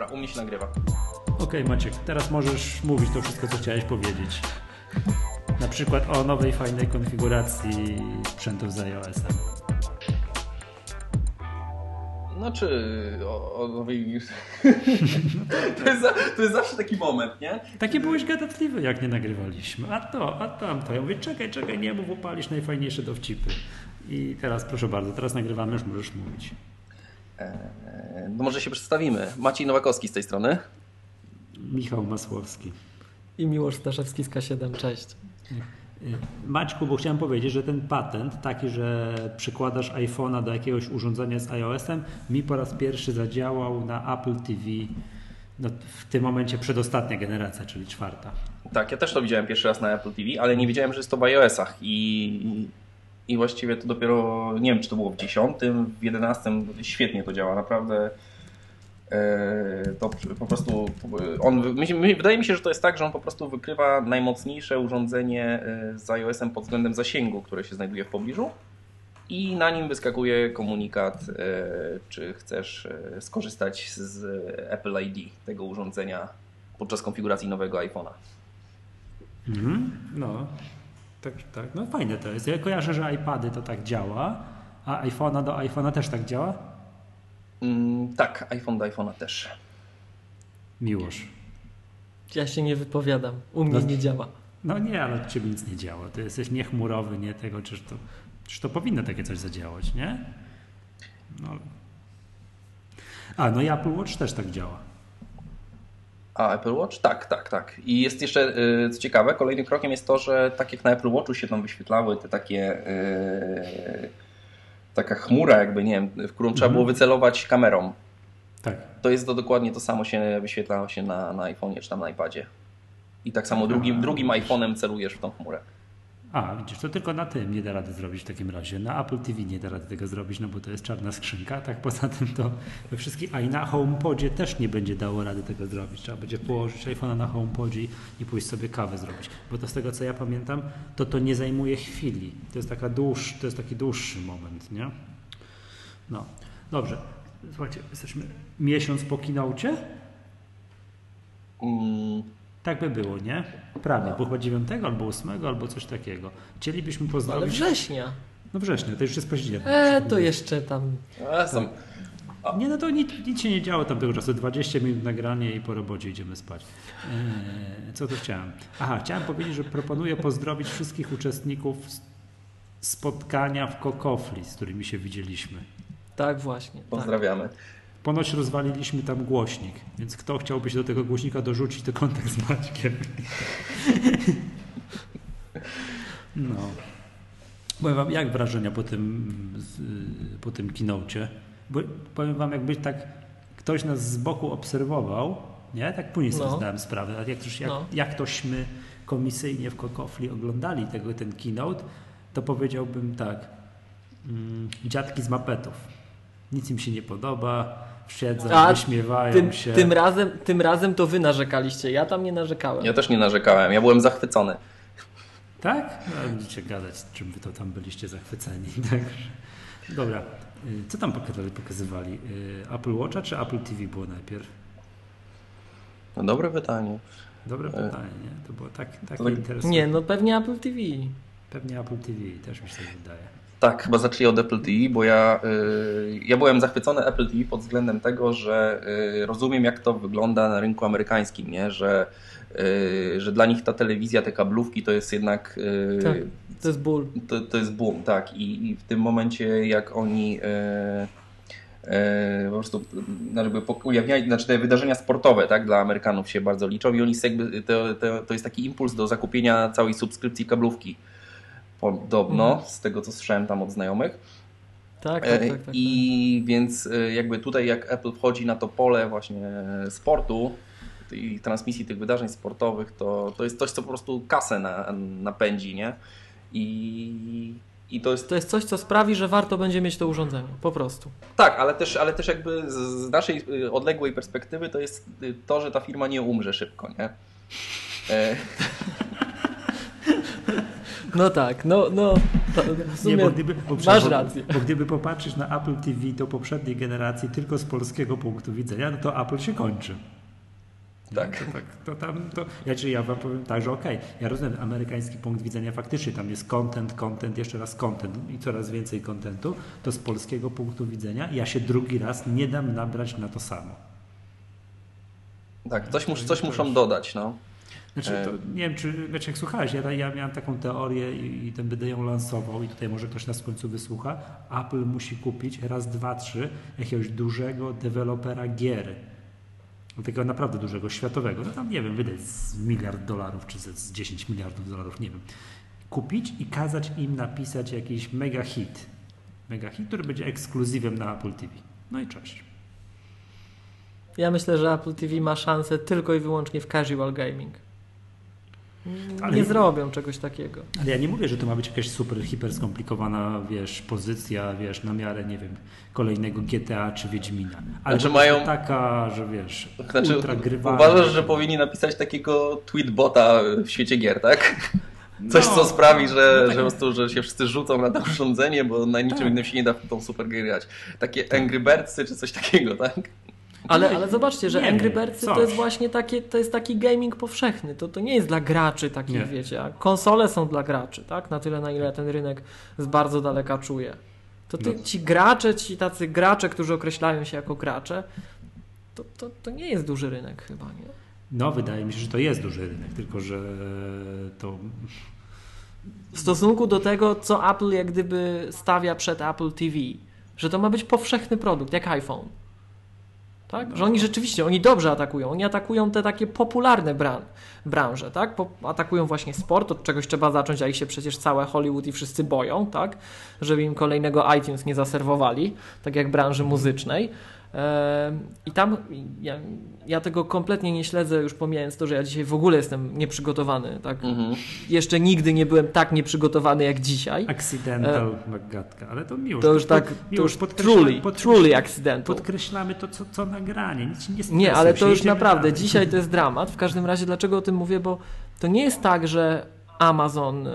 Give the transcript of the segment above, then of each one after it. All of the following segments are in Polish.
Dobra, u mnie się nagrywa. Okej, Maciek, teraz możesz mówić to wszystko, co chciałeś powiedzieć. Na przykład o nowej, fajnej konfiguracji sprzętów z iOS-em. Znaczy, o, o nowej... to, jest, to jest zawsze taki moment, nie? Takie byłeś gadatliwy, jak nie nagrywaliśmy. A to, a tamto. Ja mówię, czekaj, czekaj, nie mów, upalisz najfajniejsze dowcipy. I teraz, proszę bardzo, teraz nagrywamy, już możesz mówić. No może się przedstawimy. Maciej Nowakowski z tej strony. Michał Masłowski. I Miłosz Staszewski z K7, cześć. Y, Maćku, bo chciałem powiedzieć, że ten patent, taki, że przykładasz iPhone'a do jakiegoś urządzenia z iOS-em, mi po raz pierwszy zadziałał na Apple TV, no, w tym momencie przedostatnia generacja, czyli czwarta. Tak, ja też to widziałem pierwszy raz na Apple TV, ale nie wiedziałem, że jest to w iOS-ach i, i właściwie to dopiero, nie wiem czy to było w 10, w 11, świetnie to działa, naprawdę e, to po prostu, on, wydaje mi się, że to jest tak, że on po prostu wykrywa najmocniejsze urządzenie e, z iOS-em pod względem zasięgu, które się znajduje w pobliżu i na nim wyskakuje komunikat, e, czy chcesz skorzystać z Apple ID tego urządzenia podczas konfiguracji nowego iPhone'a. Mhm. No, tak, tak. No fajne to jest. Ja kojarzę, że iPady to tak działa, a iPhone'a do iPhone'a też tak działa? Mm, tak, iPhone do iPhone'a też. Miłosz. Ja się nie wypowiadam. U mnie No. nie działa. No nie, ale od ciebie nic nie działa. Ty jesteś niechmurowy, nie tego, czyż to, czyż to powinno takie coś zadziałać, nie? No. A, no i Apple Watch też tak działa. A Apple Watch? Tak, tak, tak. I jest jeszcze, y, co ciekawe, kolejnym krokiem jest to, że tak jak na Apple Watchu się tam wyświetlały te takie, y, taka chmura jakby, nie wiem, w którą trzeba Mhm. było wycelować kamerą. Tak. To jest to dokładnie to samo się wyświetla się na, na iPhone'ie czy tam na iPadzie. I tak samo drugim, drugim iPhone'em celujesz w tą chmurę. A, widzisz, to tylko na tym nie da rady zrobić w takim razie. Na Apple TV nie da rady tego zrobić, no bo to jest czarna skrzynka. Tak poza tym to we wszystkich, a i na HomePodzie też nie będzie dało rady tego zrobić. Trzeba będzie położyć iPhone'a na HomePodzie i pójść sobie kawę zrobić. Bo to z tego co ja pamiętam, to to nie zajmuje chwili. To jest, taka dłuż, to jest taki dłuższy moment, nie? No, dobrze. Słuchajcie, jesteśmy miesiąc po kinaucie? Mm, Tak by było, nie? Prawie, bo chyba 9 albo 8 albo coś takiego. Chcielibyśmy Ale pozdrowić... września. No września, to już jest październik. E, to jeszcze tam. a są, Nie, no to nic, nic się nie działo tamtego czasu. 20 minut nagranie i po robocie idziemy spać. Eee, co tu chciałem? Aha, chciałem powiedzieć, że proponuję pozdrowić wszystkich uczestników spotkania w Kokofli, z którymi się widzieliśmy. Tak, właśnie. Tak. Ponoć rozwaliliśmy tam głośnik, więc kto chciałby się do tego głośnika dorzucić, to kontakt z Maćkiem. No. Powiem wam, jak wrażenia po tym, po tym keynocie? Bo powiem wam, jakby tak ktoś nas z boku obserwował, nie? Tak później sobie No. zdałem sprawę, jak, jak, No. jak tośmy komisyjnie w Kokofli oglądali tego, ten keynote, to powiedziałbym tak, mm, dziadki z mapetów. Nic im się nie podoba, siedzą, A, wyśmiewają Tym, się. tym, razem, tym razem to wy narzekaliście. Ja tam nie narzekałem. Ja też nie narzekałem, ja byłem zachwycony. Tak? No, będziecie gadać, czym wy to tam byliście zachwyceni. Także. Dobra. Y, Co tam pokazali? pokazywali? Y, Apple Watcha czy Apple TV było najpierw? No, dobre pytanie. Dobre pytanie, nie? To było tak, takie tak- interesujące. Nie, no pewnie Apple TV. Pewnie Apple TV, też mi się wydaje. Tak, chyba zaczęli od Apple TV, bo ja, y, ja byłem zachwycony Apple TV pod względem tego, że y, rozumiem jak to wygląda na rynku amerykańskim, nie? Że, y, że dla nich ta telewizja, te kablówki to jest jednak Tak. To jest ból. to, to jest boom, tak. I, I w tym momencie jak oni po prostu no, jakby ujawniali, znaczy te wydarzenia sportowe tak, dla Amerykanów się bardzo liczą i oni jakby, to, to, to jest taki impuls do zakupienia całej subskrypcji kablówki. Podobno, Mhm. z tego co słyszałem tam od znajomych. Tak, E, tak, tak. tak, I więc e, jakby tutaj jak Apple wchodzi na to pole właśnie sportu i transmisji tych wydarzeń sportowych, to, to jest coś, co po prostu kasę na, napędzi, nie? I, i to jest To jest coś, co sprawi, że warto będzie mieć to urządzenie. Po prostu. tak, ale też, ale też jakby z, naszej y, odległej perspektywy to jest to, że ta firma nie umrze szybko, nie? No tak, no, no, To w sumie Nie, bo gdyby, bo, masz rację. Bo gdyby popatrzeć na Apple TV do poprzedniej generacji tylko z polskiego punktu widzenia, no to Apple się kończy. Tak. To, tak, to tam, to, ja, czy ja wam powiem tak, że okej, ja rozumiem amerykański punkt widzenia, faktycznie tam jest content, content, jeszcze raz content i coraz więcej contentu, to z polskiego punktu widzenia ja się drugi raz nie dam nabrać na to samo. Tak, coś, mus, coś muszą dodać, no. Znaczy, to, nie wiem, czy wiecie, jak słuchałeś, ja, ja miałem taką teorię i, i ten będę ją lansował i tutaj może ktoś nas w końcu wysłucha. Apple musi kupić raz, dwa, trzy jakiegoś dużego dewelopera gier. Takiego naprawdę dużego, światowego. No tam nie wiem, wydać z miliard dolarów czy ze- z 10 miliardów dolarów, nie wiem. Kupić i kazać im napisać jakiś mega hit. Mega hit, który będzie ekskluzywem na Apple TV. No i cześć. Ja myślę, że Apple TV ma szansę tylko i wyłącznie w casual gaming. Ale- Nie zrobią czegoś takiego. Ale ja nie mówię, że to ma być jakaś super, hiper skomplikowana, wiesz, pozycja, wiesz, na miarę, nie wiem, kolejnego GTA czy Wiedźmina. Ale Znaczy mają- taka, że wiesz, Znaczy, ultra grywalna. uważasz, że powinni napisać takiego tweetbota w świecie gier, tak? Coś, No, co sprawi, że, no tak. że, po prostu, że się wszyscy rzucą na to urządzenie, bo na niczym Tak. innym się nie da w tą super grać. Takie Angry Birdsy czy coś takiego, tak? Ale, ale zobaczcie, że Nie Angry wiem, Birdsy to jest właśnie takie, to jest taki gaming powszechny. To, to nie jest dla graczy takich, Nie. wiecie, a konsole są dla graczy, tak? Na tyle, na ile ten rynek z bardzo daleka czuje. To ty, No. ci gracze, ci tacy gracze, którzy określają się jako gracze, to, to, to nie jest duży rynek chyba, nie? No, wydaje mi się, że to jest duży rynek, tylko że to... W stosunku do tego, co Apple jak gdyby stawia przed Apple TV, że to ma być powszechny produkt, jak iPhone. Tak? Że oni rzeczywiście, oni dobrze atakują. Oni atakują te takie popularne bran branże, tak? Po atakują właśnie sport, od czegoś trzeba zacząć, a ich się przecież całe Hollywood i wszyscy boją, tak? Żeby im kolejnego iTunes nie zaserwowali, tak jak branży muzycznej. I tam ja, ja tego kompletnie nie śledzę, już pomijając to, że ja dzisiaj w ogóle jestem nieprzygotowany, tak? Mhm. Jeszcze nigdy nie byłem tak nieprzygotowany jak dzisiaj. Accidental magatka, ale to miło. E, To już tak, to już truly, truly accidental. Podkreślamy to, co, co nagranie, nic nie stresuj Nie, ale to już naprawdę, dalej. dzisiaj to jest dramat. W każdym razie, dlaczego o tym mówię? Bo to nie jest tak, że Amazon e,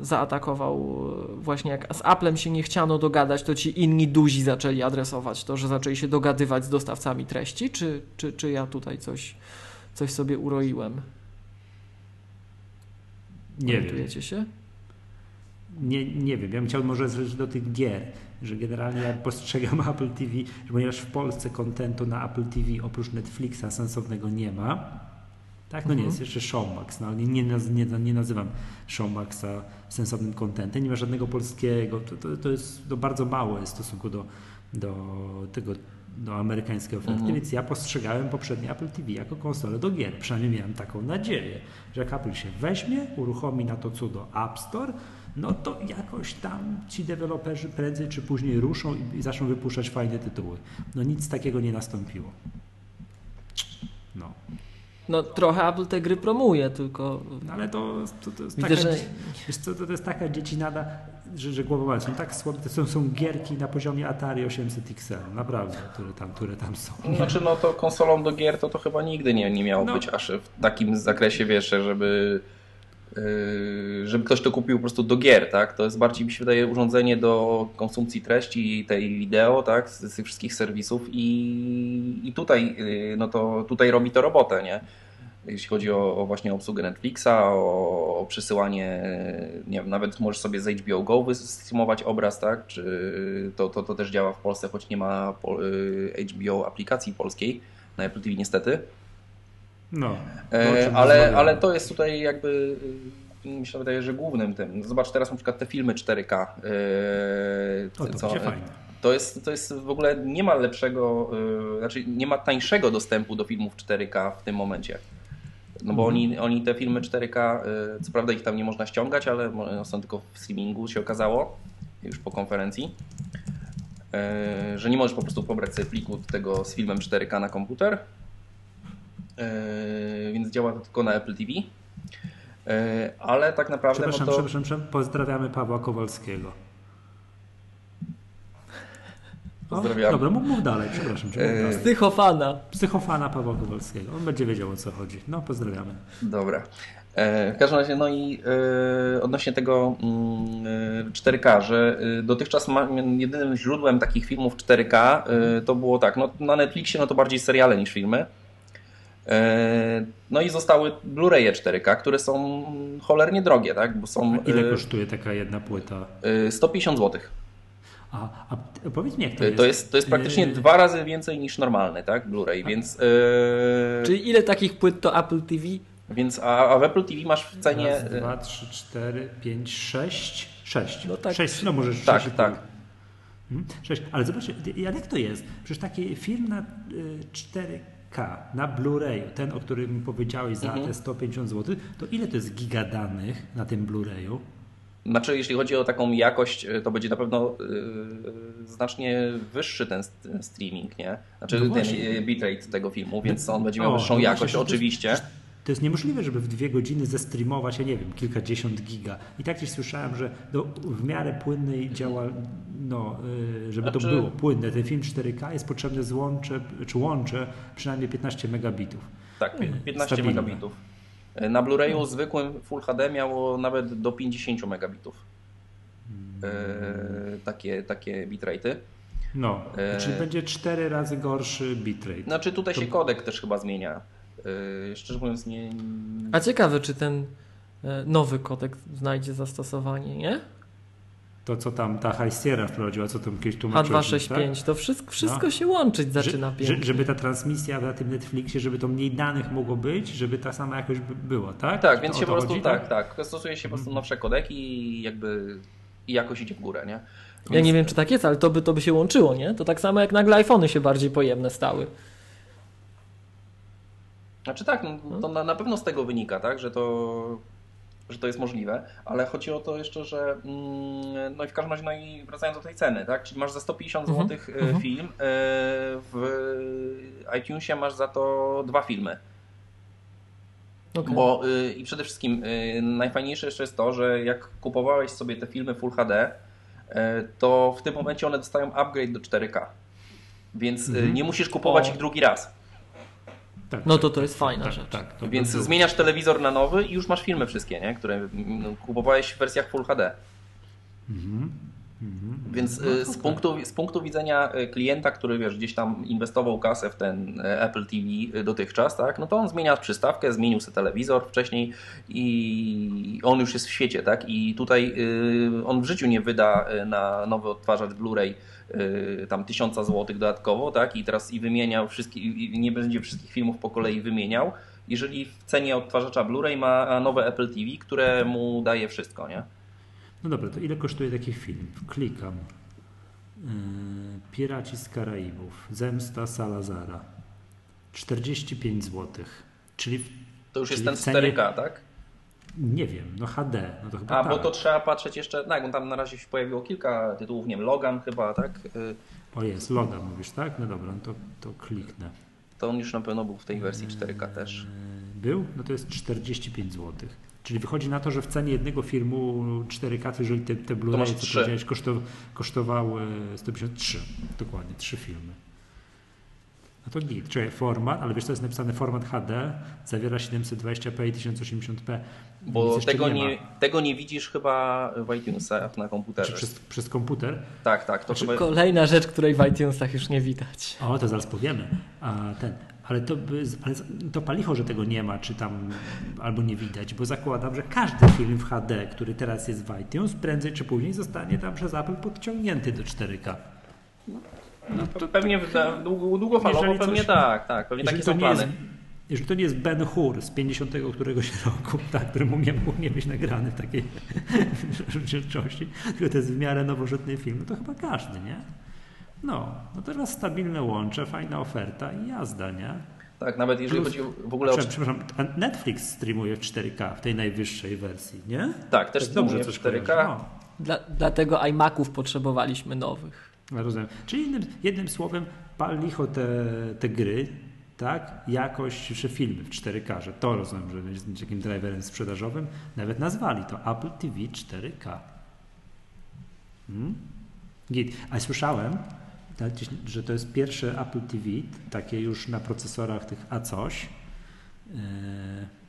zaatakował e, właśnie jak z Applem się nie chciano dogadać, to ci inni duzi zaczęli adresować to, że zaczęli się dogadywać z dostawcami treści, czy, czy, czy ja tutaj coś, coś sobie uroiłem? Nie wiem. Orientujecie się? Nie, nie wiem, ja bym chciał może zejść do tych gier, że generalnie ja postrzegam Apple TV, że ponieważ w Polsce kontentu na Apple TV oprócz Netflixa sensownego nie ma, tak, no nie, Mhm. jest jeszcze Showmax, no ale nie, nie, nie, nazywam Showmaxa sensownym kontentem, nie ma żadnego polskiego, to, to, to jest to bardzo mało jest w stosunku do, do tego do amerykańskiej oferty, Mhm. więc ja postrzegałem poprzednie Apple TV jako konsolę do gier. Przynajmniej miałem taką nadzieję, że jak Apple się weźmie, uruchomi na to cudo App Store, no to jakoś tam ci deweloperzy prędzej czy później ruszą i, i zaczną wypuszczać fajne tytuły. No nic takiego nie nastąpiło. No, No trochę Apple te gry promuje, tylko no ale to, to, to jest widzę, taka, że wiesz co, to, to jest taka dziecinada, że, że głowa mała. Są tak słabe, to są, są gierki na poziomie Atari 800 XL, naprawdę, które tam, które tam są. Znaczy, no to konsolą do gier to, to chyba nigdy nie, nie miało No. być aż w takim zakresie, wiesz, żeby, żeby ktoś to kupił po prostu do gier, tak? To jest bardziej, mi się wydaje, urządzenie do konsumpcji treści tej wideo, tak? Z, tych wszystkich serwisów i, i tutaj, yy, no to tutaj robi to robotę, nie? Jeśli chodzi o, o właśnie obsługę Netflixa, o, o przesyłanie, nie wiem, nawet możesz sobie z HBO Go wystreamować obraz, tak? Czy to, to, to też działa w Polsce, choć nie ma y, HBO aplikacji polskiej na Apple TV niestety. No, to, o E, ale, ale to jest tutaj jakby, mi się wydaje, że głównym tym. Zobacz teraz na przykład te filmy 4K. y, O, to co- będzie fajne. to jest, to jest w ogóle nie ma lepszego, y, znaczy nie ma tańszego dostępu do filmów 4K w tym momencie. No bo Mhm. oni, oni te filmy 4K, y, co prawda ich tam nie można ściągać, ale są tylko w streamingu się okazało, już po konferencji, y, że nie możesz po prostu pobrać sobie pliku tego z filmem 4K na komputer, więc działa to tylko na Apple TV. Y, Ale tak naprawdę no Przepraszam, to... przepraszam, przepraszam, pozdrawiamy Pawła Kowalskiego. Pozdrawiam. Dobra, mów, mów dalej, przepraszam cię. Mów E, dalej. Psychofana. Psychofana Pawła Kowalskiego. On będzie wiedział o co chodzi. No, pozdrawiamy. Dobra. E, W każdym razie, no i e, odnośnie tego mm, e, 4K, że e, dotychczas ma, jedynym źródłem takich filmów 4K e, to było tak, no na Netflixie no to bardziej seriale niż filmy. E, No i zostały Blu-raye 4K, które są cholernie drogie, tak? Bo są Ile e, kosztuje taka jedna płyta? e, 150 zł. A, a powiedz mi, jak to To jest? jest, to jest praktycznie Yy, dwa razy więcej niż normalny, tak? Blu-ray, więc, e, Czyli ile takich płyt to Apple TV? więc a, a w Apple TV masz w cenie. Raz, dwa, trzy, cztery, pięć, sześć. Sześć. No tak. Sześć, no może Tak, sześć. tak. Mhm. Sześć. Ale zobacz, jak to jest? Przecież taki film na y, 4K, na Blu-rayu, ten, o którym powiedziałeś za Mhm. te 150 zł, to ile to jest giga danych na tym Blu-rayu? Znaczy, jeśli chodzi o taką jakość, y, to będzie na pewno y, znacznie wyższy ten, st- ten streaming, nie? Znaczy No ten y, bitrate tego filmu, więc on będzie miał O, wyższą no jakość, właśnie, to jest- oczywiście. To jest niemożliwe, żeby w dwie godziny zestreamować, ja nie wiem, kilkadziesiąt giga. I tak gdzieś słyszałem, że do, w miarę płynnej działa, no, y, żeby to Znaczy- było płynne, ten film 4K jest potrzebne złącze, czy łącze przynajmniej 15 megabitów. Tak, pi- 15 Stabilne. megabitów. Y, Na Blu-rayu zwykłym Full HD miało nawet do 50 megabitów. Y, takie, takie bitrate'y. No, E- czyli będzie cztery razy gorszy bitrate. Znaczy tutaj To- się kodek też chyba zmienia. Y, Szczerze mówiąc nie... A ciekawe, czy ten e, nowy kodek znajdzie zastosowanie, nie? To, co tam ta Hajstiera wprowadziła, co tam kiedyś tłumaczyłeś. H265, to wszystko, wszystko No. się łączyć zaczyna że, pięknie. żeby ta transmisja na tym Netflixie, żeby to mniej danych mogło być, żeby ta sama jakość by była, tak? Tak, To więc się po prostu chodzi, tak, tak. Stosuje się po prostu nowsze kodeki i jakby i jakoś idzie w górę, nie? Ja nie wiem, czy tak jest, ale to by, to by się łączyło, nie? To tak samo jak nagle iPhony się bardziej pojemne stały. Znaczy tak, no, to na, na pewno z tego wynika, tak, że to, że to jest możliwe, ale chodzi o to jeszcze, że mm, no i w każdym razie, no i wracając do tej ceny, tak, czyli masz za 150 Mhm, zł mhm. film, e, w iTunesie masz za to dwa filmy. Okay. Bo y, i przede wszystkim y, najfajniejsze jeszcze jest to, że jak kupowałeś sobie te filmy Full HD, to w tym momencie one dostają upgrade do 4K. Więc y, Mhm. nie musisz kupować O. ich drugi raz. No Tak, tak, to to tak, jest fajna tak, rzecz. Tak, to Więc zmieniasz telewizor na nowy i już masz filmy wszystkie, nie? które mm, kupowałeś w wersjach Full HD. Mhm. Mhm. Więc No, y, z, tak. punktu, z punktu widzenia y, klienta, który wiesz, gdzieś tam inwestował kasę w ten y, Apple TV dotychczas, tak, no to on zmienia przystawkę, zmienił sobie telewizor wcześniej i on już jest w świecie, tak? I tutaj y, on w życiu nie wyda na nowy odtwarzacz Blu-ray y, tam tysiąca złotych dodatkowo, tak? I teraz i wymieniał wszystkie, i nie będzie wszystkich filmów po kolei wymieniał. Jeżeli w cenie odtwarzacza Blu-ray ma nowe Apple TV, które mu daje wszystko, nie? No dobra, to ile kosztuje taki film? Klikam. Yy, Piraci z Karaibów. Zemsta Salazara. 45 zł. Czyli w- To już jest ten cenie- 4K, tak? Nie wiem, no HD. No to chyba A, tak. bo to trzeba patrzeć jeszcze, tak, bo tam na razie się pojawiło kilka tytułów, nie wiem, Logan chyba, tak? Y, O jest, Logan mówisz, tak? No dobra, no to, to kliknę. To on już na pewno był w tej wersji 4K też. Yy, Był? No to jest 45 zł. Czyli wychodzi na to, że w cenie jednego filmu 4K, to jeżeli te, te Blu-ray, co powiedziałeś, kosztow, kosztowały 153. Dokładnie, trzy filmy. No to git. Czekaj, format, ale wiesz, to jest napisane format HD, zawiera 720p i 1080p. Nic Bo tego ma. nie, tego nie widzisz chyba w iTunesach na komputerze. Czy przez, przez komputer? Tak, tak. To Znaczy, chyba... Kolejna rzecz, której w iTunesach już nie widać. O, to zaraz powiemy. A ten, ale to, by, ale to palicho, że tego nie ma, czy tam albo nie widać, bo zakładam, że każdy film w HD, który teraz jest w iTunes, prędzej czy później zostanie tam przez Apple podciągnięty do 4K. No, to pewnie długo, długofalowo Jeżeli pewnie coś- tak, tak. Pewnie takie Jeżeli to, są nie jest, plany. jeżeli to nie jest Ben Hur z 50 któregoś roku, tak, który mógł nie, mógł nie być nagrany w takiej rzeczywistości, tylko to jest w miarę nowożytny film, no to chyba każdy, nie? No, no teraz stabilne łącze, fajna oferta i jazda, nie? Tak, nawet jeżeli Plus- chodzi w ogóle o... Przepraszam, Netflix streamuje w 4K, w tej najwyższej wersji, nie? Tak, też Tak dobrze coś 4K. kojarzę. No. Dla, dlatego iMaców potrzebowaliśmy nowych. Rozumiem. Czyli jednym, jednym słowem, pal licho te, te gry, tak? Jakość, czy filmy w 4K, że to rozumiem, że jest takim driverem sprzedażowym. Nawet nazwali to Apple TV 4K. Hmm? Git. A słyszałem, Tak, że to jest pierwsze Apple TV, takie już na procesorach tych A coś. Yy,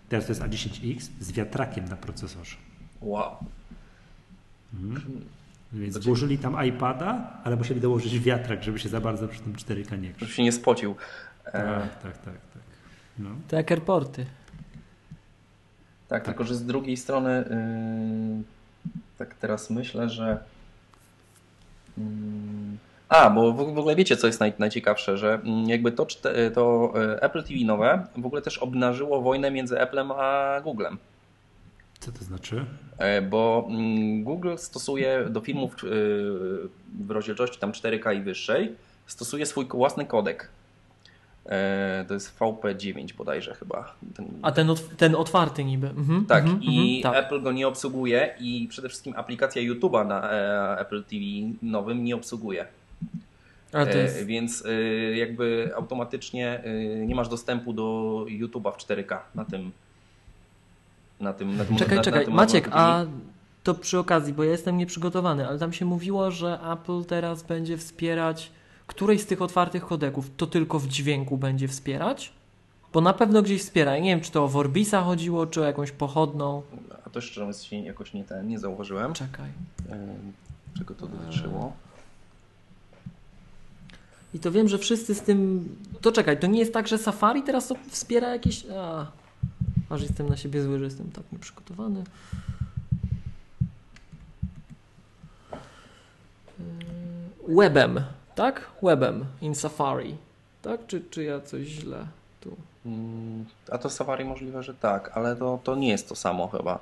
teraz to jest A10X z wiatrakiem na procesorze. Wow. Mhm. Więc włożyli tam iPada, ale musieli dołożyć wiatrak, żeby się za bardzo przy tym 4K nie Żeby się nie spocił. Tak, tak, tak. tak. No. To jak airporty. Tak, tak, tylko że z drugiej strony yy, tak teraz myślę, że yy, a, bo w ogóle wiecie, co jest naj, najciekawsze, że mm, jakby to, to e, Apple TV nowe w ogóle też obnażyło wojnę między Applem a Googlem. Co to znaczy? E, bo mm, Google stosuje do filmów e, w rozdzielczości tam 4K i wyższej, stosuje swój własny kodek. To jest VP9 bodajże chyba. Ten... A ten, ten otwarty niby. Mhm, tak, mhm, i mhm, tak. Apple go nie obsługuje i przede wszystkim aplikacja YouTube'a na Apple TV nowym nie obsługuje. E, jest... Więc e, jakby automatycznie e, nie masz dostępu do YouTube'a w 4K na tym. Na tym, na tym czekaj, na, czekaj. Na tym Maciek, a to przy okazji, bo ja jestem nieprzygotowany, ale tam się mówiło, że Apple teraz będzie wspierać którejś z tych otwartych kodeków to tylko w dźwięku będzie wspierać? Bo na pewno gdzieś wspiera. Ja nie wiem, czy to o Vorbisa chodziło, czy o jakąś pochodną. A to szczerze mówiąc jakoś nie, ten, nie zauważyłem. Czekaj. Czego to dotyczyło? I to wiem, że wszyscy z tym. To czekaj, to nie jest tak, że Safari teraz to wspiera jakieś. A, aż jestem na siebie zły, że jestem tak nieprzygotowany. Yy, webem, tak? Webem in Safari. Tak? Czy, czy ja coś źle tu. Mm, a to Safari możliwe, że tak, ale to, to nie jest to samo chyba.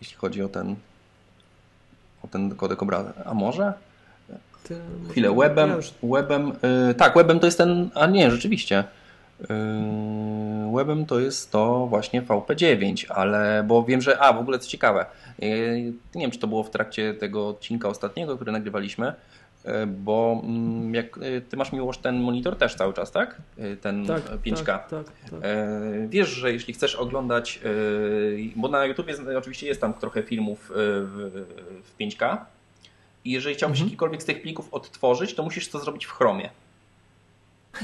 Jeśli chodzi o ten o ten kodek obrazu. A może? Chwilę, webem, webem yy, tak, webem to jest ten, a nie, rzeczywiście. Yy, webem to jest to właśnie VP9, ale bo wiem, że, a w ogóle co ciekawe, yy, nie wiem, czy to było w trakcie tego odcinka ostatniego, który nagrywaliśmy, yy, bo mm, jak ty masz miłość ten monitor też cały czas, tak? Ten tak, 5K. Tak, tak, tak. Wiesz, że jeśli chcesz oglądać, bo na YouTube oczywiście jest tam trochę filmów w, w 5K, i jeżeli chciałbyś mhm. jakikolwiek z tych plików odtworzyć, to musisz to zrobić w Chromie.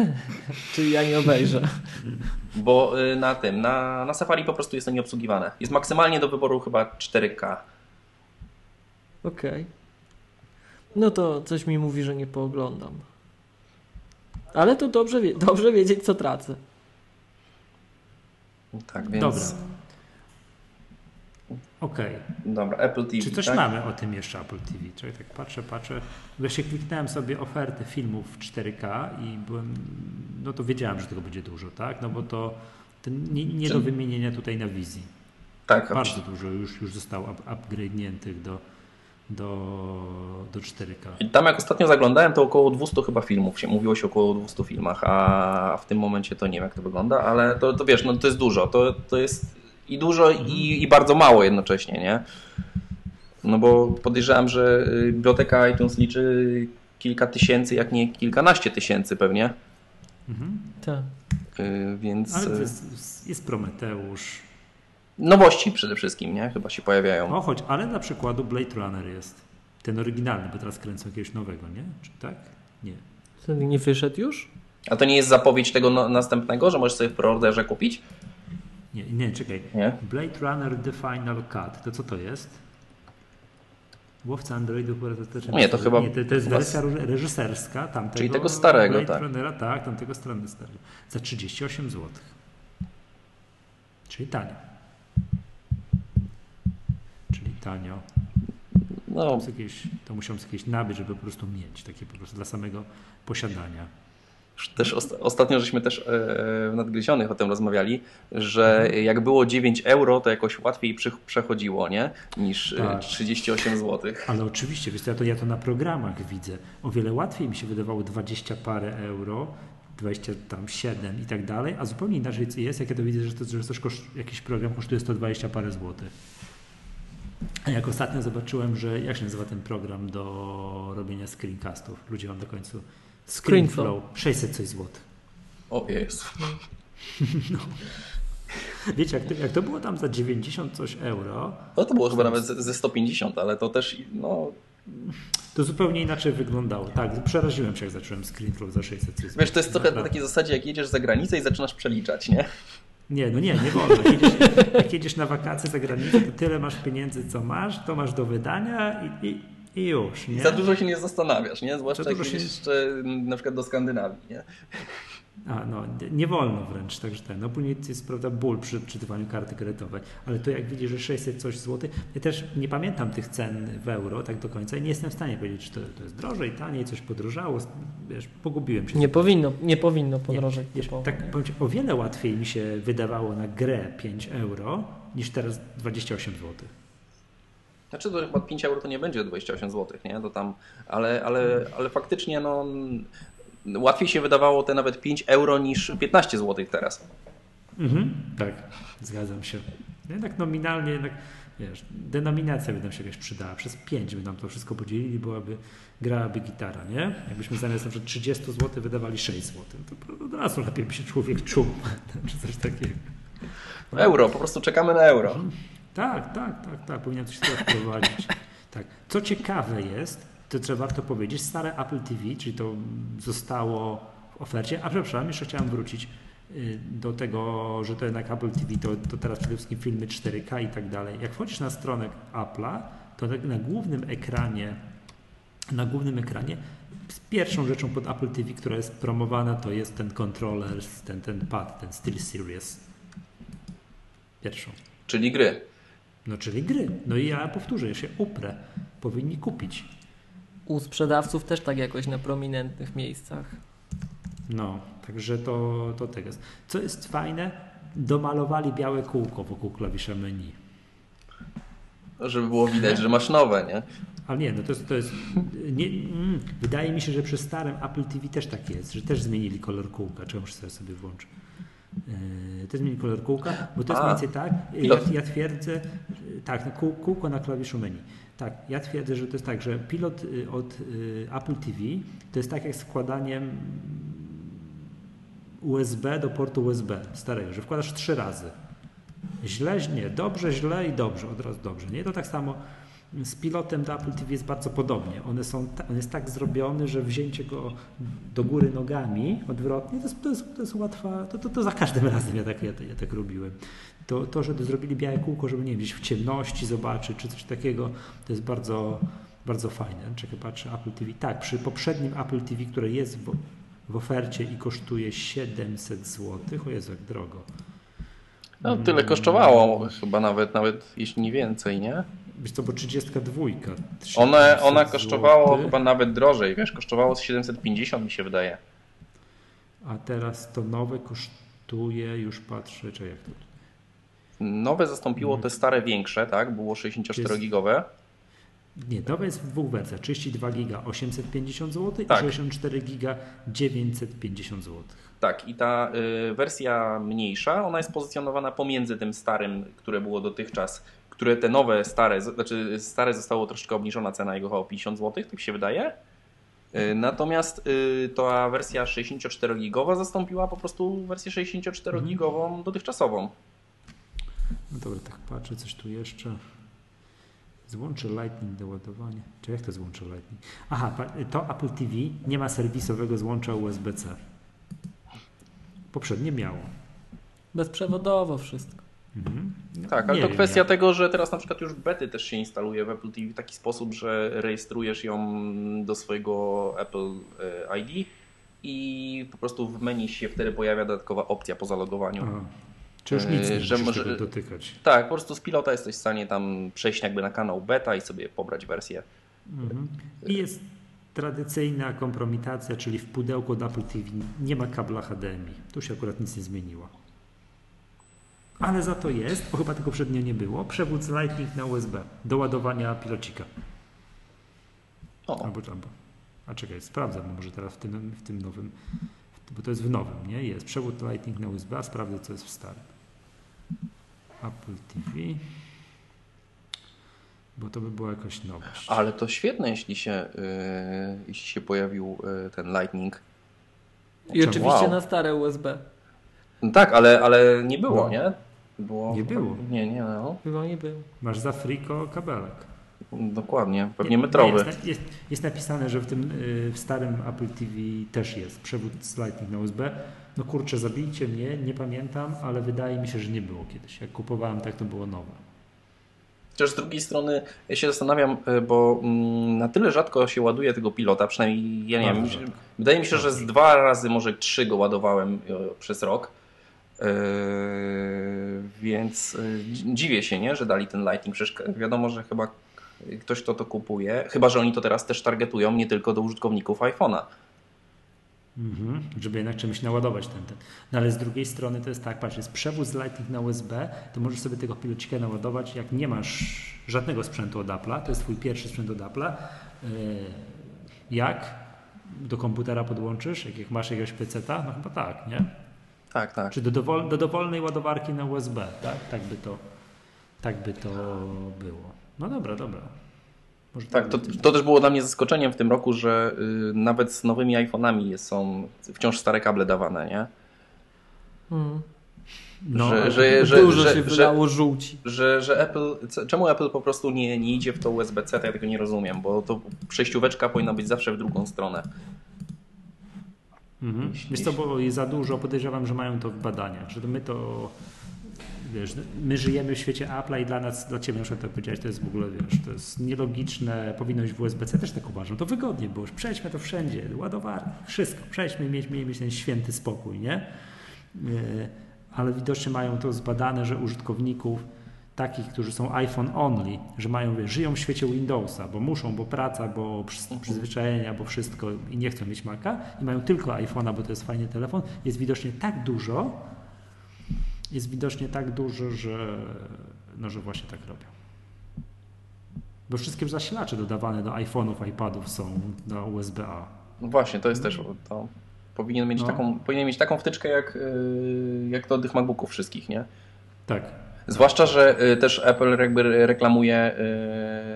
Czyli ja nie obejrzę. Bo y, na tym, na, na Safari po prostu jest to nieobsługiwane. Jest maksymalnie do wyboru chyba 4K. Okej. Okay. No to coś mi mówi, że nie pooglądam. Ale to dobrze, dobrze wiedzieć, co tracę. Tak, więc... Dobra. Okej. Okay. Dobra, Apple TV. Czy coś tak? mamy o tym jeszcze Apple TV? Czyli tak patrzę, patrzę. Właśnie kliknąłem sobie ofertę filmów 4K i byłem, no to wiedziałem, że tego będzie dużo, tak? No bo to nie, nie do wymienienia tutaj na wizji. Tak. Bardzo dużo już, już zostało up, upgrade'niętych do, do, do 4K. I tam jak ostatnio zaglądałem, to około 200 chyba filmów się, mówiło się około 200 filmach, a w tym momencie to nie wiem jak to wygląda, ale to, to wiesz, no to jest dużo, to, to jest i dużo i, i bardzo mało jednocześnie, nie? No bo podejrzewam, że y, biblioteka iTunes liczy kilka tysięcy, jak nie kilkanaście tysięcy pewnie. Mhm. Tak. Y, więc... Ale jest, jest Prometeusz. Nowości przede wszystkim, nie? Chyba się pojawiają. O, choć, ale na przykładu Blade Runner jest. Ten oryginalny, bo teraz kręcą jakiegoś nowego, nie? Czy tak? Nie. Ten nie wyszedł już? A to nie jest zapowiedź tego no, następnego, że możesz sobie w preorderze kupić? Nie, nie, czekaj. Nie? Blade Runner The Final Cut. To co to jest? Łowca Androidów Nie, to chyba... Nie, to, to jest wersja reżyserska tamtego Czyli tego starego, Blade tak. Runnera, tak, tamtego strony starego. Za 38 zł. Czyli tanio. Czyli tanio. No. To, jakieś, to musiałem jakieś nabyć, żeby po prostu mieć. Takie po prostu dla samego posiadania. Też ostatnio żeśmy też e, w nadgryzionych o tym rozmawiali, że jak było 9 euro, to jakoś łatwiej przechodziło, nie? Niż e, tak. 38 zł. Ale oczywiście, wiesz, ja to, ja to na programach widzę. O wiele łatwiej mi się wydawało 20 parę euro, 27 i tak dalej, a zupełnie inaczej jest, jak ja to widzę, że, to, że coś koszt, jakiś program kosztuje 120 parę złotych. A jak ostatnio zobaczyłem, że jak się nazywa ten program do robienia screencastów, ludzie mam do końca Screenflow. 600 coś złotych. O jest. No. Wiecie, jak to, jak to było tam za 90 coś euro. No to było chyba nawet ze 150, ale to też no, to zupełnie inaczej wyglądało. Tak, przeraziłem się, jak zacząłem screenflow za 600 zł. Wiesz, to jest trochę na takiej zasadzie, jak jedziesz za granicę i zaczynasz przeliczać, nie? Nie, no nie, nie wolno. Jak jedziesz, jak jedziesz na wakacje za granicę, to tyle masz pieniędzy, co masz, to masz do wydania i, i, i już. Nie? Za dużo się nie zastanawiasz, nie? Zwłaszcza Za jak się- jeszcze na przykład do Skandynawii, nie? A, no, nie- nie wolno wręcz, także ten. No później jest prawda ból przy czytywaniu karty kredytowej, ale to jak widzisz, że 600 coś złotych, ja też nie pamiętam tych cen w euro tak do końca i nie jestem w stanie powiedzieć, czy to, to jest drożej, taniej, coś podrożało, wiesz, pogubiłem się. Nie powinno, nie powinno podrożeć. Wiesz, typowo, tak nie? powiem ci, o wiele łatwiej mi się wydawało na grę 5 euro niż teraz 28 zł. Znaczy to chyba 5 euro to nie będzie 28 zł, nie? To tam, ale, ale, ale faktycznie no, łatwiej się wydawało te nawet 5 euro niż 15 zł teraz. Mhm, tak, zgadzam się. Jednak nominalnie, jednak, wiesz, denominacja by nam się jakaś przydała. Przez 5 by nam to wszystko podzielili, byłaby, grałaby gitara, nie? Jakbyśmy zamiast na przykład 30 zł wydawali 6 zł, to od razu lepiej by się człowiek czuł, czy coś takiego. Euro, po prostu czekamy na euro. Tak, tak, tak, tak, powinien coś takiego wprowadzić. Tak. Co ciekawe jest, to trzeba warto powiedzieć, stare Apple TV, czyli to zostało w ofercie, a przepraszam, jeszcze chciałem wrócić y, do tego, że to jednak Apple TV, to, to teraz przede wszystkim filmy 4K i tak dalej. Jak wchodzisz na stronę Apple'a, to na, na głównym ekranie, na głównym ekranie pierwszą rzeczą pod Apple TV, która jest promowana, to jest ten kontroler, ten, ten pad, ten SteelSeries. Pierwszą. Czyli gry. No czyli gry. No i ja powtórzę, ja się uprę. Powinni kupić. U sprzedawców też tak jakoś na prominentnych miejscach. No, także to, to tego jest. Co jest fajne, domalowali białe kółko wokół klawisza menu. Żeby było widać, że masz nowe, nie? Ale nie, no to jest, to jest nie, mm, wydaje mi się, że przy starym Apple TV też tak jest, że też zmienili kolor kółka. Czemu muszę sobie włączyć? Yy, też zmienili kolor kółka, bo to jest A, mniej więcej tak, ja, pilot. ja twierdzę, że- tak, no, kół, kółko na klawiszu menu. Tak, ja twierdzę, że to jest tak, że pilot y, od y, Apple TV to jest tak jak z wkładaniem USB do portu USB starego, że wkładasz trzy razy. Źle, nie, dobrze, źle i dobrze, od razu dobrze. Nie, to tak samo z pilotem do Apple TV jest bardzo podobnie. One są, on jest tak zrobiony, że wzięcie go do góry nogami odwrotnie, to jest, to jest, to jest łatwa, to, to, to za każdym razem ja tak, ja, ja tak robiłem. To, to, że zrobili białe kółko, żeby nie wiem, gdzieś w ciemności zobaczyć, czy coś takiego, to jest bardzo, bardzo fajne. Czekaj, patrzę, Apple TV. Tak, przy poprzednim Apple TV, które jest w, w ofercie i kosztuje 700 zł, o Jezu, jak drogo. No tyle kosztowało chyba nawet, nawet jeśli nie więcej, nie? Wiesz co, bo 32. One, 700 ona kosztowało chyba nawet drożej, wiesz, kosztowało z 750 mi się wydaje. A teraz to nowe kosztuje, już patrzę, czy jak to... Nowe zastąpiło te stare większe, tak? Było 64-gigowe. Nie, nowe jest w dwóch wersjach. 32 giga 850 zł Tak. i 64 giga 950 zł. Tak, i ta y, wersja mniejsza, ona jest pozycjonowana pomiędzy tym starym, które było dotychczas, które te nowe, stare, znaczy stare zostało troszeczkę obniżona cena jego o 50 zł, tak się wydaje. Y, Natomiast y, ta wersja 64-gigowa zastąpiła po prostu wersję 64-gigową dotychczasową. No dobra, tak patrzę, coś tu jeszcze. Złącze Lightning do ładowania. Czy jak to złącze Lightning? Aha, to Apple TV nie ma serwisowego złącza USB-C. Poprzednie miało. Bezprzewodowo wszystko. Mhm. Tak, ale nie to wiem, kwestia jak. tego, że teraz na przykład już bety też się instaluje w Apple TV w taki sposób, że rejestrujesz ją do swojego Apple e, ID i po prostu w menu się wtedy pojawia dodatkowa opcja po zalogowaniu. Aha. Czy już nic Yy, nie że musisz może- tego dotykać? Tak, po prostu z pilota jesteś w stanie tam przejść jakby na kanał beta i sobie pobrać wersję. Mhm. I jest tradycyjna kompromitacja, czyli w pudełku do Apple TV nie ma kabla HDMI. Tu się akurat nic nie zmieniło. Ale za to jest, bo chyba tego przednio nie było, przewód z Lightning na USB do ładowania pilocika. O, Albo, albo. A czekaj, sprawdzę, bo może teraz w tym, w tym nowym, bo to jest w nowym, nie? Jest przewód Lightning na USB, a sprawdzę, co jest w starym. Apple TV. Bo to by była jakaś nowość. ale to świetne, jeśli się, e, jeśli się pojawił e, ten Lightning. I oczywiście Wow. na stare USB. No tak, ale, ale nie było, No. nie? Było, Nie było. Nie, nie, no. Chyba nie był. Masz za friko kabelek. Dokładnie, pewnie Nie, metrowy. Jest, jest, jest napisane, że w tym y, w starym Apple TV też jest przewód z Lightning na USB. No kurczę, zabijcie mnie, nie pamiętam, ale wydaje mi się, że nie było kiedyś. Jak kupowałem, tak to było nowe. Chociaż z drugiej strony ja się zastanawiam, e, bo mm, na tyle rzadko się ładuje tego pilota, przynajmniej ja nie Bardzo wiem. rzadko. Wydaje mi się, że z dwa razy, może trzy go ładowałem e, przez rok. E, więc dzi- dziwię się, nie, że dali ten Lightning. Przecież wiadomo, że chyba ktoś to to kupuje. Chyba, że oni to teraz też targetują nie tylko do użytkowników iPhone'a. Mhm, żeby jednak czymś naładować ten, ten. No ale z drugiej strony to jest tak, patrz, jest przewód z Lightning na USB, to możesz sobie tego pilocika naładować, jak nie masz żadnego sprzętu od Apple'a, to jest twój pierwszy sprzęt od Apple'a. Yy, Jak do komputera podłączysz, jak, masz jakiegoś PC-ta? No chyba tak, nie? Tak, tak. Czy do, dowol, do dowolnej ładowarki na USB, tak? Tak by to, tak by to było. No dobra, dobra. Może Tak, to, to też było dla mnie zaskoczeniem w tym roku, że y, nawet z nowymi iPhone'ami są wciąż stare kable dawane, nie? Mm. no, że- ale- że- że- Dużo że- się wylało żółci. Że, że Apple, czemu Apple po prostu nie, nie idzie w to USB-C, to ja tego nie rozumiem, bo to przejścióweczka powinna być zawsze w drugą stronę. Mhm. Wiesz co, bo jest za dużo, podejrzewam, że mają to w badaniach, że my to, wiesz, my żyjemy w świecie Apple'a i dla nas, dla Ciebie na przykład tak powiedziałeś, to jest w ogóle, wiesz, to jest nielogiczne, powinno być w USB-C, też tak uważam, to wygodnie było, przejdźmy to wszędzie, ładowarki, wszystko, przejdźmy, mieć, mieć ten święty spokój, nie? Yy, Ale widocznie mają to zbadane, że użytkowników takich, którzy są iPhone only, że mają, wiesz, żyją w świecie Windowsa, bo muszą, bo praca, bo przy- przyzwyczajenia, bo wszystko i nie chcą mieć Maca i mają tylko iPhone'a, bo to jest fajny telefon, jest widocznie tak dużo, jest widocznie tak dużo, że, no, że właśnie tak robią. Bo wszystkie zasilacze dodawane do iPhone'ów, iPadów są na USB-A. No właśnie, to jest też to. Powinien mieć, No. taką, powinien mieć taką wtyczkę jak, y, jak do tych MacBooków wszystkich, nie? Tak. Zwłaszcza, że y, też Apple jakby reklamuje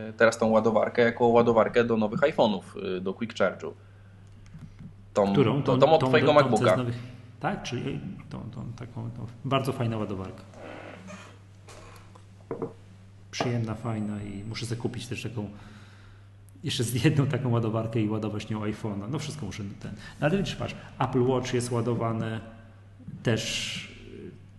y, teraz tą ładowarkę jako ładowarkę do nowych iPhone'ów, y, do Quick Charge'u. Tą, Którą? tą, tą od Twojego tą, co jest MacBooka. nowych- Tak, czyli tą, tą taką, tą, bardzo fajna ładowarka. Przyjemna, fajna i muszę sobie kupić też taką jeszcze z jedną taką ładowarkę i ładować nią iPhone'a. No wszystko muszę ten. No ale widzisz, patrz, Apple Watch jest ładowany też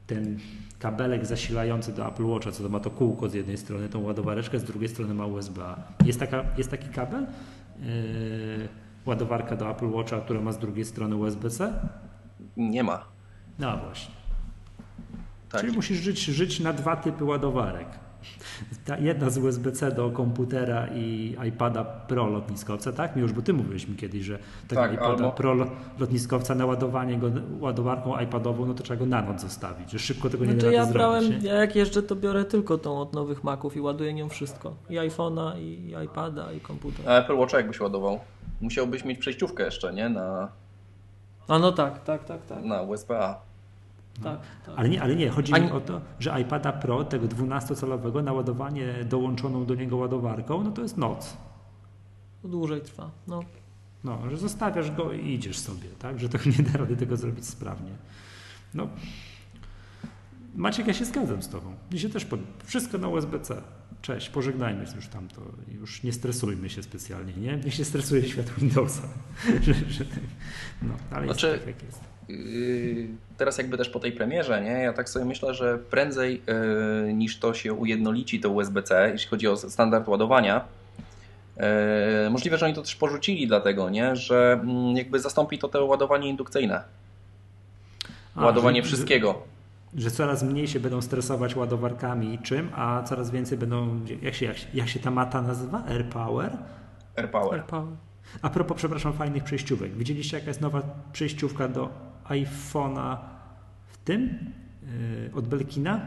ten kabelek zasilający do Apple Watcha, co to ma to kółko z jednej strony, tą ładowareczkę, z drugiej strony ma USB. Jest, taka, jest taki kabel? Yy, ładowarka do Apple Watcha, która ma z drugiej strony USB-C? Nie ma. No właśnie. Tak. Czyli musisz żyć, żyć na dwa typy ładowarek. Ta jedna z USB-C do komputera i iPada Pro lotniskowca, tak? Miłosz, bo ty mówiłeś mi kiedyś, że tego Tak, iPada albo- Pro lo- lotniskowca na ładowanie go ładowarką iPadową, no to trzeba go na noc zostawić, że szybko tego nie Znaczy da ja brałem, zrobić. ja jak jeżdżę, to biorę tylko tą od nowych Maców i ładuję nią wszystko. I iPhone'a, i iPada, i komputer. A Apple Watcha jakbyś ładował? Musiałbyś mieć przejściówkę jeszcze, nie? Na, A no tak, tak, tak, tak. na USB-A. Tak, tak. Ale nie, ale nie, chodzi Ani- mi o to, że iPada Pro, tego 12-calowego, naładowanie dołączoną do niego ładowarką, no to jest noc. To dłużej trwa. No. No, że zostawiasz go i idziesz sobie, tak? Że to nie da rady tego zrobić sprawnie. No. Maciek, ja się zgadzam z tobą. Mi się też pod... Wszystko na USB-C. Cześć, pożegnajmy już tamto. Już nie stresujmy się specjalnie, nie? Niech się stresuje świat Windowsa. że, że, no, ale jest Znaczy- tak, jak jest. Yy, Teraz jakby też po tej premierze, nie? Ja tak sobie myślę, że prędzej yy, niż to się ujednolici to USB-C, jeśli chodzi o standard ładowania, yy, możliwe, że oni to też porzucili dlatego, nie? Że mm, jakby zastąpi to to ładowanie indukcyjne. A, ładowanie że- wszystkiego. Że, że coraz mniej się będą stresować ładowarkami i czym, a coraz więcej będą, jak się, jak się, jak się ta mata nazywa? AirPower? AirPower. AirPower. A propos, przepraszam, fajnych przejściówek. Widzieliście jaka jest nowa przejściówka do iPhone'a w tym? Yy, od Belkina?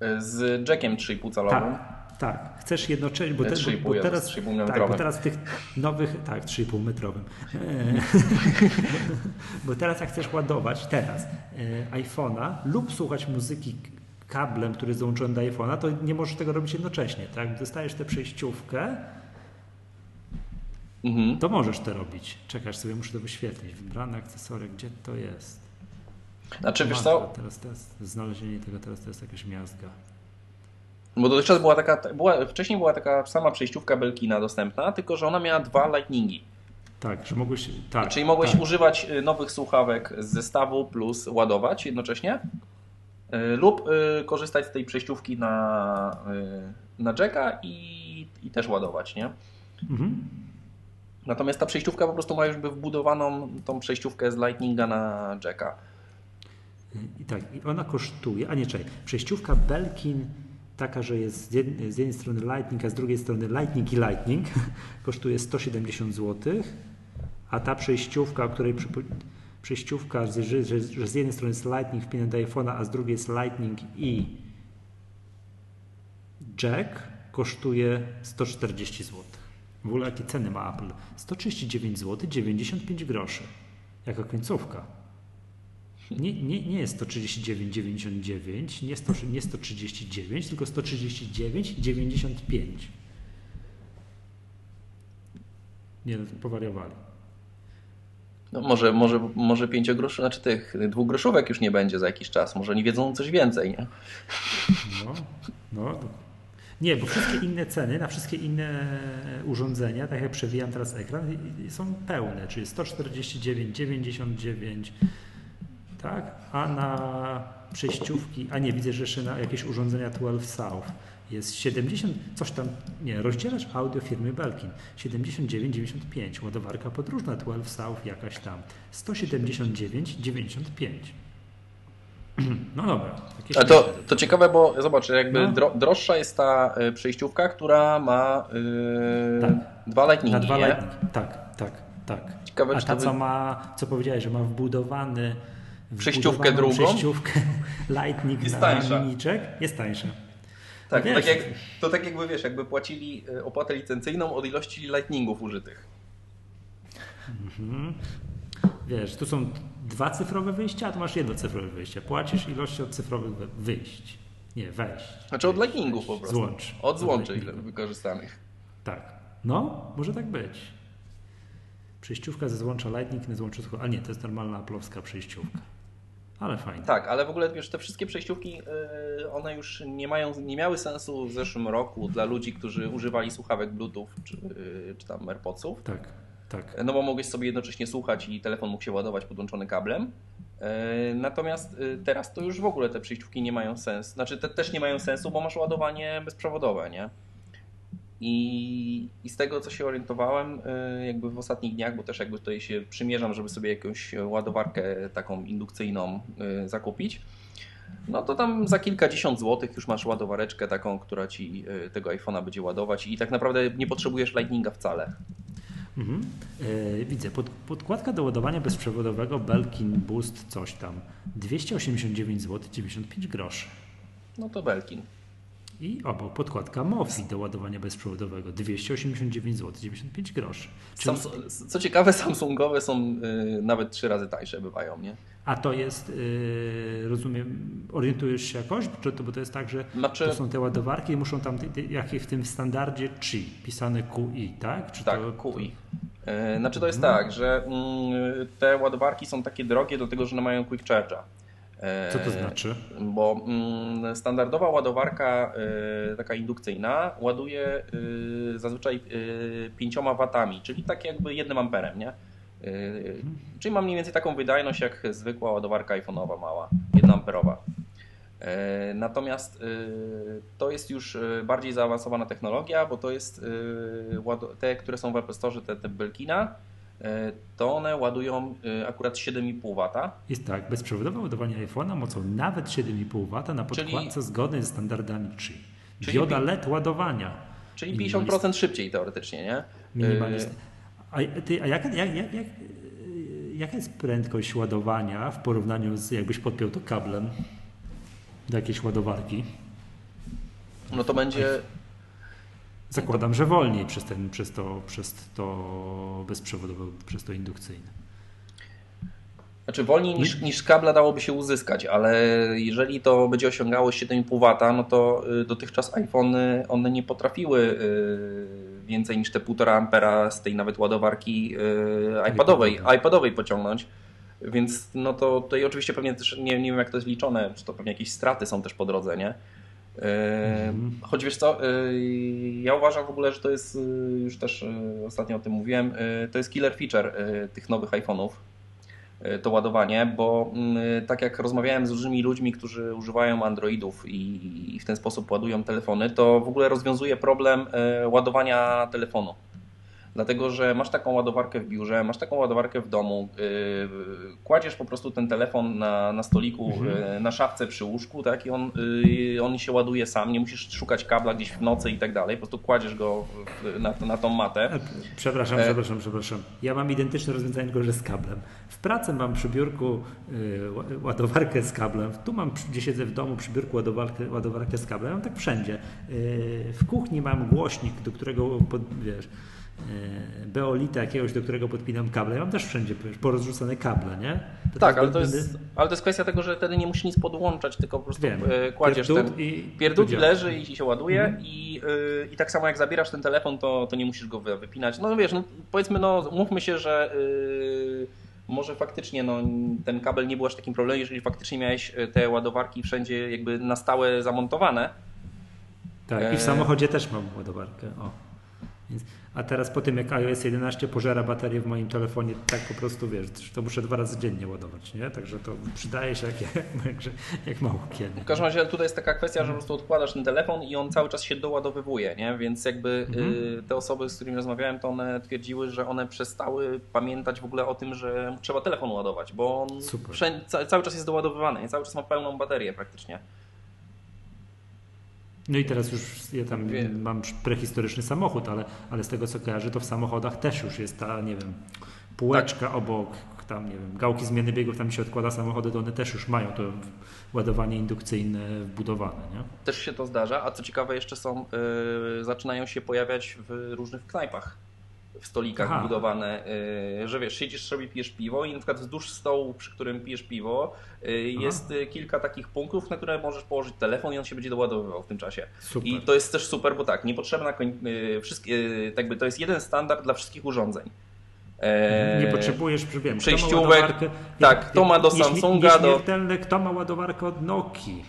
Yy, Z jackiem 3,5 calowym. Tak, tak. Chcesz jednocześnie, bo, te, 3,5, bo, bo teraz, z 3,5 tak, bo teraz tych nowych, tak, 3,5 metrowym. E, bo teraz jak chcesz ładować, teraz e, iPhone'a lub słuchać muzyki kablem, który jest załączony do iPhone'a, to nie możesz tego robić jednocześnie, tak? Dostajesz tę przejściówkę, Mhm. to możesz to robić. Czekasz sobie, muszę to wyświetlić. Wybrane akcesoria, gdzie to jest? Znaczy, wiesz co? Teraz, znalezienie tego, teraz to jest jakaś miazga. Bo dotychczas była taka, była, wcześniej była taka sama przejściówka Belkina dostępna, tylko że ona miała dwa lightningi. Tak, że mogłeś. Tak, Czyli mogłeś tak. używać y, nowych słuchawek z zestawu plus ładować jednocześnie y, lub y, korzystać z tej przejściówki na, na jacka i, i też ładować, nie? Mhm. Natomiast ta przejściówka po prostu ma już by wbudowaną tą przejściówkę z Lightninga na jacka. I tak, i ona kosztuje, a nie czekaj, przejściówka Belkin taka, że jest z jednej, z jednej strony Lightning, a z drugiej strony Lightning i Lightning kosztuje 170 zł, a ta przejściówka, o której przypo- przejściówka, że, że, że z jednej strony jest Lightning wpinany do iPhone'a, a z drugiej jest Lightning i jack kosztuje 140 zł. W ogóle jakie ceny ma Apple? 139 zł, 95 groszy. Jaka końcówka. Nie, nie, nie jest 139,99, nie, 100, nie 139, tylko 139,95. Nie, no, powariowali. No może, może, może pięciogroszy, znaczy tych dwugroszówek już nie będzie za jakiś czas. Może nie wiedzą coś więcej, nie? No, no. Nie, bo wszystkie inne ceny na wszystkie inne urządzenia, tak jak przewijam teraz ekran, są pełne, czyli 149,99, tak? A na przejściówki, a nie, widzę, że jeszcze na jakieś urządzenia 12 South jest 70, coś tam, nie, rozdzielacz audio firmy Belkin, 79,95, ładowarka podróżna 12 South jakaś tam, 179,95. No dobra. Ale to, to ciekawe, bo zobacz, jakby No. dro, droższa jest ta y, przejściówka, która ma y, Tak. dwa lightningi, Na dwa nie? lightning. Tak, tak, tak. Ciekawe, A ta, to co ma, co powiedziałeś, że ma wbudowany Przejściówkę drugą? Przejściówkę lightning Jest na tańsza. miniczek, jest tańsza. Tak, Wiesz. tak, jak, to tak jakby wiesz, jakby płacili y, opłatę licencyjną od ilości lightningów użytych. Wiesz, tu są dwa cyfrowe wyjścia, a tu masz jedno cyfrowe wyjście. Płacisz ilością cyfrowych wy- wyjść. Nie, wejść. Znaczy od lightningów po prostu. Złącz. Od złączy lightningów. wykorzystanych. Tak. No, może tak być. Przejściówka ze złącza Lightning, nie złącza tylko. A nie, to jest normalna aplowska przejściówka. Ale fajnie. Tak, ale w ogóle wiesz, te wszystkie przejściówki, y, one już nie mają, nie miały sensu w zeszłym roku dla ludzi, którzy używali słuchawek Bluetooth czy, y, czy tam AirPodsów. Tak, tak. No bo mogłeś sobie jednocześnie słuchać i telefon mógł się ładować podłączony kablem. E, Natomiast y, teraz to już w ogóle te przejściówki nie mają sensu. Znaczy te też nie mają sensu, bo masz ładowanie bezprzewodowe, nie? I, I z tego co się orientowałem y, jakby w ostatnich dniach, bo też jakby tutaj się przymierzam, żeby sobie jakąś ładowarkę taką indukcyjną zakupić, no to tam za kilkadziesiąt złotych już masz ładowareczkę taką, która ci tego iPhone'a będzie ładować i tak naprawdę nie potrzebujesz lightninga wcale. Mhm. E, widzę, pod, podkładka do ładowania bezprzewodowego Belkin Boost coś tam 289 zł 95 groszy. No to Belkin. I obok podkładka Mofi do ładowania bezprzewodowego 289 zł 95 groszy. Czyli, Samsu- co ciekawe, Samsungowe są y, nawet trzy razy tańsze bywają, nie? A to jest, y, rozumiem, orientujesz się jakoś? Czy to, bo to jest tak, że Znaczy, to są te ładowarki i muszą tam, ty- ty- jak w tym standardzie CHI, pisane QI, tak? Czy tak, to, QI. Y, Znaczy to jest tak, że mm, te ładowarki są takie drogie do tego, że one mają quick charge'a. Y, Co to znaczy? Bo mm, standardowa ładowarka y, taka indukcyjna ładuje y, zazwyczaj y, 5 watami, czyli tak jakby jednym amperem, nie? Y, Czyli ma mniej więcej taką wydajność jak zwykła ładowarka iPhone'owa mała, 1 amperowa. E, Natomiast y, to jest już bardziej zaawansowana technologia, bo to jest te, które są w Apple Store, te, te Belkina, to one ładują akurat 7,5 W. Jest tak, bezprzewodowe ładowanie iPhone'a mocą nawet 7,5 W na Czyli- podkładce zgodnej ze standardami. Czyli Dioda LED ładowania. Czyli 50% szybciej teoretycznie, nie? Minimalist. A, ty, a jaka, jak, jak, jak, jaka jest prędkość ładowania w porównaniu z jakbyś podpiął to kablem do jakiejś ładowarki? No to będzie. Zakładam, że wolniej przez, ten, przez, to, przez to bezprzewodowe, przez to indukcyjne. Znaczy wolniej niż, niż z kabla dałoby się uzyskać, ale jeżeli to będzie osiągało 7,5 W, no to y, dotychczas iPhony one nie potrafiły y, więcej niż te 1,5 ampera z tej nawet ładowarki y, iPadowej, iPadowej pociągnąć. Więc no to tutaj oczywiście pewnie też nie, nie wiem jak to jest liczone, czy to pewnie jakieś straty są też po drodze, nie? Choć wiesz co, ja uważam w ogóle, że to jest, już też ostatnio o tym mówiłem, to jest killer feature tych nowych iPhone'ów E, to ładowanie, bo mm, tak jak rozmawiałem z różnymi ludźmi, którzy używają Androidów i w ten sposób ładują telefony, to w ogóle rozwiązuje problem e, ładowania telefonu. Dlatego, że masz taką ładowarkę w biurze, masz taką ładowarkę w domu, yy, kładziesz po prostu ten telefon na, na stoliku, mhm. yy, na szafce przy łóżku, tak, i on, yy, on się ładuje sam, nie musisz szukać kabla gdzieś w nocy i tak dalej, po prostu kładziesz go na, na tą matę. E, przepraszam, e... przepraszam, przepraszam. Ja mam identyczne rozwiązanie, tylko że z kablem. W pracy mam przy biurku ładowarkę z kablem, tu mam, gdzie siedzę w domu, przy biurku ładowarkę, ładowarkę z kablem, mam tak wszędzie. W kuchni mam głośnik, do którego, pod, wiesz, beolita jakiegoś, do którego podpinam kable. Ja mam też wszędzie porozrzucane kable, nie? To tak, ale to, jest, ale to jest kwestia tego, że wtedy nie musisz nic podłączać, tylko po prostu Wiem. E, kładziesz pierdut ten i pierdut leży i się ładuje mhm. i, yy, i tak samo jak zabierasz ten telefon, to, to nie musisz go wypinać. No wiesz, no, powiedzmy, no mówmy się, że yy, może faktycznie no, ten kabel nie był aż takim problemem, jeżeli faktycznie miałeś te ładowarki wszędzie jakby na stałe zamontowane. Tak, i w samochodzie też mam ładowarkę. O. Więc a teraz po tym jak iOS 11 pożera baterię w moim telefonie, tak po prostu wiesz, to muszę dwa razy dziennie ładować, nie? Także to przydaje się jak, jak, jak mało kiedy. W każdym razie tutaj jest taka kwestia, że po prostu odkładasz ten telefon i on cały czas się doładowywuje, nie? Więc jakby mhm. y, te osoby, z którymi rozmawiałem, to one twierdziły, że one przestały pamiętać w ogóle o tym, że trzeba telefon ładować, bo on cały czas jest doładowywany, nie? cały czas ma pełną baterię praktycznie. No i teraz już ja tam Wiem. mam prehistoryczny samochód, ale, ale z tego co kojarzę, to w samochodach też już jest ta, nie wiem, półeczka tak. obok, tam, nie wiem, gałki zmiany biegów, tam się odkłada samochody, to one też już mają to ładowanie indukcyjne wbudowane, nie? Też się to zdarza, a co ciekawe jeszcze są, yy, zaczynają się pojawiać w różnych knajpach w stolikach Aha. budowane, y, że wiesz, siedzisz sobie, pijesz piwo i na przykład wzdłuż stołu, przy którym pijesz piwo, y, jest Aha. kilka takich punktów, na które możesz położyć telefon i on się będzie doładowywał w tym czasie. Super. I to jest też super, bo tak, niepotrzebna, y, wszystkie, jakby to jest jeden standard dla wszystkich urządzeń. Mhm. Nie potrzebujesz, wiem, przejściówek. Tak, kto ma do Samsunga, do. Kto ma ładowarkę od Nokii.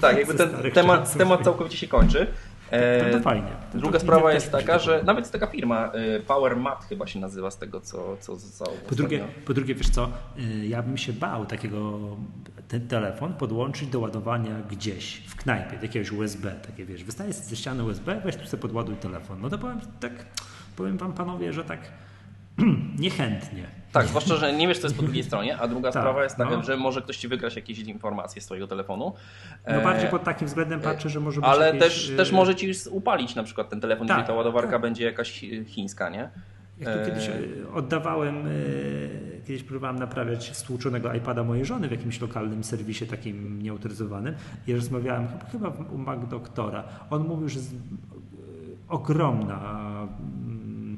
Tak, jakby ten temat, temat całkowicie się kończy. E, to fajnie. To druga sprawa jest taka, że nawet jest taka firma, y, Power Mat chyba się nazywa z tego, co, co zostało. Po drugie, po drugie, wiesz co, y, ja bym się bał takiego, ten telefon podłączyć do ładowania gdzieś, w knajpie, jakiegoś USB, takie wiesz, wystaje ze ściany USB, weź tu sobie podładuj telefon. No to powiem tak, powiem wam panowie, że tak niechętnie. Tak, zwłaszcza, że nie wiesz, co jest po drugiej stronie, a druga tak, sprawa jest taka, no. że może ktoś ci wygrać jakieś informacje z twojego telefonu. No bardziej pod takim względem patrzę, że może być Ale jakieś... też, też może ci upalić na przykład ten telefon, tak, jeżeli ta ładowarka tak. będzie jakaś chińska, nie? Jak to kiedyś oddawałem, kiedyś próbowałem naprawiać stłuczonego iPada mojej żony w jakimś lokalnym serwisie takim nieautoryzowanym i rozmawiałem chyba u Mac Doktora. On mówił, że jest ogromna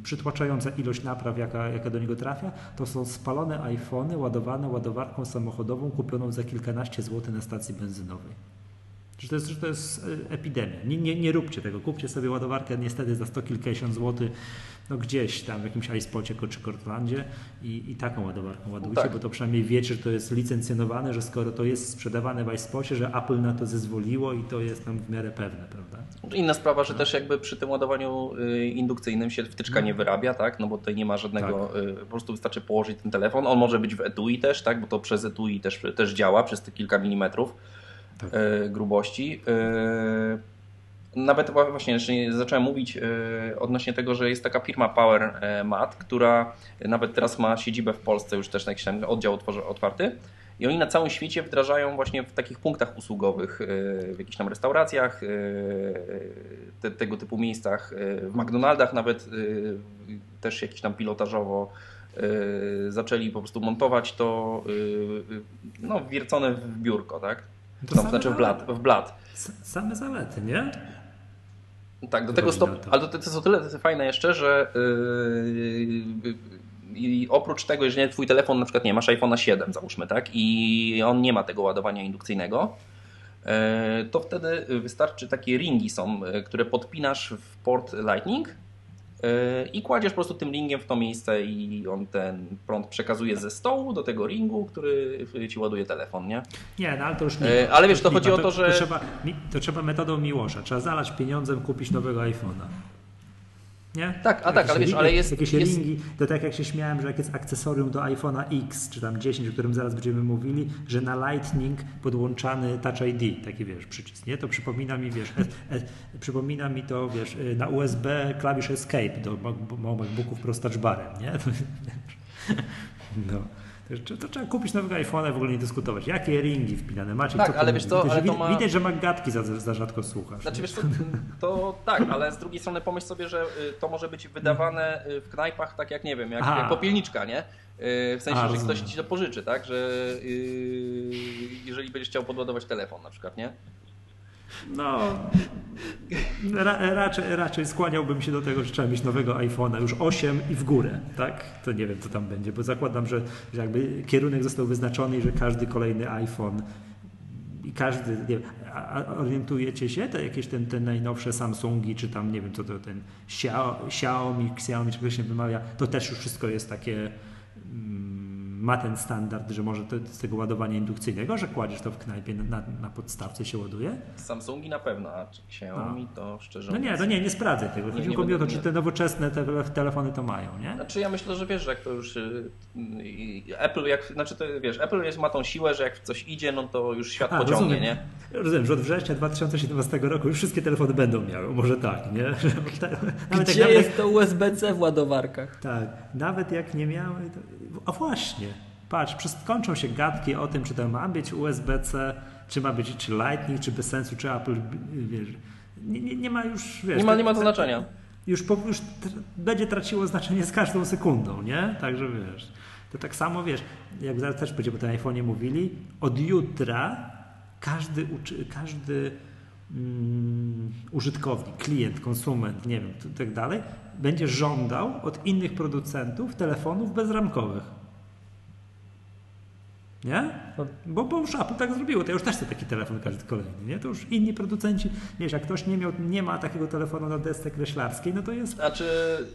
przytłaczająca ilość napraw, jaka, jaka do niego trafia, to są spalone iPhony ładowane ładowarką samochodową kupioną za kilkanaście złotych na stacji benzynowej. Że to jest, że to jest e, epidemia. Nie, nie, nie róbcie tego. Kupcie sobie ładowarkę niestety za sto kilkadziesiąt złotych no gdzieś tam w jakimś iSpocie czy Cortlandzie i, i taką ładowarką ładujcie, tak. bo to przynajmniej wiecie, że to jest licencjonowane, że skoro to jest sprzedawane w iSpocie, że Apple na to zezwoliło i to jest tam w miarę pewne, prawda? Inna sprawa, że no. też jakby przy tym ładowaniu y, indukcyjnym się wtyczka no. nie wyrabia, tak? No bo tutaj nie ma żadnego, tak. Y, po prostu wystarczy położyć ten telefon. On może być w etui też, tak? Bo to przez etui też, też działa, przez te kilka milimetrów tak. Y, grubości nawet właśnie zacząłem mówić e, odnośnie tego, że jest taka firma Power e, Mat, która nawet teraz ma siedzibę w Polsce, już też jakiś tam oddział otwarty. I oni na całym świecie wdrażają właśnie w takich punktach usługowych, e, w jakichś tam restauracjach, te, tego typu miejscach, w McDonaldach nawet też jakiś tam pilotażowo zaczęli po prostu montować to no, wiercone w biurko, tak? To no, znaczy w blat, w blat. Same zalety, nie? Tak, do tego stopnia. Ale to, jest o tyle fajne jeszcze, że yy, i oprócz tego, jeżeli twój telefon na przykład nie masz iPhone'a 7 załóżmy, tak, i on nie ma tego ładowania indukcyjnego, yy, to wtedy wystarczy takie ringi są, yy, które podpinasz w port Lightning I kładziesz po prostu tym ringiem w to miejsce i on ten prąd przekazuje ze stołu do tego ringu, który ci ładuje telefon, nie? Nie, no ale to już nie. E, ale wiesz, to już chodzi nie o to, że- To trzeba, to trzeba metodą Miłosza. Trzeba zalać pieniądzem, kupić nowego iPhone'a. Nie? Tak, a tak, ale wiesz, ale jest- Jakieś jest- ringi, to tak jak się śmiałem, że jak jest akcesorium do iPhone'a X, czy tam 10, o którym zaraz będziemy mówili, że na Lightning podłączany Touch ID, taki wiesz, przycisk, nie? To przypomina mi, wiesz, e, e, przypomina mi to, wiesz, na USB klawisz Escape do Mac- MacBooków pro z touch barem, nie? No. To, trzeba kupić nowego iPhone'a i w ogóle nie dyskutować. Jakie ringi wpinane macie? Tak, ale wiesz co, Widać, ale to ma- widać, że Maggatki za, za rzadko słuchasz. Znaczy wiesz co, to tak, ale z drugiej strony pomyśl sobie, że y, to może być wydawane y, w knajpach tak jak nie wiem, jak, jak popielniczka, nie? Y, W sensie, A, że ktoś ci to pożyczy, tak? Że y, jeżeli będziesz chciał podładować telefon na przykład, nie? No, ra, raczej, raczej skłaniałbym się do tego, że trzeba mieć nowego iPhone'a, już 8 i w górę, tak? To nie wiem, co tam będzie, bo zakładam, że, że jakby kierunek został wyznaczony i że każdy kolejny iPhone i każdy, nie wiem, orientujecie się, te jakieś ten, te najnowsze Samsungi, czy tam, nie wiem, co to ten Xiao- Xiaomi, Xiaomi, czy jak się wymawia, to też już wszystko jest takie mm, ma ten standard, że może to, z tego ładowania indukcyjnego, że kładziesz to w knajpie na, na, podstawce się ładuje? Samsungi na pewno, a czy Xiaomi to szczerze No nie, mówiąc- no nie, nie sprawdzę tego. Nie, Chodzi nie mi o to, czy te nowoczesne te telefony to mają, nie? Znaczy ja myślę, że wiesz, że jak to już y, Apple, jak, znaczy to wiesz, Apple jest, ma tą siłę, że jak w coś idzie, no to już świat A, pociągnie, rozumiem. nie? Rozumiem, że od września 2017 roku już wszystkie telefony będą miały, może tak, nie? Nawet Gdzie jak, jest to USB-C w ładowarkach? Tak, nawet jak nie miały. To... A właśnie, patrz, kończą się gadki o tym, czy to ma być USB-C, czy ma być czy Lightning, czy bez sensu, czy Apple, wiesz. Nie, nie, nie ma już, wiesz. Nie ma, nie ma to znaczenia. już, po, już będzie traciło znaczenie z każdą sekundą, nie? Także wiesz. To tak samo wiesz, jak zaraz też będziemy o tym iPhone'ie mówili, od jutra każdy, każdy mm, użytkownik, klient, konsument, nie wiem, tak dalej, będzie żądał od innych producentów telefonów bezramkowych. Nie? No. Bo, bo już Apple tak zrobiło, to ja już też chcę taki telefon każdy kolejny, nie? To już inni producenci, wiesz, jak ktoś nie, miał, nie ma takiego telefonu na desce kreślarskiej, no to jest Znaczy,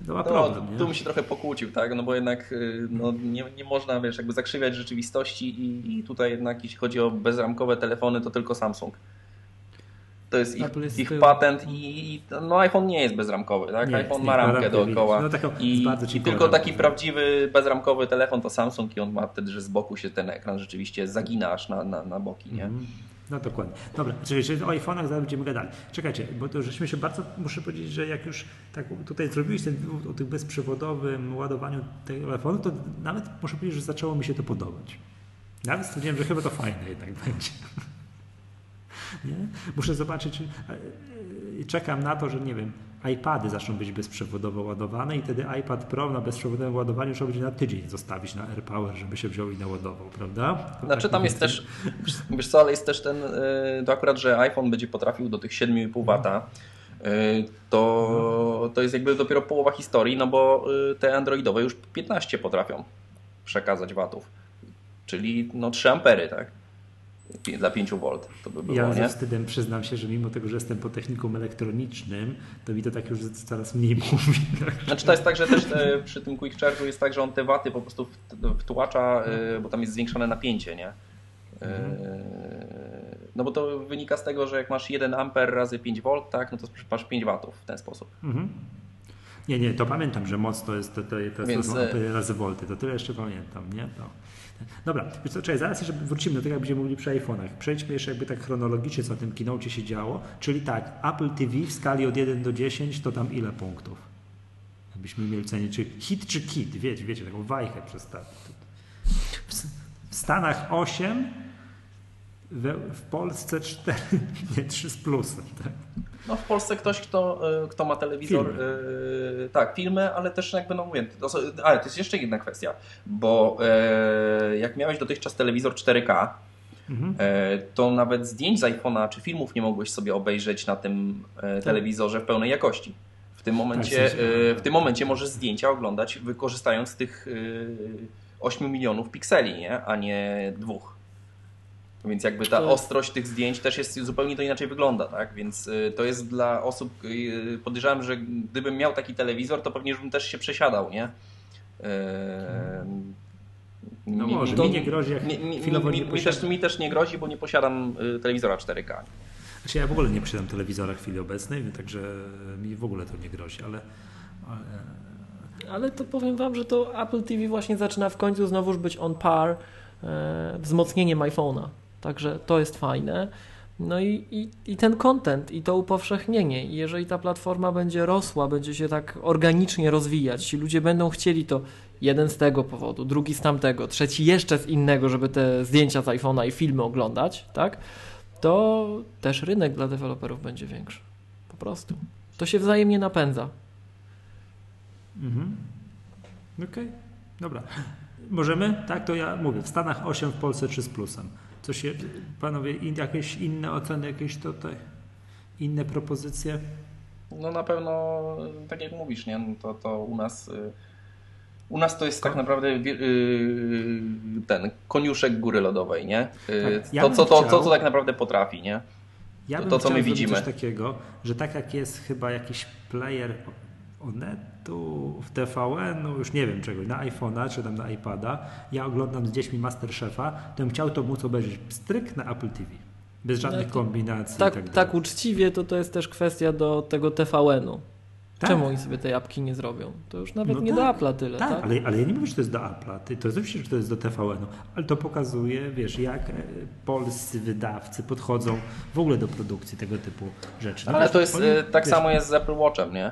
To ma no, problem, nie? tu mi się trochę pokłócił, tak? No bo jednak y, no, nie, nie można, wiesz, jakby zakrzywiać rzeczywistości i, i tutaj jednak jeśli chodzi o bezramkowe telefony, to tylko Samsung. To jest ich, jest ich patent i no iPhone nie jest bezramkowy, tak? Nie, iPhone nie, ma ramkę dookoła. No taką i, i tylko taki prawdziwy bezramkowy telefon to Samsung i on ma wtedy, że z boku się ten ekran rzeczywiście zagina aż na, na, na boki, nie? Mhm. No dokładnie. Dobra, czyli, o iPhone'ach zaraz będziemy gadali. Czekajcie, bo to żeśmy się bardzo, muszę powiedzieć, że jak już tak tutaj zrobiłeś ten o tym bezprzewodowym ładowaniu telefonu, to nawet muszę powiedzieć, że zaczęło mi się to podobać. Nawet stwierdziłem, że chyba to fajne jednak będzie. Nie? Muszę zobaczyć, e, e, czekam na to, że nie wiem, iPady zaczną być bezprzewodowo ładowane i wtedy iPad Pro na bezprzewodowym ładowaniu trzeba będzie na tydzień zostawić na AirPower, żeby się wziął i naładował, prawda? To Znaczy tak tam jest też, wiesz co, ale jest też ten, y, to akurat, że iPhone będzie potrafił do tych 7,5 wata, y, to, to jest jakby dopiero połowa historii, no bo te androidowe już 15 potrafią przekazać watów, czyli no 3 ampery, tak? Dla 5 V to by było, Ja ze nie? wstydem przyznam się, że mimo tego, że jestem po technikum elektronicznym, to mi to tak już coraz mniej mówi. Znaczy to jest tak, że też e, przy tym Quick Charge'u jest tak, że on te waty po prostu wtłacza, e, bo tam jest zwiększone napięcie, nie? E, No bo to wynika z tego, że jak masz 1 amper razy 5 V, tak, no to masz 5 watów w ten sposób. Mhm. Nie, nie, to pamiętam, że moc to jest to, to, to, Więc, to są ampery razy volty, to tyle jeszcze pamiętam, nie? No. Dobra, wiesz co, czekaj, zaraz jeszcze wrócimy do tego, jak będziemy mówili przy iPhone'ach. Przejdźmy jeszcze jakby tak chronologicznie, co na tym keynote się działo. Czyli tak, Apple TV w skali od 1 do 10 to tam ile punktów? Jakbyśmy mieli cenić, czy hit czy kit, wiecie, wiecie, taką wajchę przedstawić. W, Stanach 8, we, w Polsce 4, nie 3 z plusem. Tak? No w Polsce ktoś, kto, e, kto ma telewizor, Filmy. e, tak, filmy, ale też jakby no mówię, to, ale to jest jeszcze jedna kwestia, bo e, jak miałeś dotychczas telewizor 4K, Mhm. To nawet zdjęć z iPhone'a czy filmów nie mogłeś sobie obejrzeć na tym e, telewizorze w pełnej jakości. W tym momencie, Tak, w w tym momencie możesz zdjęcia oglądać wykorzystując tych e, 8 milionów pikseli, nie? a nie dwóch. Więc jakby ta ostrość tych zdjęć też jest zupełnie to inaczej wygląda, tak? Więc y, to jest dla osób, y, podejrzewam, że gdybym miał taki telewizor, to pewnie bym też się przesiadał, nie? Eee, No mi- może, mi- mi nie grozi, jak mi, mi, chwilowo mi, nie mi, też, mi też nie grozi, bo nie posiadam y, telewizora 4K. Znaczy ja w ogóle nie posiadam telewizora w chwili obecnej, także mi w ogóle to nie grozi, ale, ale Ale to powiem wam, że to Apple TV właśnie zaczyna w końcu znowuż być on par e, wzmocnieniem iPhone'a. Także to jest fajne. No i, i, i ten content, i to upowszechnienie. I jeżeli ta platforma będzie rosła, będzie się tak organicznie rozwijać, ci ludzie będą chcieli to jeden z tego powodu, drugi z tamtego, trzeci jeszcze z innego, żeby te zdjęcia z iPhone'a i filmy oglądać, tak? To też rynek dla deweloperów będzie większy. Po prostu. To się wzajemnie napędza. Mhm. Okej, dobra. Możemy? Tak, to ja mówię. W Stanach 8, w Polsce 3 z plusem. Co się, panowie, in, jakieś inne oceny, jakieś tutaj, inne propozycje? No na pewno, tak jak mówisz, nie? No to, to u nas... y, U nas to jest tak naprawdę wie- y, ten koniuszek góry lodowej, nie? Y, Tak, ja to, co, to, chciał- to, co tak naprawdę potrafi, nie? Ja To- bym to, co my widzimy. coś takiego, że tak jak jest chyba jakiś player Onetu, w TVN-u, już nie wiem czego, na iPhone'a czy tam na iPada, ja oglądam z dziećmi Masterchefa, to bym chciał to móc obejrzeć stryk na Apple TV. Bez żadnych to- kombinacji Tak, tak tak, uczciwie to to jest też kwestia do tego TVN-u. Tak. Czemu oni sobie tej apki nie zrobią? To już nawet No nie tak, do Apple'a tyle, tak? Tak, ale, ale ja nie mówię, że to jest do Apple'a, ty- to jest oczywiście, że to jest do TVN-u, ale to pokazuje, wiesz, jak e, polscy wydawcy podchodzą w ogóle do produkcji tego typu rzeczy. No Ale wiesz, to jest, y, tak wiesz, samo jest z Apple Watchem, nie?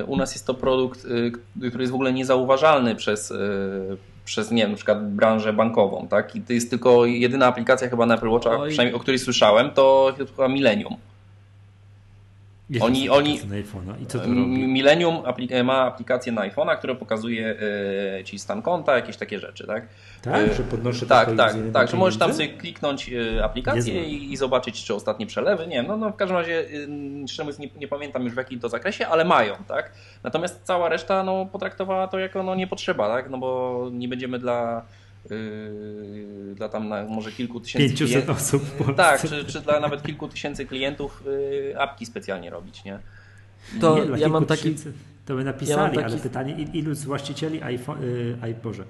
Y, U nas jest to produkt, y, który jest w ogóle niezauważalny przez, y, przez nie wiem, na przykład branżę bankową, tak? I to jest tylko jedyna aplikacja chyba na Apple Watcha, przynajmniej o której słyszałem, to chyba Millennium. Jest oni- oni- iPhone'a i co to robi? Millennium apli- ma aplikację na iPhone'a, która pokazuje y, ci stan konta, jakieś takie rzeczy, tak? Tak, Y, że podnoszę tak, tak, tak, że możesz tam sobie kliknąć y, aplikację i, i zobaczyć, czy ostatnie przelewy. Nie, no, no w każdym razie, y, szczerze nie, nie pamiętam już w jakim to zakresie, ale mają, tak? Natomiast cała reszta no, potraktowała to jako no, nie potrzeba, tak? No bo nie będziemy dla, y, dla tam na, może kilku tysięcy 500 klien- osób w Polsce. Tak, czy, czy dla nawet kilku tysięcy klientów y, apki specjalnie robić, nie? To Nie, dla ja mam kilku taki... tysięcy To by napisali, ja taki- ale pytanie, il- ilu z właścicieli iPhone, y, i Boże,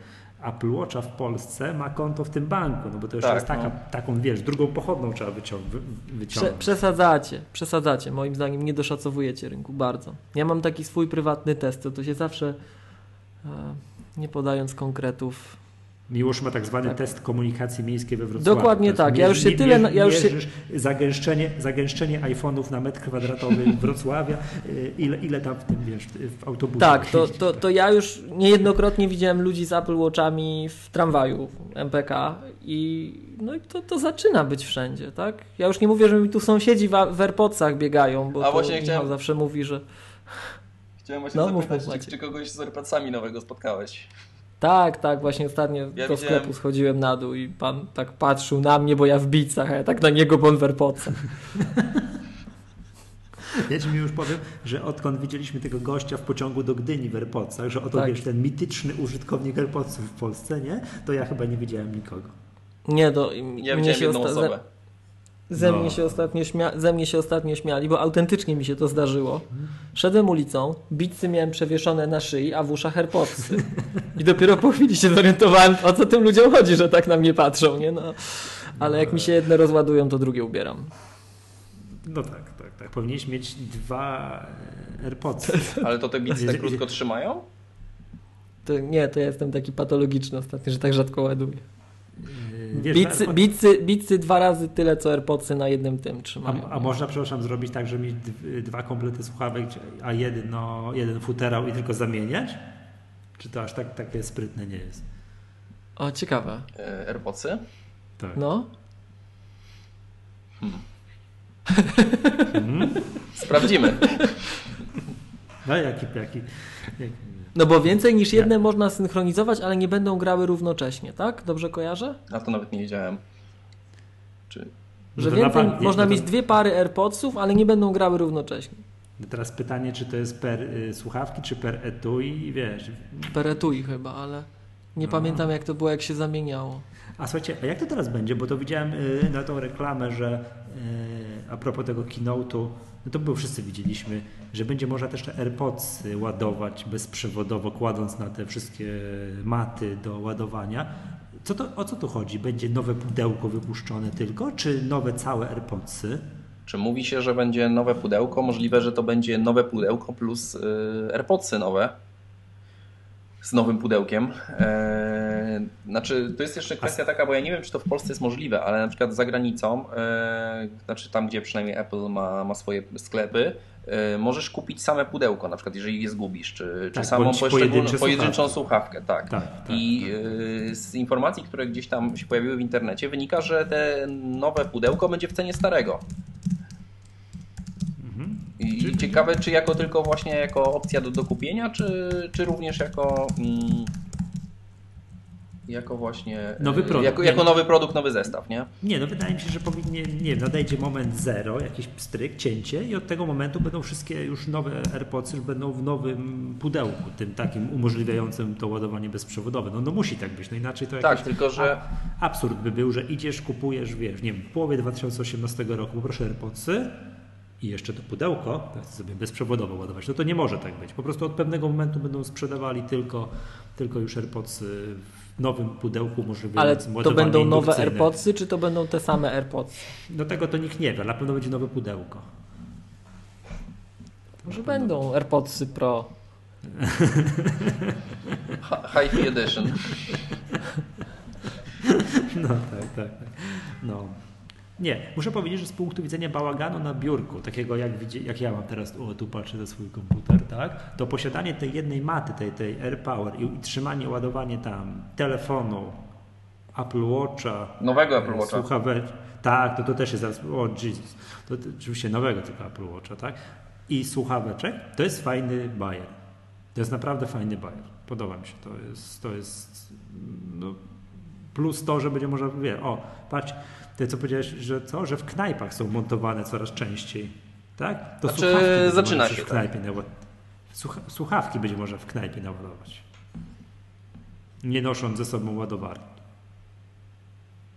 Apple Watcha w Polsce ma konto w tym banku, no bo to już Tak, jest taka, no. taką, wiesz, drugą pochodną trzeba wyciąg- wy- Prze, wyciągnąć. przesadzacie, przesadzacie. Moim zdaniem nie doszacowujecie rynku bardzo. Ja mam taki swój prywatny test, to, to się zawsze, e, nie podając konkretów, Miłosz ma tak zwany Tak. test komunikacji miejskiej we Wrocławiu. Dokładnie tak. Ja już się mierzy- tyle- mierzy- ja już się- Zagęszczenie, zagęszczenie iPhone'ów na metr kwadratowy Wrocławia, y, ile, ile tam w tym, wiesz, w autobusie. Tak, to, to, to ja już niejednokrotnie widziałem ludzi z Apple Watchami w tramwaju w MPK i no i to, to zaczyna być wszędzie, tak? Ja już nie mówię, że mi tu sąsiedzi w, w AirPodsach biegają, bo A to właśnie Michał chciałem- zawsze mówi, że Chciałem właśnie No, zapytać, czy, czy kogoś z AirPodsami nowego spotkałeś? Tak, tak, właśnie ostatnio Ja do widziałem- sklepu schodziłem na dół i pan tak patrzył na mnie, bo ja w bicach, a ja tak na niego, bo on w AirPodsach. Ja ci mi już powiem, że odkąd widzieliśmy tego gościa w pociągu do Gdyni w AirPodsach, że oto Tak. wiesz, ten mityczny użytkownik AirPodsów w Polsce, nie? To ja chyba nie widziałem nikogo. Nie, to Ja mnie widziałem się jedną osta- osobę. Ze, No. mnie się ostatnio śmia- ze mnie się ostatnio śmiali, bo autentycznie mi się to zdarzyło. Szedłem ulicą, bicy miałem przewieszone na szyi, a w uszach AirPodsy. I dopiero po chwili się zorientowałem, o co tym ludziom chodzi, że tak na mnie patrzą, nie? No. Ale jak mi się jedne rozładują, to drugie ubieram. No tak, tak, tak. Powinieneś mieć dwa e, AirPodsy. Ale to te bicy tak krótko trzymają? To, nie, to ja jestem taki patologiczny ostatnio, że tak rzadko ładuję. Wiesz, Bicy, AirPod- bicy, bicy dwa razy tyle, co AirPodsy na jednym tym trzymają. a, a można, przepraszam, zrobić tak, że mieć dwa komplety słuchawek, a jedno, jeden futerał i tylko zamieniać? Czy to aż tak takie sprytne nie jest? O, ciekawe. E, AirPodsy? Tak. No. Sprawdzimy. No jaki, jaki, jaki No bo więcej niż jedne można synchronizować, ale nie będą grały równocześnie, tak? Dobrze kojarzę? A to nawet nie wiedziałem. Czy... No Że na więcej, pan- nie, można no to- mieć dwie pary AirPodsów, ale nie będą grały równocześnie. Teraz pytanie, czy to jest per y, słuchawki, czy per etui i wiesz, Per etui chyba, ale... Nie No. pamiętam jak to było, jak się zamieniało. A słuchajcie, a jak to teraz będzie? Bo to widziałem y, na tą reklamę, że y, a propos tego keynote'u, no to było wszyscy widzieliśmy, że będzie można też te AirPods ładować bezprzewodowo, kładąc na te wszystkie maty do ładowania. Co to, o co tu chodzi? Będzie nowe pudełko wypuszczone tylko, czy nowe całe AirPodsy? Czy mówi się, że będzie nowe pudełko? Możliwe, że to będzie nowe pudełko plus y, AirPodsy nowe z nowym pudełkiem. E, znaczy, to jest jeszcze kwestia taka, bo ja nie wiem, czy to w Polsce jest możliwe, ale na przykład za granicą, e, znaczy tam, gdzie przynajmniej Apple ma, ma swoje sklepy, e, możesz kupić same pudełko, na przykład jeżeli je zgubisz, czy, czy Tak, samą poszczególną, pojedyncze pojedynczą słuchawki. słuchawkę. Tak. Tak, tak, I y, z informacji, które gdzieś tam się pojawiły w internecie, wynika, że te nowe pudełko będzie w cenie starego. I Czyli- ciekawe, czy jako tylko właśnie jako opcja do dokupienia, czy, czy również jako mm, jako właśnie Nowy y, produkt. Jako, jako no. nowy produkt, nowy zestaw, nie? Nie, no wydaje mi się, że powinien, nie wiem, nadejdzie moment zero, jakiś stryk, cięcie i od tego momentu będą wszystkie już nowe AirPods już będą w nowym pudełku, tym takim umożliwiającym to ładowanie bezprzewodowe. No, no musi tak być, no inaczej to Tak, jakiś tylko że absurd by był, że idziesz, kupujesz, wiesz, nie wiem, w połowie 2018 roku poproszę AirPodsy i jeszcze to pudełko, sobie bezprzewodowo ładować, no to nie może tak być. Po prostu od pewnego momentu będą sprzedawali tylko, tylko już AirPodsy w nowym pudełku umożliwiającym Ale to będą nowe. AirPodsy, czy to będą te same AirPods? No tego to nikt nie wie, na pewno będzie nowe pudełko. Może będą AirPodsy Pro. hi- Hi-Fi Edition. No tak, tak. tak. No. Nie, muszę powiedzieć, że z punktu widzenia bałaganu na biurku, takiego jak, jak ja mam teraz, o tu patrzę na swój komputer, tak, to posiadanie tej jednej maty, tej, tej AirPower i, i trzymanie, ładowanie tam telefonu, Apple Watcha, Nowego Apple Watcha. słuchawek, tak, to, to też jest o Jesus, to, to oczywiście nowego tylko Apple Watcha, tak, i słuchaweczek, to jest fajny bajer. To jest naprawdę fajny bajer. Podoba mi się. To jest, to jest no, plus to, że będzie można, wie, o, patrz, ty co powiedziałeś, że co, że w knajpach są montowane coraz częściej, tak? To Znaczy, słuchawki zaczyna się, w knajpie naładować. Słucha, słuchawki będzie można w knajpie naładować. Nie nosząc ze sobą ładowarki.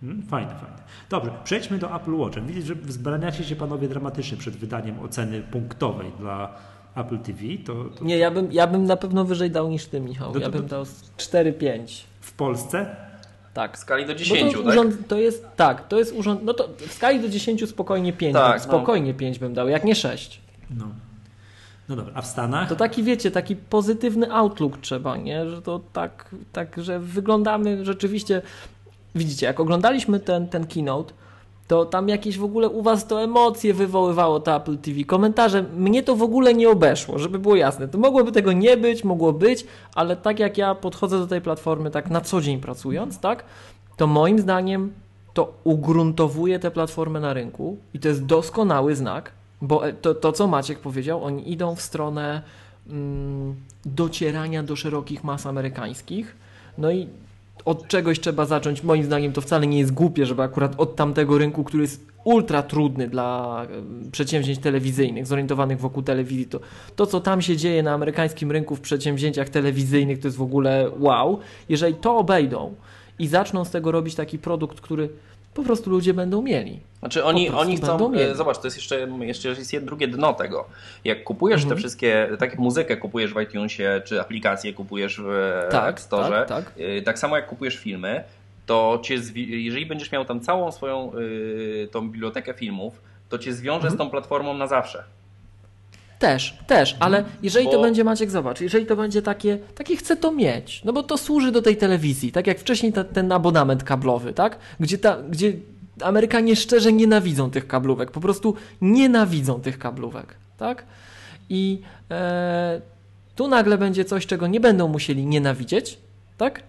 Hmm, fajne, fajne. Dobrze, przejdźmy do Apple Watcha. Widzę, że wzbraniacie się panowie dramatycznie przed wydaniem oceny punktowej dla Apple TV. To, to Nie, ja bym, ja bym na pewno wyżej dał niż ty, Michał. No Ja to- bym dał z 4-5. w Polsce Tak. W skali do Bo 10, to, tak? urząd, to jest, tak, to jest urząd, no to w skali do 10 spokojnie 5, Tak, no. spokojnie 5 bym dał, jak nie 6. No. No dobra, a w Stanach? To taki, wiecie, taki pozytywny outlook trzeba, nie? Że to tak, tak że wyglądamy rzeczywiście, widzicie, jak oglądaliśmy ten, ten keynote, to tam jakieś w ogóle u was to emocje wywoływało to Apple TV, komentarze, mnie to w ogóle nie obeszło, żeby było jasne. To mogłoby tego nie być, mogło być, ale tak jak ja podchodzę do tej platformy tak na co dzień pracując, tak, to moim zdaniem to ugruntowuje tę platformę na rynku i to jest doskonały znak, bo e, to, to co Maciek powiedział, oni idą w stronę mm, docierania do szerokich mas amerykańskich, no i od czegoś trzeba zacząć. Moim zdaniem to wcale nie jest głupie, żeby akurat od tamtego rynku, który jest ultra trudny dla przedsięwzięć telewizyjnych, zorientowanych wokół telewizji, to, to co tam się dzieje na amerykańskim rynku w przedsięwzięciach telewizyjnych, to jest w ogóle wow. Jeżeli to obejdą i zaczną z tego robić taki produkt, który po prostu ludzie będą mieli. Znaczy oni, oni chcą, mieli. e, zobacz, to jest jeszcze, jeszcze jest drugie dno tego. Jak kupujesz Mhm. te wszystkie, tak jak muzykę kupujesz w iTunesie, czy aplikacje kupujesz w e, Tak, Store, tak, tak. e, tak samo jak kupujesz filmy, to cię, jeżeli będziesz miał tam całą swoją tą bibliotekę filmów, to cię zwiąże Mhm. z tą platformą na zawsze. Też, też, ale jeżeli to Bo- będzie, Maciek, zobacz, jeżeli to będzie takie, takie chcę to mieć, no bo to służy do tej telewizji, tak jak wcześniej ta, ten abonament kablowy, tak? Gdzie, ta, gdzie Amerykanie szczerze nienawidzą tych kablówek, po prostu nienawidzą tych kablówek, tak? I e, tu nagle będzie coś, czego nie będą musieli nienawidzieć, tak?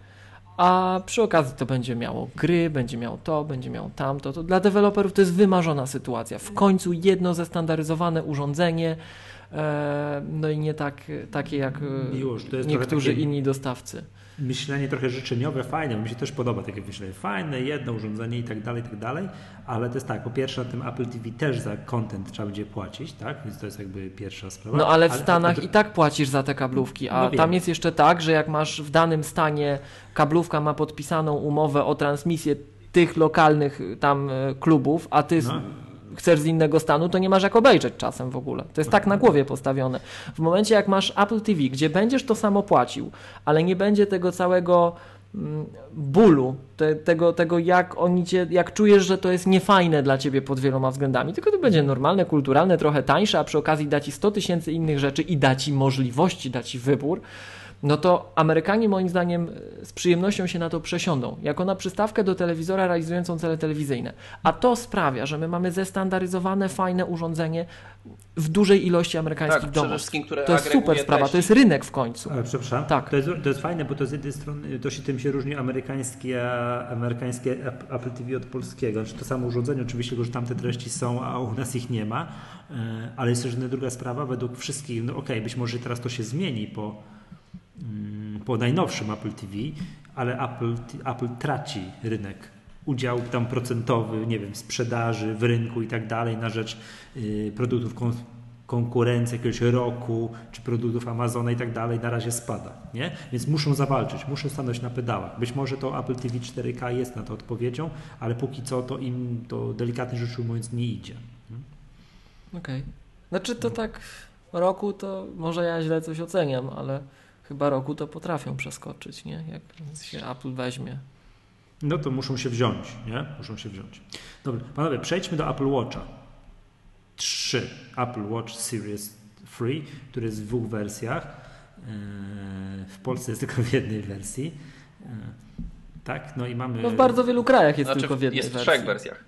A przy okazji to będzie miało gry, będzie miało to, będzie miało tamto. To dla deweloperów to jest wymarzona sytuacja. W końcu jedno zestandaryzowane urządzenie, no i nie tak, takie jak e, Już, niektórzy takie- inni dostawcy. myślenie trochę życzeniowe, fajne, mi się też podoba takie myślenie, fajne, jedno urządzenie i tak dalej, i tak dalej, ale to jest tak, po pierwsze na tym Apple TV też za content trzeba będzie płacić, tak, więc to jest jakby pierwsza sprawa. No ale w a- Stanach i tak płacisz za te kablówki, a No tam jest jeszcze tak, że jak masz w danym stanie kablówka ma podpisaną umowę o transmisję tych lokalnych tam y, klubów, a ty No. Chcesz z innego stanu, to nie masz jak obejrzeć czasem w ogóle. To jest tak na głowie postawione. W momencie jak masz Apple TV, gdzie będziesz to samo płacił, ale nie będzie tego całego mm, bólu, te, tego, tego jak oni cię, jak czujesz, że to jest niefajne dla ciebie pod wieloma względami, tylko to będzie normalne, kulturalne, trochę tańsze, a przy okazji da ci 100 tysięcy innych rzeczy i da ci możliwości, da ci wybór, no to Amerykanie moim zdaniem e, z przyjemnością się na to przesiądą, jako na przystawkę do telewizora realizującą cele telewizyjne. A to sprawia, że my mamy zestandaryzowane, fajne urządzenie w dużej ilości amerykańskich Tak, przede domów. wszystkim, które To jest super sprawa, to jest rynek w końcu. Ale przepraszam, Tak. to, jest, to jest fajne, bo to z jednej strony to się tym się różni amerykańskie, amerykańskie Ap- Apple TV od polskiego. Znaczy to samo urządzenie, oczywiście, tylko że tam te treści są, a u nas ich nie ma. E, Ale jest też jedna druga sprawa, według wszystkich, no okej, być może teraz to się zmieni po, po najnowszym Apple TV, ale Apple, Apple traci rynek. Udział tam procentowy, nie wiem, sprzedaży w rynku i tak dalej na rzecz y, produktów kon- konkurencji jakiegoś roku, czy produktów Amazona i tak dalej na razie spada, nie? Więc muszą zawalczyć, muszą stanąć na pedałach. Być może to Apple TV 4K jest na to odpowiedzią, ale póki co to im to delikatnie rzecz ujmując nie idzie. Okej. Znaczy to tak roku to może ja źle coś oceniam, ale chyba roku to potrafią przeskoczyć, nie? Jak się Apple weźmie. No to muszą się wziąć, nie? Muszą się wziąć. Dobra, panowie, przejdźmy do Apple Watcha. 3 Apple Watch Series Free, który jest w dwóch wersjach. Eee, W Polsce jest tylko w jednej wersji. Eee, Tak, no i mamy. No w bardzo wielu krajach jest Znaczy, tylko w jednej jest w wersji. trzech wersjach.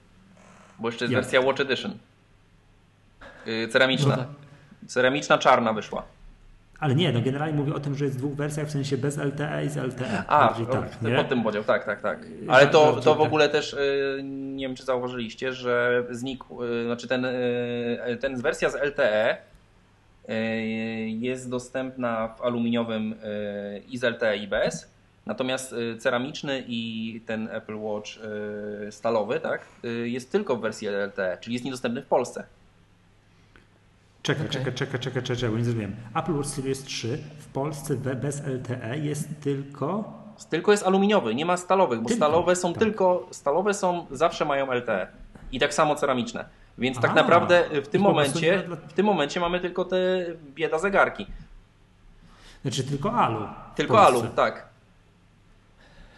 Bo jeszcze jest Jak? wersja Watch Edition. Yy, ceramiczna. No tak. Ceramiczna czarna wyszła. Ale nie, no generalnie mówię o tym, że jest w dwóch wersjach, w sensie bez LTE i z LTE. A, Bardziej tak, nie? pod tym podział, tak, tak, tak. Ale to, to w ogóle też, y, nie wiem czy zauważyliście, że znikł, y, znaczy ten, y, ten wersja z LTE jest dostępna w aluminiowym i z LTE i bez, natomiast ceramiczny i ten Apple Watch stalowy, tak, jest tylko w wersji LTE, czyli jest niedostępny w Polsce. Czekaj, Okej. czekaj, czekaj, czekaj, czekaj, bo nie zrozumiałem. Apple Watch Series 3 w Polsce bez LTE jest tylko. Tylko jest aluminiowy, nie ma stalowych, bo Tylko, stalowe są tak. tylko, stalowe są, zawsze mają LTE. I tak samo ceramiczne. Więc tak A, naprawdę w tym momencie, dla- w tym momencie mamy tylko te bieda zegarki. Znaczy tylko alu. Tylko alu, tak.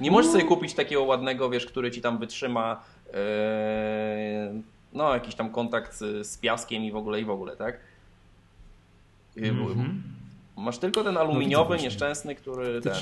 Nie możesz sobie kupić takiego ładnego, wiesz, który ci tam wytrzyma e, no jakiś tam kontakt z, z piaskiem i w ogóle i w ogóle, tak? Mhm. Masz tylko ten widzę aluminiowy, właśnie. nieszczęsny, który ten.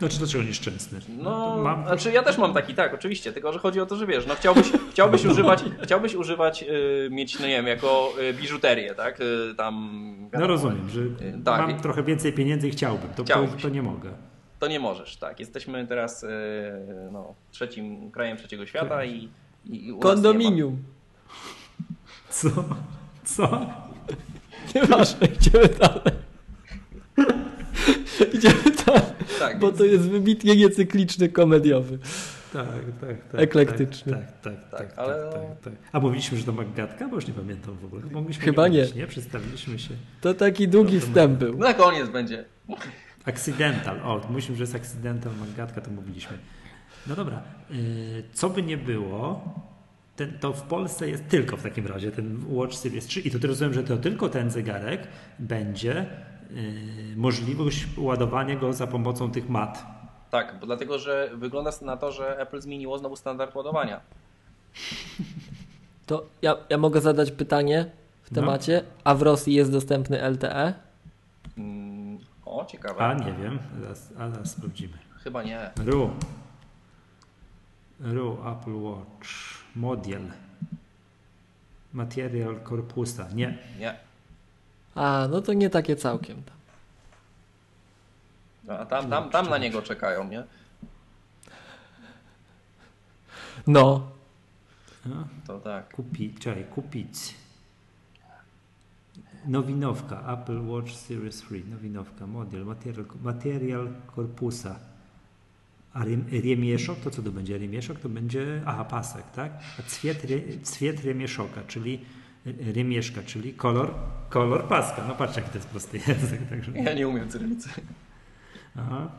Znaczy dlaczego nieszczęsny? No, mam, znaczy ja też mam taki, tak, oczywiście, tylko że chodzi o to, że wiesz, no chciałbyś, chciałbyś używać, chciałbyś używać, y, mieć, no nie wiem, jako y, biżuterię, tak, y, tam... no rozumiem, że tak. mam trochę więcej pieniędzy i chciałbym. To, to, to nie mogę. To nie możesz, tak, jesteśmy teraz, y, no, trzecim krajem trzeciego świata i, i, i u nas nie Kondominium. Co? Co? Nieważne, idziemy dalej. idziemy dalej. Tak, bo więc, to jest wybitnie niecykliczny, komediowy. Tak, tak, tak. Eklektyczny. Tak, tak, tak, tak, Tak, ale- tak, tak, tak. A mówiliśmy, że to Magatka? Bo już nie pamiętam w ogóle. Mogliśmy Chyba nie. mówić, nie. Przedstawiliśmy się. To taki długi No to wstęp był. na koniec będzie. Accidental. O, mówiliśmy, że jest accidental Magatka, to mówiliśmy. No dobra. Yy, co by nie było, ten, to w Polsce jest tylko w takim razie ten Watch Series 3 i to rozumiem, że to tylko ten zegarek będzie yy, możliwość ładowania go za pomocą tych mat. Tak, bo dlatego, że wygląda na to, że Apple zmieniło znowu standard ładowania. To ja, ja mogę zadać pytanie w No. temacie, a w Rosji jest dostępny? LTE? Mm, o, ciekawe. A nie wiem, zaraz, a zaraz sprawdzimy. Chyba nie. RU. RU Apple Watch. Model. Material korpusa. Nie. Nie. A, no to nie takie całkiem. tam. A tam, tam, tam na niego czekają, nie? No, No, To tak. kupi, czekaj, kupić. Nowinowka, Apple Watch Series 3, nowinowka, model, material, material korpusa. A riem, riemieszok, to co to będzie? Riemieszok to będzie, aha, pasek, tak? A cwiet, cwiet riemieszoka, czyli rymieszka, czyli kolor, kolor paska. No patrz, jaki to jest prosty język. Także... Ja nie umiem cyrylicy. Aha.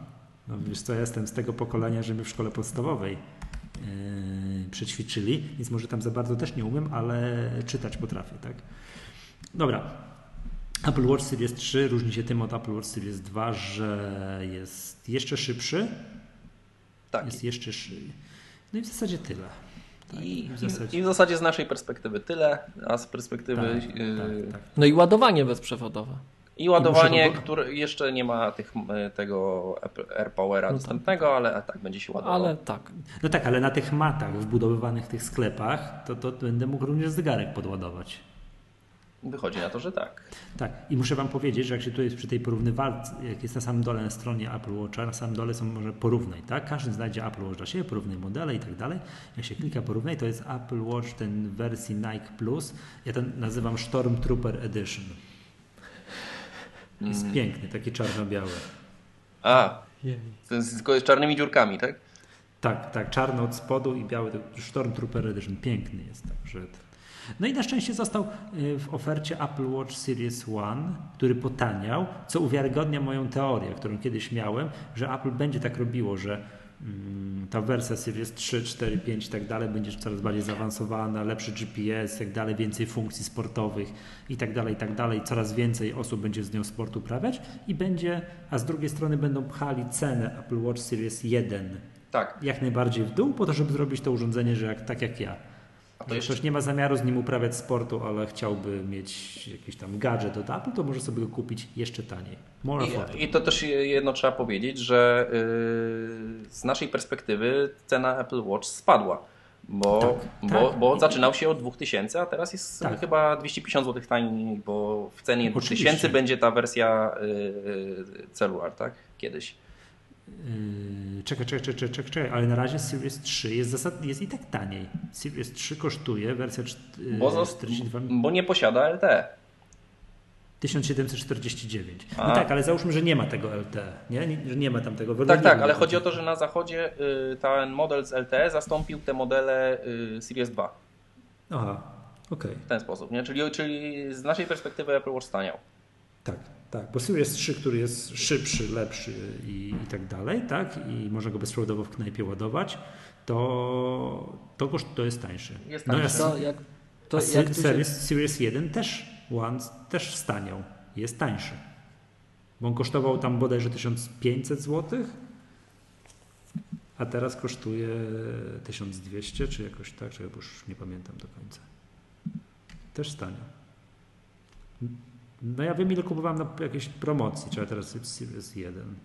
No wiesz co, ja jestem z tego pokolenia, że my w szkole podstawowej yy, przećwiczyli, więc może tam za bardzo też nie umiem, ale czytać potrafię, tak? Dobra. Apple Watch Series 3 różni się tym od Apple Watch Series 2, że jest jeszcze szybszy. Tak. Jest jeszcze szy... No i w zasadzie tyle. Tak, I, w zasadzie. I w zasadzie z naszej perspektywy tyle, a z perspektywy. Tak, yy, tak, tak. No i ładowanie bezprzewodowe. I ładowanie, I które jeszcze nie ma tych, y, tego AirPowera No tak. dostępnego, ale tak będzie się ładował. Ale tak. No tak, ale na tych matach wbudowywanych w tych sklepach, to, to będę mógł również zegarek podładować. Wychodzi na to, że tak. Tak, i muszę Wam powiedzieć, że jak się tu jest przy tej porównywalce, jak jest na samym dole na stronie Apple Watcha, na samym dole są może porównaj, tak? Każdy znajdzie Apple Watch dla siebie, porównaj modele i tak dalej. Jak się klika porównaj, to jest Apple Watch ten w wersji Nike Plus. Ja ten nazywam Stormtrooper Edition. Jest Mm. piękny, taki czarno-biały. A, tylko z czarnymi dziurkami, tak? Tak, tak, czarny od spodu i biały, to Stormtrooper Edition, piękny jest. Także to- no i na szczęście został y, w ofercie Apple Watch Series One, który potaniał, co uwiarygodnia moją teorię, którą kiedyś miałem, że Apple będzie tak robiło, że mm, ta wersja Series 3, 4, 5 i tak dalej będzie coraz bardziej zaawansowana, lepszy GPS, i tak dalej, więcej funkcji sportowych i tak dalej, i tak dalej. Coraz więcej osób będzie z nią sport uprawiać i będzie, a z drugiej strony będą pchali cenę Apple Watch Series 1 Tak. jak najbardziej w dół, po to, żeby zrobić to urządzenie, że jak, tak jak ja. A to jeszcze, ktoś nie ma zamiaru z nim uprawiać sportu, ale chciałby mieć jakiś tam gadżet od Apple, to może sobie go kupić jeszcze taniej. I, I to też jedno trzeba powiedzieć, że yy, z naszej perspektywy cena Apple Watch spadła. Bo, Tak, bo, tak. bo zaczynał się od 2000, a teraz jest Tak. chyba 250 zł taniej, bo w cenie Oczywiście. 2000 będzie ta wersja yy, celular, tak? Kiedyś. Yy, czekaj, czekaj, czekaj, czekaj, czekaj, ale na razie Series 3 jest, zasad, jest i tak taniej. Series 3 kosztuje, wersja czt- Bo, yy, zas- 42 bo nie posiada LTE. 1749. No A. tak, ale załóżmy, że nie ma tego LTE, nie? Nie- Że nie ma tam tego. Tak, tak, ale chodzi o to, że na zachodzie y, ten model z LTE zastąpił te modele y, Series 2 Aha, okej. w ten sposób, nie? Czyli, czyli z naszej perspektywy Apple Watch staniał. Tak, tak, bo Series 3, który jest szybszy, lepszy i, i tak dalej, tak, i można go bezprzewodowo w knajpie ładować, to, to, koszt, to jest tańszy. Jest no, tańszy. ja, To jak, to a jak se, tu się, series, series 1 też, One też staniał, jest tańszy. Bo on kosztował tam bodajże 1500 zł, a teraz kosztuje 1200, czy jakoś tak, czy już nie pamiętam do końca. Też staniał. No ja wiem ile kupowałem na jakiejś promocji, czy teraz jest Series 1.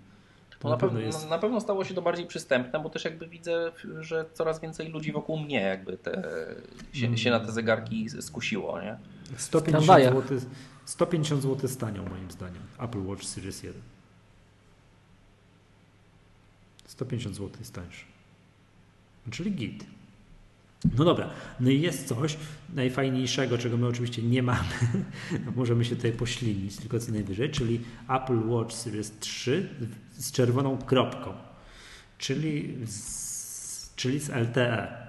To No na, pewno, na pewno stało się to bardziej przystępne, bo też jakby widzę, że coraz więcej ludzi wokół mnie jakby te, się, się na te zegarki skusiło, nie? 150 tramwajach. zł, 150 zł staniał moim zdaniem Apple Watch Series 1. 150 zł jest tańszy. Czyli git. No dobra, no i jest coś najfajniejszego, czego my oczywiście nie mamy. Możemy się tutaj poślinić tylko co najwyżej, czyli Apple Watch Series 3 z czerwoną kropką, czyli z, czyli z LTE.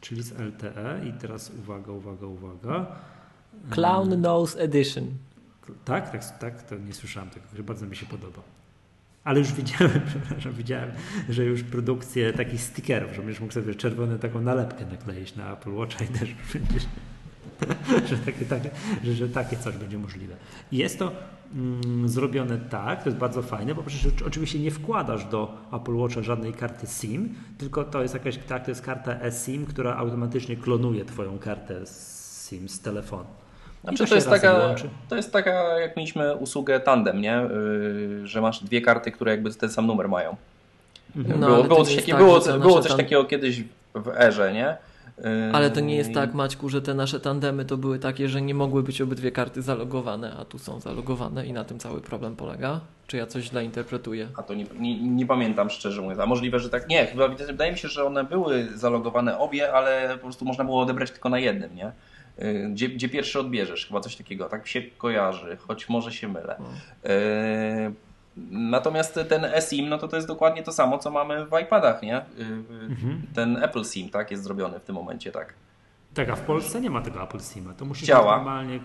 Czyli z LTE i teraz uwaga, uwaga, uwaga. Clown Nose Edition. Tak, tak, tak, to nie słyszałem tego, że bardzo mi się podoba. Ale już widziałem, przepraszam, widziałem, że już produkcję takich stickerów, że będziesz mógł sobie czerwoną taką nalepkę nakleić na Apple Watcha i też będziesz, że, takie, takie, że, że takie coś będzie możliwe. Jest to mm, zrobione tak, to jest bardzo fajne, bo przecież oczywiście nie wkładasz do Apple Watcha żadnej karty SIM, tylko to jest jakaś, tak, to jest karta eSIM, która automatycznie klonuje twoją kartę SIM z telefonu. Znaczy, to, się jest taka, łączy. to jest taka, jak mieliśmy usługę tandem, nie? Yy, że masz dwie karty, które jakby ten sam numer mają. No, było to było, coś, takie, tak, było, było coś tam- takiego kiedyś w erze, nie? Yy, Ale to nie jest tak, Maćku, że te nasze tandemy to były takie, że nie mogły być obydwie karty zalogowane, a tu są zalogowane i na tym cały problem polega? Czy ja coś źle interpretuję? A to nie, nie, nie pamiętam szczerze mówiąc. A możliwe, że tak. Nie, chyba wydaje mi się, że one były zalogowane obie, ale po prostu można było odebrać tylko na jednym, nie? Y, Gdzie, gdzie pierwszy odbierzesz, chyba coś takiego, tak się kojarzy, choć może się mylę. Y, Natomiast ten eSIM, no to to jest dokładnie to samo, co mamy w iPadach, nie? Y, y, Ten Apple SIM, tak, jest zrobiony w tym momencie, tak. Tak, a w Polsce nie ma tego Apple Sima. To musi Działa. być normalnie.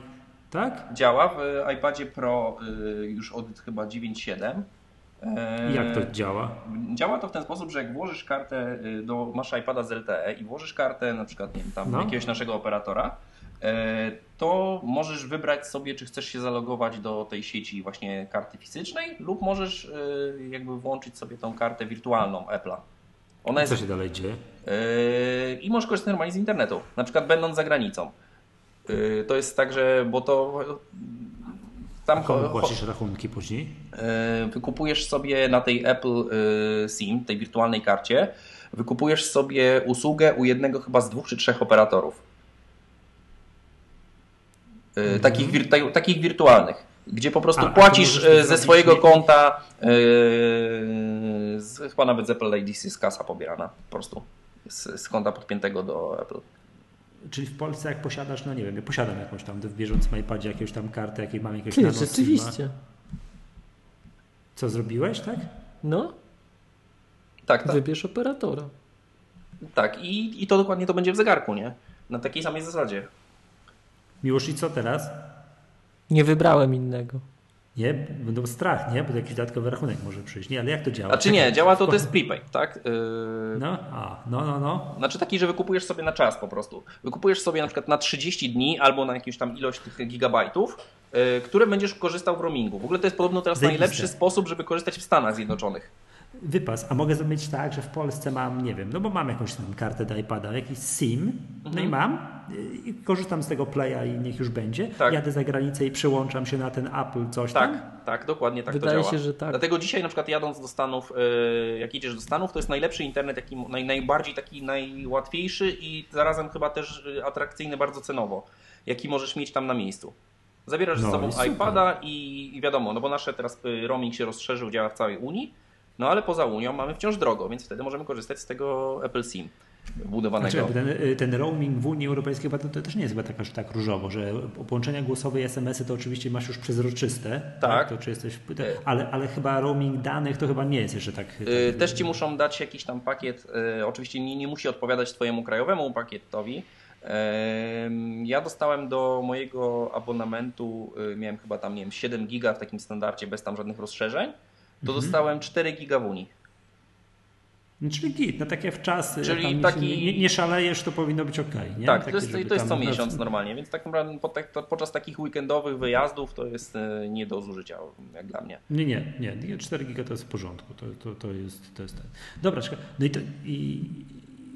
Tak? Działa w iPadzie Pro już od chyba 9.7. I Jak to działa? Działa to w ten sposób, że jak włożysz kartę do, masz iPada z LTE i włożysz kartę na przykład nie wiem, tam No. jakiegoś naszego operatora, e, to możesz wybrać sobie, czy chcesz się zalogować do tej sieci właśnie karty fizycznej lub możesz y, jakby włączyć sobie tą kartę wirtualną Apple'a. Ona Co jest się dalej dzieje? Yy, i możesz korzystać normalnie z internetu, na przykład będąc za granicą. To jest tak, że bo to tam Komu płacisz rachunki później? wykupujesz sobie na tej Apple SIM, tej wirtualnej karcie, wykupujesz sobie usługę u jednego chyba z dwóch czy trzech operatorów. Yy, takich, wir, ta, takich wirtualnych, gdzie po prostu A, płacisz yy, ze swojego nie- konta, yy, z, chyba nawet z Apple ID jest kasa pobierana po prostu z, z konta podpiętego do Apple. Czyli w Polsce jak posiadasz, no nie wiem, ja posiadam jakąś tam w bieżącym iPadzie jakąś tam kartę, jakiej mam nano Sima. rzeczywiście. Co zrobiłeś, tak? No, Tak, tak. wybierz operatora. tak. I, I to dokładnie to będzie w zegarku, nie? Na takiej samej zasadzie. Miłosz i co teraz? Nie wybrałem innego. Nie? Będą strach, nie? Bo jakiś dodatkowy rachunek może przyjść. Nie, ale jak to działa? A czy nie, działa to, to jest prepaid, tak? Yy, No, a, no, no, no. Znaczy taki, że wykupujesz sobie na czas po prostu. Wykupujesz sobie na przykład na 30 dni albo na jakąś tam ilość tych gigabajtów, yy, które będziesz korzystał w roamingu. W ogóle to jest podobno teraz Zajebiste. najlepszy sposób, żeby korzystać w Stanach Zjednoczonych. Wypas. A mogę zrobić tak, że w Polsce mam, nie wiem, no bo mam jakąś tam kartę do iPada, jakiś SIM, no Mhm. i mam y, i korzystam z tego Playa i niech już będzie. Tak. Jadę za granicę i przyłączam się na ten Apple coś Tak, tam. tak, dokładnie tak Wydaje to działa. się, że tak. Dlatego dzisiaj na przykład jadąc do Stanów, yy, jak idziesz do Stanów, to jest najlepszy internet, jaki, naj, najbardziej taki najłatwiejszy i zarazem chyba też yy, atrakcyjny bardzo cenowo, jaki możesz mieć tam na miejscu. Zabierasz No ze sobą iPada i, i wiadomo, no bo nasze teraz yy, roaming się rozszerzył, działa w całej Unii, no ale poza Unią mamy wciąż drogo, więc wtedy możemy korzystać z tego Apple SIM budowanego. Znaczy, ten, ten roaming w Unii Europejskiej to, to też nie jest chyba tak aż tak różowo, że połączenia głosowe i SMS-y to oczywiście masz już przezroczyste. Tak. To czy jesteś, to, ale, ale chyba roaming danych to chyba nie jest jeszcze tak. tak Y, Też ci muszą dać jakiś tam pakiet. y, Oczywiście nie, nie musi odpowiadać Twojemu krajowemu pakietowi. Ja dostałem do mojego abonamentu, miałem chyba tam, nie wiem, 7 giga w takim standardzie, bez tam żadnych rozszerzeń. To Mhm. dostałem 4 giga w Unii. No, Czyli git, no takie w czas, jak Czyli taki- nie, nie szalejesz, to powinno być ok. Nie? Tak, Takie, to jest, to jest co tam- miesiąc normalnie, więc tak naprawdę tak, podczas takich weekendowych wyjazdów to jest y, nie do zużycia, jak dla mnie. Nie, nie, nie, nie, 4 giga to jest w porządku, to, to, to, jest, to jest ten. Dobra, no i, to, i,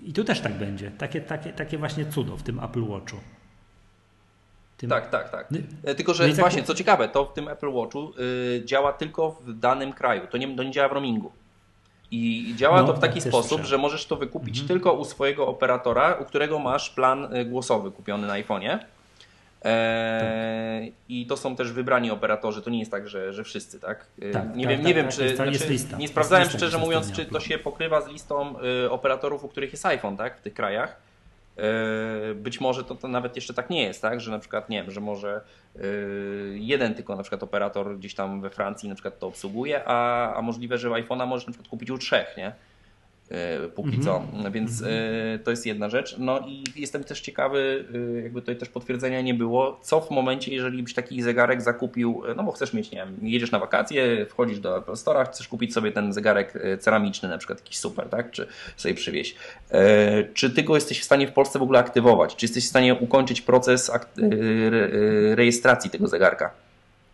i tu też tak będzie, takie, takie, takie właśnie cudo w tym Apple Watchu. Tym, Tak, tak, tak. No- E, Tylko, że no tak- właśnie, co ciekawe, to w tym Apple Watchu y, działa tylko w danym kraju. To nie, to nie działa w roamingu. I działa No, to w taki tak, sposób, że możesz to wykupić tylko u swojego operatora, u którego masz plan y, głosowy kupiony na iPhone'ie. E, I to są też wybrani operatorzy, to nie jest tak, że, że wszyscy, tak? Y, Tak, nie tak, wiem, tak, nie wiem tak, czy. jest- znaczy, lista. Nie sprawdzałem lista szczerze mówiąc, czy to się pokrywa z listą y, operatorów, u których jest iPhone, tak? W tych krajach. E, Być może to, to nawet jeszcze tak nie jest, tak? Że na przykład, nie wiem, że może e, jeden tylko na przykład operator gdzieś tam we Francji na przykład to obsługuje, a, a możliwe, że iPhone'a możesz na przykład kupić u trzech, nie? E, Póki co, więc e, to jest jedna rzecz. No i jestem też ciekawy, e, jakby tutaj też potwierdzenia nie było, co w momencie, jeżeli byś taki zegarek zakupił, no bo chcesz mieć, nie wiem, jedziesz na wakacje, wchodzisz do Apple Store'a, chcesz kupić sobie ten zegarek ceramiczny, na przykład jakiś super, tak? Czy sobie przywieźć. E, Czy ty go jesteś w stanie w Polsce w ogóle aktywować? Czy jesteś w stanie ukończyć proces rejestracji tego zegarka?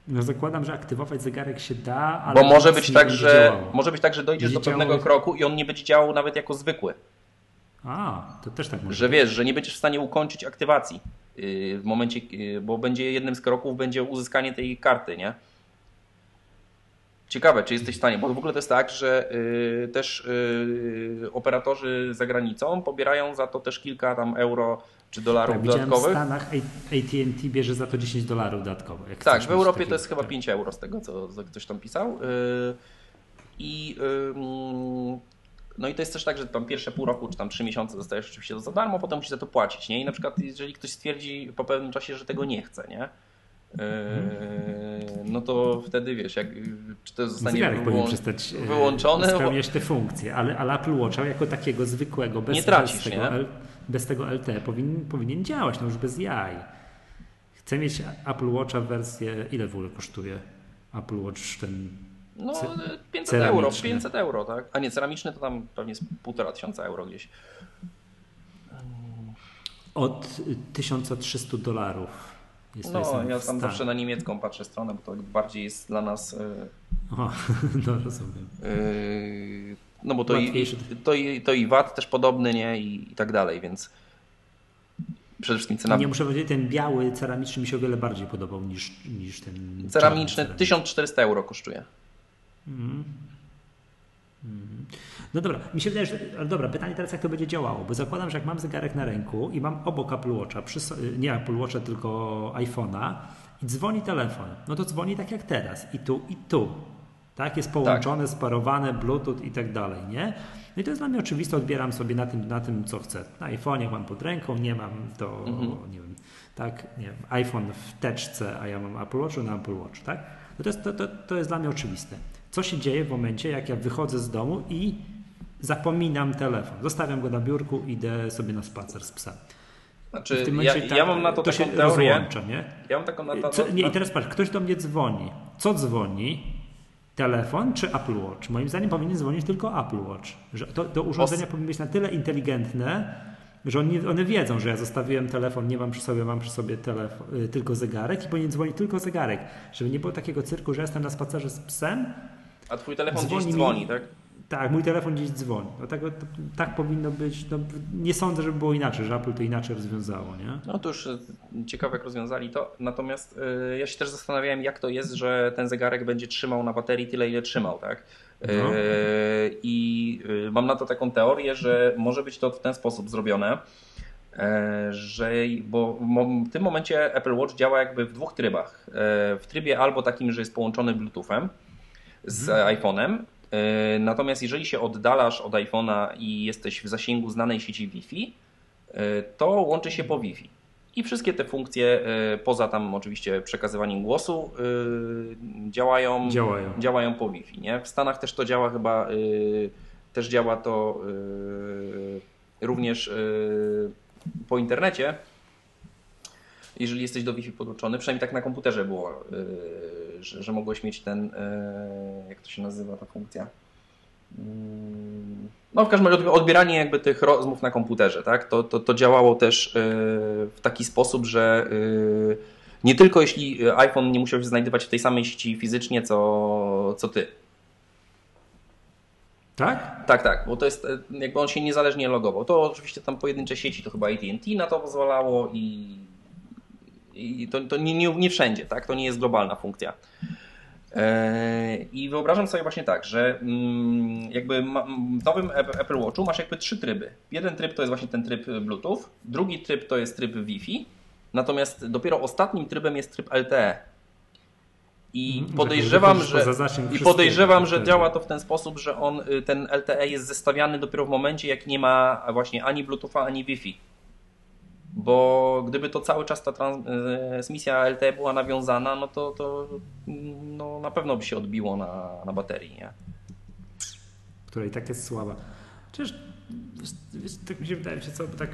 No zakładam, że aktywować zegarek się da, ale Bo może być tak, że działało. może być tak, że dojdziesz Będzie do pewnego działało- kroku i on nie będzie działał nawet jako zwykły. A, to też tak może Że wiesz, że nie będziesz w stanie ukończyć aktywacji yy, w momencie, yy, bo będzie jednym z kroków będzie uzyskanie tej karty, nie? Ciekawe, czy jesteś w stanie, bo w ogóle to jest tak, że yy, też operatorzy za granicą pobierają za to też kilka tam euro czy dolarów Tak, widziałem w dodatkowych. Stanach AT&T bierze za to 10 dolarów dodatkowo. Tak, w Europie to jest chyba tak. 5 euro z tego, co ktoś tam pisał. Yy, I yy, No i to jest też tak, że tam pierwsze pół roku czy tam trzy miesiące dostajesz oczywiście to za darmo, potem musisz za to płacić, nie? I na przykład jeżeli ktoś stwierdzi po pewnym czasie, że tego nie chce, nie? Yy, no to wtedy wiesz, jak, czy to zostanie Zegarek wyłą- przestać e, wyłączone, spełniać te funkcje, ale, ale Apple Watcha jako takiego zwykłego, bez, Nie tracisz, bez, tego, nie? Bez tego LTE powinien, powinien działać, no już bez jaj. Chcę mieć Apple Watcha wersję, ile w ogóle kosztuje Apple Watch ten No Ce- 500 euro, ceramiczny. 500 euro, tak? A nie, ceramiczny to tam pewnie jest półtora tysiąca euro gdzieś. od 1300 dolarów. Jest, No, ja w tam stanie. zawsze na niemiecką patrzę stronę, bo to bardziej jest dla nas... Yy, O, no rozumiem. yy, no bo to i, to, i, to i VAT też podobny, nie? I, i tak dalej, więc przede wszystkim cena Nie muszę powiedzieć, ten biały ceramiczny mi się o wiele bardziej podobał niż, niż ten ceramiczny czarny 1400 euro kosztuje. No dobra, mi się wydaje, że. Ale dobra, pytanie teraz, jak to będzie działało, bo zakładam, że jak mam zegarek na ręku i mam obok Apple Watcha, przy, nie Apple Watcha, tylko iPhone'a i dzwoni telefon, no to dzwoni tak jak teraz, i tu, i tu. Tak, jest połączone, sparowane, Bluetooth i tak dalej, nie? No i to jest dla mnie oczywiste, odbieram sobie na tym, na tym co chcę. Na iPhone'ie mam pod ręką, nie mam, to nie wiem, tak, nie wiem, iPhone w teczce, a ja mam Apple Watch na Apple Watch, tak? No to, jest, to, to, to jest dla mnie oczywiste. Co się dzieje w momencie, jak ja wychodzę z domu i zapominam telefon. Zostawiam go na biurku, idę sobie na spacer z psem. W Znaczy, ja, momencie ja tak, mam na to, to taką się teorię. rozłącza, nie? Ja mam taką na to, na, I teraz patrz, ktoś do mnie dzwoni. Co dzwoni? Telefon czy Apple Watch? Moim zdaniem powinien dzwonić tylko Apple Watch. Że to, to urządzenia powinny być na tyle inteligentne, że oni, one wiedzą, że ja zostawiłem telefon, nie mam przy sobie, mam przy sobie telefon, y, tylko zegarek i powinien dzwonić tylko zegarek. Żeby nie było takiego cyrku, że jestem na spacerze z psem, a twój telefon dzwoni gdzieś mi- dzwoni, tak? Tak, mój telefon gdzieś dzwoni. No tak, to, tak powinno być. No, nie sądzę, żeby było inaczej, że Apple to inaczej rozwiązało, nie? No to już y, ciekawe jak rozwiązali to. Natomiast y, ja się też zastanawiałem, jak to jest, że ten zegarek będzie trzymał na baterii tyle, ile trzymał, tak? Y, No. I y, mam na to taką teorię, że może być to w ten sposób zrobione, e, że bo w tym momencie Apple Watch działa jakby w dwóch trybach. E, W trybie albo takim, że jest połączony Bluetoothem z iPhone'em. E, Natomiast jeżeli się oddalasz od iPhone'a i jesteś w zasięgu znanej sieci Wi-Fi, e, to łączy się po Wi-Fi. I wszystkie te funkcje, e, poza tam oczywiście przekazywaniem głosu, działają, Działają. działają po Wi-Fi. Nie? W Stanach też to działa chyba, też działa to również po internecie. Jeżeli jesteś do Wi-Fi podłączony, przynajmniej tak na komputerze było, e, że, że mogłeś mieć ten, e, jak to się nazywa ta funkcja? Mm, No w każdym razie odbieranie jakby tych rozmów na komputerze, tak? To, to, to działało też e, w taki sposób, że nie tylko jeśli iPhone nie musiał się znajdować w tej samej sieci fizycznie, co, co ty. Tak? Tak, tak, bo to jest jakby on się niezależnie logował. To oczywiście tam pojedyncze sieci, to chyba AT&T na to pozwalało i, i to, to nie, nie, nie wszędzie, tak? To nie jest globalna funkcja. E, I wyobrażam sobie właśnie tak, że mm, jakby w nowym App- Apple Watchu masz jakby trzy tryby. Jeden tryb to jest właśnie ten tryb Bluetooth, drugi tryb to jest tryb Wi-Fi, natomiast dopiero ostatnim trybem jest tryb LTE. I Mhm, podejrzewam, że i podejrzewam, że działa to w ten sposób, że on y, ten LTE jest zestawiany dopiero w momencie, jak nie ma właśnie ani Bluetootha, ani Wi-Fi. Bo gdyby to cały czas ta transmisja LTE była nawiązana, no to, to no, na pewno by się odbiło na, na baterii, nie? która i tak jest słaba. Przecież wiesz, tak mi się wydaje, że co, tak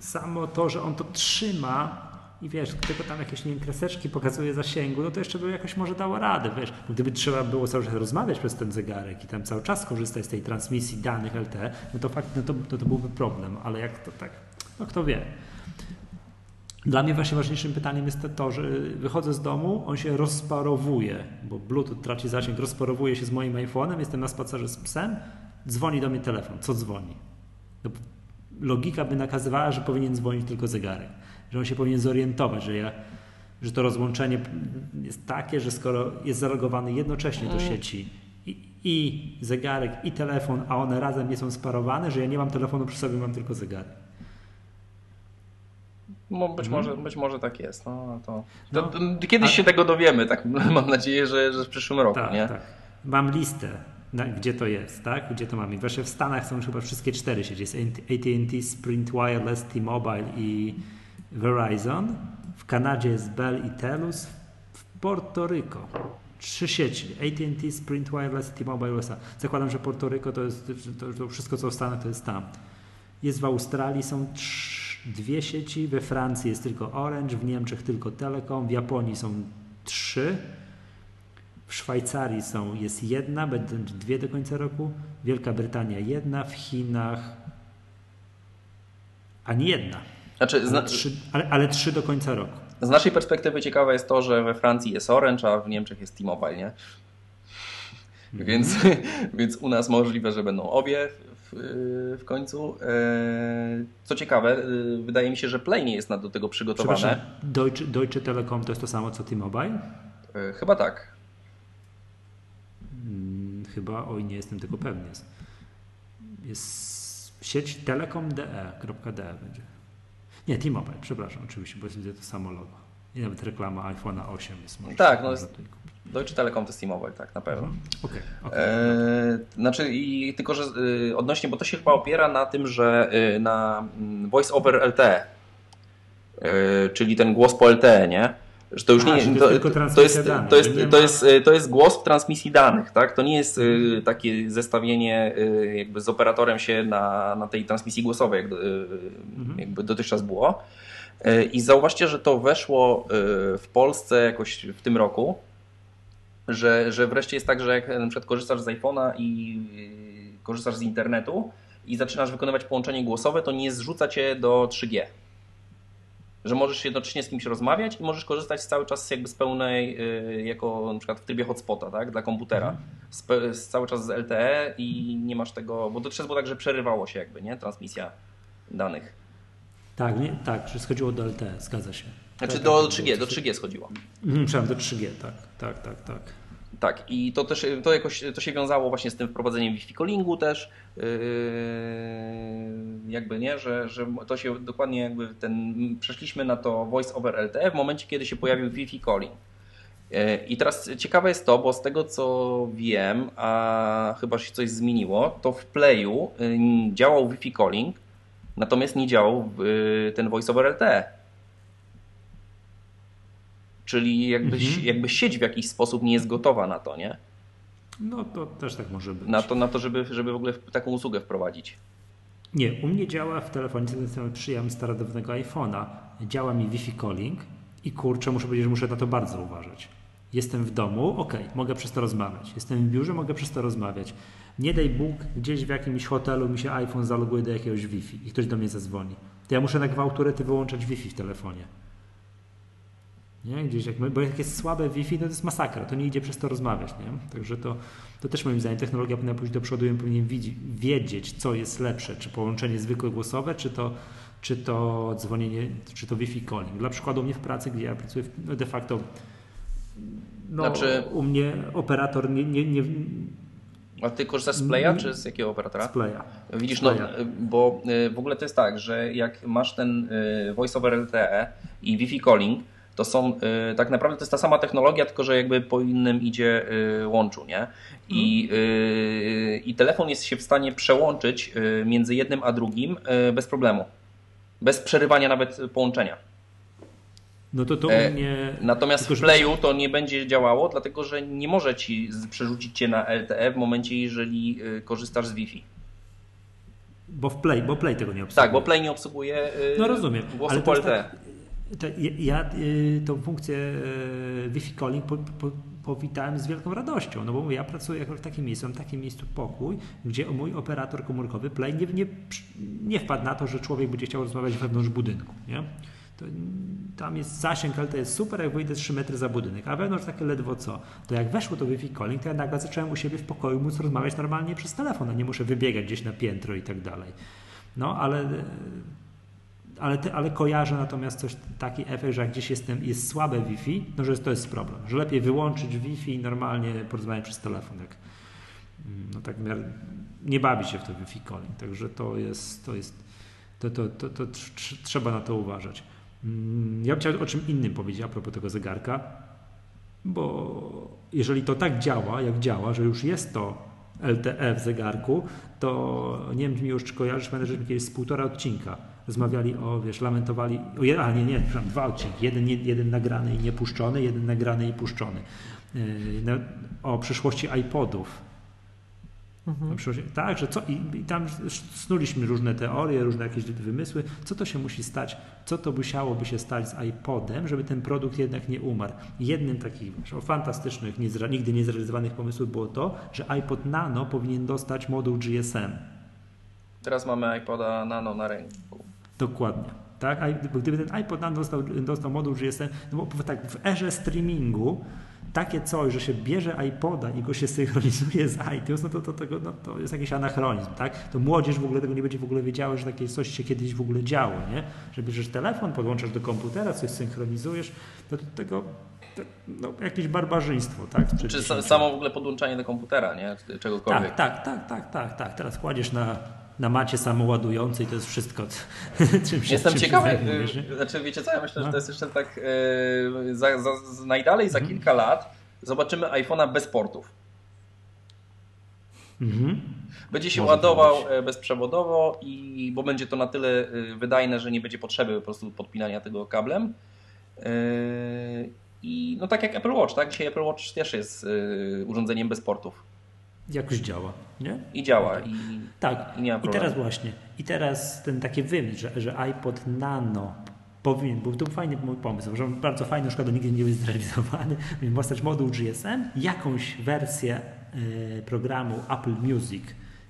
samo to, że on to trzyma i wiesz, tylko tam jakieś nie wiem, kreseczki pokazuje zasięgu, no to jeszcze by jakoś może dało radę, wiesz. Gdyby trzeba było cały czas rozmawiać przez ten zegarek i tam cały czas korzystać z tej transmisji danych LTE, no to fakt, no to, no to byłby problem, ale jak to tak, no kto wie. Dla mnie właśnie ważniejszym pytaniem jest to, że wychodzę z domu, on się rozparowuje, bo Bluetooth traci zasięg, rozparowuje się z moim iPhone'em, jestem na spacerze z psem, dzwoni do mnie telefon. Co dzwoni? No, logika by nakazywała, że powinien dzwonić tylko zegarek, że on się powinien zorientować, że, ja, że to rozłączenie jest takie, że skoro jest zalogowany jednocześnie do sieci i, i zegarek, i telefon, a one razem nie są sparowane, że ja nie mam telefonu przy sobie, mam tylko zegarek. Być, Mhm. może, być może tak jest. No, to, No. to, to, kiedyś A- się tego dowiemy, tak mam nadzieję, że, że w przyszłym roku, Tak, nie? tak. Mam listę na, gdzie to jest, tak? Gdzie to mamy? Właśnie w Stanach są już chyba wszystkie cztery sieci. Jest AT&T, Sprint Wireless, T-Mobile i Verizon. W Kanadzie jest Bell i Telus. W Porto Rico trzy sieci. AT&T, Sprint Wireless, T-Mobile USA. Zakładam, że Porto Rico to jest to, to wszystko, co w Stanach, to jest tam. Jest w Australii, są trz, dwie sieci, we Francji jest tylko Orange, w Niemczech tylko Telekom, w Japonii są trzy, w Szwajcarii są, jest jedna, będą dwie do końca roku, Wielka Brytania jedna, w Chinach ani jedna. Znaczy, ale, trzy, ale, ale trzy do końca roku. Z naszej perspektywy ciekawe jest to, że we Francji jest Orange, a w Niemczech jest T-Mobile, nie? Mm. Więc, więc u nas możliwe, że będą obie w, w końcu. E, co ciekawe, e, wydaje mi się, że Play nie jest do tego przygotowane. Deutsche, Deutsche Telekom to jest to samo co T-Mobile? Chyba tak. Hmm, chyba, oj, nie jestem tego pewny. Jest, jest sieć telekom.de.de będzie. Nie, T-Mobile, przepraszam, oczywiście, bo jest to samo logo. I nawet reklama iPhone'a 8 jest może. Tak, no jest, Deutsche Telekom to jest T-Mobile, tak, na pewno. Mhm. Okay, okay. E, znaczy, i tylko, że y, odnośnie, bo to się chyba opiera na tym, że y, na mm, Voice over LTE, y, czyli ten głos po LTE, nie? Że to już A, nie to, to, to, jest, danych, to, jest, to, jest, to jest głos w transmisji danych, tak? To nie jest mhm. takie zestawienie jakby z operatorem się na, na tej transmisji głosowej, jak, mhm. jakby dotychczas było. I zauważcie, że to weszło w Polsce jakoś w tym roku że, że wreszcie jest tak, że jak na przykład korzystasz z iPhone'a i korzystasz z internetu i zaczynasz wykonywać połączenie głosowe, to nie zrzuca cię do 3G. Że możesz jednocześnie z kimś rozmawiać i możesz korzystać cały czas jakby z pełnej, y, jako na przykład w trybie hotspota, tak, dla komputera, mhm. z, z, cały czas z LTE i nie masz tego, bo dotychczas było tak, że przerywało się jakby, nie, transmisja danych. Tak, nie, tak, że schodziło do LTE, zgadza się. Znaczy tak, do 3G, do 3G schodziło. Mhm, przepraszam, do 3G, tak, tak, tak, tak. Tak, i to też to jakoś to się wiązało właśnie z tym wprowadzeniem Wi-Fi callingu też. Yy, jakby nie, że, że to się dokładnie jakby ten. Przeszliśmy na to voice over LTE w momencie, kiedy się pojawił Wi-Fi calling. Yy, I teraz ciekawe jest to, bo z tego co wiem, a chyba się coś zmieniło, to w Playu yy, działał Wi-Fi calling, natomiast nie działał ten voice over LTE. Czyli jakby, mhm. jakby sieć w jakiś sposób nie jest gotowa na to, nie? No to też tak może być. Na to, na to żeby, żeby w ogóle taką usługę wprowadzić. Nie, u mnie działa w telefonie, ten przyjąłem starodawnego iPhone'a, działa mi Wi-Fi calling i kurczę, muszę powiedzieć, że muszę na to bardzo uważać. Jestem w domu, ok, mogę przez to rozmawiać. Jestem w biurze, mogę przez to rozmawiać. Nie daj Bóg, gdzieś w jakimś hotelu mi się iPhone zaloguje do jakiegoś Wi-Fi i ktoś do mnie zadzwoni. To ja muszę na gwałturety wyłączać Wi-Fi w telefonie. Nie? Gdzieś jak, bo jak jest słabe Wi-Fi, to jest masakra, to nie idzie przez to rozmawiać. Nie? Także to, to też moim zdaniem technologia powinna pójść do przodu i powinien wiedzieć, co jest lepsze, czy połączenie zwykłe głosowe, czy to, czy to dzwonienie, czy to Wi-Fi calling. Dla przykładu u mnie w pracy, gdzie ja pracuję, no de facto no, znaczy... u mnie operator nie, nie, nie a ty korzystasz z Playa, czy z jakiego operatora? Z Playa. Widzisz, z Playa. no, bo y, w ogóle to jest tak, że jak masz ten y, voice over LTE i Wi-Fi calling, to są, y, tak naprawdę to jest ta sama technologia, tylko że jakby po innym idzie y, łączu, nie? I, hmm. i telefon jest się w stanie przełączyć między jednym a drugim bez problemu. Bez przerywania nawet połączenia. No to to u e, mnie... Natomiast w Playu to nie będzie działało, dlatego że nie może ci przerzucić cię na LTE w momencie, jeżeli korzystasz z Wi-Fi. Bo w Play, bo Play tego nie obsługuje. Tak, bo Play nie obsługuje no rozumiem. głosu Ale po LTE. Tak, to ja y, tą funkcję y, Wi-Fi calling po, po, powitałem z wielką radością, no bo ja pracuję w takim miejscu, w takim miejscu pokój, gdzie mój operator komórkowy Play nie, nie, nie wpadł na to, że człowiek będzie chciał rozmawiać wewnątrz budynku. Nie? To, tam jest zasięg, ale to jest super, jak wyjdę 3 metry za budynek, a wewnątrz takie ledwo co. To jak weszło to Wi-Fi calling, to ja nagle zacząłem u siebie w pokoju móc rozmawiać normalnie przez telefon, a nie muszę wybiegać gdzieś na piętro i tak dalej. No ale ale, ale kojarzę natomiast coś, taki efekt, że jak gdzieś jestem, jest słabe Wi-Fi, no że to jest problem, że lepiej wyłączyć Wi-Fi i normalnie porozmawiać przez telefon, jak no tak nie bawi się w to Wi-Fi calling, także to jest, to jest, to, to, to, to trzeba na to uważać. Mm, ja bym chciał o czym innym powiedzieć a propos tego zegarka, bo jeżeli to tak działa, jak działa, że już jest to LTE w zegarku, to nie wiem, czy mi już kojarzysz, że kiedyś z półtora odcinka rozmawiali o, wiesz, lamentowali, o, a nie, nie, przepraszam, dwa odcinki, jeden, jeden nagrany i niepuszczony, jeden nagrany i puszczony, yy, na, o przyszłości iPodów. Mhm. Tak, że co, i, i tam snuliśmy różne teorie, różne jakieś wymysły, co to się musi stać, co to musiałoby się stać z iPodem, żeby ten produkt jednak nie umarł. Jednym takich wiesz, o fantastycznych, nigdy niezrealizowanych pomysłów było to, że iPod Nano powinien dostać moduł GSM. Teraz mamy iPoda Nano na rynku. Dokładnie. Tak? Gdyby- ten iPod Nano dostał, dostał moduł GSM, no bo tak w erze streamingu takie coś, że się bierze iPoda i go się synchronizuje z iTunes, no to, to, tego, no to jest jakiś anachronizm, tak? To młodzież w ogóle tego nie będzie w ogóle wiedziała, że takie coś się kiedyś w ogóle działo, nie? Że bierzesz telefon, podłączasz do komputera, coś synchronizujesz, to do tego to, no, jakieś barbarzyństwo, tak? Czy 10 sa- samo w ogóle podłączanie do komputera, nie? Czegokolwiek. tak, tak, tak, tak, tak, tak. Teraz kładziesz na, na macie samoładującej, to jest wszystko, czym się Jestem czym się ciekawy, zajmujesz, nie? y, znaczy wiecie co, ja myślę, że No. to jest jeszcze tak y, za, za, za najdalej za kilka lat zobaczymy iPhone'a bez portów. Mhm. Będzie się Może ładował być. e, bezprzewodowo i bo będzie to na tyle y, wydajne, że nie będzie potrzeby po prostu podpinania tego kablem. Y, I no tak jak Apple Watch, tak? Dzisiaj Apple Watch też jest y, urządzeniem bez portów. Jakoś działa, nie? I działa. I, Tak. I nie ma I teraz właśnie, i teraz ten taki wymysł, że, że iPod Nano powinien, był to fajny mój pomysł, że bardzo fajny, szkoda, nigdy nie był zrealizowany, powinien powstać moduł GSM, jakąś wersję e, programu Apple Music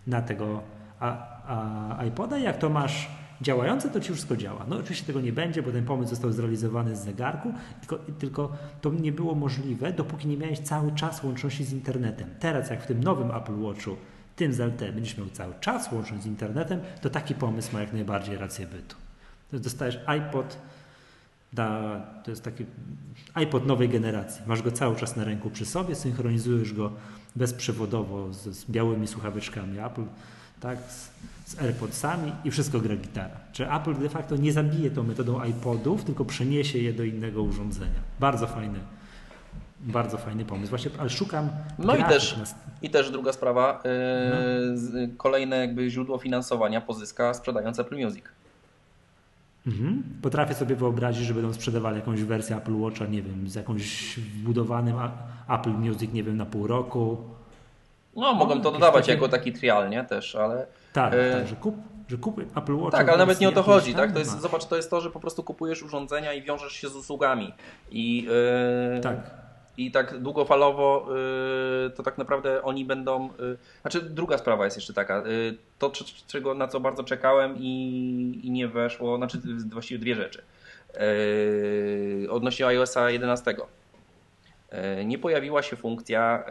na tego a, a, iPoda. Jak to masz działające, to ci wszystko działa. No oczywiście tego nie będzie, bo ten pomysł został zrealizowany z zegarku, tylko, tylko to nie było możliwe, dopóki nie miałeś cały czas łączności z internetem. Teraz, jak w tym nowym Apple Watchu, tym z LTE będziesz miał cały czas łączność z internetem, to taki pomysł ma jak najbardziej rację bytu. To dostajesz iPod, da, to jest taki iPod nowej generacji. Masz go cały czas na ręku przy sobie, synchronizujesz go bezprzewodowo z, z białymi słuchaweczkami Apple, tak, z, z AirPodsami i wszystko gra gitara. Czy Apple de facto nie zabije tą metodą iPodów, tylko przeniesie je do innego urządzenia. Bardzo fajny, bardzo fajny pomysł. Właśnie, ale szukam No i też- na- I też druga sprawa, y, No. kolejne jakby źródło finansowania pozyska sprzedając Apple Music. Mhm. Potrafię sobie wyobrazić, że będą sprzedawali jakąś wersję Apple Watcha, nie wiem, z jakąś wbudowanym Apple Music, nie wiem, na pół roku. No, mogą to jakieś dodawać takie- jako taki trial, nie? Też, ale... Tak, E, tak że kup, że kup Apple Watch. Tak, ale nawet nie o to chodzi, tak? To jest, zobacz, to jest to, że po prostu kupujesz urządzenia i wiążesz się z usługami. I, yy, Tak. I tak długofalowo yy, to tak naprawdę oni będą. Yy, znaczy, druga sprawa jest jeszcze taka. To, czego, na co bardzo czekałem i, i nie weszło, znaczy właściwie dwie rzeczy. Odnośnie iOSa 11. Yy, nie pojawiła się funkcja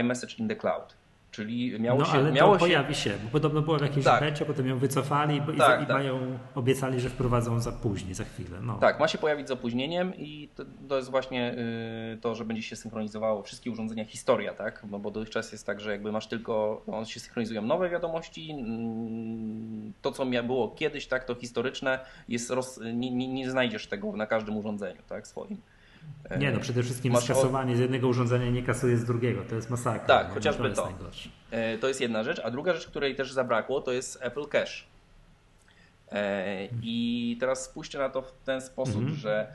iMessage in the Cloud. Czyli miało no, się. ale miało to się pojawi się, bo podobno było w jakiejś Tak. becie, potem ją wycofali i, Tak, i tak. mają, obiecali, że wprowadzą za później, za chwilę. No. Tak, ma się pojawić z opóźnieniem i to, to jest właśnie y, to, że będzie się synchronizowało wszystkie urządzenia historia, tak? No bo dotychczas jest tak, że jakby masz tylko, no, się synchronizują nowe wiadomości, to co było kiedyś, tak, to historyczne jest roz, nie, nie, nie znajdziesz tego na każdym urządzeniu, tak, swoim. E, Nie no, przede wszystkim Masz skasowanie z jednego urządzenia nie kasuje z drugiego, to jest masakra. Tak, nie? chociażby jest to. najgorsze. E, To jest jedna rzecz, a druga rzecz, której też zabrakło, to jest Apple Cash. E, I teraz spójrzcie na to w ten sposób, Mhm. że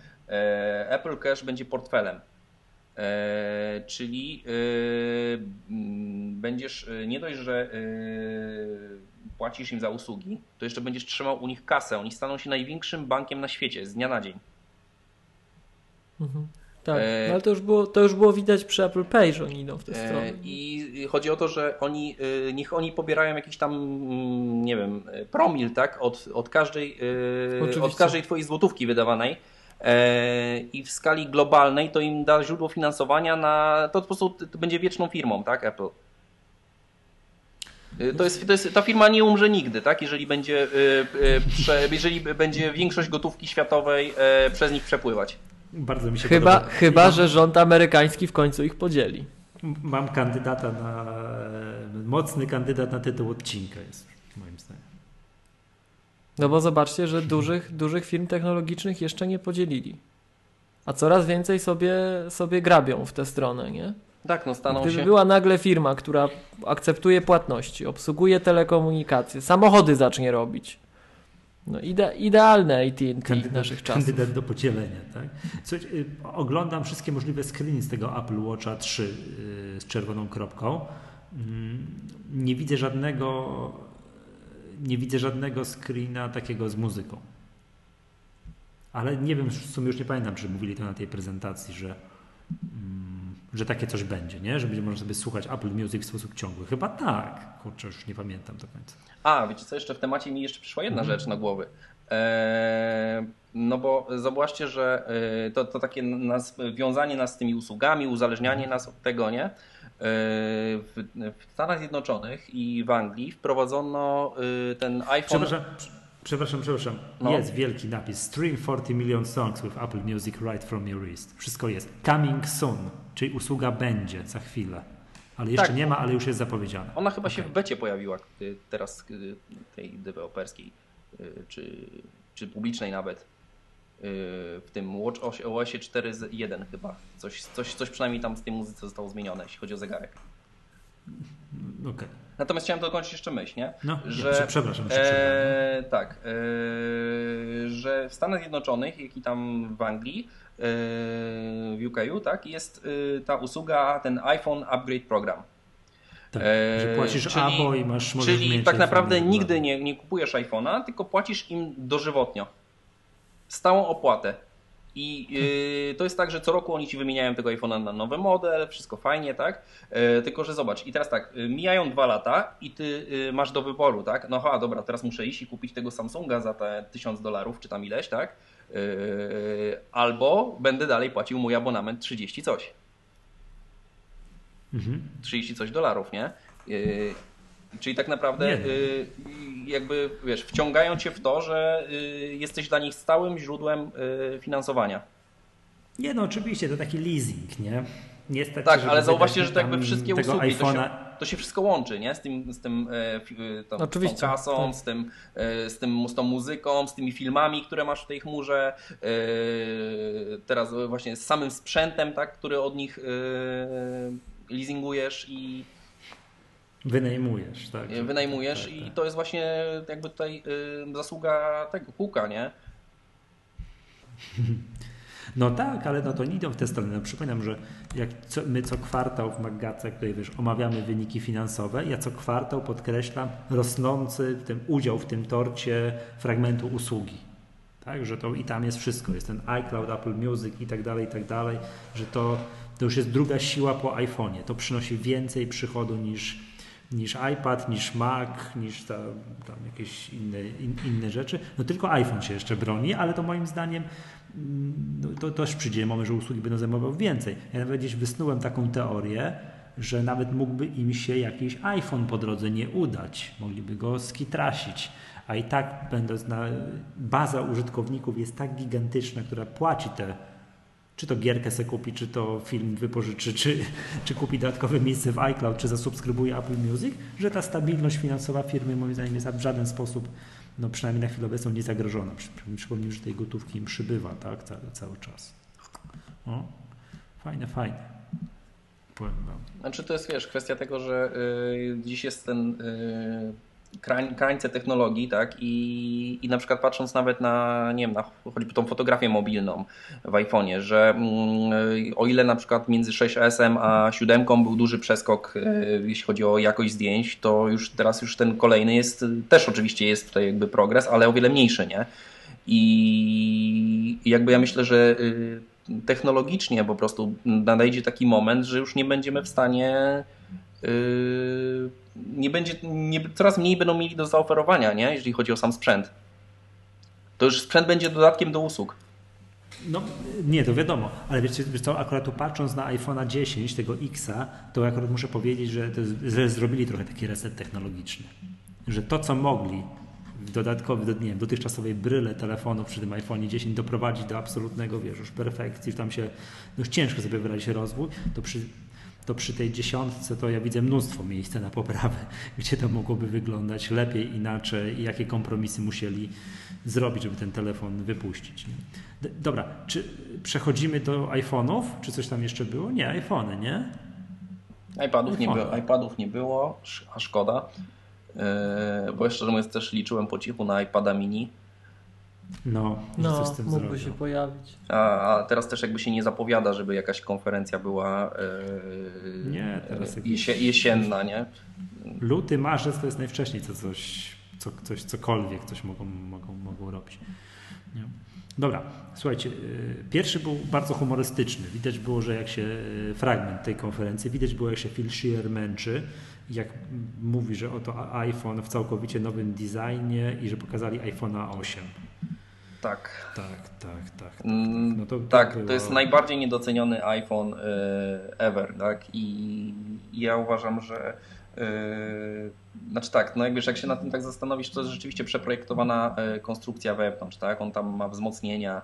Apple Cash będzie portfelem. Czyli będziesz nie dość, że płacisz im za usługi, to jeszcze będziesz trzymał u nich kasę. Oni staną się największym bankiem na świecie z dnia na dzień. Mhm. Tak, E, no ale to już, było, to już było widać przy Apple Pay, że oni idą w tę E, stronę. I chodzi o to, że oni, y, niech oni pobierają jakiś tam, mm, nie wiem, promil, tak, od, od, każdej, Oczywiście. od każdej twojej złotówki wydawanej. E, I w skali globalnej to im da źródło finansowania na. To po prostu to będzie wieczną firmą, tak, Apple. To jest, to jest, ta firma nie umrze nigdy, tak? Jeżeli będzie, jeżeli będzie większość gotówki światowej e, przez nich przepływać. Bardzo mi się Chyba, podoba. chyba, Mam- że rząd amerykański w końcu ich podzieli. Mam kandydata na. Mocny kandydat na tytuł odcinka jest, moim zdaniem. No bo zobaczcie, że dużych, dużych firm technologicznych jeszcze nie podzielili. A coraz więcej sobie, sobie grabią w tę stronę, nie? Tak, no staną Gdyby się... była nagle firma, która akceptuje płatności, obsługuje telekomunikacje, samochody zacznie robić. No ide, idealne AT&T naszych czasów. kandydat do podzielenia. Tak? Słuchajcie, y, oglądam wszystkie możliwe screeny z tego Apple Watcha 3 y, z czerwoną kropką. Mm, Nie widzę żadnego nie widzę żadnego screena takiego z muzyką. Ale nie wiem, w sumie już nie pamiętam, czy mówili to na tej prezentacji, że, że takie coś będzie, nie? Że będzie można sobie słuchać Apple Music w sposób ciągły. Chyba tak. Kurczę, już nie pamiętam do końca. A, wiecie co, jeszcze w temacie mi jeszcze przyszła jedna Mhm. rzecz na głowy. Eee, no bo zobaczcie, że e, to, to takie nas, wiązanie nas z tymi usługami, uzależnianie nas od tego, nie? E, W, w Stanach Zjednoczonych i w Anglii wprowadzono e, ten iPhone. Przepraszam, przepraszam, przepraszam. No. Jest wielki napis. Stream 40 million songs with Apple Music right from your wrist. Wszystko jest. Coming soon, czyli usługa będzie za chwilę. Ale jeszcze Tak. nie ma, ale już jest zapowiedziana. Ona chyba się Okej. w becie pojawiła y, teraz y, tej deweloperskiej, y, czy, czy publicznej nawet. W tym Watch OS- OS 4.1 chyba. Coś, coś, coś przynajmniej tam z tej muzyce zostało zmienione, jeśli chodzi o zegarek. Okej. Natomiast chciałem dokończyć jeszcze myśl, nie? No, że, przepraszam, się przerwałem. e, tak, e, że w Stanach Zjednoczonych, jak i tam w Anglii, w UKU, tak, jest e, ta usługa, ten iPhone Upgrade Program. Tak, e, że płacisz czyli- abo i masz możesz Czyli tak naprawdę regularnie. nigdy nie, nie kupujesz iPhone'a, tylko płacisz im dożywotnio. Stałą opłatę. I yy, to jest tak, że co roku oni ci wymieniają tego iPhone'a na nowy model, wszystko fajnie, tak? Yy, tylko, że zobacz, i teraz tak, mijają dwa lata i ty yy, masz do wyboru, tak? No ha, dobra, teraz muszę iść i kupić tego Samsunga za te 1000 dolarów, czy tam ileś, tak? Yy, albo będę dalej płacił mój abonament 30 coś. Mhm. 30 coś dolarów, nie? Yy, czyli tak naprawdę yy, jakby, wiesz, wciągają cię w to, że jesteś dla nich stałym źródłem finansowania. Nie no, oczywiście, to taki leasing, nie? Nie jest tak, Tak, ale zauważcie, że to jakby wszystkie usługi, iPhone'a. To się wszystko łączy, nie? Z tym, z tym, e, e, tą, Oczywiście, z tą kasą, tak. z, tym, e, z, tym, z tą muzyką, z tymi filmami, które masz w tej chmurze, teraz właśnie z samym sprzętem, tak, który od nich leasingujesz i Wynajmujesz, tak? wynajmujesz tak, i tak. to jest właśnie jakby tutaj zasługa tego Kuka, nie? No tak, ale no to nie idą w tę stronę. No, przypominam, że jak co, my co kwartał w Maggacach tutaj wiesz, omawiamy wyniki finansowe, ja co kwartał podkreślam rosnący tym udział w tym torcie fragmentu usługi. Tak, że to i tam jest wszystko. Jest ten iCloud, Apple Music i tak dalej, i tak dalej, że to, to już jest druga siła po iPhone'ie. To przynosi więcej przychodu niż, niż iPad, niż Mac, niż ta, tam jakieś inne, in, inne rzeczy. No tylko iPhone się jeszcze broni, ale to moim zdaniem mm, no, to też przyjdzie moment, że usługi będą zajmowały więcej. Ja nawet gdzieś wysnułem taką teorię, że nawet mógłby im się jakiś iPhone po drodze nie udać. Mogliby go skitrasić. A i tak będąc na baza użytkowników jest tak gigantyczna, która płaci te czy to gierkę se kupi, czy to film wypożyczy, czy, czy kupi dodatkowe miejsce w iCloud, czy zasubskrybuje Apple Music, że ta stabilność finansowa firmy moim zdaniem jest w żaden sposób, no przynajmniej na chwilę obecną, nie zagrożona. Przy- Przypomnijmy, że tej gotówki im przybywa, tak, cały, cały czas. O, fajne, fajne. Powiem wam. Znaczy to jest, wiesz, kwestia tego, że y, dziś jest ten y, krań, krańce technologii, tak, i, i na przykład patrząc nawet na, nie wiem, na choćby tą fotografię mobilną w iPhone'ie, że mm, o ile na przykład między 6S a 7 był duży przeskok, y, jeśli chodzi o jakość zdjęć, to już teraz już ten kolejny jest, też oczywiście jest tutaj jakby progres, ale o wiele mniejszy, nie? I jakby ja myślę, że y, technologicznie po prostu nadejdzie taki moment, że już nie będziemy w stanie. y, Nie będzie, nie, coraz mniej będą mieli do zaoferowania, nie? jeżeli chodzi o sam sprzęt. To już sprzęt będzie dodatkiem do usług. No nie, to wiadomo, ale wiecie, wiesz co, akurat tu patrząc na iPhone'a 10, tego Xa, to akurat muszę powiedzieć, że, to, że zrobili trochę taki reset technologiczny. Że to, co mogli dodatkowy, do, nie wiem, dotychczasowej bryle telefonu przy tym iPhone'ie 10 doprowadzić do absolutnego, wiesz, już perfekcji, tam się, no już ciężko sobie wyrazić rozwój, to przy, to przy tej dziesiątce to ja widzę mnóstwo miejsca na poprawę, gdzie to mogłoby wyglądać lepiej, inaczej i jakie kompromisy musieli zrobić, żeby ten telefon wypuścić. Nie? Dobra, czy przechodzimy do iPhone'ów? Czy coś tam jeszcze było? Nie, iPhony, nie? iPadów nie, iPhone'a. było, iPadów nie było, a szkoda. Yy, bo jeszcze mówiąc też liczyłem po cichu na iPada mini. No, No, coś z tym mógłby zrobią. się pojawić. A, a teraz też jakby się nie zapowiada, żeby jakaś konferencja była yy, Nie, teraz yy, jesie, jesienna, nie? Luty, marzec to jest najwcześniej, co coś, co, coś cokolwiek coś mogą, mogą, mogą robić. Nie? Dobra, słuchajcie, y, pierwszy był bardzo humorystyczny. Widać było, że jak się y, fragment tej konferencji, widać było, jak się Phil Schiller męczy, jak mówi, że oto iPhone w całkowicie nowym designie i że pokazali iPhone'a 8. Tak. Tak, tak, tak. Mm, No to- tak, było- to jest najbardziej niedoceniony iPhone y, ever, tak? I ja uważam, że y, znaczy tak, no jakby jak się nad tym tak zastanowisz, to jest rzeczywiście przeprojektowana y, konstrukcja wewnątrz, tak? On tam ma wzmocnienia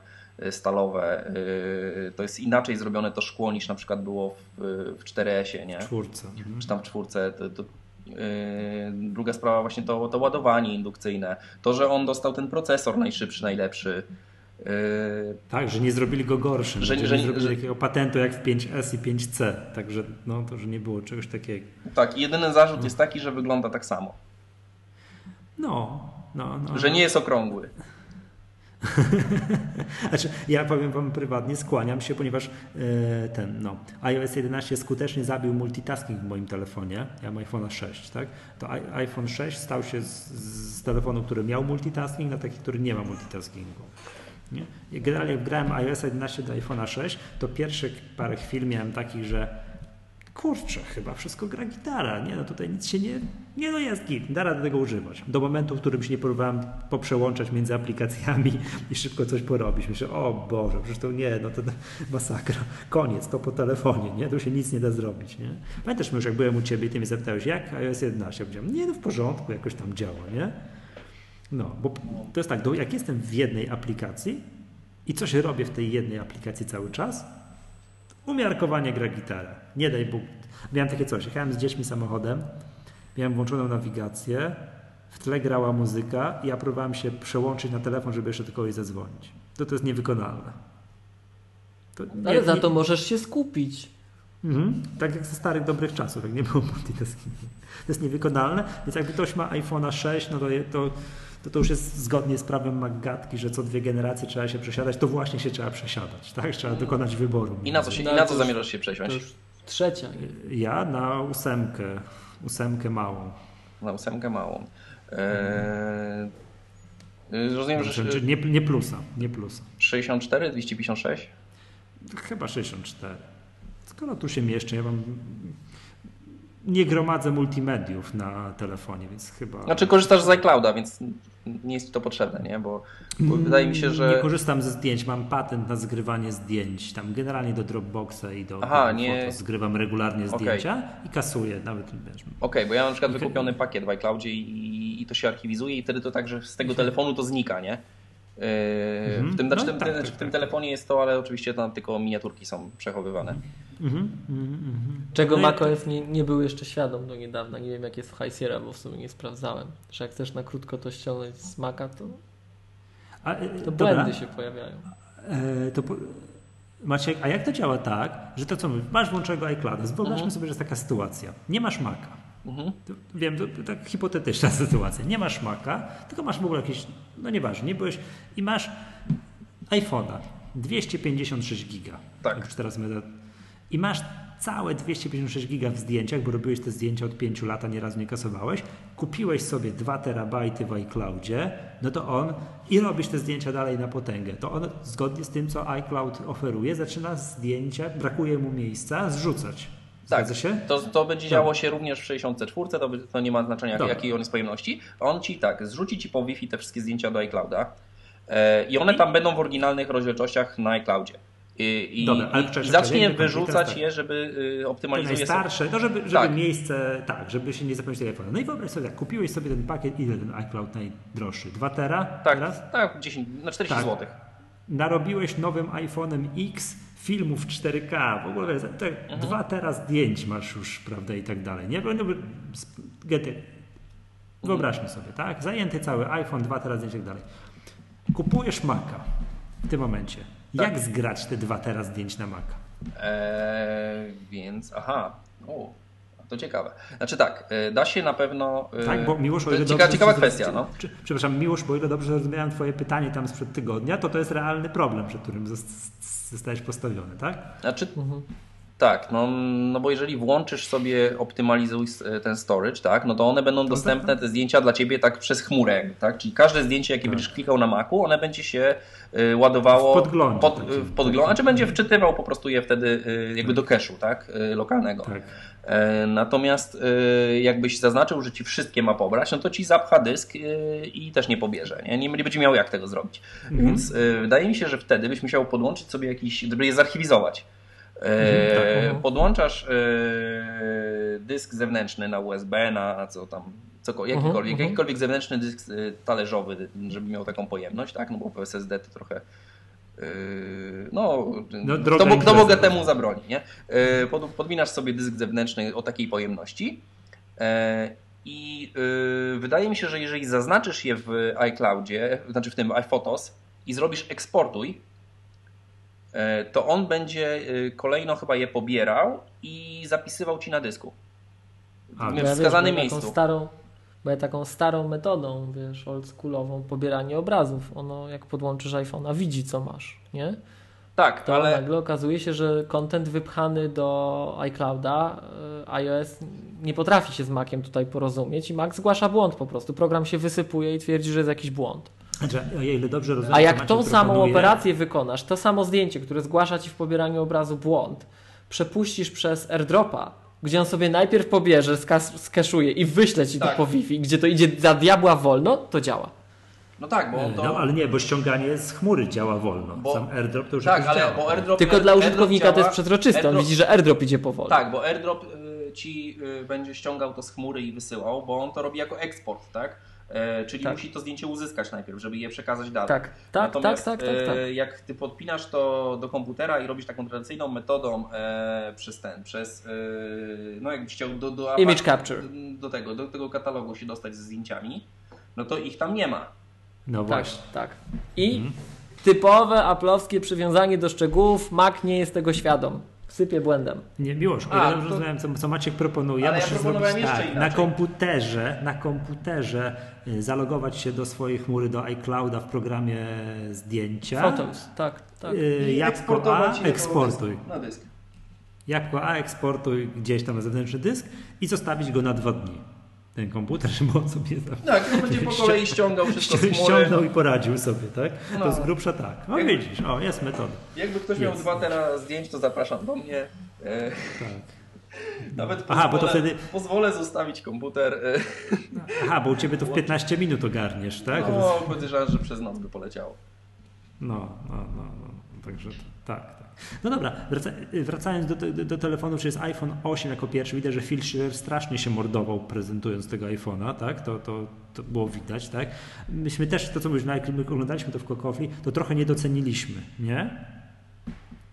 stalowe, to jest inaczej zrobione to szkło niż na przykład było w, w 4S-ie, nie? Czwórce. Mhm. czy tam w czwórce. To, to, druga sprawa właśnie to, to ładowanie indukcyjne. To, że on dostał ten procesor najszybszy, najlepszy. Yy, Tak, że nie zrobili go gorszym, Że- że, że- nie zrobili że- takiego patentu jak w 5S i 5C, także no to, że nie było czegoś takiego. tak, i jedyny zarzut jest taki, że wygląda tak samo. No, no, no. Że nie jest okrągły. Znaczy, ja powiem Wam prywatnie, skłaniam się, ponieważ e, ten, no, iOS 11 skutecznie zabił multitasking w moim telefonie. Ja mam iPhone'a 6, tak? To iPhone 6 stał się z, z telefonu, który miał multitasking, na taki, który nie ma multitaskingu. Nie? Generalnie jak grałem iOS 11 do iPhone'a 6, to pierwsze parę chwil miałem takich, że kurczę, chyba wszystko gra gitara, nie, no tutaj nic się nie, nie no jest git, da radę tego używać. Do momentu, w którym się nie próbowałem poprzełączać między aplikacjami i szybko coś porobić. Myślę, o Boże, przecież to nie, no to masakra, koniec, to po telefonie, nie, tu się nic nie da zrobić, nie. Pamiętasz już, jak byłem u Ciebie i Ty mnie zapytałeś, jak iOS 11? Ja powiedziałem, nie, no w porządku, jakoś tam działa, nie. No, bo to jest tak, jak jestem w jednej aplikacji i coś robię w tej jednej aplikacji cały czas, Umiarkowanie gra gitarę. Nie daj Bóg. Miałem takie coś. Jechałem z dziećmi samochodem, miałem włączoną nawigację, w tle grała muzyka i ja próbowałem się przełączyć na telefon, żeby jeszcze do kogoś zadzwonić. To to jest niewykonalne. To nie- Ale za nie- to możesz się skupić. Mhm. Tak jak ze starych dobrych czasów, jak nie było multitaskingu. To jest niewykonalne, więc jak ktoś ma iPhone'a 6, no to, je- to, to, to już jest zgodnie z prawem Maggatki, że co dwie generacje trzeba się przesiadać, to właśnie się trzeba przesiadać, tak? Trzeba dokonać wyboru. I na co, się, i No, na co już- zamierzasz się przesiąść? trzecia. Ja na ósemkę, ósemkę małą. Na ósemkę małą. Eee, rozumiem, że Znaczy, nie, nie plusa, nie plusa. 64, 256? Chyba 64. Skoro tu się mieszczę, ja mam nie gromadzę multimediów na telefonie, więc chyba... Znaczy korzystasz z iClouda, więc nie jest to potrzebne, nie? Bo, bo wydaje mi się, Nie że... korzystam ze zdjęć, mam patent na zgrywanie zdjęć. Tam generalnie do Dropboxa i do Aha, nie- Photos zgrywam regularnie zdjęcia i kasuję nawet wiesz, Okej, bo ja mam na przykład Okej. wykupiony pakiet w iCloudzie i, i to się archiwizuje i wtedy to tak, że z tego telefonu to znika, nie? Yy, Mhm. W tym, znaczy, No tak, tak, w tym tak. telefonie jest to, ale oczywiście tam tylko miniaturki są przechowywane. Mhm, mhm, mhm. Czego No macOS nie, nie był jeszcze świadom do niedawna. Nie wiem jak jest w High Sierra, bo w sumie nie sprawdzałem. Że jak chcesz na krótko to ściągnąć z Maca, to, A, e, to dobra. błędy się pojawiają. E, to po... Maciek, a jak to działa tak, że to co mówisz, masz włączonego iClouda, wyobraźmy Mhm. sobie, że jest taka sytuacja, nie masz Maca, Mhm. wiem, to, tak hipotetyczna sytuacja, nie masz Maca, tylko masz w ogóle jakieś, no nieważne, nie byłeś i masz iPhone'a 256 giga, Tak. jak już teraz będę, i masz całe 256 giga w zdjęciach, bo robiłeś te zdjęcia od 5 lat, a nieraz nie kasowałeś, kupiłeś sobie 2 terabajty w iCloudzie, no to on i robisz te zdjęcia dalej na potęgę, to on zgodnie z tym, co iCloud oferuje, zaczyna zdjęcia, brakuje mu miejsca, zrzucać. Tak, Zgadza się? to, to będzie działo się również w 64, to, by- to nie ma znaczenia Dobra. jakiej on jest pojemności. On ci tak, zrzuci ci po Wi-Fi te wszystkie zdjęcia do iClouda e, i one tam będą w oryginalnych rozdzielczościach na iCloudzie. I, i, Dobra, ale i, czekaj, i czekaj, zacznie wyrzucać tak. je, żeby y, Te optymalizuje sobie. najstarsze, to żeby, żeby Tak. miejsce, tak, żeby się nie zapomnieć iPhone'a. No i wyobraź sobie, tak, kupiłeś sobie ten pakiet, ile ten iCloud najdroższy? 2 tera Tak, teraz? tak 10, na 40 Tak. zł. Narobiłeś nowym iPhone'em X filmów 4K, w ogóle te Mhm. 2 tera zdjęć masz już, prawda, i tak dalej. Nie? No, Gety. Wyobraźmy sobie, tak? Zajęty cały iPhone, 2 tera zdjęć i tak dalej. Kupujesz Maca w tym momencie. Tak. Jak zgrać te 2 tera zdjęć na Maca? E, więc, aha. O. to ciekawe. Znaczy tak, y, da się na pewno... y, Tak, bo Miłosz, o ile cieka, dobrze ciekawa kwestia, no. Przepraszam, Miłosz, bo ile dobrze zrozumiałem Twoje pytanie tam sprzed tygodnia, to to jest realny problem, przed którym zostałeś postawiony, tak? Znaczy, Mhm. Tak, no, no bo jeżeli włączysz sobie optymalizuj s- ten storage, tak, no to one będą dostępne, te zdjęcia dla Ciebie tak przez chmurę, tak? Czyli każde zdjęcie, jakie będziesz klikał na Macu, one będzie się y, ładowało W podglądzie pod, takim. w podglądzie, znaczy będzie wczytywał po prostu je wtedy y, jakby do cache'u, tak, y, lokalnego. Tak. E, Natomiast e, jakbyś zaznaczył, że ci wszystkie ma pobrać, no to ci zapcha dysk e, i też nie pobierze. Nie, nie, będzie miał jak tego zrobić. Mhm. Więc e, wydaje mi się, że wtedy byś musiał podłączyć sobie jakiś, żeby je zarchiwizować. E, Mhm, tak, mhm. Podłączasz e, dysk zewnętrzny na USB, na co tam, jakikolwiek, mhm. jakikolwiek zewnętrzny dysk e, talerzowy, żeby miał taką pojemność, tak? No bo SSD to trochę e, no, No, kto, kto impreza. mogę temu zabroni, nie? E, Pod, podwinasz sobie dysk zewnętrzny o takiej pojemności e, i e, wydaje mi się, że jeżeli zaznaczysz je w iCloudzie, znaczy w tym iPhotos i zrobisz eksportuj, e, to on będzie e, kolejno chyba je pobierał i zapisywał ci na dysku. A, w ja, wskazanym miejscu. Taką starą, bo ja taką starą metodą, wiesz, oldschoolową, pobieranie obrazów. Ono, jak podłączysz iPhone'a, widzi, co masz, nie? Tak, To ale nagle okazuje się, że content wypchany do iClouda, y, iOS nie potrafi się z Maciem tutaj porozumieć i Mac zgłasza błąd po prostu. Program się wysypuje i twierdzi, że jest jakiś błąd. Znaczy, o ile dobrze rozumiem, A jak tą samą proponuje- operację wykonasz, to samo zdjęcie, które zgłasza ci w pobieraniu obrazu błąd, przepuścisz przez AirDropa, gdzie on sobie najpierw pobierze, skas- skeszuje i wyśle ci Tak. to po Wi-Fi, gdzie to idzie za diabła wolno, to działa. no tak, bo to... No, ale nie, bo ściąganie z chmury działa wolno. Bo- Sam airdrop to już tak, ale działa. bo AirDrop Tylko dla użytkownika to jest działa- przezroczyste. On AirDrop- widzi, że AirDrop idzie powoli. Tak, bo AirDrop y, ci y, będzie ściągał to z chmury i wysyłał, bo on to robi jako eksport, tak? E, czyli Tak. musi to zdjęcie uzyskać najpierw, żeby je przekazać dalej. Tak, tak, Natomiast, tak, tak, tak, tak. jak ty podpinasz to do komputera i robisz taką tradycyjną metodą e, przez ten, przez, e, no jakbyś chciał do, do, Image capture. do tego, do tego katalogu się dostać ze zdjęciami, no to ich tam nie ma. No Tak, właśnie. tak. I typowe aplowskie przywiązanie do szczegółów, Mac nie jest tego świadom. Sypie błędem. Nie, Miłosz, o A, ile dobrze to- zrozumiałem, co, co Maciek proponuje, Ale ja musisz proponowałem zrobić tak, na komputerze, na komputerze y, zalogować się do swojej chmury, do iClouda w programie zdjęcia. Photos, tak, tak. Y, I Jabłko A, eksportuj. Na dysk. Jabłko A, eksportuj gdzieś tam na zewnętrzny dysk i zostawić go na dwa dni. Ten komputer, żeby on sobie tam Tak, to będzie po kolei ściągał wszystko z ściągnął i poradził sobie, tak? No. To z grubsza tak. No Jak- widzisz, o, jest metoda. Jakby ktoś miał Jest. dwa tera zdjęć, to zapraszam do mnie. E, Tak. Nawet Aha, bo to pozwolę, wtedy- pozwolę zostawić komputer. E, Aha, bo u ciebie to w 15 minut ogarniesz, tak? no, podejrzewam, że przez noc by poleciało. No, no, no, no. Także tak, tak. No dobra, wraca, wracając do, do, do telefonu, czy jest iPhone 8 jako pierwszy, widać, że Phil Schiller strasznie się mordował prezentując tego iPhone'a, tak? To, to, to było widać, tak? Myśmy też, to co mówisz, jak my oglądaliśmy to w Kokofli, to trochę nie doceniliśmy, nie?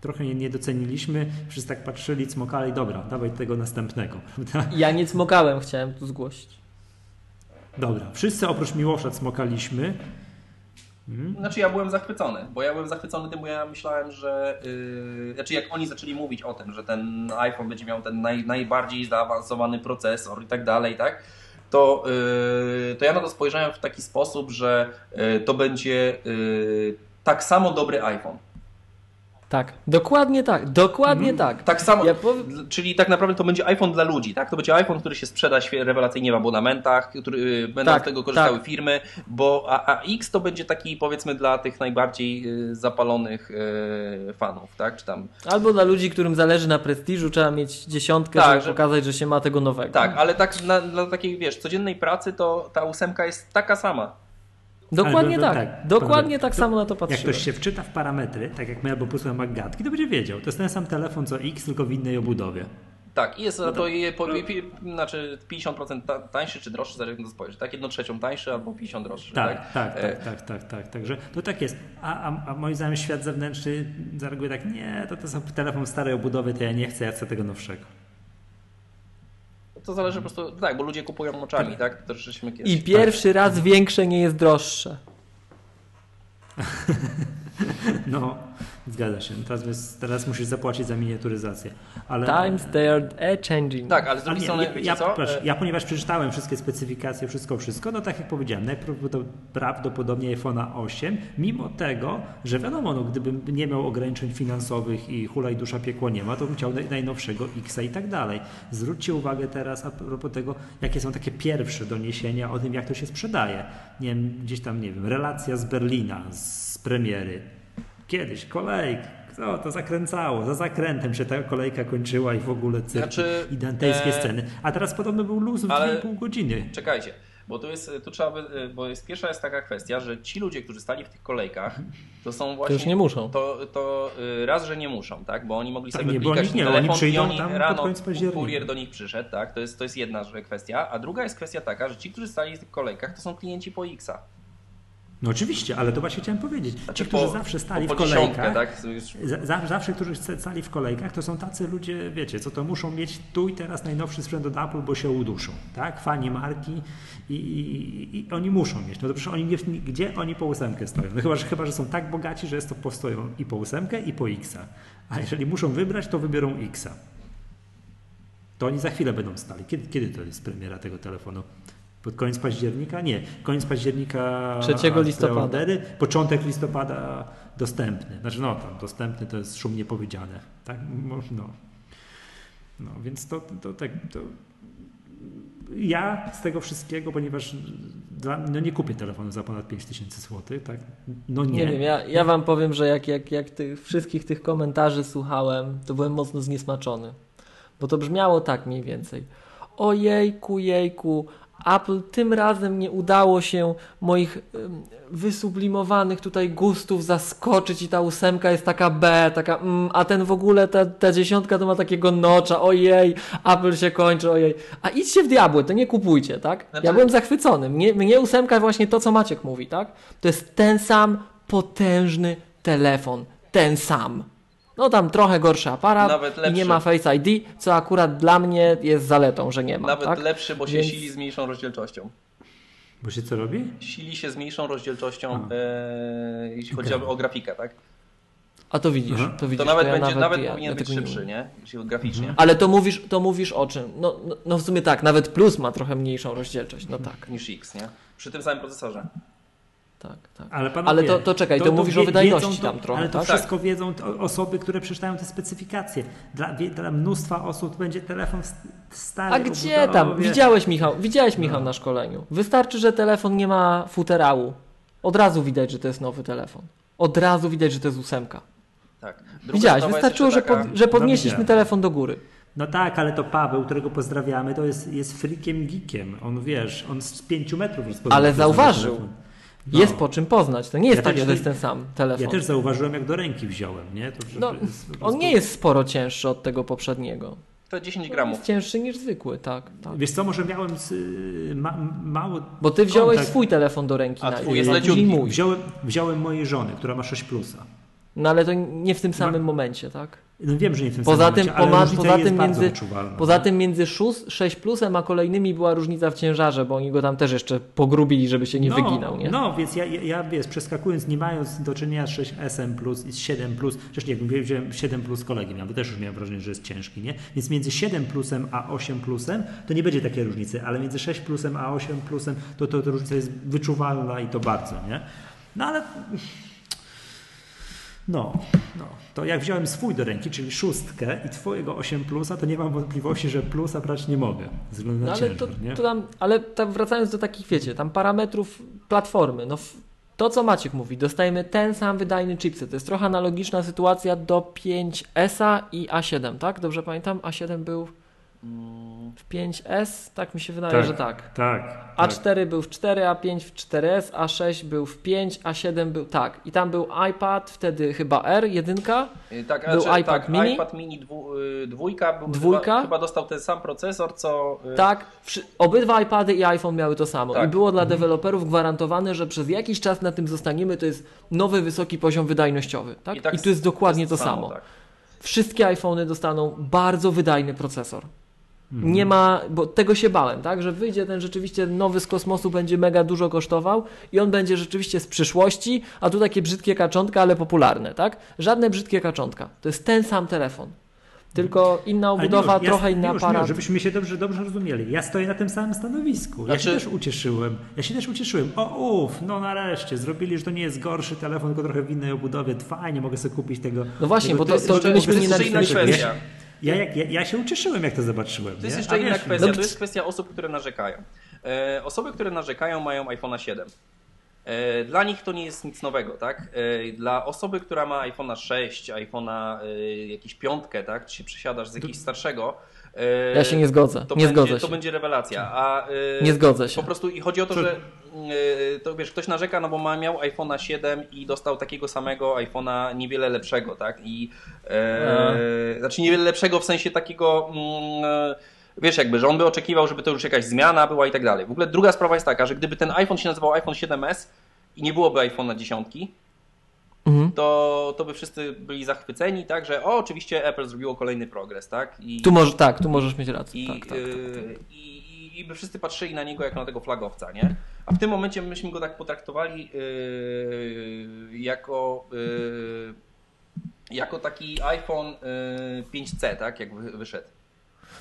Trochę nie, nie doceniliśmy, wszyscy tak patrzyli, cmokali, dobra, dawaj tego następnego, prawda? Ja nie cmokałem, chciałem tu zgłosić. Dobra, wszyscy oprócz Miłosza cmokaliśmy, Mhm. Znaczy ja byłem zachwycony, bo ja byłem zachwycony tym, bo ja myślałem, że yy, znaczy jak oni zaczęli mówić o tym, że ten iPhone będzie miał ten naj, najbardziej zaawansowany procesor i tak dalej, tak? To, yy, to ja na to spojrzałem w taki sposób, że yy, to będzie yy, tak samo dobry iPhone. Tak, dokładnie tak, dokładnie Mhm. tak. Tak samo, Ja pow- d- czyli tak naprawdę to będzie iPhone dla ludzi, tak? To będzie iPhone, który się sprzeda rewelacyjnie w abonamentach, który y, będą Tak, z tego korzystały tak. firmy, bo X to będzie taki powiedzmy dla tych najbardziej y, zapalonych y, fanów, tak? Czy tam Albo dla ludzi, którym zależy na prestiżu, trzeba mieć dziesiątkę, Tak, żeby że- pokazać, że się ma tego nowego. tak, ale tak na, dla takiej wiesz, codziennej pracy to ta ósemka jest taka sama. Dokładnie to- tak, tak, dokładnie to- tak samo na to Jak patrzyłem. ktoś się wczyta w parametry, tak jak my albo posłucha Maggatki, to będzie wiedział. To jest ten sam telefon co X, tylko w innej obudowie. Tak, i jest to je, po, pi, znaczy 50% ta, tańszy czy droższy, zależy jak to spojrzeć, tak? Jedno trzecią tańszy albo 50 droższy, tak? Tak, tak, E, tak, tak, tak, tak. Także to tak jest. A, a, a moim zdaniem świat zewnętrzny zareaguje tak, nie, to to jest telefon starej obudowy, to ja nie chcę, ja chcę tego nowszego. To zależy po prostu, tak, bo ludzie kupują oczami, tak? To żeśmy kiedyś... I pierwszy raz większe nie jest droższe. No, Zgadza się. Teraz, teraz musisz zapłacić za miniaturyzację. Ale, Times they are changing. Tak, ale z drugiej nie, strony, ja, ja, co? proszę, E, ja ponieważ przeczytałem wszystkie specyfikacje, wszystko, wszystko, no tak jak powiedziałem, najprawdopodobniej iPhone'a 8, mimo tego, że wiadomo, no, gdybym nie miał ograniczeń finansowych i hulaj dusza piekło nie ma, to bym chciał naj- najnowszego Xa i tak dalej. Zwróćcie uwagę teraz a propos tego, jakie są takie pierwsze doniesienia o tym, jak to się sprzedaje. Nie wiem, gdzieś tam, nie wiem, relacja z Berlina, z premiery. Kiedyś kolejka. Co to zakręcało? Za zakrętem się ta kolejka kończyła i w ogóle cyrki Znaczy, i dantejskie e, sceny. A teraz podobno był luz w ale- 2,5 godziny. Czekajcie, bo tu jest, tu trzeba by, bo jest pierwsza jest taka kwestia, że ci ludzie, którzy stali w tych kolejkach, to są właśnie... już nie muszą. To, to y, raz, że nie muszą, tak? Bo oni mogli Tak, sobie nie, bo klikać oni- nie, oni telefon przyjdą i oni tam pod rano koniec października. kurier do nich przyszedł, tak? To jest, to jest jedna kwestia. A druga jest kwestia taka, że ci, którzy stali w tych kolejkach, to są klienci po Xa. No oczywiście, ale to właśnie chciałem powiedzieć. Znaczy Ci, którzy po- zawsze stali po w kolejkach, tak? Zawsze, którzy stali w kolejkach, to są tacy ludzie, wiecie, co to muszą mieć tu i teraz najnowszy sprzęt od Apple, bo się uduszą, tak? Fani marki i, i, i oni muszą mieć. No to przecież oni nie, gdzie oni po ósemkę stoją? No chyba, że, chyba, że są tak bogaci, że jest to postoją i po ósemkę i po Xa. A jeżeli muszą wybrać, to wybiorą Xa. To oni za chwilę będą stali. Kiedy, kiedy to jest premiera tego telefonu? Pod koniec października? Nie, koniec października. 3 listopada. Początek listopada dostępny. Znaczy, no tam dostępny to jest szumnie powiedziane. Tak? Mo- No, no więc to, to tak. To... Ja z tego wszystkiego, ponieważ dla, no nie kupię telefonu za ponad 5000 zł, tak? No nie. Nie wiem, ja, ja wam powiem, że jak, jak, jak tych wszystkich tych komentarzy słuchałem, to byłem mocno zniesmaczony. Bo to brzmiało tak mniej więcej. Ojejku, jejku, Apple tym razem nie udało się moich wysublimowanych tutaj gustów zaskoczyć i ta ósemka jest taka B, taka mm, a ten w ogóle, ta, ta dziesiątka to ma takiego nocza, ojej, Apple się kończy, ojej. A idźcie w diabły, to nie kupujcie, tak? Znaczy- Ja byłem zachwycony. Mnie, mnie ósemka właśnie to, co Maciek mówi, tak? To jest ten sam potężny telefon. Ten sam. No tam trochę gorszy aparat Nawet i lepszy. nie ma Face ID, co akurat dla mnie jest zaletą, że nie ma. Nawet tak? lepszy, bo się Więc- sili z mniejszą rozdzielczością. Bo się co robi? Sili się z mniejszą rozdzielczością, e, jeśli chodzi o, grafikę, tak? A to widzisz, Aha. to widzisz. To nawet ja będzie, nawet ja- powinien ja być nie szybszy, mówię. nie? Jeśli graficznie. Ale to mówisz, to mówisz o czym? No, no, no w sumie tak, nawet Plus ma trochę mniejszą rozdzielczość, no tak, niż X, nie? Przy tym samym procesorze. Tak, tak. Ale, panowie, Ale to- to czekaj, to mówisz o wydajności to, tam trochę, Ale to tak? wszystko wiedzą to osoby, które przeczytają te specyfikacje. Dla, dla mnóstwa osób będzie telefon st- stary. A gdzie tam? obudowie. Widziałeś Michał, widziałeś Michał na szkoleniu. Wystarczy, że telefon nie ma futerału. Od razu widać, że to jest nowy telefon. Od razu widać, że to jest ósemka. Tak. Druga Widziałeś, wystarczyło, że, pod, że podnieśliśmy widziałem. telefon do góry. No tak, ale to Paweł, którego pozdrawiamy, to jest, jest freakiem geekiem. On wiesz, on z pięciu metrów rozpoznał. Ale to zauważył. telefon. No. Jest po czym poznać. To nie jest Ja tak, też- że to jest ten sam telefon. Ja też zauważyłem, jak do ręki wziąłem, nie? To, że No, jest po On prostu- nie jest sporo cięższy od tego poprzedniego. To 10 On gramów. Jest cięższy niż zwykły, tak. tak. Wiesz co, może miałem z, y, ma, mało... Bo ty wziąłeś kontakt- swój telefon do ręki. A na, twój jest leciutki. Wziąłem, wziąłem mojej żony, która ma 6 plusa. No ale to nie w tym samym momencie, tak? No wiem, że nie w tym Poza samym tym, momencie, poma- różnica poza tym między-. Poza tym między 6 plusem a kolejnymi była różnica w ciężarze, bo oni go tam też jeszcze pogrubili, żeby się nie no, wyginał, nie? No, więc ja, ja, ja wiesz, przeskakując, nie mając do czynienia z 6SM plus i z 7 plus, przecież nie wziąłem 7 plus kolegi miałem, to też już miałem wrażenie, że jest ciężki, nie? Więc między 7 plusem a 8 plusem to nie będzie takiej różnicy, ale między 6 plusem a 8 plusem to, to, to różnica jest wyczuwalna i to bardzo, nie? No ale... No, no, to jak wziąłem swój do ręki, czyli szóstkę i twojego 8 plusa, to nie mam wątpliwości, że plusa brać nie mogę, na No ale ciężar, to, nie? to tam, ale tam wracając do takich, wiecie, tam parametrów platformy, no to co Maciek mówi, dostajemy ten sam wydajny chipset. To jest trochę analogiczna sytuacja do 5S-a i A7, tak? Dobrze pamiętam? A7 był w 5S, tak mi się wydaje, Tak. że tak. Tak, tak. A4 był w 4, A5 w 4S, A6 był w 5, A7 był tak. I tam był iPad, wtedy chyba R, jedynka. Y, Tak, Był znaczy, iPad tak, mini? iPad mini dwu, y, dwójka, był Dwójka? Chyba, chyba dostał ten sam procesor, co... y, Tak, obydwa iPady i iPhone miały to samo. Tak. I było dla deweloperów gwarantowane, że przez jakiś czas na tym zostaniemy, to jest nowy, wysoki poziom wydajnościowy. Tak? I, tak tu jest dokładnie to samo. tak. Wszystkie iPhony dostaną bardzo wydajny procesor. Nie ma, bo tego się bałem, tak? Że wyjdzie ten rzeczywiście nowy z kosmosu, będzie mega dużo kosztował i on będzie rzeczywiście z przyszłości, a tu takie brzydkie kaczątka, ale popularne, tak? Żadne brzydkie kaczątka. To jest ten sam telefon. Tylko inna obudowa, Miłosz, trochę ja, inny Miłosz, aparat. Miłosz, żebyśmy się dobrze, dobrze rozumieli. Ja stoję na tym samym stanowisku. Ja Znaczy- się też ucieszyłem. Ja się też ucieszyłem. O uf, no nareszcie. Zrobili, że to nie jest gorszy telefon, tylko trochę w innej obudowie. Fajnie, mogę sobie kupić tego. No właśnie, tego, bo to- to myśmy nie to jest jeszcze inna napisali. Ja, ja, ja, się ucieszyłem, jak to zobaczyłem. To jest nie? jeszcze A inna wiesz, kwestia, no- to jest kwestia osób, które narzekają. E, osoby, które narzekają mają iPhone'a 7. E, Dla nich to nie jest nic nowego, tak? E, Dla osoby, która ma iPhone'a 6, iPhone'a e, jakiś piątkę, tak? Czy się przesiadasz z jakiegoś starszego. E, Ja się nie zgodzę. To Nie będzie, zgodzę To się. będzie rewelacja. A, e, Nie zgodzę się. Po prostu i chodzi o to, że e, to wiesz, ktoś narzeka, no bo ma, miał iPhone'a 7 i dostał takiego samego iPhone'a niewiele lepszego, tak? I e, znaczy niewiele lepszego w sensie takiego mm, e, wiesz jakby, że on by oczekiwał, żeby to już jakaś zmiana była i tak dalej. W ogóle druga sprawa jest taka, że gdyby ten iPhone się nazywał iPhone 7s i nie byłoby iPhone'a 10, Mhm. to, to by wszyscy byli zachwyceni, tak, że o, oczywiście Apple zrobiło kolejny progres, tak? I, Tu może, tak, tu możesz mieć rację. i, tak, tak, tak, yy, i, i, I by wszyscy patrzyli na niego jako na tego flagowca, nie? A w tym momencie myśmy go tak potraktowali yy, jako, yy, jako taki iPhone yy, 5C, tak? Jak wy- wyszedł.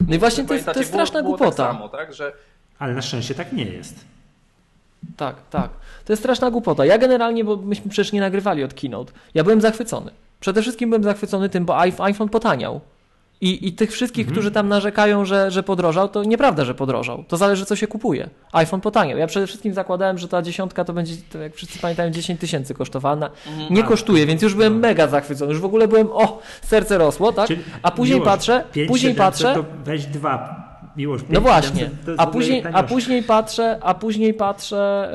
No i właśnie to jest, to jest straszna było, było głupota. Tak samo, tak? Że Ale na szczęście tak nie jest. Tak, tak. To jest straszna głupota. Ja generalnie, bo myśmy przecież nie nagrywali od Keynote, ja byłem zachwycony. Przede wszystkim byłem zachwycony tym, bo iPh- iPhone potaniał. I, I tych wszystkich, którzy tam narzekają, że, że podrożał, to nieprawda, że podrożał. To zależy, co się kupuje. iPhone potaniał. Ja przede wszystkim zakładałem, że ta dziesiątka to będzie, to jak wszyscy pamiętają, 10 tysięcy kosztowana. Nie kosztuje, więc już byłem mega zachwycony. Już w ogóle byłem, o, serce rosło, tak? A później patrzę, 5 później 700 patrzę, To weź dwa. Miłosz, no 5 właśnie, 700 to jest a później, a później patrzę, a później patrzę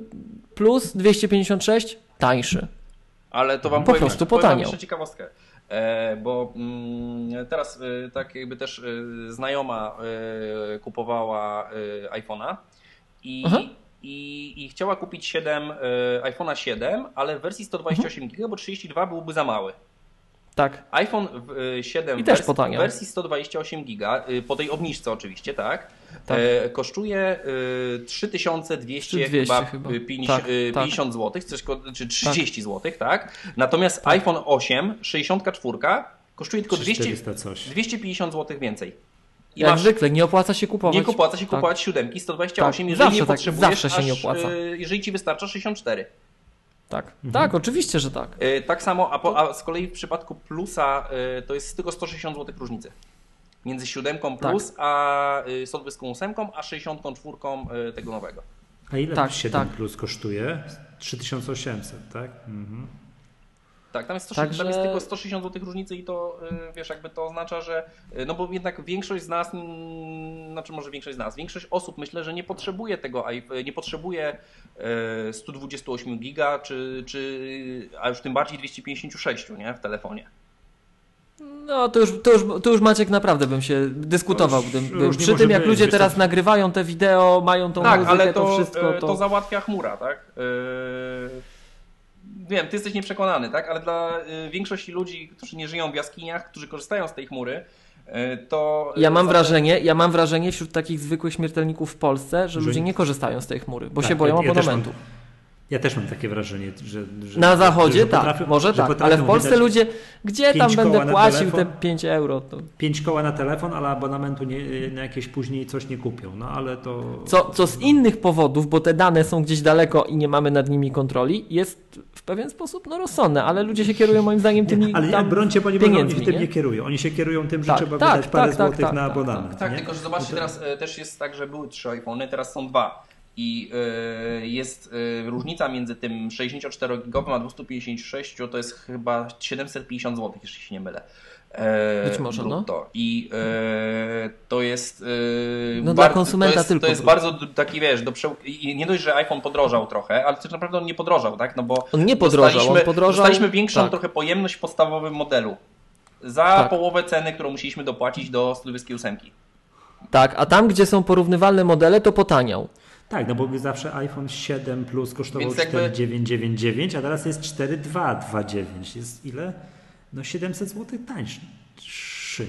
yy, plus 256 tańszy. Ale to wam Po powiem, prostu wam potaniał. jeszcze ciekawostkę. E, bo mm, teraz e, tak jakby też e, znajoma e, kupowała e, iPhone'a i, i, i chciała kupić 7, e, iPhone'a 7, ale w wersji 128 Mhm. GB, bo 32 byłby za mały. Tak. iPhone w- y, 7 I w też wersji, potaniał. w wersji 128 giga, y, po tej obniżce oczywiście, tak? Tak. E, kosztuje y, 3200 3200 chyba, chyba. pięć- Tak, tak. 50 zł, coś, czy 30 zł, tak? Natomiast iPhone 8 64 kosztuje tylko 200, 400 coś. 250 zł więcej. I Jak masz zwykle, nie opłaca się kupować. nie opłaca się Tak. kupować siódemki 128, Tak, jeżeli zawsze nie tak, potrzebujesz, zawsze się nie aż, opłaca. y, jeżeli ci wystarcza 64. Tak, tak, oczywiście, że tak. Y, Tak samo, a, po, a z kolei w przypadku plusa y, to jest tylko 160 zł różnicy. Między siódemką Tak. plus a y, 128, a 64 y, tego nowego. A ile Tak, 7 tak. plus kosztuje? 3800, tak? Mhm. Tak, tam jest, 100, Także- tam jest tylko 160 zł różnicy i to y, wiesz, jakby to oznacza, że y, no bo jednak większość z nas, mm, znaczy może większość z nas, większość osób myślę, że nie potrzebuje tego, iP- nie potrzebuje y, 128 giga, czy, czy, a już tym bardziej 256, nie, w telefonie. No to już, to już, to już Maciek naprawdę bym się dyskutował. To już bym, różnie przy tym jak ludzie teraz nagrywają te wideo, mają tą tak, muzykę, ale to, to wszystko, to... to załatwia chmura, tak? Yy, Wiem, ty jesteś nieprzekonany, tak? Ale dla y, większości ludzi, którzy nie żyją w jaskiniach, którzy korzystają z tej chmury, y, to... Ja mam wrażenie, ja mam wrażenie wśród takich zwykłych śmiertelników w Polsce, że Że ludzie nie- korzystają z tej chmury, bo Tak, się boją ja- ja. Ja też mam takie wrażenie, że. że Na zachodzie że tak, potrafią- może że tak, ale w Polsce ludzie, gdzie tam będę płacił te telefon? 5 euro? To... Pięć koła na telefon, ale abonamentu nie, na jakieś później coś nie kupią. No ale to. Co, co z innych powodów, bo te dane są gdzieś daleko i nie mamy nad nimi kontroli, jest w pewien sposób no, rozsądne, ale ludzie się kierują moim zdaniem tymi Ale ja tam brońcie, bo nie oni się tym nie? nie kierują. Oni się kierują tym, że Tak, trzeba tak, wydać parę tak, tak, złotych tak, na tak, abonament. Tak, nie? tylko że zobaczcie, No teraz e, też jest tak, że były trzy iPhony, teraz są dwa. I e, jest e, różnica między tym 64-gigowym a 256, to jest chyba 750 zł, jeśli się nie mylę. E, Być może, no. I e, to jest. E, No dla bar- konsumenta to jest, tylko To jest brutto. bardzo taki wiesz, do przeł... i nie dość, że iPhone podrożał trochę, ale tak naprawdę on nie podrożał, tak? No bo On nie podrożał, on podrożał- dostaliśmy większą tak. trochę pojemność w podstawowym modelu. Za Tak. połowę ceny, którą musieliśmy dopłacić do Sylwesskiej 8. Tak, a tam, gdzie są porównywalne modele, to potaniał. Tak, no bo zawsze iPhone 7 Plus kosztował Więc jakby- 4999, a teraz jest 4229. Jest ile? No 700 zł tańszy,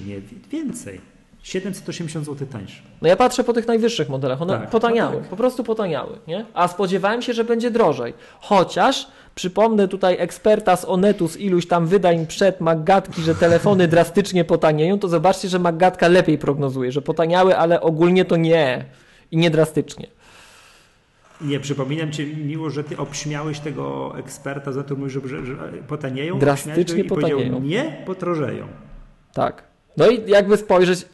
nie więcej. 780 zł tańsze. No ja patrzę po tych najwyższych modelach, one Tak, potaniały, no tak. po prostu potaniały, nie? A spodziewałem się, że będzie drożej. Chociaż przypomnę tutaj eksperta z Onetu z iluś tam wydań przed Maggatki, że telefony drastycznie potanieją, to zobaczcie, że Maggatka lepiej prognozuje, że potaniały, ale ogólnie to nie i nie drastycznie. Nie, przypominam Ci, miło, że Ty obśmiałeś tego eksperta za to, mówisz, że, że, że potanieją. Drastycznie potanieją. Nie, potrożeją. Tak. No i jakby spojrzeć,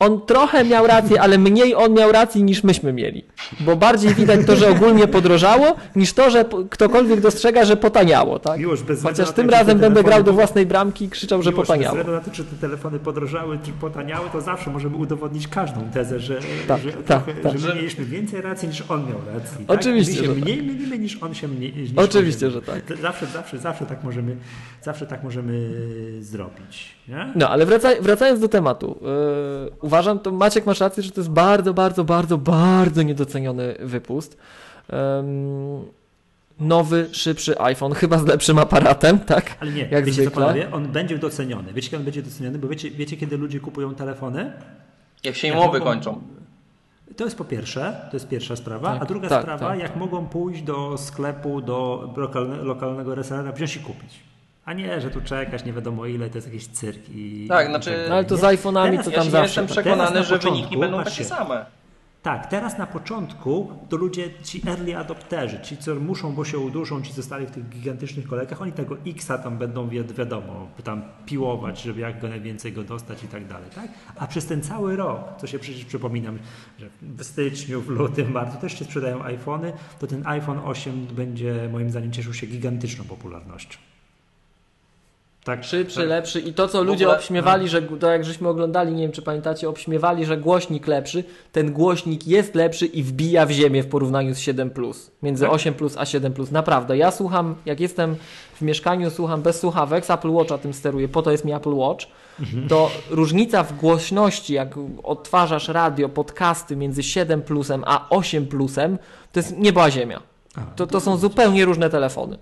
on trochę miał rację, ale mniej on miał racji niż myśmy mieli. Bo bardziej widać to, że ogólnie podrożało, niż to, że ktokolwiek dostrzega, że potaniało, tak? Miłość bez Chociaż tym jak te razem będę grał do własnej bramki i krzyczał, że Miłość, potaniało. Bez na to, czy te telefony podrożały, czy potaniały, to zawsze możemy udowodnić każdą tezę, że, Tak, że, tak, trochę, tak. że my mieliśmy więcej racji niż on miał racji. Tak? Oczywiście, My się że tak. mniej mylimy niż on się mniej. Niż Oczywiście, on się że tak. Zawsze, zawsze, zawsze tak możemy, zawsze tak możemy zrobić. Nie? No, ale wraca, wracając do tematu. Yy, uważam, to Maciek masz rację, że to jest bardzo, bardzo, bardzo, bardzo niedoceniony wypust. Ym, nowy, szybszy iPhone, chyba z lepszym aparatem, tak? Ale nie, Jak wiecie co panowie, on będzie doceniony. Wiecie kiedy on będzie doceniony? Bo wiecie, wiecie kiedy ludzie kupują telefony? Jak się Jak umowy mogą- kończą. To jest po pierwsze, to jest pierwsza sprawa, Tak, a druga tak, sprawa, tak. jak mogą pójść do sklepu, do lokalne, lokalnego resellera, wziąć i kupić. A nie, że tu czekać nie wiadomo ile, to jest jakiś cyrk i... Tak, i znaczy- No ale to z iPhone'ami to Ja tam się zawsze. jestem tak. przekonany, że wyniki początku, będą patrzcie. takie same. Tak, teraz na początku to ludzie, ci early adopterzy, ci co muszą, bo się uduszą, ci zostali w tych gigantycznych kolejkach, oni tego X-a tam będą wi- wiadomo, tam piłować, żeby jak go najwięcej go dostać i tak dalej, tak? A przez ten cały rok, co się przecież przypominam, że w styczniu, w lutym, marcu też się sprzedają iPhony, to ten iPhone 8 będzie moim zdaniem cieszył się gigantyczną popularnością. Tak, Szybszy, tak. lepszy i to, co ludzie ogóle- obśmiewali, że to jak żeśmy oglądali, nie wiem czy pamiętacie, obśmiewali, że głośnik lepszy, ten głośnik jest lepszy i wbija w ziemię w porównaniu z 7+. Między Tak? 8 plus a 7 plus. Naprawdę. Ja słucham, jak jestem w mieszkaniu, słucham bez słuchawek, z Apple Watcha tym steruję, po to jest mi Apple Watch, to różnica w głośności, jak odtwarzasz radio, podcasty między 7 plusem a 8 plusem, to jest nieba ziemia. A, To, to są zupełnie różne telefony.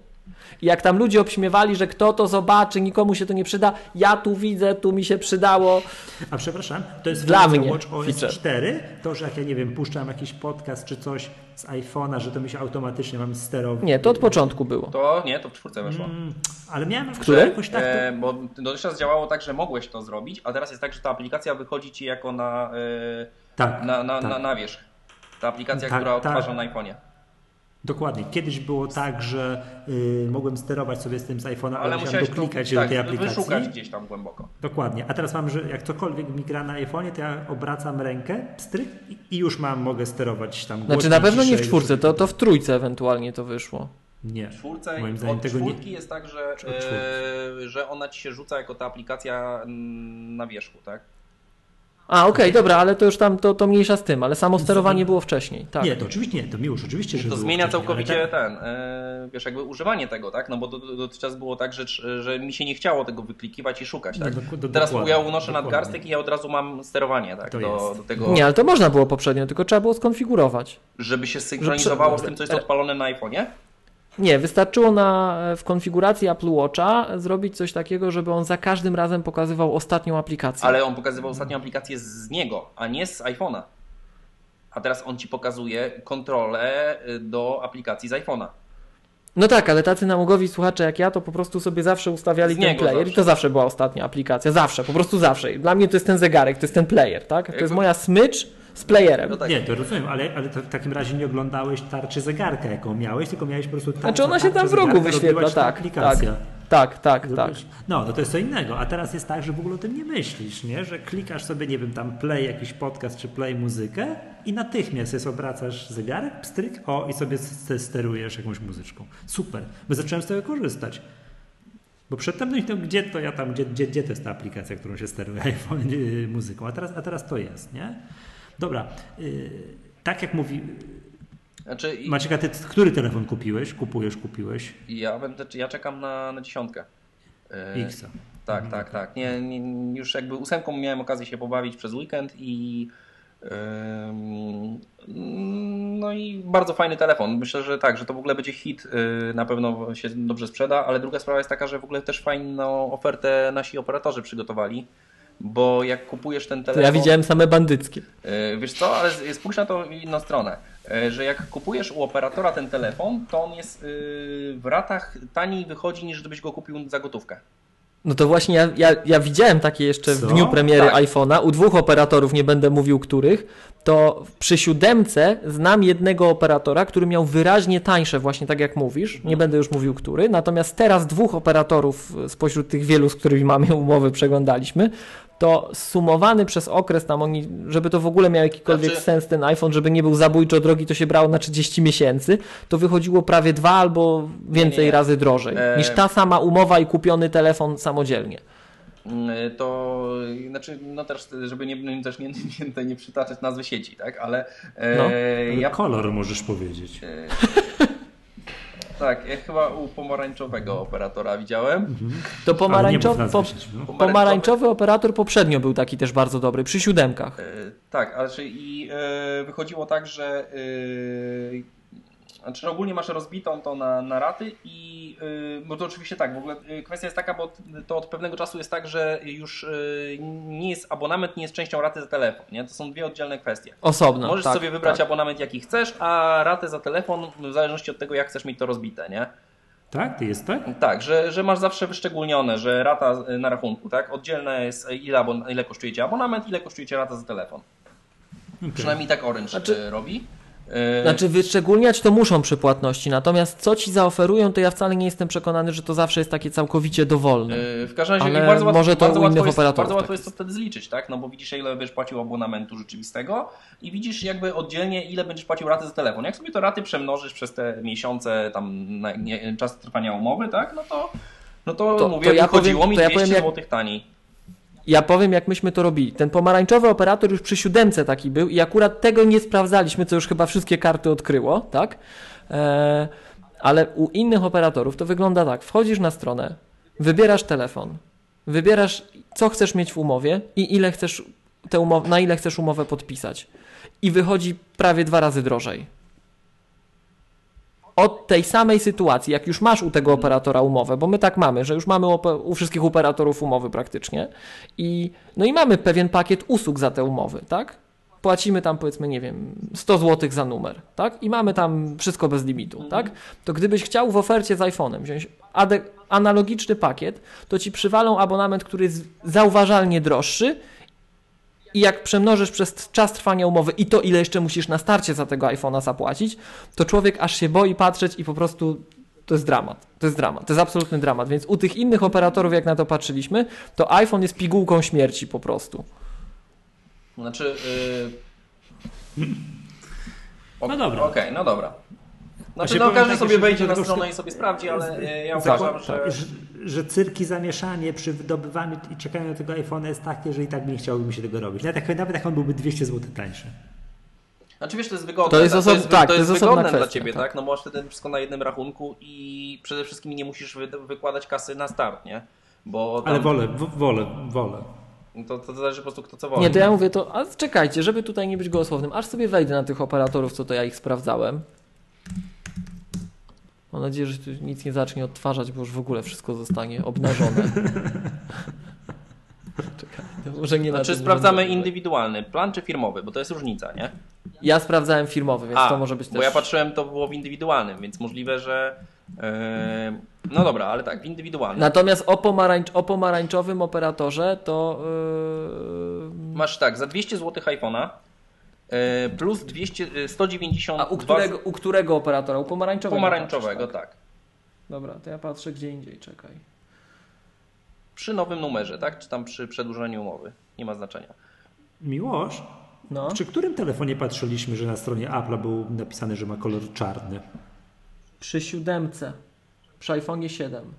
I jak tam ludzie obśmiewali, że kto to zobaczy, nikomu się to nie przyda, ja tu widzę, tu mi się przydało. A przepraszam, to jest Dla mnie Watch OS feature. 4, to, że jak ja nie wiem, puszczam jakiś podcast czy coś z iPhone'a, że to mi się automatycznie mam sterować. Nie, to od początku było. To nie, to w czwórce weszło. Mm, ale miałem w której? jakoś tak. To... E, bo dotychczas działało tak, że mogłeś to zrobić, a teraz jest tak, że ta aplikacja wychodzi ci jako na, e, tak, na, na, tak. na, na wierzch. Ta aplikacja, Tak, która tak. odtwarza na iPhone'ie. Dokładnie. Kiedyś było tak, że y, mogłem sterować sobie z tym z iPhone'a, ale, Ale musiałem doklikać to, się tak, do tej aplikacji. wyszukać gdzieś tam głęboko. Dokładnie. A teraz mam, że jak cokolwiek mi gra na iPhone'ie, to ja obracam rękę, pstryk i- i już mam, mogę sterować tam Znaczy na pewno nie w czwórce, to, to w trójce ewentualnie to wyszło. Nie. W czwórce, Moim zdaniem od tego nie... czwórki jest tak, że, e, że ona ci się rzuca jako ta aplikacja mm, na wierzchu, tak? A, okej, dobra, ale to już tam, to, to mniejsza z tym, ale samo sterowanie było wcześniej, tak. Nie, to oczywiście nie, to miło, oczywiście, że To było zmienia całkowicie tak- ten, e, wiesz, jakby używanie tego, tak? No bo do- do- dotychczas było tak, że, że mi się nie chciało tego wyklikiwać i szukać, tak? No, dok- do- Teraz ja unoszę nadgarstek i ja od razu mam sterowanie, tak? To Do, jest. do tego, Nie, ale to można było poprzednio, tylko trzeba było skonfigurować. żeby się synchronizowało Że- z tym, co jest odpalone na iPhone'ie. Nie, wystarczyło na, w konfiguracji Apple Watcha zrobić coś takiego, żeby on za każdym razem pokazywał ostatnią aplikację. Ale on pokazywał ostatnią aplikację z niego, a nie z iPhone'a. A teraz on ci pokazuje kontrolę y, do aplikacji z iPhone'a. No tak, ale tacy namogowi słuchacze jak ja, to po prostu sobie zawsze ustawiali Z ten player zawsze. i to zawsze była ostatnia aplikacja. Zawsze, po prostu zawsze. Dla mnie to jest ten zegarek, to jest ten player, tak? To jest moja smycz z playerem. No tak. Nie, to rozumiem, ale, ale to w takim razie nie oglądałeś tarczy zegarka, jaką miałeś, tylko miałeś po prostu tarczę. Znaczy ona się tam w rogu wyświetla, tak, tak, aplikacja. tak, tak, tak. Zrobiłeś- No, no to jest co innego. A teraz jest tak, że w ogóle o tym nie myślisz, nie? Że klikasz sobie, nie wiem, tam play jakiś podcast czy play muzykę i natychmiast jest obracasz zegarek, pstryk, o i sobie sterujesz jakąś muzyczką. Super. Bo zacząłem z tego korzystać. Bo przedtem, no gdzie to ja tam, gdzie, gdzie, gdzie to jest ta aplikacja, którą się steruje muzyką, a teraz, a teraz to jest, nie? Dobra. Yy, tak jak mówi Znaczy, i- Maciek, a ty który telefon kupiłeś? Kupujesz, kupiłeś? ja, będę, ja czekam na, na dziesiątkę. Y, X. Tak, tak, tak. Nie, nie, już jakby ósemką miałem okazję się pobawić przez weekend i no i bardzo fajny telefon. Myślę, że tak, że to w ogóle będzie hit, y, na pewno się dobrze sprzeda, ale druga sprawa jest taka, że w ogóle też fajną ofertę nasi operatorzy przygotowali. Bo jak kupujesz ten To telefon... ja widziałem same bandyckie. E, Wiesz co, ale spójrz na to inną stronę, e, że jak kupujesz u operatora ten telefon, to on jest e, w ratach taniej wychodzi niż gdybyś go kupił za gotówkę. No to właśnie ja, ja, ja widziałem takie jeszcze w Co? dniu premiery Tak. iPhone'a u dwóch operatorów, nie będę mówił których, to przy siódemce znam jednego operatora, który miał wyraźnie tańsze, właśnie tak jak mówisz, nie będę już mówił który, natomiast teraz dwóch operatorów spośród tych wielu, z którymi mamy umowy, przeglądaliśmy, to sumowany przez okres tam oni, żeby to w ogóle miał jakikolwiek Znaczy- sens ten iPhone, żeby nie był zabójczo drogi, to się brało na 30 miesięcy, to wychodziło prawie dwa albo więcej Nie, nie. razy drożej E, niż ta sama umowa i kupiony telefon samodzielnie. Mm, To znaczy, no też, żeby nie, też nie, nie, nie przytaczać nazwy sieci, tak? Ale e, No. Ale ja Kolor możesz powiedzieć. tak, ja chyba u pomarańczowego operatora widziałem. To Ale nie pomarańczowy, po, no. pomarańczowy operator poprzednio był taki też bardzo dobry, przy siódemkach. E, Tak, ale czy i e, wychodziło tak, że e, znaczy ogólnie masz rozbitą to na, na raty i e, bo to oczywiście tak, w ogóle e, kwestia jest taka, bo to od pewnego czasu jest tak, że już e, nie jest abonament nie jest częścią raty za telefon, nie? To są dwie oddzielne kwestie. Osobno. Możesz tak, sobie wybrać tak. abonament jaki chcesz, a ratę za telefon w zależności od tego jak chcesz mieć to rozbite, nie? Tak? Ty jest tak? Tak, że, że masz zawsze wyszczególnione, że rata e, na rachunku, tak? Oddzielne jest ile, abon- ile kosztuje Cię abonament, ile kosztuje Cię rata za telefon. Okej. Przynajmniej tak Orange Znaczy- robi. E, Znaczy wyszczególniać to muszą przy płatności, natomiast co ci zaoferują, to ja wcale nie jestem przekonany, że to zawsze jest takie całkowicie dowolne. e, w każdym razie Ale bardzo łatwo, może to bardzo u innych jest, Bardzo łatwo tak jest to wtedy zliczyć, tak? No bo widzisz ile będziesz płacił abonamentu rzeczywistego i widzisz jakby oddzielnie ile będziesz płacił raty za telefon. Jak sobie to raty przemnożysz przez te miesiące, tam czas trwania umowy, tak? No to, no to, To- mówię, to ja powiem- mi to ja 200 powiem, jak- zł taniej. Ja powiem, jak myśmy to robili. Ten pomarańczowy operator już przy siódemce taki był i akurat tego nie sprawdzaliśmy, co już chyba wszystkie karty odkryło, tak? Eee, ale u innych operatorów to wygląda tak. Wchodzisz na stronę, wybierasz telefon, wybierasz, co chcesz mieć w umowie i ile chcesz na ile chcesz umowę podpisać. I wychodzi prawie dwa razy drożej. Od tej samej sytuacji, jak już masz u tego operatora umowę, bo my tak mamy, że już mamy u wszystkich operatorów umowy praktycznie i no i mamy pewien pakiet usług za te umowy, tak? Płacimy tam powiedzmy, nie wiem, 100 zł za numer, tak? I mamy tam wszystko bez limitu, tak? To gdybyś chciał w ofercie z iPhone'em wziąć analogiczny pakiet, to ci przywalą abonament, który jest zauważalnie droższy i jak przemnożysz przez czas trwania umowy i to, ile jeszcze musisz na starcie za tego iPhone'a zapłacić, to człowiek aż się boi patrzeć i po prostu to jest dramat. To jest dramat. To jest absolutny dramat. Więc u tych innych operatorów, jak na to patrzyliśmy, to iPhone jest pigułką śmierci po prostu. Znaczy. Yy... No dobra. Okej, no dobra. Znaczy, się no każdy tak, sobie że wejdzie na stronę i sobie sprawdzi, ale yy, ja Zakład- uważam, że. tak, że, że cyrki zamieszanie przy wydobywaniu i czekaniu na tego iPhone'a jest takie, że i tak nie chciałbym się tego robić. Nawet jak, nawet jak on byłby 200 zł tańszy. Znaczy wiesz, to jest wygodne. To jest tak? osob- to jest, tak, to to jest jest osobna wygodne dla kwestia, ciebie, tak. tak? No bo masz wtedy wszystko na jednym rachunku i przede wszystkim nie musisz wy, wykładać kasy na start, nie? Bo tam, Ale wolę, w, wolę, wolę. to, to zależy po prostu kto co woli. Nie, to ja mówię to, a czekajcie, żeby tutaj nie być gołosłownym, aż sobie wejdę na tych operatorów, co to ja ich sprawdzałem. Mam nadzieję, że tu nic nie zacznie odtwarzać, bo już w ogóle wszystko zostanie obnażone. Czekaj, może nie na Znaczy tym sprawdzamy możemy- indywidualny plan czy firmowy, bo to jest różnica, nie? Ja sprawdzałem firmowy, więc A, to może być bo też... ja patrzyłem, to było w indywidualnym, więc możliwe, że... Yy, no dobra, ale tak, w indywidualnym. Natomiast o, pomarańcz, o pomarańczowym operatorze to... Yy... Masz tak, za 200 zł iPhone'a plus 200, yy, 190 A u którego, u którego operatora? U pomarańczowego? pomarańczowego, patrzysz, tak. Dobra, to ja patrzę gdzie indziej, czekaj. Przy nowym numerze, tak? Czy tam przy przedłużeniu umowy. Nie ma znaczenia. Miłosz, No. przy którym telefonie patrzyliśmy, że na stronie Apple'a był napisany, że ma kolor czarny? Przy siódemce. Przy iPhone'ie 7.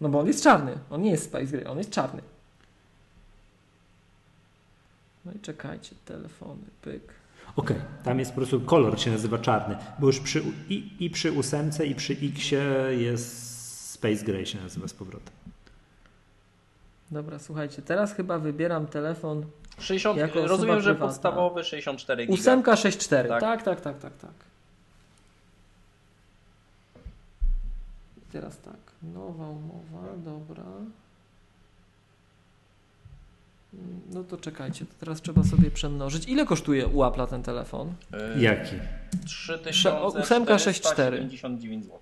No bo on jest czarny. On nie jest Space Gray, on jest czarny. No i czekajcie, telefony, pyk. Okej, tam jest po prostu kolor się nazywa czarny, bo już przy, i, i przy ósemce i przy Xie jest Space Gray się nazywa z powrotem. Dobra, słuchajcie, teraz chyba wybieram telefon 60, Jako rozumiem, że prywatna. podstawowy 64 giga. ósemka 64. Tak. Tak, tak, tak, tak, tak. I Teraz tak, nowa umowa, dobra. No to czekajcie, to teraz trzeba sobie przemnożyć. Ile kosztuje u Apple'a ten telefon? E, Jaki? ósemka, sześć, cztery. 3499 zł.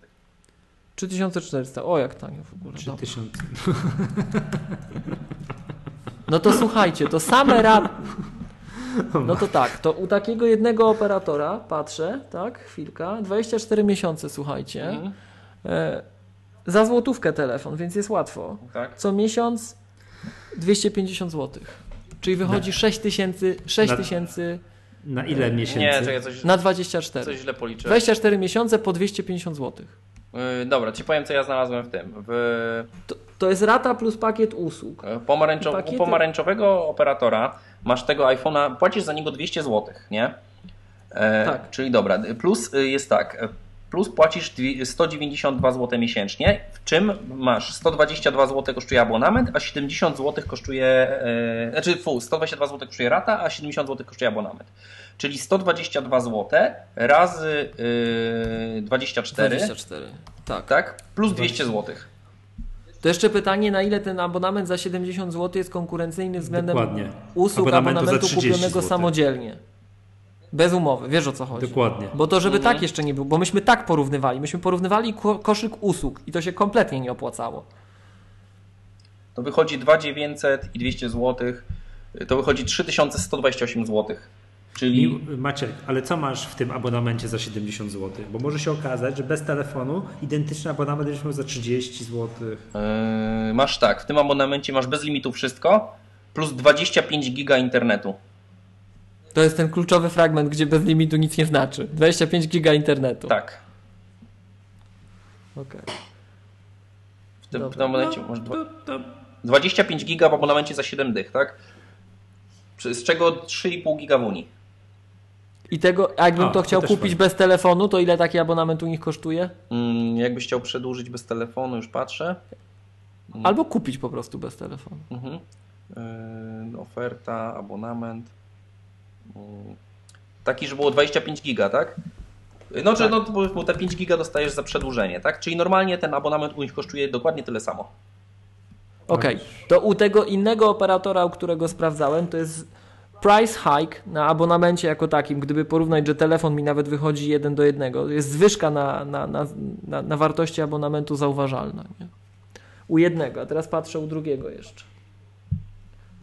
3400. O, jak tanio w ogóle. Dobra. 3000. No to słuchajcie, to same rad. No to tak, to u takiego jednego operatora patrzę, tak, chwilka, 24 miesiące, słuchajcie. Mhm. E, za złotówkę telefon, więc jest łatwo. Tak? Co miesiąc 250 zł. Czyli wychodzi 6 tysięcy 6 Na- tysięcy Na ile miesięcy? Nie, czekaj, coś, na 24. coś źle policzyłem. 24 miesiące po 250 zł. Yy, dobra, ci powiem co ja znalazłem w tym. W To, to jest rata plus pakiet usług. e, pomarańczo, Pakiety- u pomarańczowego operatora masz tego iPhone'a, płacisz za niego 200 zł, nie? E, Tak. Czyli dobra, plus y, jest tak, e, plus płacisz dwie- 192 zł miesięcznie, w czym masz 122 zł kosztuje abonament, a 70 zł kosztuje, e, znaczy fu, 122 zł kosztuje rata, a 70 zł kosztuje abonament. Czyli 122 zł razy y, 24, 24. Tak. tak? Plus 200 zł. To jeszcze pytanie, na ile ten abonament za 70 zł jest konkurencyjny względem Dokładnie. usług Abonamentu abonamentu, za 30 kupionego zł. samodzielnie. Bez umowy, wiesz o co chodzi. Dokładnie. Bo to, żeby Mhm. tak jeszcze nie było, bo myśmy tak porównywali. Myśmy porównywali ko koszyk usług i to się kompletnie nie opłacało. To wychodzi 2900 i 200 zł. To wychodzi 3128 zł. Czyli I, Maciek, ale co masz w tym abonamencie za 70 zł? Bo może się okazać, że bez telefonu identyczny abonament będziesz miał za 30 zł. yy, masz tak, w tym abonamencie masz bez limitu wszystko, plus 25 giga internetu. To jest ten kluczowy fragment, gdzie bez limitu nic nie znaczy. 25 giga internetu. Tak. Okej. W tym, w Dobra. tym abonamencie No, to, 25 giga w abonamencie za 7 dych, tak? Z czego 3,5 giga w Unii. I tego, a jakbym A, to chciał kupić fajnie. bez telefonu, to ile taki abonament u nich kosztuje? Mm, jakbyś chciał przedłużyć bez telefonu, już patrzę. Albo kupić po prostu bez telefonu. Mhm. Yy, oferta, abonament. Taki, że było 25 giga, tak? No, czy, Tak. no bo, te 5 giga dostajesz za przedłużenie, tak? Czyli normalnie ten abonament u nich kosztuje dokładnie tyle samo. Okej, to u tego innego operatora, u którego sprawdzałem, to jest price hike na abonamencie jako takim, gdyby porównać, że telefon mi nawet wychodzi jeden do jednego, jest zwyżka na, na, na, na, na wartości abonamentu zauważalna. Nie? U jednego, a teraz patrzę u drugiego jeszcze.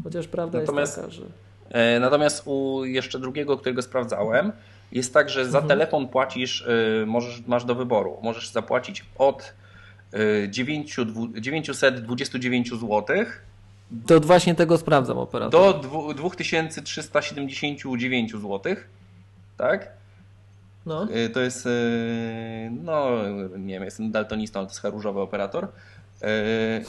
Chociaż prawda Natomiast- jest taka, że... E, Natomiast u jeszcze drugiego, którego sprawdzałem, jest tak, że za telefon płacisz, y, możesz, masz do wyboru. Możesz zapłacić od y, 9, dwu- 929 zł To właśnie tego sprawdzam operator. do dwu- 2379 zł. Tak? No. Y, To jest, no nie wiem, jestem daltonistą, ale to jest chyba różowy operator. Y,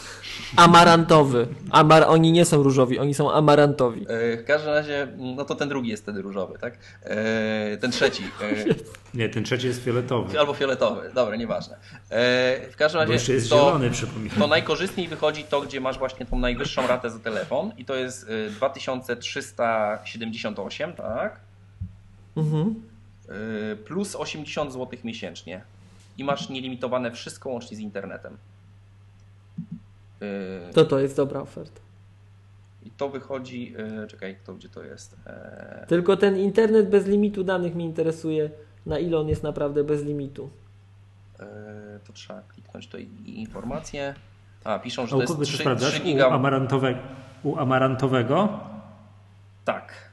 Amarantowy. Amar, oni nie są różowi, oni są amarantowi. y, W każdym razie, no to ten drugi jest wtedy różowy, tak? Y, Ten trzeci. nie, ten trzeci jest fioletowy. Albo fioletowy, dobra, nieważne. E, w każdym Bo razie jeszcze jest to, zielony, przypominam. to najkorzystniej wychodzi to, gdzie masz właśnie tą najwyższą ratę za telefon i to jest y, 2378, tak? Mhm. Plus 80 zł miesięcznie. I masz nielimitowane wszystko łącznie z internetem. Y, To to jest dobra oferta. I to wychodzi, y, czekaj, to gdzie to jest? E, Tylko ten internet bez limitu danych mnie interesuje, na ile on jest naprawdę bez limitu. e, To trzeba kliknąć tutaj i informacje. A, piszą, że A to u jest ty 3, sprawdzasz? 3 U, giga. amarantowe, u amarantowego? Tak.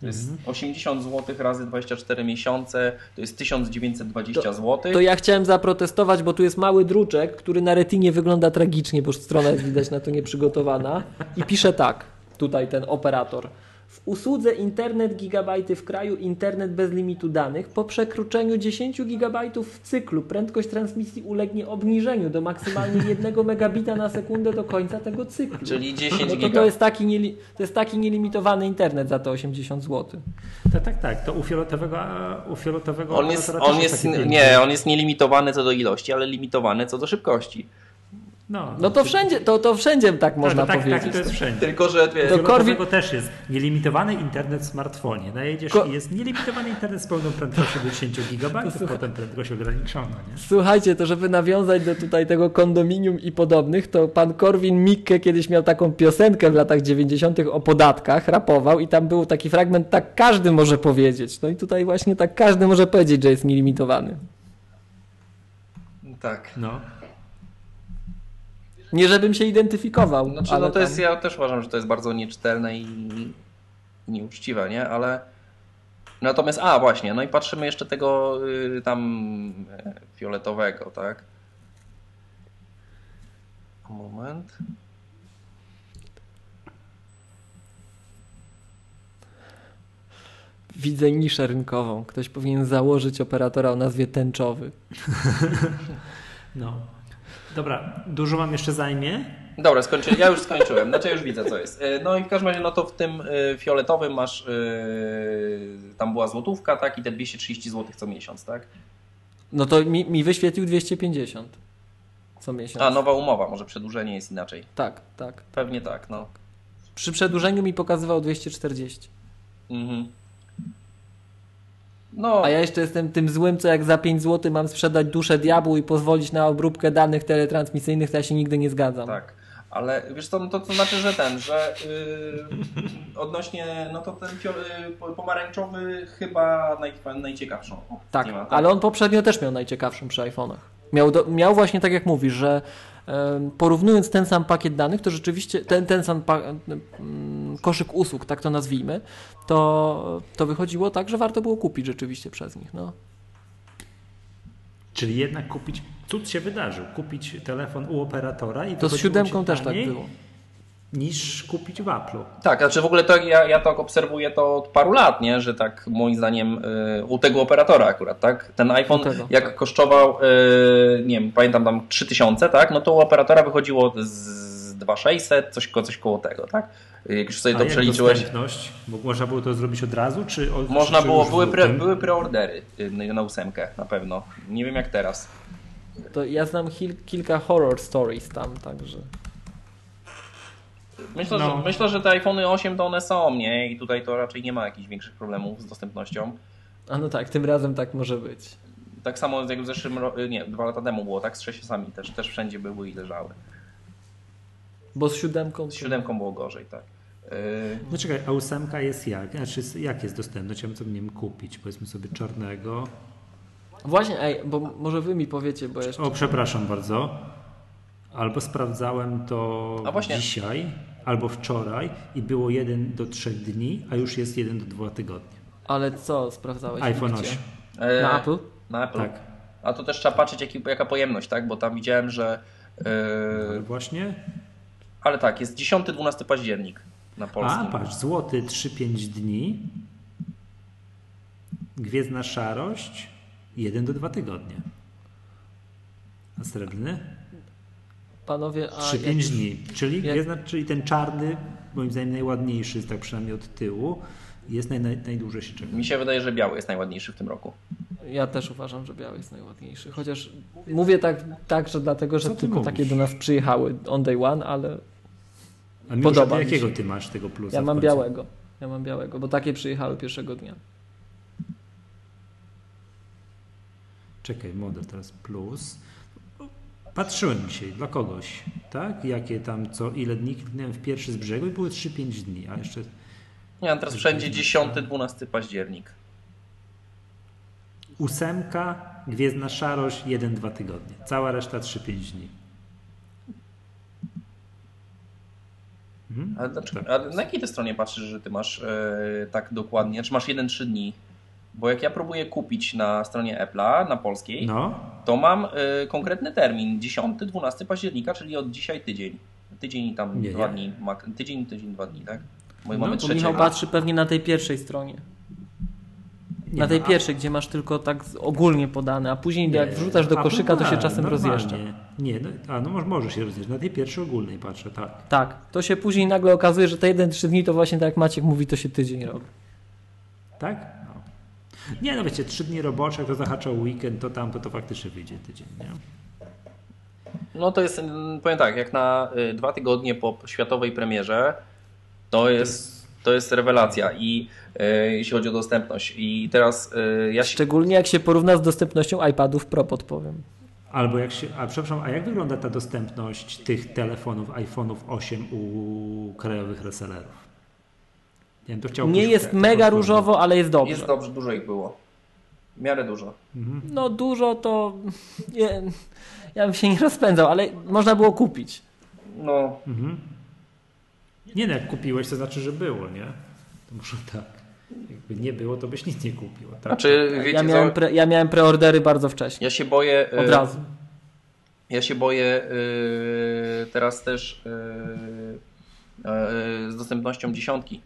To jest Mhm. 80 zł razy 24 miesiące, to jest 1920 To- zł. To ja chciałem zaprotestować, bo tu jest mały druczek, który na retinie wygląda tragicznie, bo strona jest widać na to nieprzygotowana. I pisze tak, tutaj ten operator. W usłudze internet gigabajty w kraju, internet bez limitu danych, po przekroczeniu 10 gigabajtów w cyklu prędkość transmisji ulegnie obniżeniu do maksymalnie 1 megabita na sekundę do końca tego cyklu. Czyli 10 no to, to, jest taki nieli, to jest taki nielimitowany internet za te 80 zł. Tak, tak, tak. To u fioletowego, u fioletowego On jest, on jest, nie, on jest nielimitowany co do ilości, ale limitowany co do szybkości. No, No to wszędzie, to, to wszędzie tak można tak, powiedzieć. Tak, to jest wszędzie. Tylko, że wiesz, To Korwin- też jest nielimitowany internet w smartfonie. Najedziesz Ko- i jest nielimitowany internet z pełną prędkością do 10 GB, potem prędkość ograniczona. Nie? Słuchajcie, to żeby nawiązać do tutaj tego kondominium i podobnych, to pan Korwin Mikke kiedyś miał taką piosenkę w latach 90. o podatkach, rapował i tam był taki fragment, tak każdy może powiedzieć. No i tutaj właśnie tak każdy może powiedzieć, że jest nielimitowany. tak. No. Nie żebym się identyfikował, Znaczy, ale no to jest, tam- ja też uważam, że to jest bardzo nieczytelne i, i nieuczciwe, nie? Ale natomiast, a właśnie, no i patrzymy jeszcze tego y, tam e, fioletowego, tak? Moment. widzę niszę rynkową. Ktoś powinien założyć operatora o nazwie tęczowy. no. Dobra, dużo wam jeszcze zajmie? Dobra, skończy, ja już skończyłem, znaczy już widzę co jest. E, No i w każdym razie, no to w tym e, fioletowym masz, e, tam była złotówka, tak? I te 230 zł co miesiąc, tak? No to mi, mi wyświetlił 250 co miesiąc. A, nowa umowa, może przedłużenie jest inaczej. Tak, tak. Pewnie tak, no. Przy przedłużeniu mi pokazywał 240. Mhm. No, A ja jeszcze jestem tym złym, co jak za 5 zł mam sprzedać duszę diabłu i pozwolić na obróbkę danych teletransmisyjnych, to ja się nigdy nie zgadzam. tak. Ale wiesz co, no to, to znaczy, że ten, że yy, odnośnie, no to ten yy, po- pomarańczowy chyba naj, najciekawszą. Tak, ma, ale on poprzednio też miał najciekawszą przy iPhone'ach. Miał, do, miał właśnie tak jak mówisz, że porównując ten sam pakiet danych, to rzeczywiście ten, ten sam koszyk usług, tak to nazwijmy, to, to wychodziło tak, że warto było kupić rzeczywiście przez nich. No. Czyli jednak kupić, cud się wydarzył, kupić telefon u operatora i To z wychodziło siódemką też tak było. Niż kupić w Apple'u. Tak, znaczy w ogóle to ja, ja tak obserwuję to od paru lat, nie? że tak moim zdaniem y, u tego operatora akurat, tak? Ten iPhone tego, jak tak. kosztował, y, nie wiem, pamiętam tam 3000, tak? No to u operatora wychodziło z 2600, coś, ko- coś koło tego, tak? Jak już sobie A to jak przeliczyłeś. dostępność? Bo można było to zrobić od razu, czy od, Można czy było, były, pre, były preordery y, na ósemkę na pewno. Nie wiem jak teraz. To ja znam kilka horror stories tam, także. Myślę, No. że, myślę, że te iPhony 8 to one są, nie? I tutaj to raczej nie ma jakichś większych problemów z dostępnością. A no tak, tym razem tak może być. Tak samo jak w zeszłym roku, nie, dwa lata temu było, tak? Z sześciosami też, też wszędzie były i leżały. Bo z siódemką. Z siódemką było gorzej, tak. Yy, No czekaj, a ósemka jest jak? Znaczy, jak jest dostępność? Ja bym sobie nie wiem kupić, powiedzmy sobie czarnego. Właśnie, ej, bo może wy mi powiecie, bo jeszcze. O, przepraszam bardzo. Albo sprawdzałem to A dzisiaj, albo wczoraj i było 1 do 3 dni, a już jest 1 do 2 tygodnie. Ale co sprawdzałeś? iPhone Gdzie? 8. yy, Na Apple? Na Apple. Tak. A to też trzeba patrzeć jaki, jaka pojemność, tak? Bo tam widziałem, że... Yy, właśnie. ale tak, jest 10-12 październik na A polskim. patrz, złoty 3-5 dni. Gwiezdna szarość 1 do 2 tygodnie. A srebrny? Panowie, a 3-5 jak- dni. Czyli, jak- gwiezdna, czyli ten czarny, moim zdaniem najładniejszy, tak przynajmniej od tyłu, jest naj, naj, najdłużej się czeka. Mi się wydaje, że biały jest najładniejszy w tym roku. Ja też uważam, że biały jest najładniejszy. Chociaż mówię tak, tak że dlatego, że tylko mówisz? takie do nas przyjechały on day one, ale A Miłosza, Podoba mi jakiego się. ty masz tego plusa? ja mam białego. Ja mam białego, bo takie przyjechały pierwszego dnia. Czekaj, model teraz plus. Patrzyłem dzisiaj dla kogoś, tak? Jakie tam, co, ile dni kliknąłem w pierwszy z brzegu i były 3-5 dni, a jeszcze Nie, teraz wszędzie 10-12 październik. ósemka, gwiezdna szarość, 1-2 tygodnie. Cała reszta 3-5 dni. Mhm. A, dlaczego, a na jakiej ty stronie patrzysz, że ty masz e, tak dokładnie? Czy masz 1-3 dni? Bo jak ja próbuję kupić na stronie Apple'a, na polskiej, No, to mam e, konkretny termin, 10-12 października, czyli od dzisiaj tydzień. Tydzień i tam Nie, dwa nie. dni, mak- tydzień, tydzień, dwa dni, tak? Bo No, mamy bo. Michał patrzy pewnie na tej pierwszej stronie. nie na tej ma. pierwszej, gdzie masz tylko tak ogólnie podane, a później Nie, jak wrzucasz do a koszyka, to się tak, czasem normalnie. rozjeżdża. Nie, no, a no może, może się rozjeżdżać. Na tej pierwszej ogólnej patrzę, tak. Tak, to się później nagle okazuje, że te 1-3 dni to właśnie tak jak Maciek mówi, to się tydzień robi. Tak? Nie, no wiecie, trzy dni robocze, jak to zahacza weekend, to tam, to, to faktycznie wyjdzie tydzień, nie? No to jest, mm, powiem tak, jak na y, dwa tygodnie po światowej premierze, to jest, to jest rewelacja i y, jeśli chodzi o dostępność. I teraz y, ja się, Szczególnie jak się porówna z dostępnością iPadów Pro, podpowiem. Albo jak się, a przepraszam, a jak wygląda ta dostępność tych telefonów, iPhone'ów 8 u krajowych resellerów? Wiem, to chciałbym Nie jest mega różowo, ale jest dobrze. jest dobrze, dużo ich było. W miarę dużo. No dużo to... Nie, ja bym się nie rozpędzał, ale można było kupić. No, Nie no, jak kupiłeś, to znaczy, że było, nie? To może tak. Jakby nie było, to byś nic nie kupił. Tak? znaczy wiecie Ja miałem, pre, ja miałem preordery bardzo wcześnie. ja się boję... y, Od razu. Ja się boję y, teraz też y, y, z dostępnością dziesiątki.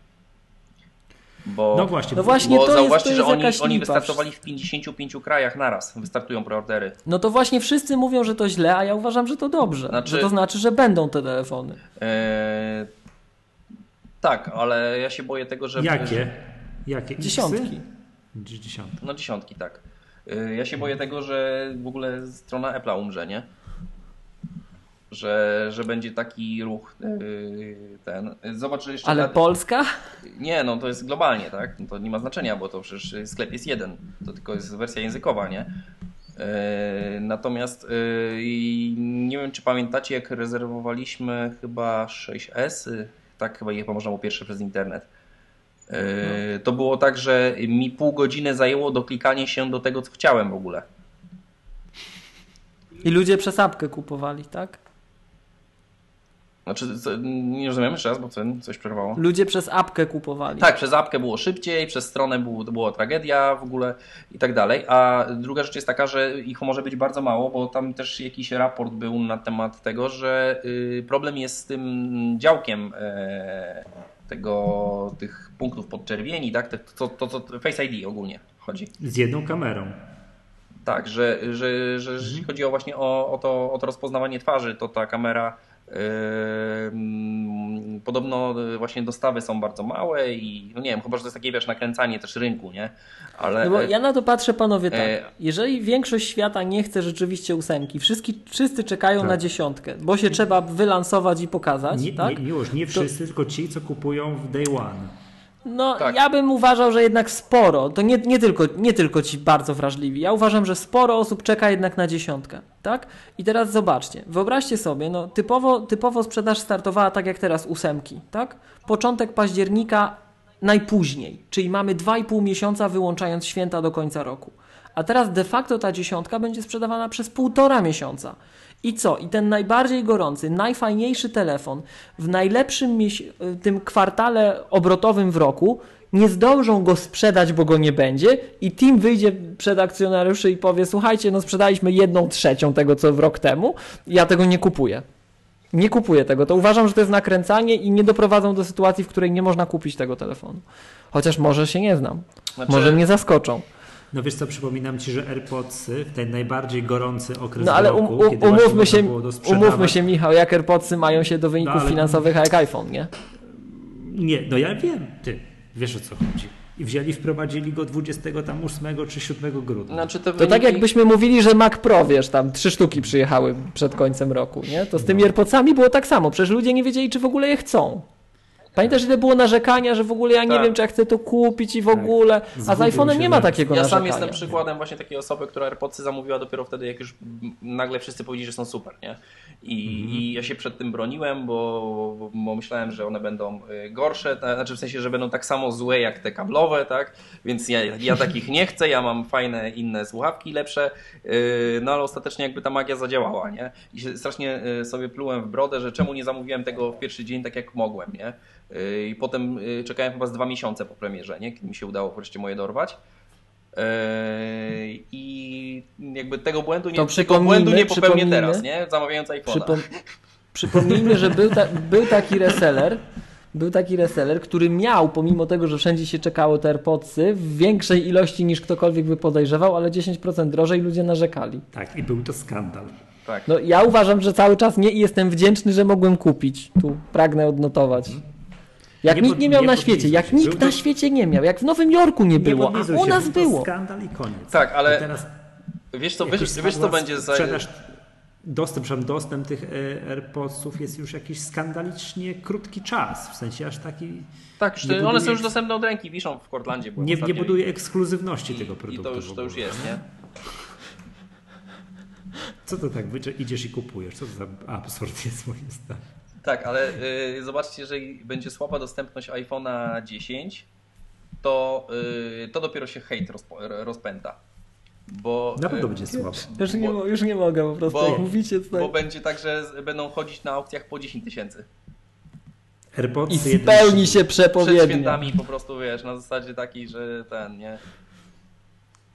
Bo, No właśnie, No właśnie, bo to jest, zauważcie, to jest że oni, jakaś oni lipa. wystartowali w 55 krajach naraz. Wystartują preordery. No to właśnie wszyscy mówią, że to źle, a ja uważam, że to dobrze. Znaczy- Że to znaczy, że będą te telefony. E, tak, ale ja się boję tego, że. Jakie? Jakie? Dziesiątki. Dziesiątki. No dziesiątki, tak. E, Ja się boję tego, że w ogóle strona Apple'a umrze, nie? Że, że będzie taki ruch e, ten. Zobacz, że jeszcze. Ale Polska? Nie, no to jest globalnie, tak? No To nie ma znaczenia, bo to przecież sklep jest jeden. To tylko jest wersja językowa, nie? E, Natomiast i nie wiem, czy pamiętacie, jak rezerwowaliśmy chyba 6S, y, tak chyba je można było pierwsze przez internet. E, To było tak, że mi pół godziny zajęło doklikanie się do tego, co chciałem w ogóle. I ludzie przez apkę kupowali, tak? Znaczy, co- nie rozumiem jeszcze raz, bo co- coś przerwało. Ludzie przez apkę kupowali. Tak, przez apkę było szybciej, przez stronę było, była tragedia w ogóle i tak dalej. A druga rzecz jest taka, że ich może być bardzo mało, bo tam też jakiś raport był na temat tego, że y, problem jest z tym działkiem e, tego, tych punktów podczerwieni, tak? To, to, to, to Face ID ogólnie chodzi. Z jedną kamerą. Tak, że, że, że jeśli chodzi o właśnie o, o, to, o to rozpoznawanie twarzy, to ta kamera podobno y, właśnie dostawy są bardzo małe i no nie wiem, chyba, że to jest takie wiesz, nakręcanie też rynku, nie? Ale No bo ja na to patrzę, panowie, tak. E- Jeżeli większość świata nie chce rzeczywiście ósemki, wszyscy, wszyscy czekają Tak. na dziesiątkę, bo się trzeba wylansować i pokazać, Nie, tak? nie, już nie wszyscy, tylko ci, co kupują w day one. No, Tak. ja bym uważał, że jednak sporo, to nie, nie, tylko, nie tylko ci bardzo wrażliwi, ja uważam, że sporo osób czeka jednak na dziesiątkę, tak? I teraz zobaczcie, wyobraźcie sobie, no typowo, typowo sprzedaż startowała tak jak teraz ósemki, tak? Początek października najpóźniej, czyli mamy 2,5 miesiąca wyłączając święta do końca roku. A teraz de facto ta dziesiątka będzie sprzedawana przez półtora miesiąca. I co? I ten najbardziej gorący, najfajniejszy telefon w najlepszym tym kwartale obrotowym w roku nie zdążą go sprzedać, bo go nie będzie i team wyjdzie przed akcjonariuszy i powie słuchajcie, no sprzedaliśmy jedną trzecią tego, co w rok temu, ja tego nie kupuję. Nie kupuję tego. To uważam, że to jest nakręcanie i nie doprowadzą do sytuacji, w której nie można kupić tego telefonu. Chociaż może się nie znam. Znaczy- Może mnie zaskoczą. No wiesz co, przypominam ci, że AirPodsy w ten najbardziej gorący okres No ale um, roku, um, kiedy właśnie umówmy, się, umówmy się, Michał, jak AirPodsy mają się do wyników No, ale- finansowych jak iPhone, nie? Nie, no ja wiem, ty wiesz o co chodzi. I wzięli, wprowadzili go 28 czy 7 grudnia. Znaczy te To tak wyniki- jakbyśmy mówili, że Mac Pro, wiesz, tam trzy sztuki przyjechały przed końcem roku, nie? To z tymi AirPodsami było tak samo. Przecież ludzie nie wiedzieli, czy w ogóle je chcą. Pamiętasz, ile było narzekania, że w ogóle ja nie Tak. wiem, czy ja chcę to kupić i w ogóle. A z iPhone'em nie ma na- takiego Ja sam narzekania. jestem przykładem właśnie takiej osoby, która AirPodsy zamówiła dopiero wtedy, jak już nagle wszyscy powiedzieli, że są super, nie? I, i ja się przed tym broniłem, bo, bo myślałem, że one będą y, gorsze, ta- znaczy w sensie, że będą tak samo złe jak te kablowe, tak? Więc ja, ja takich nie chcę, ja mam fajne inne słuchawki lepsze, y, no ale ostatecznie jakby ta magia zadziałała, nie? I się strasznie y, sobie plułem w brodę, że czemu nie zamówiłem tego w pierwszy dzień tak jak mogłem, nie? I potem czekałem chyba z dwa miesiące po premierze, nie? Kiedy mi się udało wreszcie moje dorwać. Eee, I jakby tego błędu nie, To tego błędu nie popełnię teraz, nie? Zamawiając iPhone'a. Przypom- przypomnijmy, że był, ta- był taki reseller, był taki reseller, który miał, pomimo tego, że wszędzie się czekało te AirPodsy, w większej ilości niż ktokolwiek by podejrzewał, ale 10% drożej ludzie narzekali. Tak, i był to skandal. Tak. No ja uważam, że cały czas nie i jestem wdzięczny, że mogłem kupić. Tu pragnę odnotować. Jak Nie nikt nie miał nie na świecie, jak się. nikt Był na to- świecie nie miał, jak w Nowym Jorku nie było, a podlizuj u się, nas było. skandal i koniec. Tak, ale A teraz Wiesz co, wiesz, wiesz co będzie za... sprzedaż dostęp, przepraszam, dostęp tych e, AirPodsów jest już jakiś skandalicznie krótki czas, w sensie aż taki... Tak, już Nie one buduje- są już dostępne od ręki, wiszą w Portlandzie. Nie, nie buduje i- ekskluzywności i, tego I produktu. to już, to już jest, nie? Co to tak, idziesz i kupujesz? Co to za absurd jest moim zdaniem? Tak, ale y, zobaczcie, jeżeli będzie słaba dostępność iPhone'a 10, to, y, to dopiero się hejt rozpo, rozpęta. Bo, Na pewno y, będzie słabo. Już nie, Bo- już nie mogę po prostu, bo- jak mówicie tutaj. bo będzie tak, że będą chodzić na aukcjach po 10 tysięcy. I AirPods jeden spełni się Przed przepowiednia. świętami po prostu, wiesz, na zasadzie takiej, że ten, nie?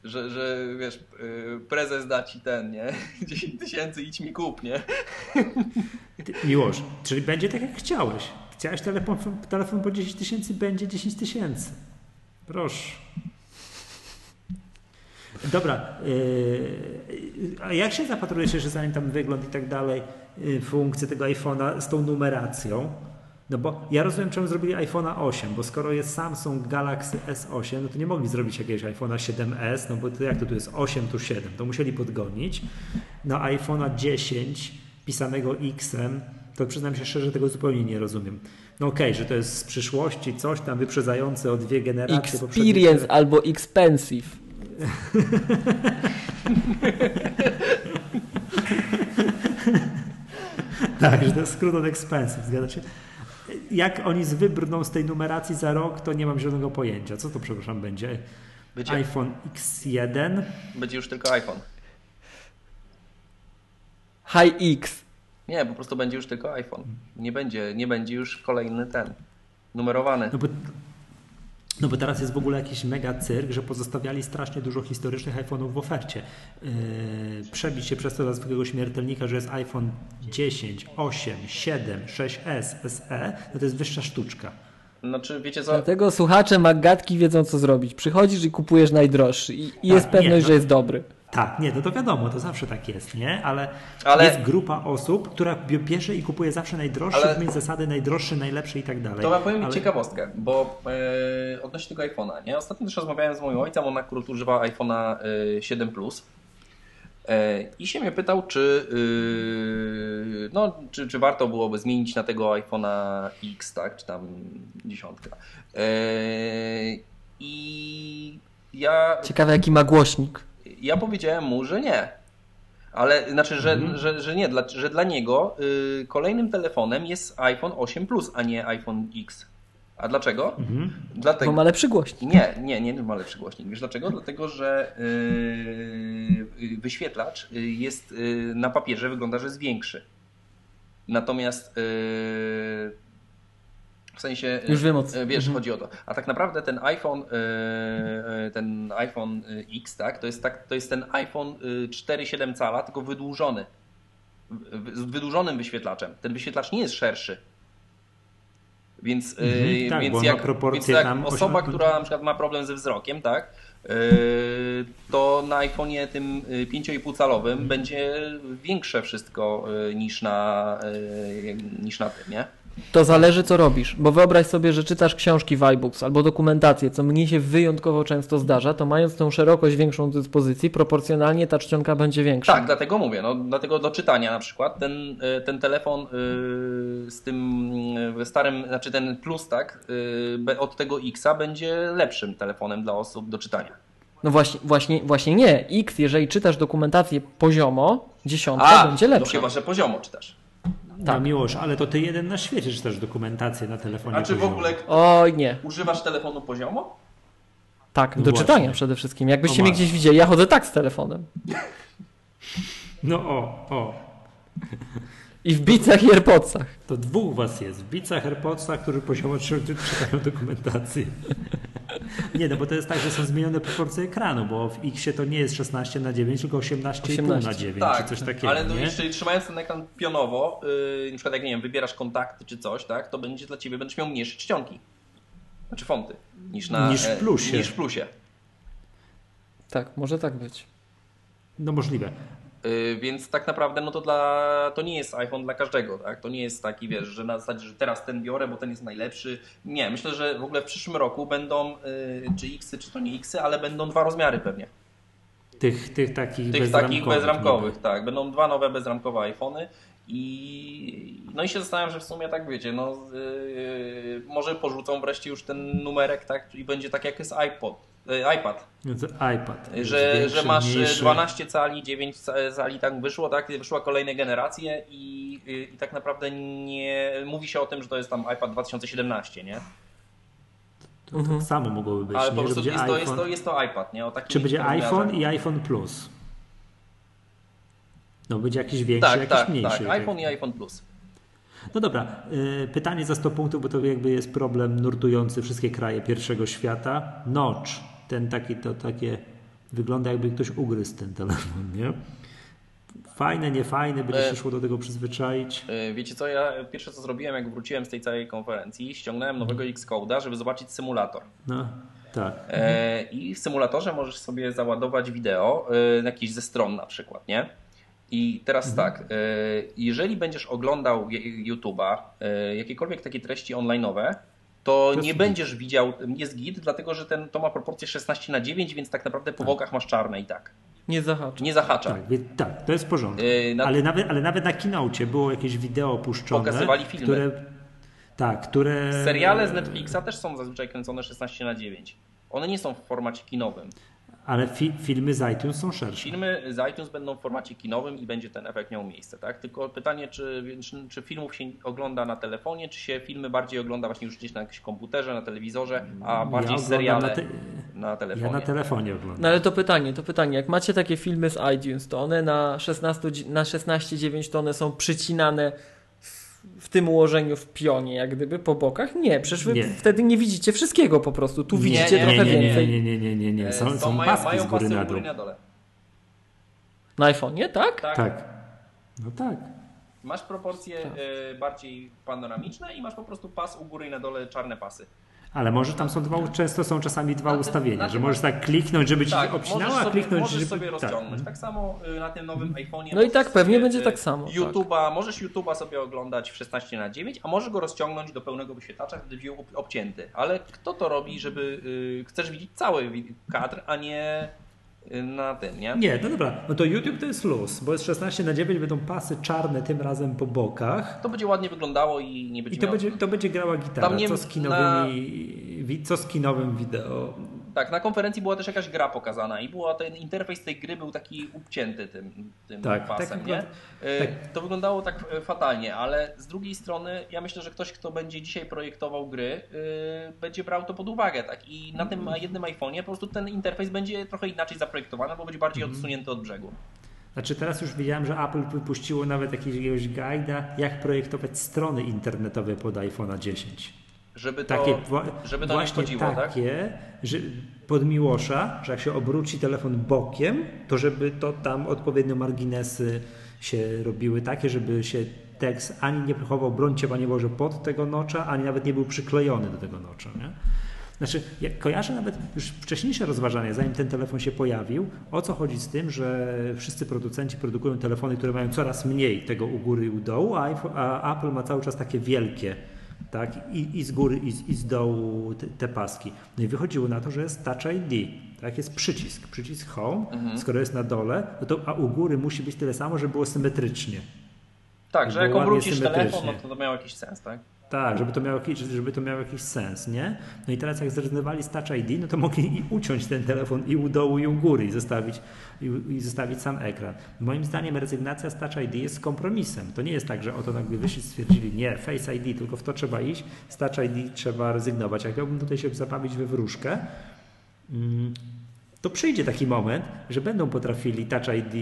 Że, że wiesz, y, prezes da ci ten, nie? 10 tysięcy, idź mi kup, nie? Miłosz, czyli będzie tak jak chciałeś. Chciałeś telefon, telefon po 10 tysięcy, będzie 10 tysięcy. Proszę. Dobra, yy, a jak się zapatrujesz jeszcze zanim tam wygląd i tak dalej, yy, funkcje tego iPhone'a z tą numeracją? No bo ja rozumiem, czemu zrobili iPhone'a 8, bo skoro jest Samsung Galaxy S8, no to nie mogli zrobić jakiegoś iPhone'a 7S, no bo to jak to tu jest 8, tu 7, to musieli podgonić. Na iPhone'a 10 pisanego X-em, to przyznam się szczerze, tego zupełnie nie rozumiem. No okej, że to jest z przyszłości coś tam wyprzedzające o dwie generacje Experience albo expensive. Tak, że to jest skrót od expensive, zgadza się? Jak oni wybrną z tej numeracji za rok, to nie mam zielonego pojęcia. Co to, przepraszam, będzie? Będzie, iPhone X1? będzie już tylko iPhone. High X. Nie, po prostu będzie już tylko iPhone. Nie będzie, nie będzie już kolejny ten, numerowany. No bo, no bo teraz jest w ogóle jakiś mega cyrk, że pozostawiali strasznie dużo historycznych iPhone'ów w ofercie. Yy, przebić się przez to dla zwykłego śmiertelnika, że jest iPhone 10, 8, 7, 6S, SE, no to jest wyższa sztuczka. Znaczy, wiecie co? Dlatego słuchacze Maggatki wiedzą co zrobić. Przychodzisz i kupujesz najdroższy i, i jest Tak, pewność, nie, no. że jest dobry. Tak, nie, no to wiadomo, to zawsze tak jest, nie? Ale, Ale- jest grupa osób, która bie- bierze i kupuje zawsze najdroższy, Ale- w mieć zasady najdroższy, najlepszy i tak dalej. To wam powiem Ale- ciekawostkę, bo e, odnośnie tego iPhone'a, nie? Ostatnio też rozmawiałem z moim ojcem, on akurat używa iPhone'a e, 7 Plus. E, I się mnie pytał, czy, e, no, czy, czy warto byłoby zmienić na tego iPhone'a X, tak? Czy tam dziesiątka. I ja Ciekawe jaki ma głośnik. Ja powiedziałem mu, że nie. Ale znaczy, że, Mhm. że, że nie, dla, że dla niego y, kolejnym telefonem jest iPhone 8 Plus, a nie iPhone X. A dlaczego? Mhm. Bo Dlatego. ma lepszy głośnik. Nie, nie, nie ma lepszy głośnik. Wiesz dlaczego? Dlatego, że y, y, wyświetlacz y, jest y, na papierze wygląda, że jest większy. Natomiast y, w sensie. y, Już wiem o co- y, Wiesz, mhm. chodzi o to. A tak naprawdę ten iPhone, y, ten iPhone X, tak, to jest, tak, to jest ten iPhone y, 4,7 cala, tylko wydłużony. Z wydłużonym wyświetlaczem. Ten wyświetlacz nie jest szerszy. Więc, Mhm, tak, więc, jak, więc jak tam osoba, która na przykład ma problem ze wzrokiem, tak, to na iPhone'ie tym y, 5,5 calowym będzie większe wszystko niż na, niż na tym, nie? To zależy co robisz, bo wyobraź sobie, że czytasz książki w iBooks albo dokumentację, co mnie się wyjątkowo często zdarza, to mając tą szerokość większą dyspozycji, proporcjonalnie ta czcionka będzie większa. Tak, dlatego mówię, no, dlatego do czytania na przykład ten, y, ten telefon y, z tym y, starym, znaczy ten Plus, tak, y, be- od tego Xa będzie lepszym telefonem dla osób do czytania. No właśnie, właśnie, właśnie nie. X, jeżeli czytasz dokumentację poziomo, dziesiątka będzie no lepsza. chyba, że poziomo czytasz. No Tak. miłość, ale to ty jeden na świecie czytasz dokumentację na telefonie. A czy w ogóle Oj nie. używasz telefonu poziomo? Tak, No do właśnie. czytania przede wszystkim. Jakbyście O mnie gdzieś widzieli, ja chodzę tak z telefonem. No o, o. I w bicach i AirPodsach. To dwóch was jest. W Bicach, AirPodsach, którzy poziomo czy- czy- czytają dokumentację. Nie, no bo to jest tak, że są zmienione proporcje ekranu, bo w X to nie jest 16 na 9, tylko 18,5 na 18. 9, Tak, czy coś takiego, ale no nie? jeszcze trzymając ten ekran pionowo, yy, na przykład jak nie wiem, wybierasz kontakty czy coś, tak, to będzie dla ciebie, będziesz miał mniejsze czcionki. Znaczy fonty. Niż na Niż w e, plusie. Niż w plusie. Tak, może tak być. No możliwe. Yy, więc tak naprawdę no to dla to nie jest iPhone dla każdego, tak? To nie jest taki, wiesz, że na zasadzie, że teraz ten biorę, bo ten jest najlepszy. Nie, myślę, że w ogóle w przyszłym roku będą yy, czy X, czy to nie X, ale będą dwa rozmiary pewnie. Tych, tych takich Tych bezramkowych. takich bezramkowych, tak. Będą dwa nowe bezramkowe iPhony i no i się zastanawiam, że w sumie tak wiecie, no yy, może porzucą wreszcie już ten numerek, tak, i będzie tak jak jest iPod, iPad, to iPad. jest że, większy, że masz y, mniejszy. 12 cali, 9 ca- cali tak wyszło, tak, wyszła kolejne generacje i, i tak naprawdę nie mówi się o tym, że to jest tam iPad 2017, nie? To tak samo mogłoby być. Ale nie? po prostu jest to, jest, iPhone. to, jest to iPad, nie? O Czy będzie iPhone i iPhone Plus? No będzie jakiś większy, Tak, jakiś tak, mniejszy. tak. iPhone i iPhone Plus. No dobra, pytanie za 100 punktów, bo to jakby jest problem nurtujący wszystkie kraje pierwszego świata. Notch, ten taki, to takie, wygląda jakby ktoś ugryzł ten telefon, nie? Fajne, niefajne, będzie E, się szło do tego przyzwyczaić. Yy, Wiecie co, ja pierwsze co zrobiłem, jak wróciłem z tej całej konferencji, ściągnąłem nowego Xcode'a, żeby zobaczyć symulator. No, tak. E, I w symulatorze możesz sobie załadować wideo, e, jakieś ze stron na przykład, nie? I teraz tak, e, jeżeli będziesz oglądał YouTube'a, e, jakiekolwiek takie treści online'owe, to jest nie git. będziesz widział, jest git, dlatego że ten, to ma proporcję 16 na 9, więc tak naprawdę po bokach masz czarne i tak. Nie zahacz. Nie zahacza. Tak, tak, to jest w porządku. Yy, na- ale, nawet, ale nawet na kinocie było jakieś wideo puszczone. Pokazywali filmy. Które, tak, które. Seriale z Netflixa też są zazwyczaj kręcone 16 na 9. One nie są w formacie kinowym. Ale fi, filmy z iTunes są szersze. Filmy z iTunes będą w formacie kinowym i będzie ten efekt miał miejsce, tak? Tylko pytanie, czy, czy, czy filmów się ogląda na telefonie, czy się filmy bardziej ogląda właśnie już gdzieś na jakimś komputerze, na telewizorze, a bardziej oglądam seriale na te- na telefonie. Ja na telefonie oglądam. No ale to pytanie, to pytanie, jak macie takie filmy z iTunes, to one na 16, dzi- na 16.9 to one są przycinane w, tym ułożeniu w pionie, jak gdyby po bokach? Nie, przecież wy Nie. wtedy nie widzicie wszystkiego po prostu. Tu Nie, widzicie nie, trochę więcej. Nie, nie, nie, nie, nie. E, Są, są mają, paski mają z góry pasy na u dół. góry na dole. Na iPhone'ie, tak? Tak. Tak. No tak. Masz proporcje e, bardziej panoramiczne i masz po prostu pas u góry i na dole czarne pasy. Ale może tam są dwa, często są czasami dwa Na tym- ustawienia, na że tym- możesz tak kliknąć, żeby ci Tak, się obcinało, możesz a sobie, kliknąć, możesz żeby... sobie tak. rozciągnąć. Tak. samo y, na tym nowym iPhone'ie. No i tak pewnie będzie tak samo, tak. YouTube'a, możesz YouTube'a sobie oglądać w 16 na 9, a możesz go rozciągnąć do pełnego wyświetlacza, wtedy będzie ob- obcięty. Ale kto to robi, żeby y, chcesz widzieć cały kadr, a nie na tym, nie? Nie, no dobra, no to YouTube to jest luz, bo jest 16 na 9, będą pasy czarne tym razem po bokach. To będzie ładnie wyglądało i nie będzie I to będzie, to będzie grała gitara, nie- co, z kinowymi, wi- co z kinowym wideo. Tak, na konferencji była też jakaś gra pokazana i była ten interfejs tej gry był taki obcięty tym, tym Tak, pasem, tak nie? E, tak. To wyglądało tak e, fatalnie, ale z drugiej strony ja myślę, że ktoś, kto będzie dzisiaj projektował gry, e, będzie brał to pod uwagę, tak? I na tym jednym iPhone'ie po prostu ten interfejs będzie trochę inaczej zaprojektowany, bo będzie bardziej Mhm. odsunięty od brzegu. Znaczy teraz już widziałem, że Apple wypuściło nawet jakiegoś guida, jak projektować strony internetowe pod iPhone'a 10. Żeby to, Takie żeby to nie właśnie wchodziło, tak? takie, że pod Miłosza, że jak się obróci telefon bokiem, to żeby to tam odpowiednio marginesy się robiły takie, żeby się tekst ani nie chował, broń cieba nie włożył pod tego nocza, ani nawet nie był przyklejony do tego nocza. Nie? Znaczy, ja kojarzę nawet już wcześniejsze rozważania, zanim ten telefon się pojawił, o co chodzi z tym, że wszyscy producenci produkują telefony, które mają coraz mniej tego u góry i u dołu, a Apple ma cały czas takie wielkie, tak, i, i z góry, i z, i z dołu te, te paski. No i wychodziło na to, że jest Touch ID, tak, jest przycisk, przycisk Home, Mhm. skoro jest na dole, no to, a u góry musi być tyle samo, żeby było symetrycznie. Tak, że jak obrócisz telefon, no to to miało jakiś sens, tak? Tak, żeby to, miało jakiś, żeby to miało jakiś sens, nie? No i teraz jak zrezygnowali z Touch ID, no to mogli i uciąć ten telefon i u dołu, i u góry i zostawić, i, i zostawić sam ekran. Moim zdaniem rezygnacja z Touch ID jest kompromisem. To nie jest tak, że oto nagle wyszli stwierdzili, nie, Face ID, tylko w to trzeba iść, z Touch ID trzeba rezygnować. Jak miałbym tutaj się zabawić we wróżkę, mm, to przyjdzie taki moment, że będą potrafili Touch ID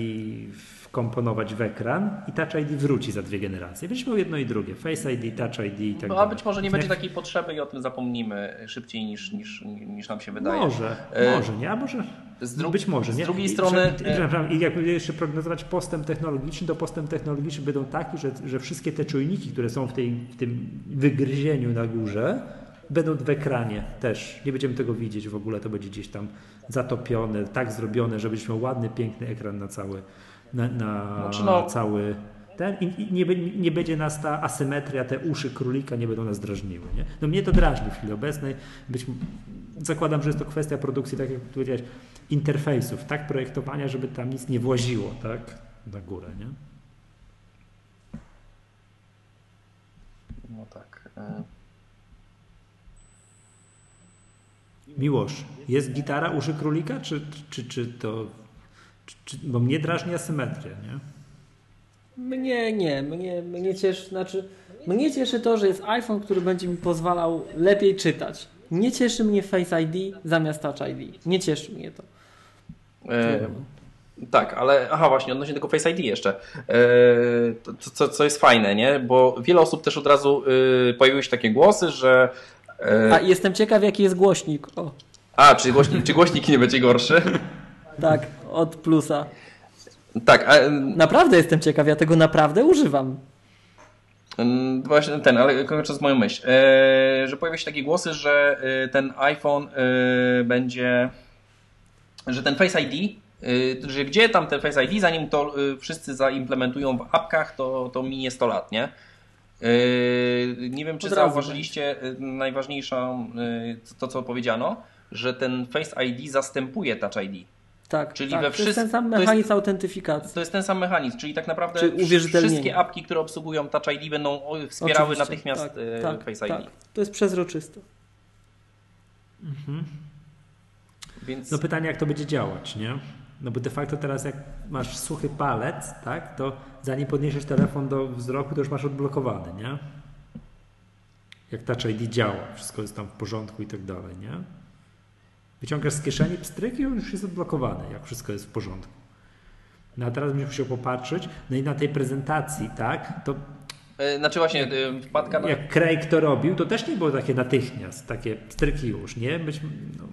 wkomponować w ekran i Touch ID wróci za dwie generacje. Będziesz miał jedno i drugie, Face ID, Touch ID i tak No, a być może nie Jak- będzie takiej potrzeby i o tym zapomnimy szybciej niż, niż, niż nam się wydaje. Może, E, może, nie? A może z dru- być może, z nie? drugiej I, strony, że- e- I, I jakby jeszcze prognozować postęp technologiczny, to postęp technologiczny będą taki, że, że wszystkie te czujniki, które są w, tej, w tym wygryzieniu na górze, będą w ekranie też. Nie będziemy tego widzieć w ogóle, to będzie gdzieś tam zatopione, tak zrobione, żebyś miał ładny, piękny ekran na cały, na, na Znaczy no- cały ten i, i nie, nie będzie nas ta asymetria, te uszy królika nie będą nas drażniły. Nie? No mnie to drażni w chwili obecnej. Być, zakładam, że jest to kwestia produkcji, tak jak powiedziałeś, interfejsów, tak projektowania, żeby tam nic nie właziło, tak, na górę, nie? No tak. e, Miłosz, jest gitara uszy królika, czy, czy, czy to... Czy, bo mnie drażni asymetria, nie? Mnie nie, mnie, mnie cieszy, znaczy, mnie cieszy to, że jest iPhone, który będzie mi pozwalał lepiej czytać. Nie cieszy mnie Face ID zamiast Touch ID. Nie cieszy mnie to. E, tak, ale aha, właśnie, odnośnie tego Face ID jeszcze. E, to, co, co jest fajne, nie? Bo wiele osób też od razu y, pojawiły się takie głosy, że. A E, jestem ciekaw, jaki jest głośnik. O, a, czy głośnik, czy głośnik nie będzie gorszy? Tak, od plusa. Tak, a, Naprawdę jestem ciekaw, ja tego naprawdę używam. Mm, Właśnie ten, ale kończąc moją myśl, e, że pojawiły się takie głosy, że e, ten iPhone e, będzie, że ten Face ID, e, że gdzie tam ten Face ID, zanim to e, wszyscy zaimplementują w apkach, to, to minie 100 lat, nie? Nie wiem, czy zauważyliście najważniejszą, to co powiedziano, że ten Face ID zastępuje Touch ID. Tak, Czyli tak. we to jest ten sam to jest- mechanizm autentyfikacji. To jest ten sam mechanizm, czyli tak naprawdę wszystkie apki, które obsługują Touch ID będą wspierały Oczywiście, natychmiast tak, e, tak, Face tak. ID. To jest przezroczyste. Więc No pytanie, jak to będzie działać, nie? No bo de facto teraz jak masz suchy palec, tak, to zanim podniesiesz telefon do wzroku, to już masz odblokowany, nie? Jak Touch ID działa, wszystko jest tam w porządku i tak dalej, nie? Wyciągasz z kieszeni pstryk i on już jest odblokowany, jak wszystko jest w porządku. No a teraz będziesz musiał popatrzeć, no i na tej prezentacji, tak, to e, znaczy właśnie e, wpadka na, jak Craig to robił, to też nie było takie natychmiast, takie pstryki już, nie? Być, no,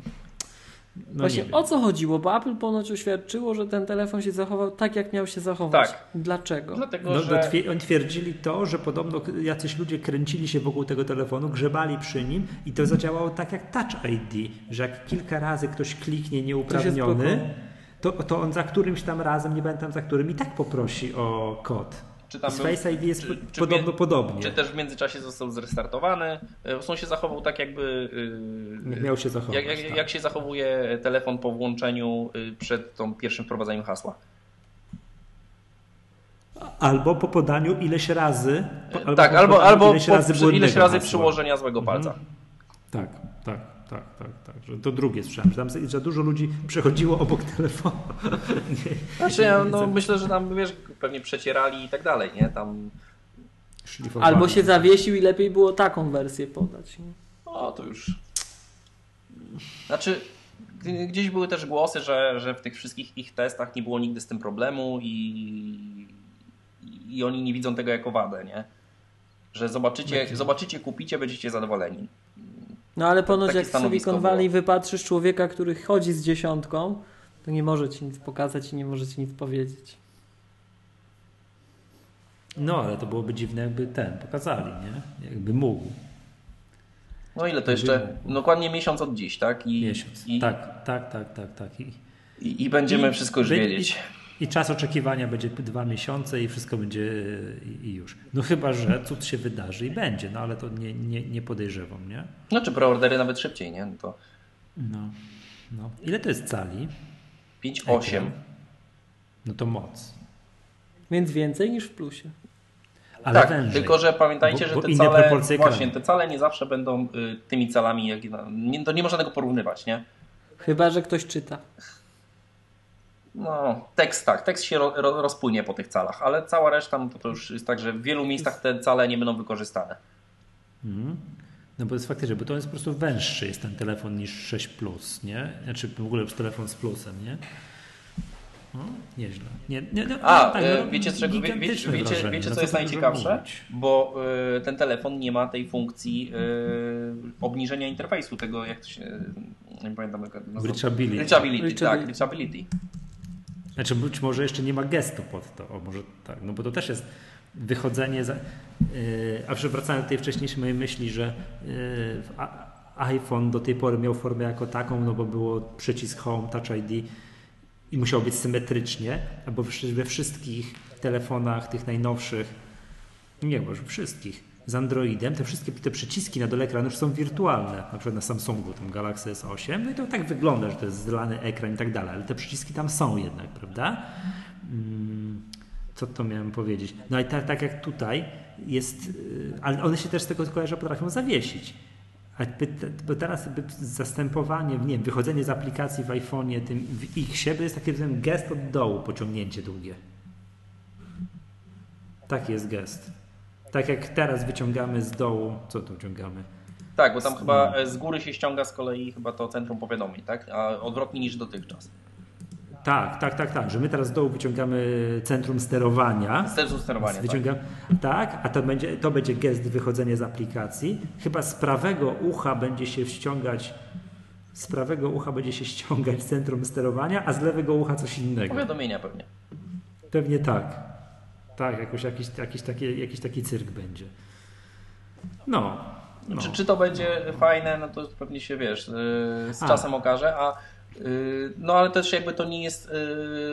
no Właśnie o co chodziło? Bo Apple ponoć oświadczyło, że ten telefon się zachował tak, jak miał się zachować. Tak. Dlaczego? dlatego, No, że oni twierdzili to, że podobno jacyś ludzie kręcili się wokół tego telefonu, grzebali przy nim i to zadziałało tak jak Touch ID, że jak kilka razy ktoś kliknie nieuprawniony, to, to on za którymś tam razem, nie pamiętam za którym, i tak poprosi o kod. Czy tam z był- ID jest czy- czy podobno podobnie. czy też w międzyczasie został zrestartowany. E, On się zachował tak jakby e, Jak miał się zachować. jak, jak, tak. jak się zachowuje telefon po włączeniu e, przed tą pierwszym wprowadzeniem hasła. Albo po podaniu ileś razy. Po, tak, albo, podaniu albo ileś po, razy, ileś razy przyłożenia złego palca. Mhm. Tak, tak, tak, tak, tak. Że to drugie słyszałem, że tam za- dużo ludzi przechodziło obok telefonu. Znaczy, ja, no, myślę, że tam wiesz, pewnie przecierali i tak dalej, nie? Tam. Albo się zawiesił i lepiej było taką wersję podać. nie? o, to już. Znaczy, gdzieś były też głosy, że, że w tych wszystkich ich testach nie było nigdy z tym problemu i, i oni nie widzą tego jako wadę, nie? Że zobaczycie, zobaczycie, kupicie, będziecie zadowoleni. No ale ponoć Takie jak w Silicon było. Valley wypatrzysz człowieka, który chodzi z dziesiątką, to nie może ci nic pokazać i nie może ci nic powiedzieć. No, ale to byłoby dziwne, jakby ten pokazali, nie? Jakby mógł. No ile to jeszcze? Dokładnie miesiąc od dziś, tak? I, Miesiąc. I, Tak, tak, tak, tak, tak. I, i, i będziemy I- wszystko już by- wiedzieć. I czas oczekiwania będzie dwa miesiące i wszystko będzie i, już. No chyba, że cud się wydarzy i będzie, no ale to nie, nie, nie podejrzewam, nie? No czy preordery nawet szybciej, nie? No to No, no. Ile to jest cali? 5-8. No to moc. Więc więcej niż w plusie. Ale tak, wężej. tylko że pamiętajcie, Bo- że bo te inne cale, właśnie, te cale nie zawsze będą y, tymi calami, jak, nie, to nie można tego porównywać, nie? Chyba, że ktoś czyta. No, tekst tak, tekst się ro, ro, rozpłynie po tych calach, ale cała reszta no to, to już jest tak, że w wielu miejscach te cale nie będą wykorzystane. Mhm. No bo jest faktycznie, bo to jest po prostu węższy jest ten telefon niż 6 Plus, nie? Znaczy w ogóle już telefon z plusem, nie? No, nieźle. Nie, nie, no, A, tak, e, no, wiecie, z czego, wie, wiecie, wiecie, wrażenie, wiecie no co jest najciekawsze? mówić. Bo y, ten telefon nie ma tej funkcji y, obniżenia interfejsu, tego jak to się, nie pamiętam jak to nazywa. Reachability. Reachability, tak, Reachability. Znaczy być może jeszcze nie ma gestu pod to, o może tak, no bo to też jest wychodzenie za... Yy, a wracając do tej wcześniejszej mojej myśli, że yy, a- iPhone do tej pory miał formę jako taką, no bo było przycisk Home, Touch ID i musiało być symetrycznie, albo we wszystkich telefonach tych najnowszych, nie, już wszystkich, z Androidem, te wszystkie te przyciski na dole ekranu już są wirtualne, na przykład na Samsungu, tam Galaxy S8, no i to tak wygląda, że to jest zlany ekran i tak dalej, ale te przyciski tam są jednak, prawda? Mm, co to miałem powiedzieć? No i tak, tak jak tutaj jest, y, ale one się też z tego kojarzą, potrafią zawiesić. A bo teraz zastępowanie, nie wiem, wychodzenie z aplikacji w iPhone'ie, tym w Xie, to jest taki gest od dołu, pociągnięcie długie. Taki jest gest. Tak jak teraz wyciągamy z dołu, co tu wyciągamy? Tak, bo tam chyba e, z góry się ściąga z kolei chyba to centrum powiadomień, tak? A odwrotnie niż dotychczas. Tak, tak, tak, tak, że my teraz z dołu wyciągamy centrum sterowania. Centrum sterowania, tak. Wyciągam, tak, a to będzie, to będzie gest wychodzenia z aplikacji. Chyba z prawego ucha będzie się ściągać z prawego ucha będzie się ściągać centrum sterowania, a z lewego ucha coś innego. Powiadomienia pewnie. Pewnie tak. Tak, jakoś, jakiś, jakiś, taki, jakiś taki cyrk będzie. No. no. Czy, czy to będzie fajne, no to pewnie się wiesz, yy, z A. czasem okaże, a yy, no ale też jakby to nie jest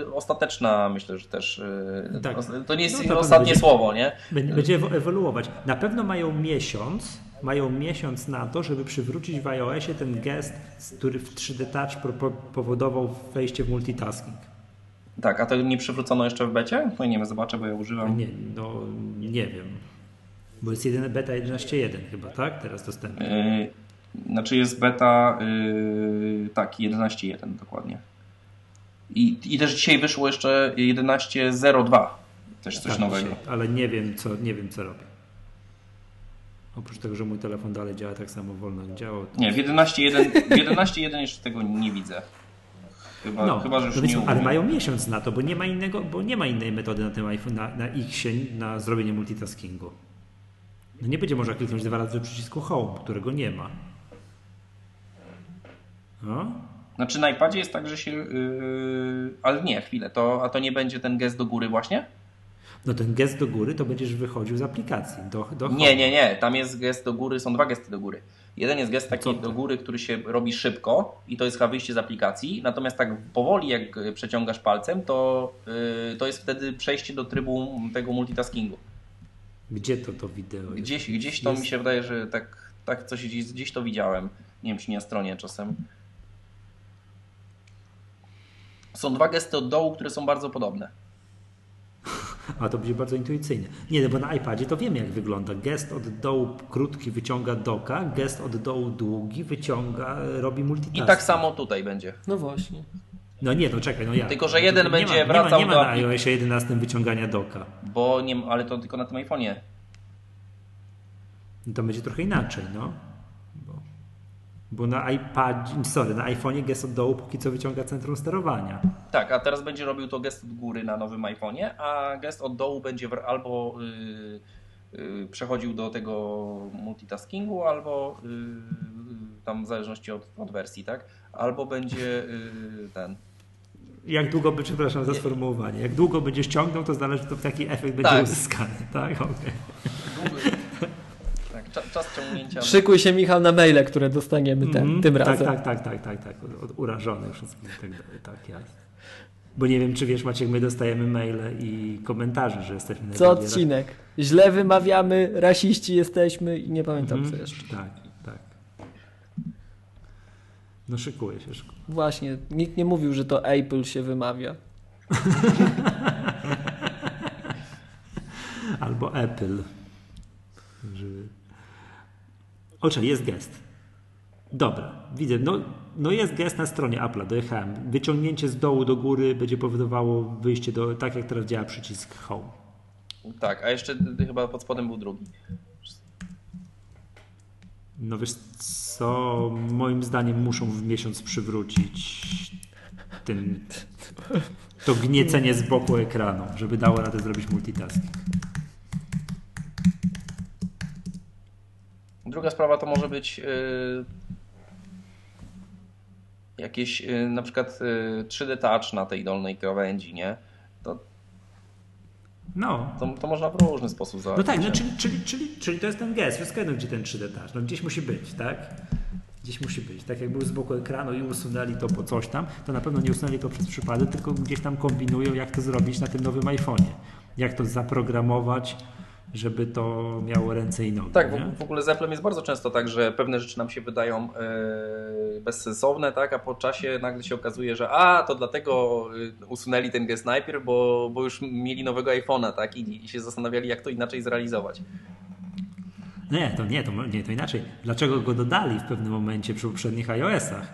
yy, ostateczna, myślę, że też Tak. to nie jest No to ostatnie będzie- słowo, nie? Będzie będzie ewo- ewoluować. Na pewno mają miesiąc, mają miesiąc na to, żeby przywrócić w iOSie ten gest, który w 3D Touch powodował wejście w multitasking. Tak, a to nie przywrócono jeszcze w becie? No nie wiem, zobaczę, bo ja używam. Nie, no nie wiem. Bo jest jedyny beta 11.1 chyba, tak? Teraz dostępny. Yy, znaczy jest beta, yy, tak, 11.1 dokładnie. I, I też dzisiaj wyszło jeszcze 11.02, też coś Tak, nowego. dzisiaj, ale nie wiem, co, nie wiem, co robię. Oprócz tego, że mój telefon dalej działa tak samo wolno jak działał. to- Nie, w 11.1 w 11.1 jeszcze tego nie widzę. Chyba, No, chyba że już nie ale mają miesiąc na to, bo nie ma innego, bo nie ma innej metody na tym iPhone, na, na Xie, na zrobienie multitaskingu. No nie będzie można kliknąć dwa razy przycisku Home, którego nie ma. No? Znaczy na iPadzie jest tak, że się... Yy, ale nie, chwilę, to, a to nie będzie ten gest do góry właśnie? no ten gest do góry to będziesz wychodził z aplikacji. Do, do Nie, nie, nie, tam jest gest do góry, są dwa gesty do góry. Jeden jest gest taki do góry, który się robi szybko i to jest chyba wyjście z aplikacji, natomiast tak powoli jak przeciągasz palcem, to, yy, to jest wtedy przejście do trybu tego multitaskingu. Gdzie to to wideo jest? Gdzieś, gdzieś to Jest- mi się wydaje, że tak, tak coś gdzieś, gdzieś to widziałem. Nie wiem, czy nie na stronie czasem. Są dwa gesty od dołu, które są bardzo podobne. A to będzie bardzo intuicyjne. Nie, no bo na iPadzie to wiemy jak wygląda. Gest od dołu krótki wyciąga doka, gest od dołu długi wyciąga, robi multitasking. I tak samo tutaj będzie. No właśnie. No nie, no czekaj, no ja. Tylko, że jeden nie będzie ma, nie wracał ma, nie ma do na iOSie 11 wyciągania doka. Bo nie, ale to tylko na tym iPhone'ie. No To będzie trochę inaczej, no. Bo, na iPadzie, sorry, na iPhone'ie gest od dołu póki co wyciąga centrum sterowania. Tak, a teraz będzie robił to gest od góry na nowym iPhone'ie, a gest od dołu będzie albo yy, yy, przechodził do tego multitaskingu, albo yy, tam w zależności od, od wersji, tak? Albo będzie ten. Jak długo by, przepraszam za sformułowanie, jak długo będzie ściągnął, to zależy, to taki efekt będzie Tak. uzyskany, tak? Okej. Czas, ciągnięcia. Szykuj się Michał na maile, które dostaniemy ten, Mhm. tym tak, razem. Tak, tak, tak, tak, tak. Urażony wszystkim i tak. Tak, jasne. Bo nie wiem, czy wiesz, Maciek, my dostajemy maile i komentarze, że jesteśmy Co odcinek. Źle wymawiamy, rasiści jesteśmy i nie pamiętam Mhm. co jeszcze. Tak, tak. No szykuje się. Szykuje. Właśnie, nikt nie mówił, że to Apple się wymawia. Albo Apple. Żeby... O, czyli jest gest. Dobra, widzę. No, no jest gest na stronie Apple'a, dojechałem. Wyciągnięcie z dołu do góry będzie powodowało wyjście do, tak jak teraz działa przycisk Home. Tak, a jeszcze chyba pod spodem był drugi. No wiesz co, moim zdaniem muszą w miesiąc przywrócić ten, to gniecenie z boku ekranu, żeby dało radę zrobić multitasking. Druga sprawa to może być yy, jakieś yy, na przykład yy, 3D Touch na tej dolnej krawędzi, nie? To, No, to, to można w różny sposób no załatwić. tak, no, czyli, czyli, czyli, czyli to jest ten gest, wszystko jedno gdzie ten 3D touch, no gdzieś musi być, tak? Gdzieś musi być. Tak jak był z boku ekranu i usunęli to po coś tam, to na pewno nie usunęli to przez przypadek, tylko gdzieś tam kombinują, jak to zrobić na tym nowym iPhone'ie. Jak to zaprogramować, żeby to miało ręce i nogi. Tak, nie? w, ogóle z Applem jest bardzo często tak, że pewne rzeczy nam się wydają e, bezsensowne, tak, a po czasie nagle się okazuje, że a, to dlatego e, usunęli ten gest najpierw, bo, bo już mieli nowego iPhone'a, tak, i, i się zastanawiali, jak to inaczej zrealizować. Nie, to nie, to nie, to inaczej. Dlaczego go dodali w pewnym momencie przy poprzednich iOS-ach?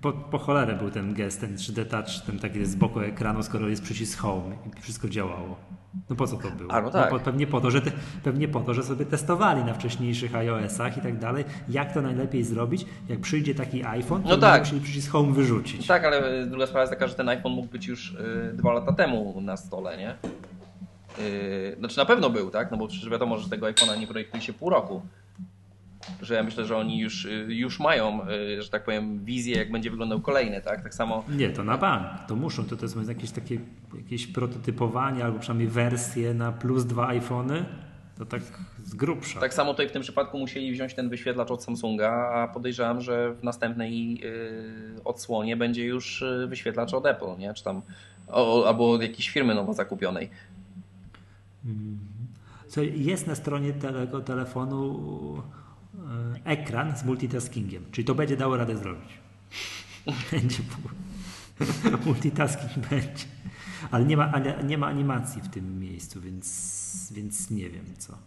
Po, po cholerę był ten gest, ten 3D Touch, ten taki z boku ekranu, skoro jest przycisk Home i wszystko działało. No po co to było? A, no tak. po, pewnie, po to, że te, pewnie po to, że sobie testowali na wcześniejszych iOS-ach i tak dalej, jak to najlepiej zrobić, jak przyjdzie taki iPhone, to No no tak. musieli przycisk Home wyrzucić. Tak, ale druga sprawa jest taka, że ten iPhone mógł być już e, dwa lata temu na stole, nie? E, Znaczy na pewno był, tak? No bo przecież wiadomo, że tego iPhone'a nie projektuje się pół roku. Że ja myślę, że oni już, e, już mają, e, że tak powiem, wizję, jak będzie wyglądał kolejny, tak? Tak samo Nie, to na bank. To muszą. To, to jest jakieś takie jakieś prototypowanie albo przynajmniej wersje na plus dwa iPhony. To tak z grubsza. Tak samo tutaj w tym przypadku musieli wziąć ten wyświetlacz od Samsunga, a podejrzewam, że w następnej yy, odsłonie będzie już yy, wyświetlacz od Apple, nie? Czy tam, o, albo od jakiejś firmy nowo zakupionej. Co jest na stronie tego telefonu ekran z multitaskingiem, czyli to będzie dało radę zrobić. Będzie multitasking będzie. Ale nie ma, ale nie ma animacji w tym miejscu, więc, więc nie wiem co.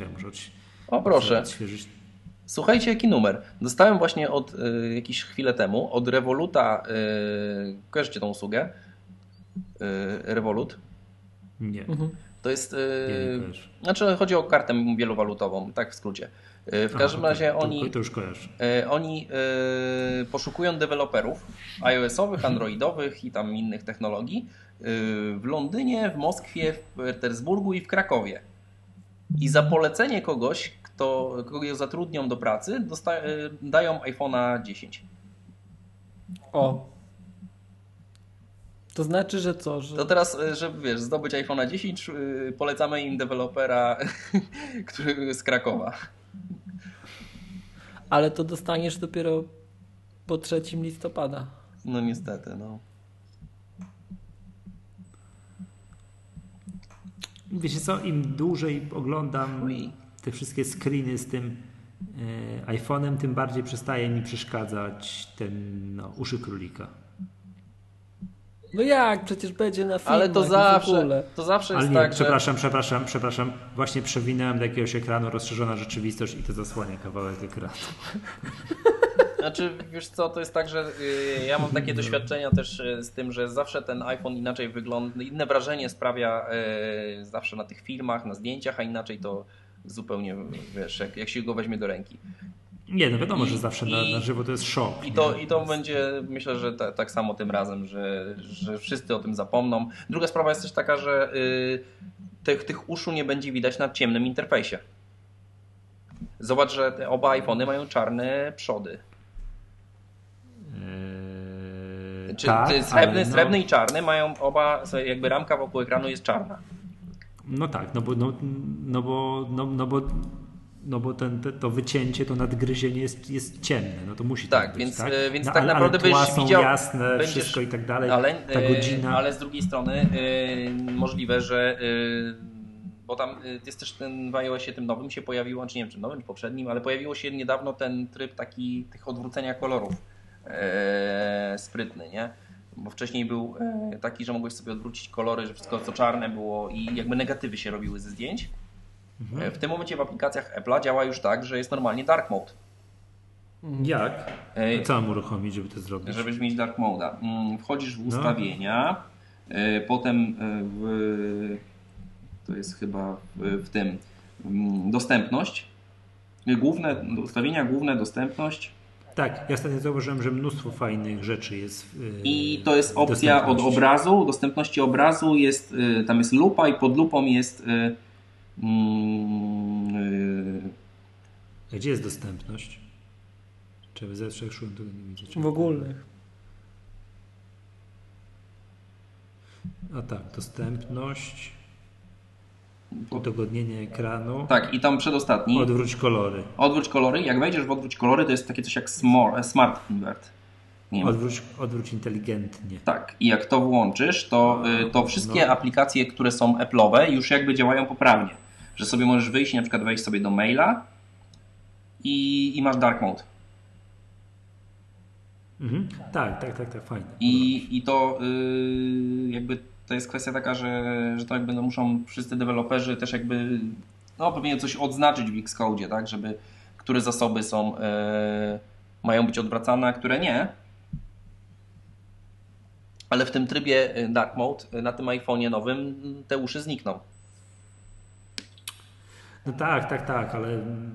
Ja muszę odś- O proszę, odświeżyć. słuchajcie jaki numer. Dostałem właśnie od yy, jakieś chwilę temu od Revoluta, yy, kojarzycie tą usługę? Yy, Revolut. Nie. Mhm. To jest, Nie, nie kojarzę. znaczy chodzi o kartę wielowalutową, tak w skrócie. Yy, w każdym okej, razie to, oni... To już kojarzę. E, Oni e, poszukują deweloperów iOS-owych, Androidowych i tam innych technologii e, w Londynie, w Moskwie, w Petersburgu i w Krakowie. I za polecenie kogoś, kto, kogo zatrudnią do pracy, dosta- e, dają iPhone'a 10. O. To znaczy, że co? Że... To teraz, e, żeby wiesz, zdobyć iPhone'a 10, e, polecamy im dewelopera który z Krakowa. Ale to dostaniesz dopiero po 3 listopada. No niestety, no. Wiecie co, im dłużej oglądam Ui. te wszystkie screeny z tym e, iPhone'em, tym bardziej przestaje mi przeszkadzać ten no, uszy królika. No jak? Przecież będzie na filmach Ale to zawsze, to zawsze Ale jest nie, tak, że... przepraszam, przepraszam, przepraszam. Właśnie przewinąłem do jakiegoś ekranu rozszerzona rzeczywistość i to zasłania kawałek ekranu. Znaczy, wiesz co, to jest tak, że y, ja mam takie doświadczenia też y, z tym, że zawsze ten iPhone inaczej wygląda, inne wrażenie sprawia y, zawsze na tych filmach, na zdjęciach, a inaczej to zupełnie, wiesz, jak, jak się go weźmie do ręki. Nie, no wiadomo, I- że zawsze na, i- na żywo to jest szok. I nie? to, i to będzie, myślę, że ta, tak samo tym razem, że, że wszyscy o tym zapomną. Druga sprawa jest też taka, że y, tych, tych uszu nie będzie widać na ciemnym interfejsie. Zobacz, że te oba iPhony mają czarne przody. Eee, Czy tak, srebrny, no- srebrny i czarny mają oba, jakby ramka wokół ekranu jest czarna. No tak, no bo, no, no bo, no, no bo, no bo ten, te, to wycięcie, to nadgryzienie jest, jest ciemne, no to musi Tak, być, więc, tak? e, więc no, tak ale, naprawdę ale są widział- jasne, będziesz- wszystko i tak dalej, Ale, ta e, godzina. ale z drugiej strony e, możliwe, że e, bo tam jest też ten w iOSie tym nowym się pojawiło, czy nie wiem czy nowym, czy poprzednim, ale pojawiło się niedawno ten tryb taki tych odwrócenia kolorów e, sprytny, nie? Bo wcześniej był taki, że mogłeś sobie odwrócić kolory, że wszystko co czarne było i jakby negatywy się robiły ze zdjęć. Mhm. E, W tym momencie w aplikacjach Apple'a działa już tak, że jest normalnie dark mode. Jak? E, Co mam uruchomić, żeby to zrobić? Żebyś mieć dark mode'a. Mm, Wchodzisz w No. ustawienia, e, potem w, to jest chyba w, tym mm, dostępność, główne ustawienia, główne dostępność Tak, ja ostatnio zauważyłem, że mnóstwo fajnych rzeczy jest w, i to jest opcja od obrazu, dostępności obrazu jest, tam jest lupa i pod lupą jest mm, e, Gdzie jest dostępność? Czy zawsze szłem tego nie widzę. Czy- W ogólnych. A tak, dostępność, udogodnienie ekranu, tak i tam przedostatni odwróć kolory. odwróć kolory, jak wejdziesz w odwróć kolory to jest takie coś jak smart, smart invert. Odwróć, odwróć inteligentnie. Tak, i jak to włączysz, to, y, to wszystkie No. aplikacje, które są Apple'owe, już jakby działają poprawnie. Że sobie możesz wyjść i na przykład wejść sobie do maila i, i masz dark mode. Mhm. Tak, tak, tak, tak, fajne. I, i to yy, jakby to jest kwestia taka, że, że to jakby no muszą wszyscy deweloperzy też jakby no pewnie coś odznaczyć w Xcode, tak, żeby które zasoby są yy, mają być odwracane, a które nie. Ale w tym trybie y, Dark Mode y, na tym iPhone'ie nowym te uszy znikną. No tak, tak, tak, ale mm,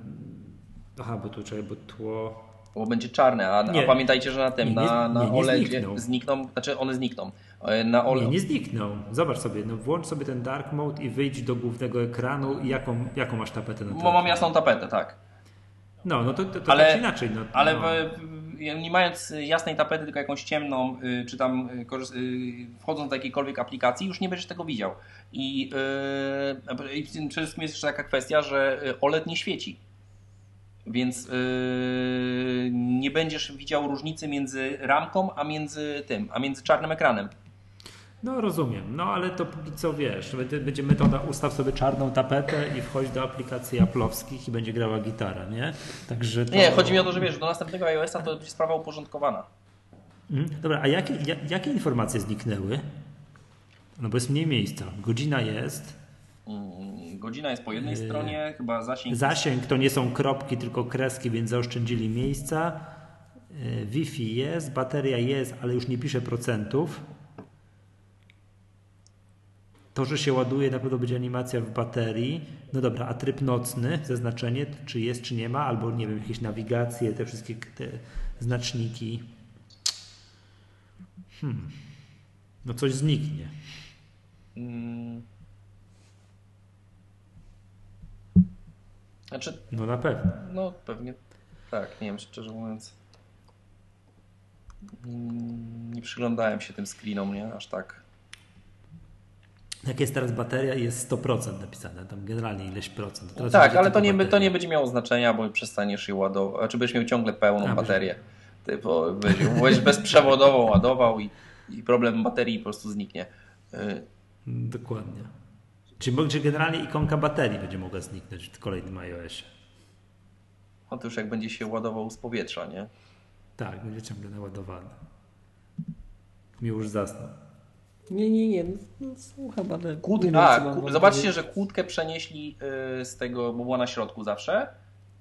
aha, bo tu czekaj, bo tło Bo będzie czarne, a, a pamiętajcie, że na tym, Nie, nie- na, na nie, znikną. znikną, znaczy one znikną. E, Na OLED, Nie, nie zniknął. Zobacz sobie, no włącz sobie ten dark mode i wyjdź do głównego ekranu i jaką, jaką masz tapetę na bo mam jasną tapetę, tak. No, no to, to, to Ale- tak inaczej. No, Ale no. Nie mając jasnej tapety, tylko jakąś ciemną, y, czy tam y, y, wchodząc do jakiejkolwiek aplikacji, już nie będziesz tego widział. I, yy, przede wszystkim jest jeszcze taka kwestia, że y, OLED nie świeci. Więc yy, nie będziesz widział różnicy między ramką, a między tym, a między czarnym ekranem. No rozumiem, no ale to póki co wiesz, będzie- metoda ustaw sobie czarną tapetę i wchodź do aplikacji Apple'owskich i będzie grała gitara, nie? Także to... Nie, chodzi mi o to, że wiesz, do następnego iOS-a to będzie sprawa uporządkowana. Mhm. Dobra, a jakie, ja, jakie informacje zniknęły? No bo jest mniej miejsca. Godzina jest, Mm, Godzina jest po jednej Yy, stronie, chyba zasięg. zasięg to nie są kropki, tylko kreski, więc zaoszczędzili miejsca. Yy, Wi-Fi jest, bateria jest, ale już nie pisze procentów. To, że się ładuje, na pewno będzie animacja w baterii. No dobra, a tryb nocny, zaznaczenie, czy jest, czy nie ma, albo nie wiem, jakieś nawigacje, te wszystkie te znaczniki. Hmm. No coś zniknie. Mm. Znaczy, No na pewno. no pewnie tak, nie wiem, szczerze mówiąc. Mm, Nie przyglądałem się tym screenom, nie? Aż tak. Jak jest teraz bateria, jest 100% napisane, tam generalnie ileś procent. Tak, ale to nie, to nie będzie miało znaczenia, bo przestaniesz je ładować. Znaczy będziesz miał ciągle pełną A, baterię. Ty będziesz, bezprzewodowo ładował i, i problem baterii po prostu zniknie. Y, Dokładnie. Czyli generalnie ikonka baterii będzie mogła zniknąć w kolejnym iOSie. No to już jak będzie się ładował z powietrza, nie? Tak, będzie ciągle naładowany. Mi już zasnął. Nie, nie, nie. No, słucham, ale... Kłód... nie A, ku... zobaczcie, powiedzieć. że kłódkę przenieśli y, z tego, bo była na środku zawsze,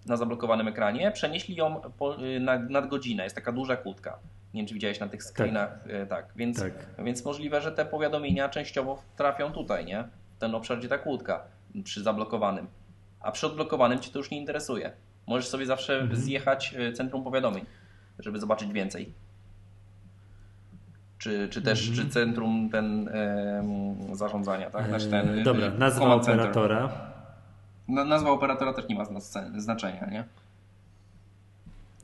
na zablokowanym ekranie, przenieśli ją po, y, na, nad godzinę. Jest taka duża kłódka. Nie wiem, czy widziałeś na tych screenach. Tak, tak. Więc, Tak. więc możliwe, że te powiadomienia częściowo trafią tutaj, nie? W ten obszar, gdzie ta kłódka, przy zablokowanym. A przy odblokowanym Cię to już nie interesuje. Możesz sobie zawsze Mhm. zjechać y, centrum powiadomień, żeby zobaczyć więcej. Czy, czy też Mhm. czy centrum ten em, zarządzania, tak? Znaczy ten, y, Dobra, y, nazwa operatora. Na, nazwa operatora też nie ma zna- znaczenia, nie?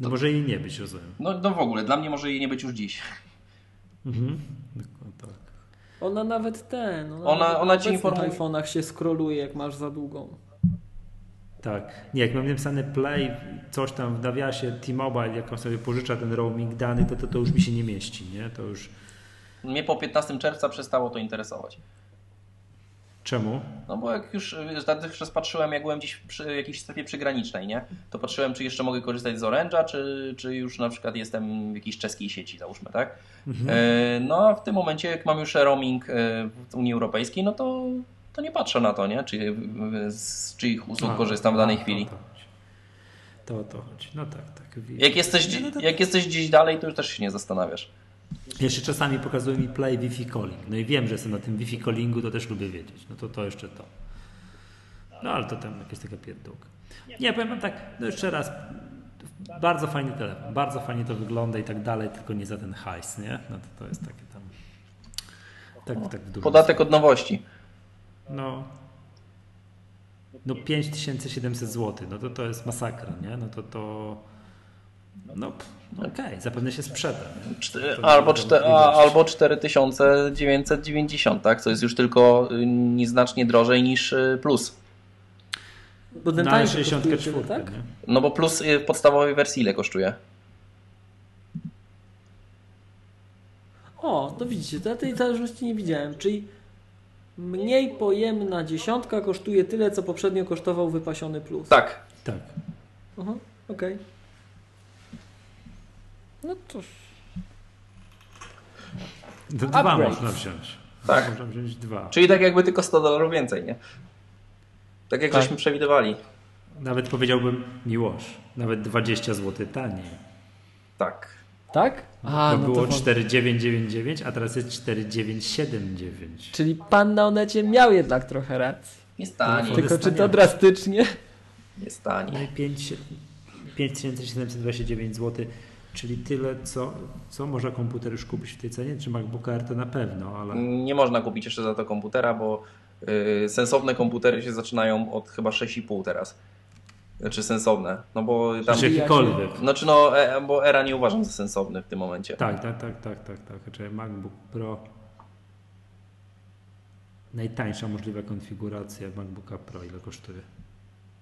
No może jej nie być, rozumiem. No, no w ogóle, dla mnie może jej nie być już dziś. Mhm. Dokładnie tak. Ona nawet ten. Ona, Ona- nawet ona na ci informuje- iPhone'ach się scrolluje, jak masz za długą. Tak. Nie, jak mam napisane play, coś tam w nawiasie T-Mobile, jak on sobie pożycza ten roaming dany, to, to to już mi się nie mieści, nie? To już... Mnie po 15 czerwca przestało to interesować. Czemu? No bo jak już dotychczas patrzyłem, jak byłem gdzieś przy jakiejś strefie przygranicznej, nie? To patrzyłem, czy jeszcze mogę korzystać z Orange'a, czy, czy już na przykład jestem w jakiejś czeskiej sieci, załóżmy, tak? E, no a w tym momencie, jak mam już roaming e, w Unii Europejskiej, no to, to nie patrzę na to, nie? Czy, z czyich usług A, korzystam w danej a, chwili. To, o to chodzi. No tak, tak. Jak jesteś, no jak jesteś gdzieś dalej, to już też się nie zastanawiasz. Jeszcze czasami pokazuje mi play Wi-Fi calling. No i wiem, że jestem na tym Wi-Fi callingu, to też lubię wiedzieć. No to to jeszcze to. No ale to tam jakaś taka pierdółka. Nie, powiem wam tak, no jeszcze raz. Bardzo fajny telefon, bardzo fajnie to wygląda i tak dalej, tylko nie za ten hajs, nie? No to, to jest takie tam... Tak, tak w Podatek od nowości. No. No 5700 zł, no to to jest masakra, nie? No to to. No, no okej, zapewne się sprzeda. To albo, albo 4990, tak? Co jest już tylko y, nieznacznie drożej niż y, plus. Bo ten Na tańszy kosztuje 64, tyle, tak? nie? No bo plus y, w podstawowej wersji ile kosztuje? O, to widzicie, to ja tej zależności nie widziałem. Czyli Mniej pojemna dziesiątka kosztuje tyle, co poprzednio kosztował wypasiony plus. Tak, Tak. Aha, okej. No to... To dwa Upgrade. można wziąć. Tak. Można wziąć dwa. czyli tak jakby tylko 100 dolarów więcej, nie? Tak jak Tak. żeśmy przewidywali. Nawet powiedziałbym miłość. Nawet 20 zł taniej. Tak. Tak? A, Bo no było to... 4999, a teraz jest 4979. Czyli pan na Onecie miał jednak trochę racji. Jest taniej. To Tylko czy to drastycznie? No i 5 5729 zł, czyli tyle, co, co może komputer już kupić w tej cenie, czy MacBook Air to na pewno, ale Nie można kupić jeszcze za to komputera, bo y, sensowne komputery się zaczynają od chyba 6,5 teraz. Znaczy sensowne. No bo tam. znaczy jakikolwiek. Znaczy no, e, bo era nie uważam za sensowny w tym momencie. Tak, tak, tak, tak, tak, tak. Znaczy MacBook Pro najtańsza możliwa konfiguracja MacBooka Pro ile kosztuje?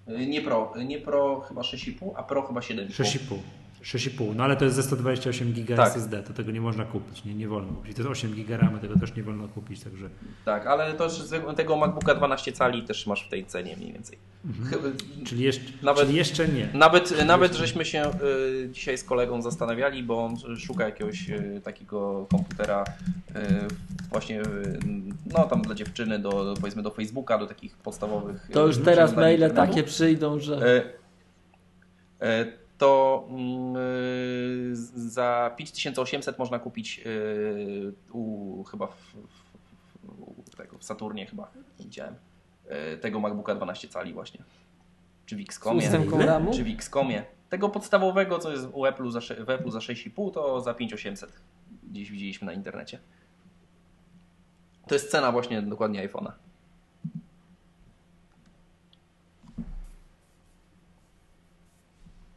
Y, Nie pro, nie pro chyba 6,5, a pro chyba 7,5. 6,5. 6,5, no ale to jest ze 128 giga Tak. SSD, to tego nie można kupić, nie, nie wolno kupić. To jest 8 giga RAM, tego też nie wolno kupić, także Tak, ale to z tego MacBooka 12 cali też masz w tej cenie mniej więcej. Chyba, czyli jeszcze, Nawet- czyli jeszcze nie. Nawet, nawet żeśmy się y, dzisiaj z kolegą zastanawiali, bo on szuka jakiegoś y, takiego komputera y, właśnie y, no tam dla dziewczyny, do, powiedzmy do Facebooka, do takich podstawowych. To już teraz maile takie przyjdą, że... To mm, y, za 5800 można kupić y, u, chyba w, w, tego, w Saturnie chyba widziałem y, tego MacBooka 12 cali właśnie. Czy w Xcomie. Czy w Xcomie. Tego podstawowego, co jest u Apple za, w Apple za 6,5, to za 5800. Gdzieś widzieliśmy na internecie. To jest cena właśnie dokładnie iPhone'a.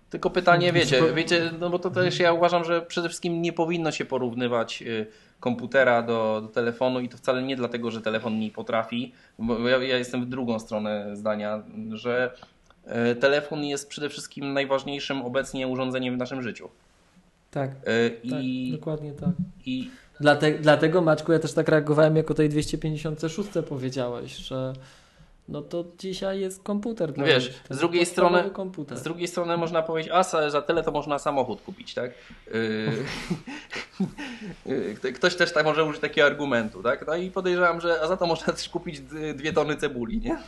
Tylko pytanie, wiecie, wiecie, no bo to też ja uważam, że przede wszystkim nie powinno się porównywać y, komputera do, do telefonu i to wcale nie dlatego, że telefon nie potrafi, bo ja, ja jestem w drugą stronę zdania, że y, telefon jest przede wszystkim najważniejszym obecnie urządzeniem w naszym życiu. Tak, Y, tak, I, dokładnie tak. i Dlate, dlatego Maćku, ja też tak reagowałem, jak o tej 256 powiedziałeś, że no to dzisiaj jest komputer. dla Wiesz, ludzi. To z drugiej strony- komputer. Z drugiej strony można powiedzieć, a za- tyle to można samochód kupić, tak? Yy, Kto- Ktoś też tak może użyć takiego argumentu, tak? No i podejrzewam, że a za to można też kupić dwie tony cebuli, nie?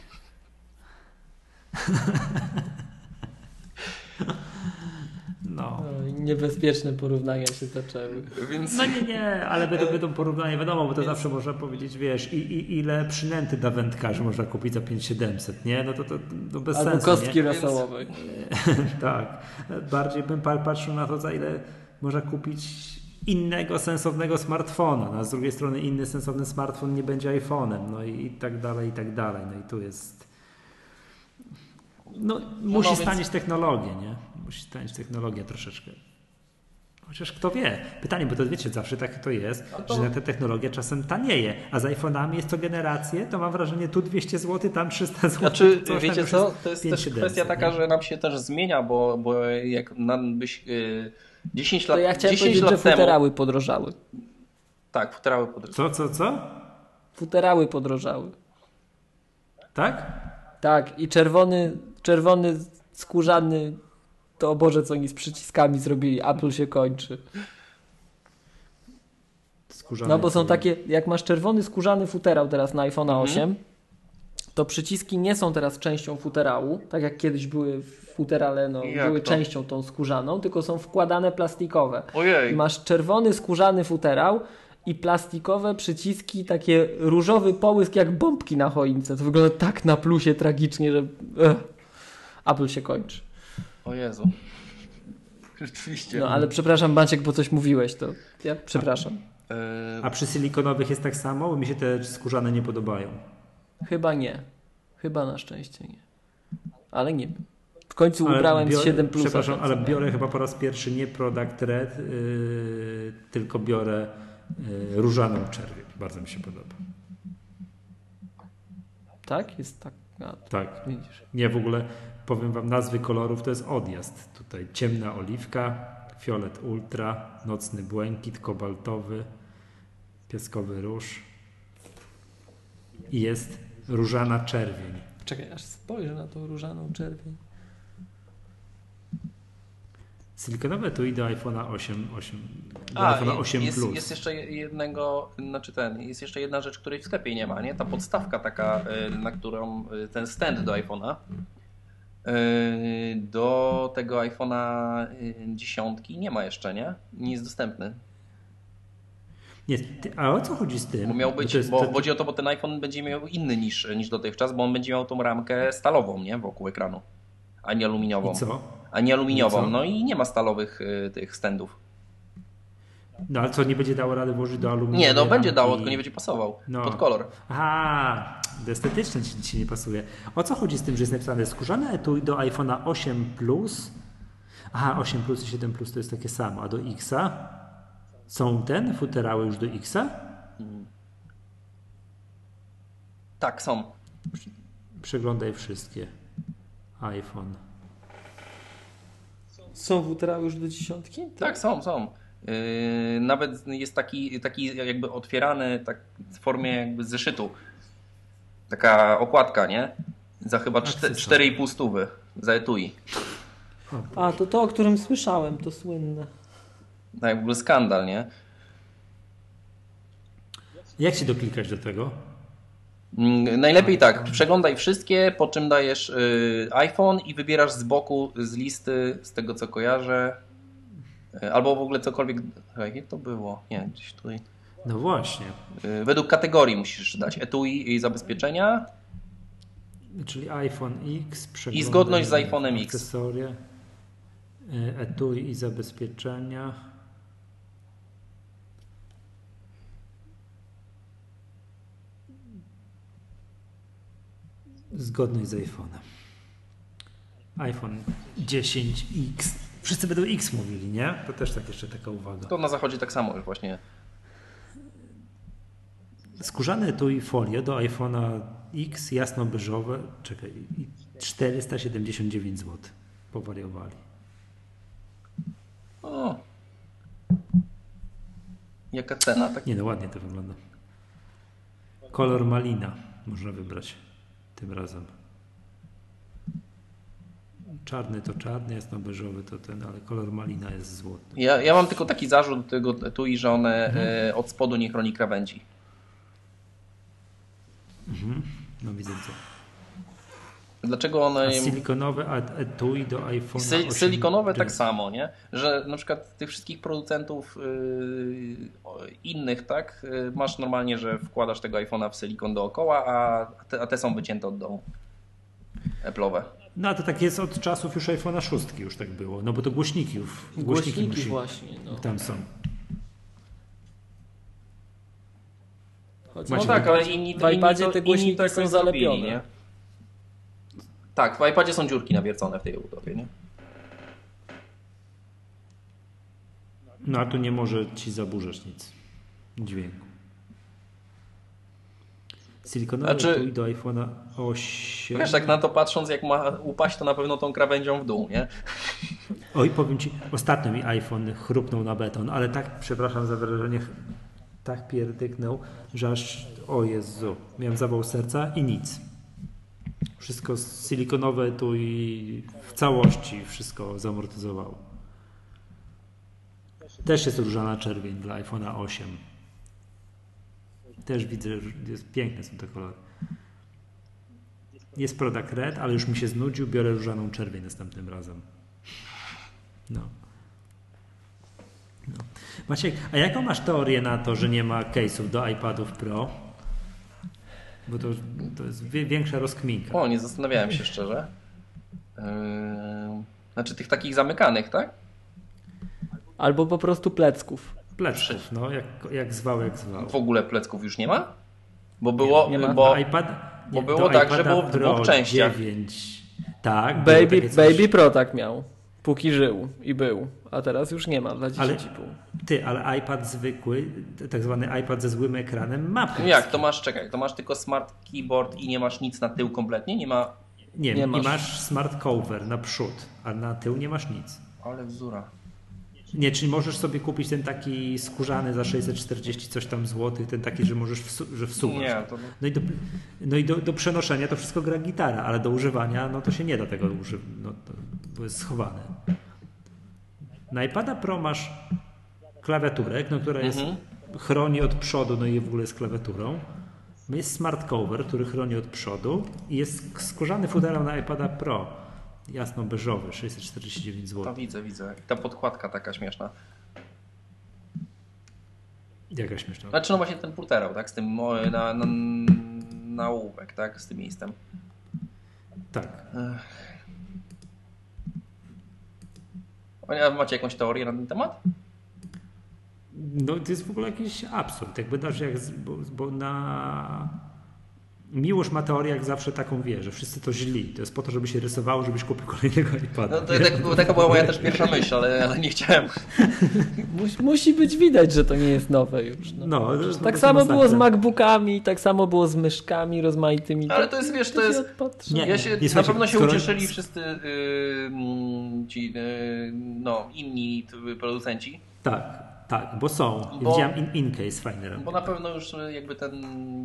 No. No, niebezpieczne porównania się zaczęły. Więc No nie, nie, ale będą, będą porównania, wiadomo, bo to zawsze można powiedzieć, wiesz, i, i, ile przynęty dla wędkarzy można kupić za 5700, nie? No to, to, to bez Albo sensu, kostki nie? rosołowe. tak. Bardziej bym pa- patrzył na to, za ile można kupić innego sensownego smartfona. No, a z drugiej strony inny sensowny smartfon nie będzie iPhone'em, no i, i tak dalej, i tak dalej. No i tu jest... No, musi więc- stanieć technologię, nie? Musi stanieć technologia troszeczkę. Chociaż kto wie? Pytanie, bo to wiecie, zawsze tak to jest, No to- że na te technologie czasem tanieje, a z iPhone'ami jest to generację, to mam wrażenie tu 200 zł, tam 300 zł. Znaczy, coś wiecie co, to jest też 5700, kwestia taka, nie? że nam się też zmienia, bo, bo jak nam byś yy, 10 To lat, ja chciałem 10 powiedzieć, lat że temu... futerały podrożały. Tak, futerały pod... Co, co, co? Futerały podrożały. Tak? Tak, i czerwony, czerwony skórzany, to o Boże, co oni z przyciskami zrobili. Apple się kończy. Skórzane No bo są takie, jak masz czerwony skórzany futerał teraz na iPhone Mhm. 8, to przyciski nie są teraz częścią futerału, tak jak kiedyś były w futerale, no, były to? częścią tą skórzaną, tylko są wkładane plastikowe. I Ojej, masz czerwony skórzany futerał i plastikowe przyciski, takie różowy połysk jak bombki na choince. To wygląda tak na plusie tragicznie, że ech, Apple się kończy. O Jezu. Rzeczywiście. No ale przepraszam Banciek, bo coś mówiłeś, to ja przepraszam. Yy, A przy silikonowych jest tak samo? Bo mi się te skórzane nie podobają. Chyba nie. Chyba na szczęście nie. Ale nie wiem. W końcu Ale ubrałem z biorę- 7 plus. Przepraszam, ale biorę chyba po raz pierwszy nie Product Red, yy, tylko biorę yy, różaną czerwień. Bardzo mi się podoba. Tak? Jest tak. A, Tak. widzisz. Nie, w ogóle powiem wam nazwy kolorów, to jest odjazd. Tutaj ciemna oliwka, fiolet ultra, nocny błękit, kobaltowy, pieskowy róż. i jest różana czerwień. Czekaj, aż spojrzę na tą różaną czerwień. Silikonowe etui do iPhone'a 8, 8, do A, iPhone'a 8 jest, Plus. jest jeszcze jednego, znaczy ten, jest jeszcze jedna rzecz, której w sklepie nie ma, nie? Ta podstawka taka, y, na którą y, ten stand do iPhone'a. Y, Do tego iPhone'a y, dziesiątki nie ma jeszcze, nie? Nie jest dostępny. Ty, a o co chodzi z tym? Bo miał być, jest- bo to- chodzi o to, bo ten iPhone będzie miał inny niż, niż dotychczas, bo on będzie miał tą ramkę stalową, nie? Wokół ekranu. A nie aluminiową. I co? A nie aluminiową. I? No i nie ma stalowych y, tych standów. No ale co, nie będzie dało rady włożyć do aluminiowej Nie, no będzie dało, tylko nie będzie pasował. No. Pod kolor. Aha, do estetyczne ci dzisiaj nie pasuje. O co chodzi z tym, że jest napisane skórzane etui do iPhone'a 8 Plus? Aha, 8 Plus i 7 Plus to jest takie samo, a do Xa? Są ten, futerały już do Xa? Tak, są. Przeglądaj wszystkie. iPhone. Są futerały już do dziesiątki? Tak, są, są. Yy, nawet jest taki, taki jakby otwierany tak w formie jakby zeszytu. Taka okładka, nie? Za chyba czte- Akcesor. 4,5 stówy za etui. A, to to, o którym słyszałem, to słynne. Tak, w ogóle skandal, nie? Jak się doklikać do tego? Mm, Najlepiej tak, przeglądaj wszystkie, po czym dajesz y, iPhone i wybierasz z boku z listy, z tego co kojarzę, y, albo w ogóle cokolwiek. Czekaj, Jak to było? Nie, gdzieś tutaj. No właśnie. Y, według kategorii musisz dać etui i zabezpieczenia. Czyli iPhone X. przeglądaj zgodność z iPhone'em X. Akcesoria. y, Etui i zabezpieczenia. Zgodność z iPhone'em. iPhone 10X. Wszyscy będą X mówili, nie? To też tak jeszcze taka uwaga. To na zachodzie tak samo już właśnie. Skórzane etui folie do iPhone'a X jasno-beżowe, czekaj, i 479 zł. Powariowali. O. Jaka cena? Tak... Nie no, ładnie to wygląda. Kolor malina można wybrać tym razem. Czarny to czarny, jasno-beżowy to ten, ale kolor malina jest złoty. Ja, ja mam tylko taki zarzut do tego etui, że one e, od spodu nie chroni krawędzi. No widzę co. Dlaczego A one. silikonowe et- etui do iPhone'a Sy 8 silikanowe tak Plus. samo, nie? Że na przykład tych wszystkich producentów yy, innych, tak? Yy, masz normalnie, że wkładasz tego iPhone'a w silikon dookoła, a te, a te są wycięte od dołu. Apple'owe. No to tak jest od czasów już iPhone'a 6 już tak było, no bo to głośników. Głośniki musi- właśnie. No. Tam są. Macie- No tak, ale inni, w iPadzie inni te głośniki inni to jakoś są zrobili, zalepione. nie? Tak, w iPadzie są dziurki nawiercone w tej budowie, nie? No a tu nie może ci zaburzać nic. Dźwięku. Silikonowe Znaczy- etui do iPhone'a 8. Wiesz, tak na to patrząc, jak ma upaść, to na pewno tą krawędzią w dół, nie? Oj, powiem ci, ostatnio mi iPhone chrupnął na beton, ale tak, przepraszam za wyrażenie, tak pierdyknął, że aż, o Jezu, miałem zawał serca i nic. Wszystko silikonowe tu i w całości wszystko zamortyzowało. Też jest różana czerwień dla iPhone'a 8. Też widzę, że jest, piękne są te kolory. Jest product red, ale już mi się znudził, biorę różaną czerwień następnym razem. No. Maciek, a jaką masz teorię na to, że nie ma case'ów do iPadów Pro? Bo to, to jest większa rozkminka. O, nie zastanawiałem się szczerze. Yy, znaczy tych takich zamykanych, tak? Albo po prostu plecków. Plecków, no, jak, jak zwał, jak zwał. W ogóle plecków już nie ma? Bo było, nie ma. bo iPad, bo nie, było do tak, że było w Pro dwóch częściach. 9. Tak, było Baby, coś. Baby Pro tak miał. Póki żył i był. A teraz już nie ma dla Ale- 10,5. Ty, ale iPad zwykły, tak zwany iPad ze złym ekranem ma plecki. jak, to masz, czekaj, to masz tylko smart keyboard i nie masz nic na tył kompletnie? Nie ma... Nie, nie nie masz. masz. smart cover na przód, a na tył nie masz nic. Ale wzóra. Nie, czyli możesz sobie kupić ten taki skórzany za 640 coś tam złotych, ten taki, że możesz wsu- że wsuwasz. Nie, to No i, do, no i do, do przenoszenia to wszystko gra gitara, ale do używania no to się nie da tego używać, no, to, bo jest schowane. Na iPada Pro masz klawiaturę, no, która jest, Mhm. chroni od przodu, no i w ogóle jest klawiaturą. Jest smart cover, który chroni od przodu i jest skórzany futerał na iPada Pro. Jasno-beżowy, 649 zł. to widzę, widzę. Ta podkładka taka śmieszna. Jaka śmieszna. Znaczy no właśnie ten futerał, tak? Z tym na, na, na ołówek, tak? Z tym miejscem. Tak. A macie jakąś teorię na ten temat? No to jest w ogóle jakiś absurd. Jakby dasz jak, bo, bo na... Miłosz ma teorię jak zawsze taką wie, że wszyscy to źli. To jest po to, żeby się rysowało, żebyś kupił kolejnego iPada. No to tak, taka była moja też pierwsza myśl, ale, ale nie chciałem. Musi, musi być widać, że to nie jest nowe już. No. No, tak to samo było z MacBookami, tak samo było z myszkami rozmaitymi. Ale to jest, wiesz, to się jest... odpatrzy. Nie, Ja się, nie, na słuchajcie, pewno się skoro- ucieszyli wszyscy yy, ci, yy, no, inni producenci, Tak, tak, bo są. Bo- Widziałem in, in case fajny bo na pewno już y, jakby ten,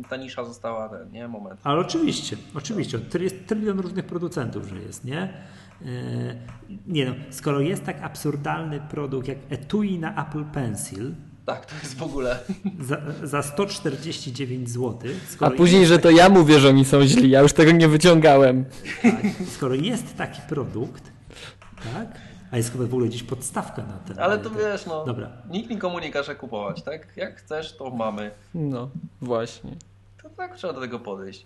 ta nisza została ten, nie? Moment. Ale oczywiście, oczywiście. Jest trylion różnych producentów, że jest, nie? Yy, nie no, skoro jest tak absurdalny produkt jak etui na Apple Pencil Tak, to jest w ogóle... za, za 149 zł, A później, że to ja mówię, że oni są źli, ja już tego nie wyciągałem. skoro jest taki produkt, tak? A jest chyba w ogóle gdzieś podstawka na ten. Ale to ten- wiesz, no, Dobra. nikt nikomu nie każe kupować, tak? Jak chcesz, to mamy. No, właśnie. To tak trzeba do tego podejść.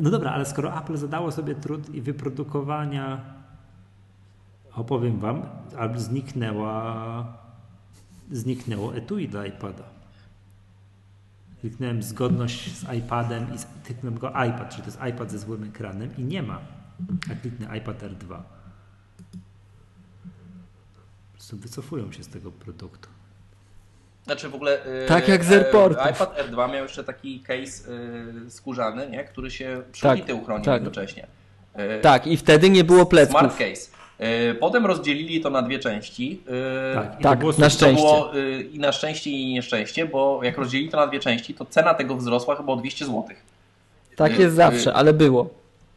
No dobra, ale skoro Apple zadało sobie trud i wyprodukowania, opowiem wam, albo zniknęła, zniknęło etui dla iPada. Kliknąłem zgodność z iPadem i z- kliknąłem go iPad, czy to jest iPad ze złym ekranem i nie ma. A kliknę iPad R2. Prostu wycofują się z tego produktu. Znaczy w ogóle. yy, Tak jak z e, airportów. iPad R2 miał jeszcze taki case yy, skórzany, nie? który się przód i tył chronił tak. jednocześnie. Yy, Tak, i wtedy nie było plecków. Smart case. Potem rozdzielili to na dwie części. Tak, i tak, było na szczęście. było i na szczęście i nieszczęście, bo jak rozdzielili to na dwie części, to cena tego wzrosła chyba o 200 zł. Tak jest zawsze, ale było.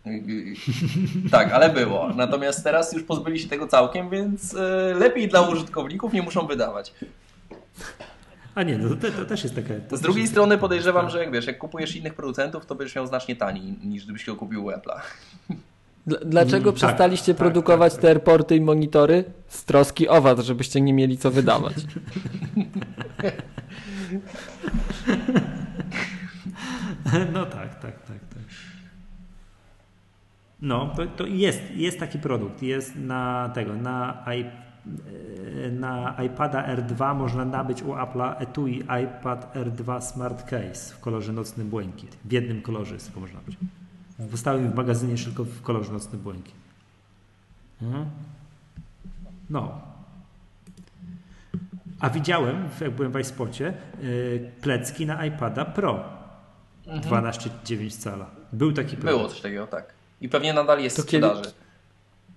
Tak, ale było. Natomiast teraz już pozbyli się tego całkiem, więc yy, lepiej dla użytkowników nie muszą wydawać. A nie, no to, to też jest taka... To Z drugiej jest- strony podejrzewam, że jak wiesz, jak kupujesz innych producentów, to będziesz miał znacznie taniej niż gdybyś go kupił u Apple'a. Dl- Dlaczego Mm, tak, przestaliście tak, produkować tak, te airporty i monitory? Z troski o was, żebyście nie mieli co wydawać. No tak, tak, tak, tak. No, to, to jest, jest taki produkt. Jest na tego, na, i, na iPada R2 można nabyć u Apple'a etui iPad R2 Smart Case w kolorze nocny błękit. W jednym kolorze jest tylko można nabyć. Zostałem w magazynie tylko w kolorze nocny błękit. Mhm. No. A widziałem, jak byłem w iSpocie, plecki na iPada Pro. 12,9 cala. Był taki produkt. Było coś takiego, tak. I pewnie nadal jest To w sprzedaży. kiedy-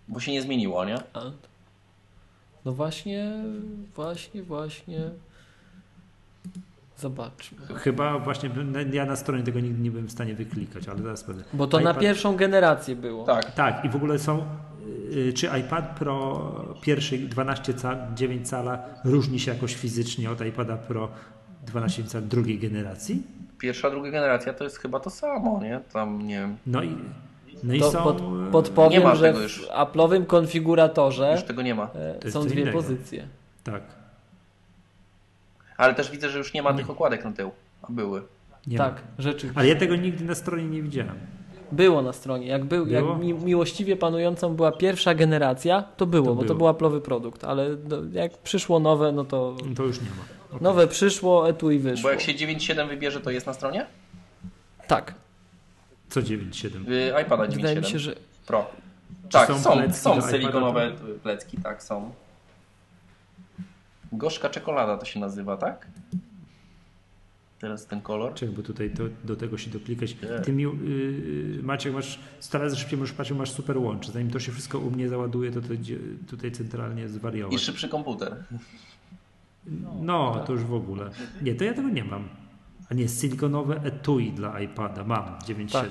Bo się nie zmieniło, nie? No właśnie, właśnie, właśnie. Zobaczmy. Chyba właśnie, ja na stronie tego nigdy nie byłem w stanie wyklikać, ale zaraz będę. Bo to na iPad- pierwszą generację było. Tak. Tak, i w ogóle są, yy, czy iPad Pro pierwszy 12 cal, 9 cala różni się jakoś fizycznie od iPada Pro 12 cal drugiej generacji? Pierwsza, druga generacja to jest chyba to samo, nie? Tam, nie No i, no i To są... pod, podpowiem, że w już. Apple'owym konfiguratorze już tego nie ma. e, To są dwie innego. pozycje. Tak, Ale też widzę, że już nie ma tych okładek na tył. A były. nie tak, ma. rzeczywiście. Ale ja tego nigdy na stronie nie widziałem. Było na stronie. Jak, był, Było? jak mi, miłościwie panującą była pierwsza generacja, to było, To bo to było. był Apple'owy produkt. Ale do, jak przyszło nowe, no to To już nie ma. Okej. nowe przyszło, etui wyszło. Bo jak się 9.7 wybierze, to jest na stronie? Tak. Co 9.7? Y, iPada Wydaje mi 9.7 się, że Pro. Tak, są są, plecki są, silikonowe plecki, tak, są. Gorzka czekolada to się nazywa, tak? Teraz ten kolor. Czekaj, bo tutaj to, do tego się doklikać. Nie. Ty mi, yy, Maciek, masz 100 razy szybciej możesz patrzeć, masz super łącze. Zanim to się wszystko u mnie załaduje, to, to tutaj centralnie I zwariować. szybszy komputer. No, to już w ogóle. Nie, to ja tego nie mam. A nie, silikonowe etui dla iPada mam, 9.7. Tak.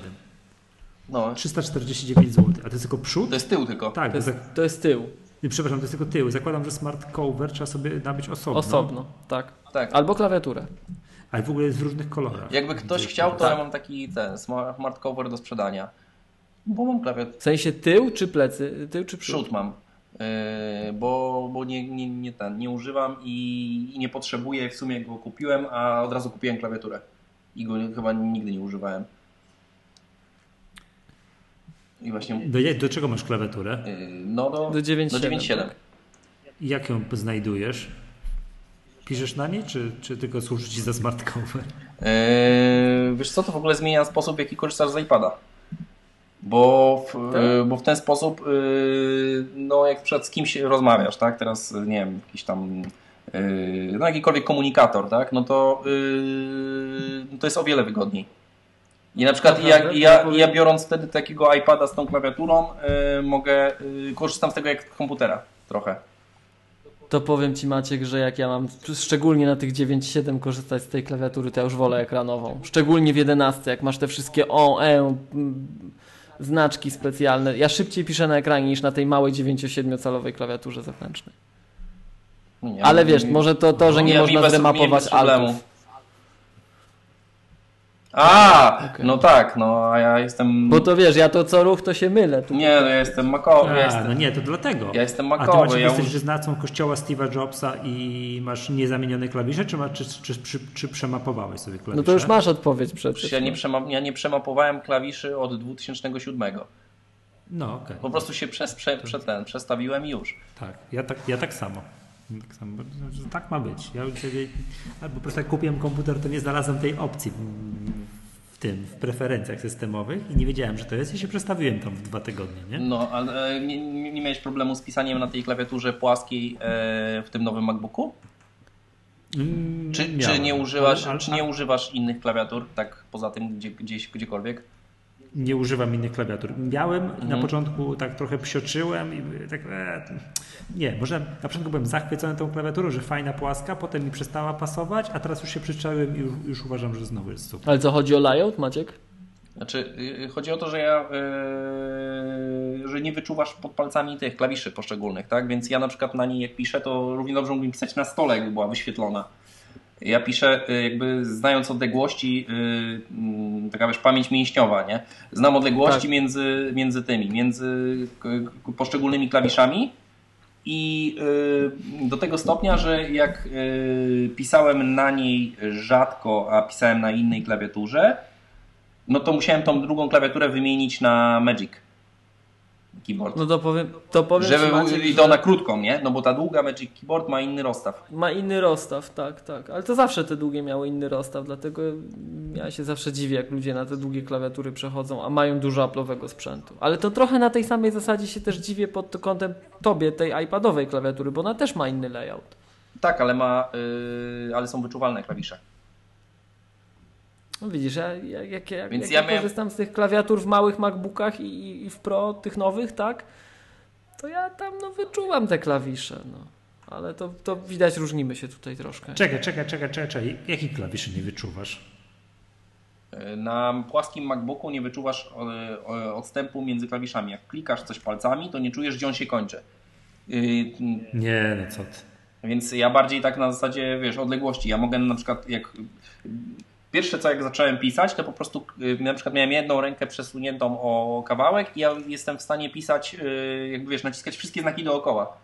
No, 349 zł. A to jest tylko przód? to jest tył tylko. Tak, To jest, zak- to jest tył, nie, przepraszam, to jest tylko tył. Zakładam, że smart cover trzeba sobie nabyć osobno. osobno, tak. Tak. Albo klawiaturę. Ale w ogóle jest w różnych kolorach. Jakby ktoś chciał, to Tak. ja mam taki ten smart smart cover do sprzedania. Bo mam klawiaturę. W sensie tył czy plecy? Tył czy przód? Przód mam. Yy, bo bo nie, nie, nie, ten, nie używam i, i nie potrzebuję. W sumie go kupiłem, a od razu kupiłem klawiaturę. I go chyba nigdy nie używałem. I właśnie. Do, do czego masz klawiaturę? yy, No do, Do 9.7, do 9.7. tak. Jak ją znajdujesz? Piszesz na niej, czy, czy tylko służy ci za smart cover? Yy, wiesz co, to w ogóle zmienia sposób, w jaki korzystasz z iPada. Bo w, Tak? yy, bo w ten sposób, yy, no jak przed kimś rozmawiasz, tak? Teraz, nie wiem, jakiś tam, yy, no jakikolwiek komunikator, tak? No to, to jest o wiele wygodniej. I na przykład ja, ja, ja biorąc wtedy takiego iPada z tą klawiaturą, mogę, korzystam z tego jak z komputera trochę. To powiem Ci Maciek, że jak ja mam szczególnie na tych 9.7 korzystać z tej klawiatury, to ja już wolę ekranową. Szczególnie w 11, jak masz te wszystkie o, e, znaczki specjalne. Ja szybciej piszę na ekranie niż na tej małej 9,7 calowej klawiaturze zewnętrznej. Nie, Ale mi- wiesz, może to to, że nie mi można bez- mi zremapować bez altów. A, Okej. no tak, no a ja jestem. Bo to wiesz, ja to co ruch to się mylę. Tu. Nie, no ja jestem makowy. Ja jestem, no nie, to dlatego. ja jestem A ty makowy. Maciek, Ja jesteś wyznawcą kościoła Steve'a Jobsa i masz niezamienione klawisze, czy, ma, czy, czy, czy, czy przemapowałeś sobie klawisze? No to już masz odpowiedź przecież. ja, nie przema... ja nie przemapowałem klawiszy od 2007. No okej, Po prostu się przez, prze, prze ten, przestawiłem i już. tak. Ja tak, ja tak samo. Tak, samo. tak ma być. Ja albo po prostu jak kupiłem komputer, to nie znalazłem tej opcji tym, w preferencjach systemowych i nie wiedziałem, że to jest i się przestawiłem tam w dwa tygodnie, nie? No, ale e, nie, nie miałeś problemu z pisaniem na tej klawiaturze płaskiej e, w tym nowym MacBooku? Mm, Czy, czy, nie używasz, Ale- ale- czy nie używasz innych klawiatur, tak poza tym gdzie, gdzieś, gdziekolwiek? Nie używam innych klawiatur. Miałem na Mhm. początku tak trochę psioczyłem i tak e, nie, może na początku byłem zachwycony tą klawiaturą, że fajna płaska, potem mi przestała pasować, a teraz już się przyczaiłem i już, już uważam, że znowu jest super. Ale co chodzi o layout, Maciek? Znaczy, yy, chodzi o to, że ja, yy, że nie wyczuwasz pod palcami tych klawiszy poszczególnych, tak? Więc ja na przykład na niej jak piszę, to równie dobrze mógłbym pisać na stole, jakby była wyświetlona. Ja piszę yy, jakby znając odległości, yy, mm, taka wiesz, pamięć mięśniowa, nie? Znam odległości Tak. między, między tymi, między poszczególnymi klawiszami i yy, do tego stopnia, że jak yy, pisałem na niej rzadko, a pisałem na innej klawiaturze, no to musiałem tą drugą klawiaturę wymienić na Magic Keyboard. No to powiem, to powiem Żeby ci, Maciek, i to na krótką, nie? No bo ta długa Magic Keyboard ma inny rozstaw. Ma inny rozstaw, tak, tak. Ale to zawsze te długie miały inny rozstaw, dlatego ja się zawsze dziwię, jak ludzie na te długie klawiatury przechodzą, a mają dużo Apple'owego sprzętu. Ale to trochę na tej samej zasadzie się też dziwię pod kątem tobie, tej iPadowej klawiatury, bo ona też ma inny layout. Tak, ale ma, yy, ale są wyczuwalne klawisze. No widzisz, ja, ja, jak, jak, Więc jak ja ja miałem- korzystam z tych klawiatur w małych MacBookach i, i w Pro, tych nowych, tak, to ja tam no, wyczuwam te klawisze, no. Ale to, to widać, różnimy się tutaj troszkę. Czekaj, czekaj, czekaj, czekaj, czekaj. Jakich klawiszy nie wyczuwasz? Na płaskim MacBooku nie wyczuwasz yy, yy, odstępu między klawiszami. Jak klikasz coś palcami, to nie czujesz, gdzie on się kończy. Yy, Nie, no co ty. Więc ja bardziej tak na zasadzie, wiesz, odległości. Ja mogę na przykład, jak pierwsze co jak zacząłem pisać, to po prostu y, na przykład miałem jedną rękę przesuniętą o kawałek i ja jestem w stanie pisać, y, jakby wiesz, naciskać wszystkie znaki dookoła.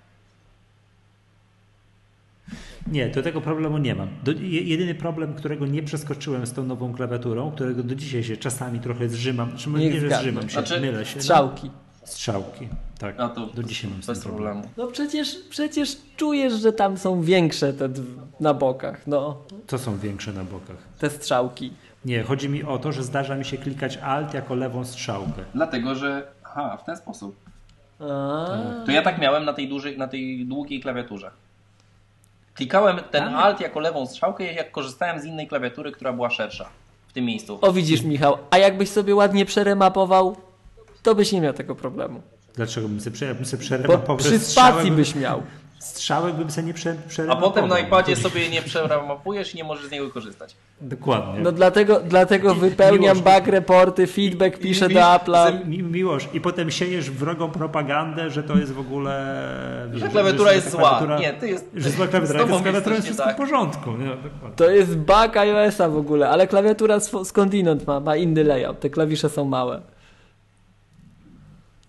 Nie, do tego problemu nie mam. Do, je- jedyny problem, którego nie przeskoczyłem z tą nową klawiaturą, którego do dzisiaj się czasami trochę zrzymam, czy może Niech nie, że zrzymam się, Znaczy, mylę się. no. Strzałki. Tak. A to do dzisiaj mam bez problem. problemu. No przecież, przecież czujesz, że tam są większe te na bokach, no, Co są większe na bokach? te strzałki. Nie, chodzi mi o to, że zdarza mi się klikać Alt jako lewą strzałkę. Dlatego, że aha, w ten sposób. A, To ja tak miałem na tej, dużej, na tej długiej klawiaturze. Klikałem ten Tam- alt jako lewą strzałkę, jak korzystałem z innej klawiatury, która była szersza w tym miejscu. O widzisz Michał, a jakbyś sobie ładnie przeremapował, to byś nie miał tego problemu. Dlaczego bym sobie, prze, bym sobie Bo przeremapował? przy spacji bym- byś miał. Strzałek bym sobie nie prze, A potem na iPadzie To- sobie nie przerapujesz i nie możesz z niego korzystać. Dokładnie. No dlatego, dlatego wypełniam Miłosz- bug reporty, feedback piszę i- do Apple'a. Mi, miłość. I potem siejesz wrogą propagandę, że to jest w ogóle... wiesz, Że klawiatura że jest ta zła. klawiatura- Nie, ty jest. Że zła klawiatura, z tobą jest klawiatura wszystko tak. w porządku. Nie? To jest bug iOS-a w ogóle, ale klawiatura skądinąd ma, ma inny layout. Te klawisze są małe.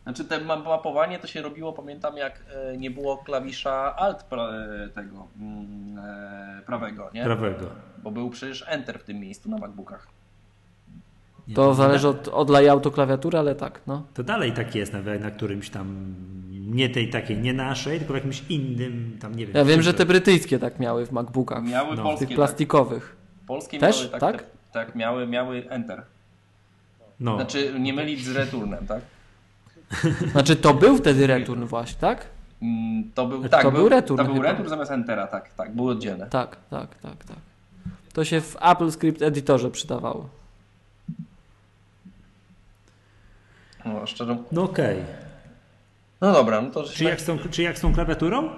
Znaczy te ma- mapowanie to się robiło, pamiętam jak e, nie było klawisza alt pra, e, tego mm, e, prawego, nie? Prawego. Bo był przecież enter w tym miejscu na MacBookach. Nie, To zależy od, od layoutu klawiatury, ale tak, no. To dalej tak jest na, na którymś tam, nie tej takiej, nie naszej, tylko w jakimś innym, tam nie wiem. Ja wiem, że te brytyjskie tak miały w MacBookach. Miały No, polskie. Tych plastikowych. Tak, polskie Też? miały tak, Tak? tak? tak, miały, miały enter. No, Znaczy nie mylić z returnem, tak? Znaczy to był wtedy return właśnie, tak? Mm, To był, To tak, był return To był chyba. return zamiast entera, tak, tak, były oddzielne. Tak, tak, tak, tak. To się w Apple Script Editorze przydawało. No, szczerze. no okej. No dobra, no to Czy, jak z tą, czy jak z tą klawiaturą?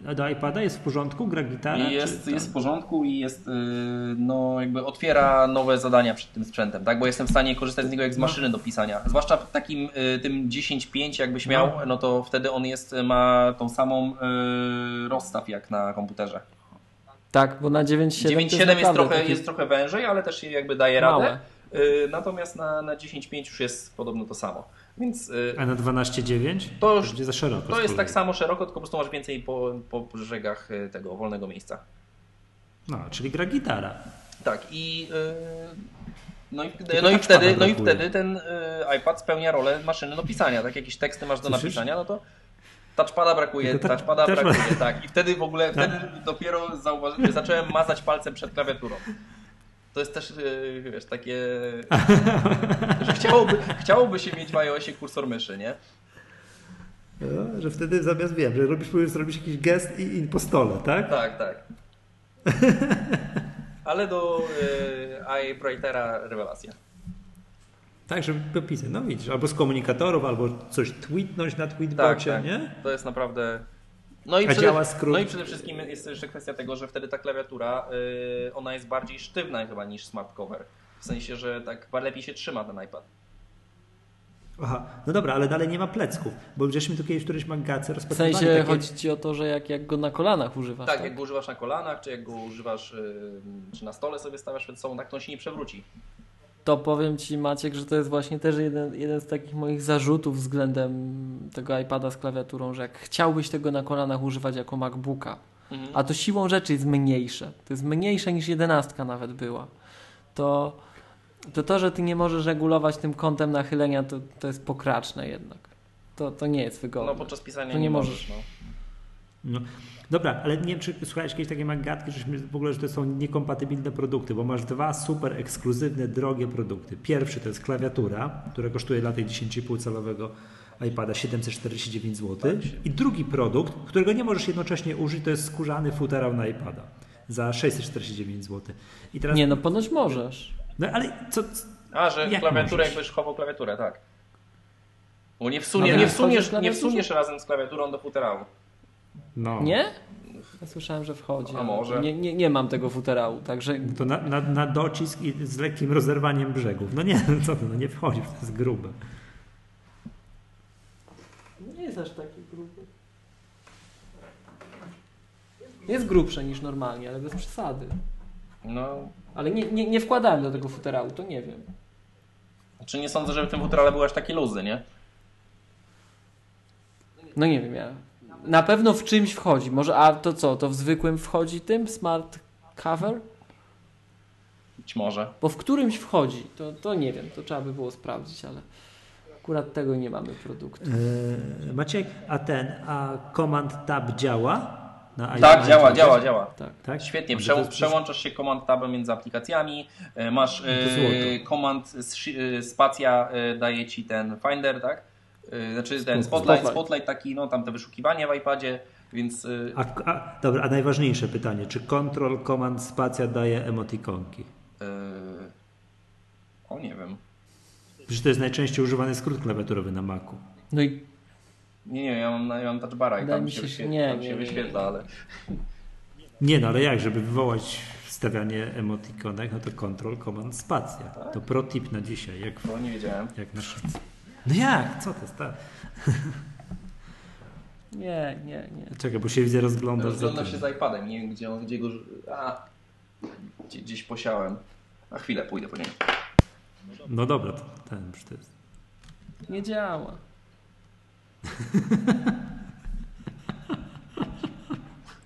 Do iPada jest w porządku? Gra gitara? Czy jest, jest w porządku i jest, yy, no jakby otwiera nowe zadania przed tym sprzętem, tak? Bo jestem w stanie korzystać z niego jak z No. maszyny do pisania. Zwłaszcza w takim yy, tym 10.5 jakbyś miał, No. no. to wtedy on jest, ma tą samą rozstaw jak na komputerze. Tak, bo na 9.7 to 9.7 jest, jest, trochę, taki- jest trochę wężej, ale też się jakby daje radę. Natomiast na, na 10.5 już jest podobno to samo. Więc yy, A na 12.9? To już- będzie za szeroko. to jest tak samo szeroko, tylko po prostu masz więcej po, po brzegach yy, tego wolnego miejsca. No, czyli gra gitara. Tak i yy, no i, Tylko no i wtedy, no i wtedy ten iPad spełnia rolę maszyny do pisania. Tak jakieś teksty masz do Słyszysz? napisania, no to touchpada brakuje, ta- touchpada touchpad- brakuje, tak. I wtedy w ogóle wtedy dopiero zauważy, zacząłem mazać palcem przed klawiaturą. To jest też yy, wiesz, takie, że chciałoby, chciałoby się mieć w iOSie kursor myszy, nie? No, że wtedy zamiast wiem, że robisz, zrobisz jakiś gest i, i po stole, tak? Tak, tak. Ale do yy, iWritera rewelacja. Tak, żeby popisać. No widzisz, albo z komunikatorów, albo coś tweetnąć na Tak, tweetbocie, tak. nie? To jest naprawdę. No i, przede... działa skrót? no i przede wszystkim jest jeszcze kwestia tego, że wtedy ta klawiatura yy, ona jest bardziej sztywna chyba niż smart cover. W sensie, że tak lepiej się trzyma ten iPad. Aha, no dobra, ale dalej nie ma plecków, bo żeśmy tu kiedyś w którymś magacie W rozpatrywali sensie takie... chodzi ci o to, że jak, jak go na kolanach używasz, Tak, tak? jak go używasz na kolanach, czy jak go używasz, yy, czy na stole sobie stawiasz przed sobą, tak to on się nie przewróci. To powiem ci Maciek, że to jest właśnie też jeden, jeden z takich moich zarzutów względem tego iPada z klawiaturą, że jak chciałbyś tego na kolanach używać jako MacBooka, Mhm. a to siłą rzeczy jest mniejsze, to jest mniejsze niż jedenastka nawet była, to to, to że ty nie możesz regulować tym kątem nachylenia, to, to jest pokraczne jednak. To, to nie jest wygodne. No podczas pisania To nie, nie możesz. możesz. No. No, dobra, ale nie wiem, czy słuchałeś jakieś takie magatki, żeśmy w ogóle, że to są niekompatybilne produkty, bo masz dwa super ekskluzywne, drogie produkty. Pierwszy to jest klawiatura, która kosztuje dla tej 10,5 calowego iPada 749 zł. I drugi produkt, którego nie możesz jednocześnie użyć, to jest skórzany futerał na iPada za 649 zł. I teraz, Nie, no ponoć możesz. no ale co, A, że Jak klawiaturę możesz? jakbyś chował klawiaturę, tak. Bo nie, wsunie, No nie, tak. wsuniesz, nie wsuniesz razem z klawiaturą do futerału. No. Nie? Ja słyszałem, że wchodzi. A może? Nie, nie, nie mam tego futerału, także To na, na, na docisk i z lekkim rozerwaniem brzegów. No nie, no co ty, no nie wchodzi, to jest grube. nie jest aż taki gruby. Jest grubsze niż normalnie, ale bez przesady. No, Ale nie, nie, nie wkładałem do tego futerału, to nie wiem. czy nie sądzę, żeby w tym futerale były aż takie luzy, nie? No nie wiem, ja. Na pewno w czymś wchodzi. Może, a to co, to w zwykłym wchodzi tym smart cover? Być może. Bo w którymś wchodzi, to, to nie wiem, to trzeba by było sprawdzić, ale akurat tego nie mamy produktu. Eee, Maciek, a ten, a Command Tab działa? Na Tak, działa, działa, działa. Tak. Tak? Świetnie, prze, jest- przełączasz się command tabem między aplikacjami, e, masz e, command spacja e, daje ci ten Finder, tak? E, Znaczy ten Spotlight. spotlight, taki, no tam te wyszukiwanie w iPadzie, Więc y, A, a, dobra, a najważniejsze pytanie, czy Control, Command, Spacja daje emotikonki? y, o nie wiem. Przecież to jest najczęściej używany skrót klawiaturowy na Macu. No i Nie, nie, ja mam, ja mam touch bara i tam mi się, się, nie, tam nie, się nie, nie. wyświetla, ale Nie no, ale jak, żeby wywołać wstawianie emotikonek, no to Control, Command, Spacja. To pro tip na dzisiaj, jak, to nie wiedziałem. jak na szyc. No jak? Co to jest? Tak. nie, nie, nie. Czekaj, bo się widzę rozglądasz za Rozglądam tym. się z iPadem, nie wiem gdzie, on, gdzie go... A, gdzie, gdzieś posiałem. A chwilę, pójdę po niego. No dobra, to ten już to jest. Nie działa.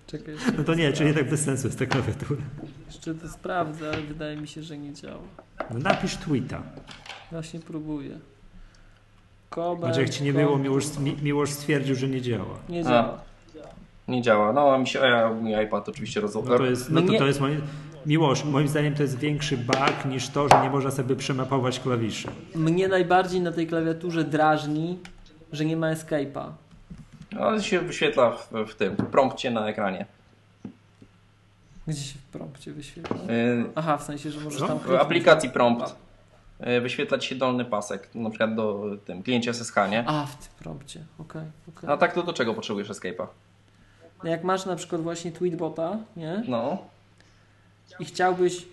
Czekaj, No to nie, czyli tak bez sensu jest ta klawiatura. jeszcze to sprawdzę, ale wydaje mi się, że nie działa. No napisz tweeta. Właśnie próbuję. Znaczy jak ci nie było, Miłosz, Mi- Miłosz stwierdził, że nie działa. Nie A. działa. Nie działa. No, a mi się, a ja, mój iPad oczywiście roz... No to jest, no to, to jest moim, Miłosz, moim zdaniem to jest większy bug niż to, że nie można sobie przemapować klawiszy. Mnie najbardziej na tej klawiaturze drażni, że nie ma escape'a. No, ale się wyświetla w, w tym prompcie na ekranie. Gdzie się w prompcie wyświetla? Yy, Aha, w sensie, że możesz tam w aplikacji prompt yy, wyświetla ci się dolny pasek, na przykład do tym kliencie SSH, nie? A, w tym prompcie, okej, okej. A tak to do czego potrzebujesz escape'a? No Jak masz na przykład właśnie tweetbota, nie? No, I chciałbyś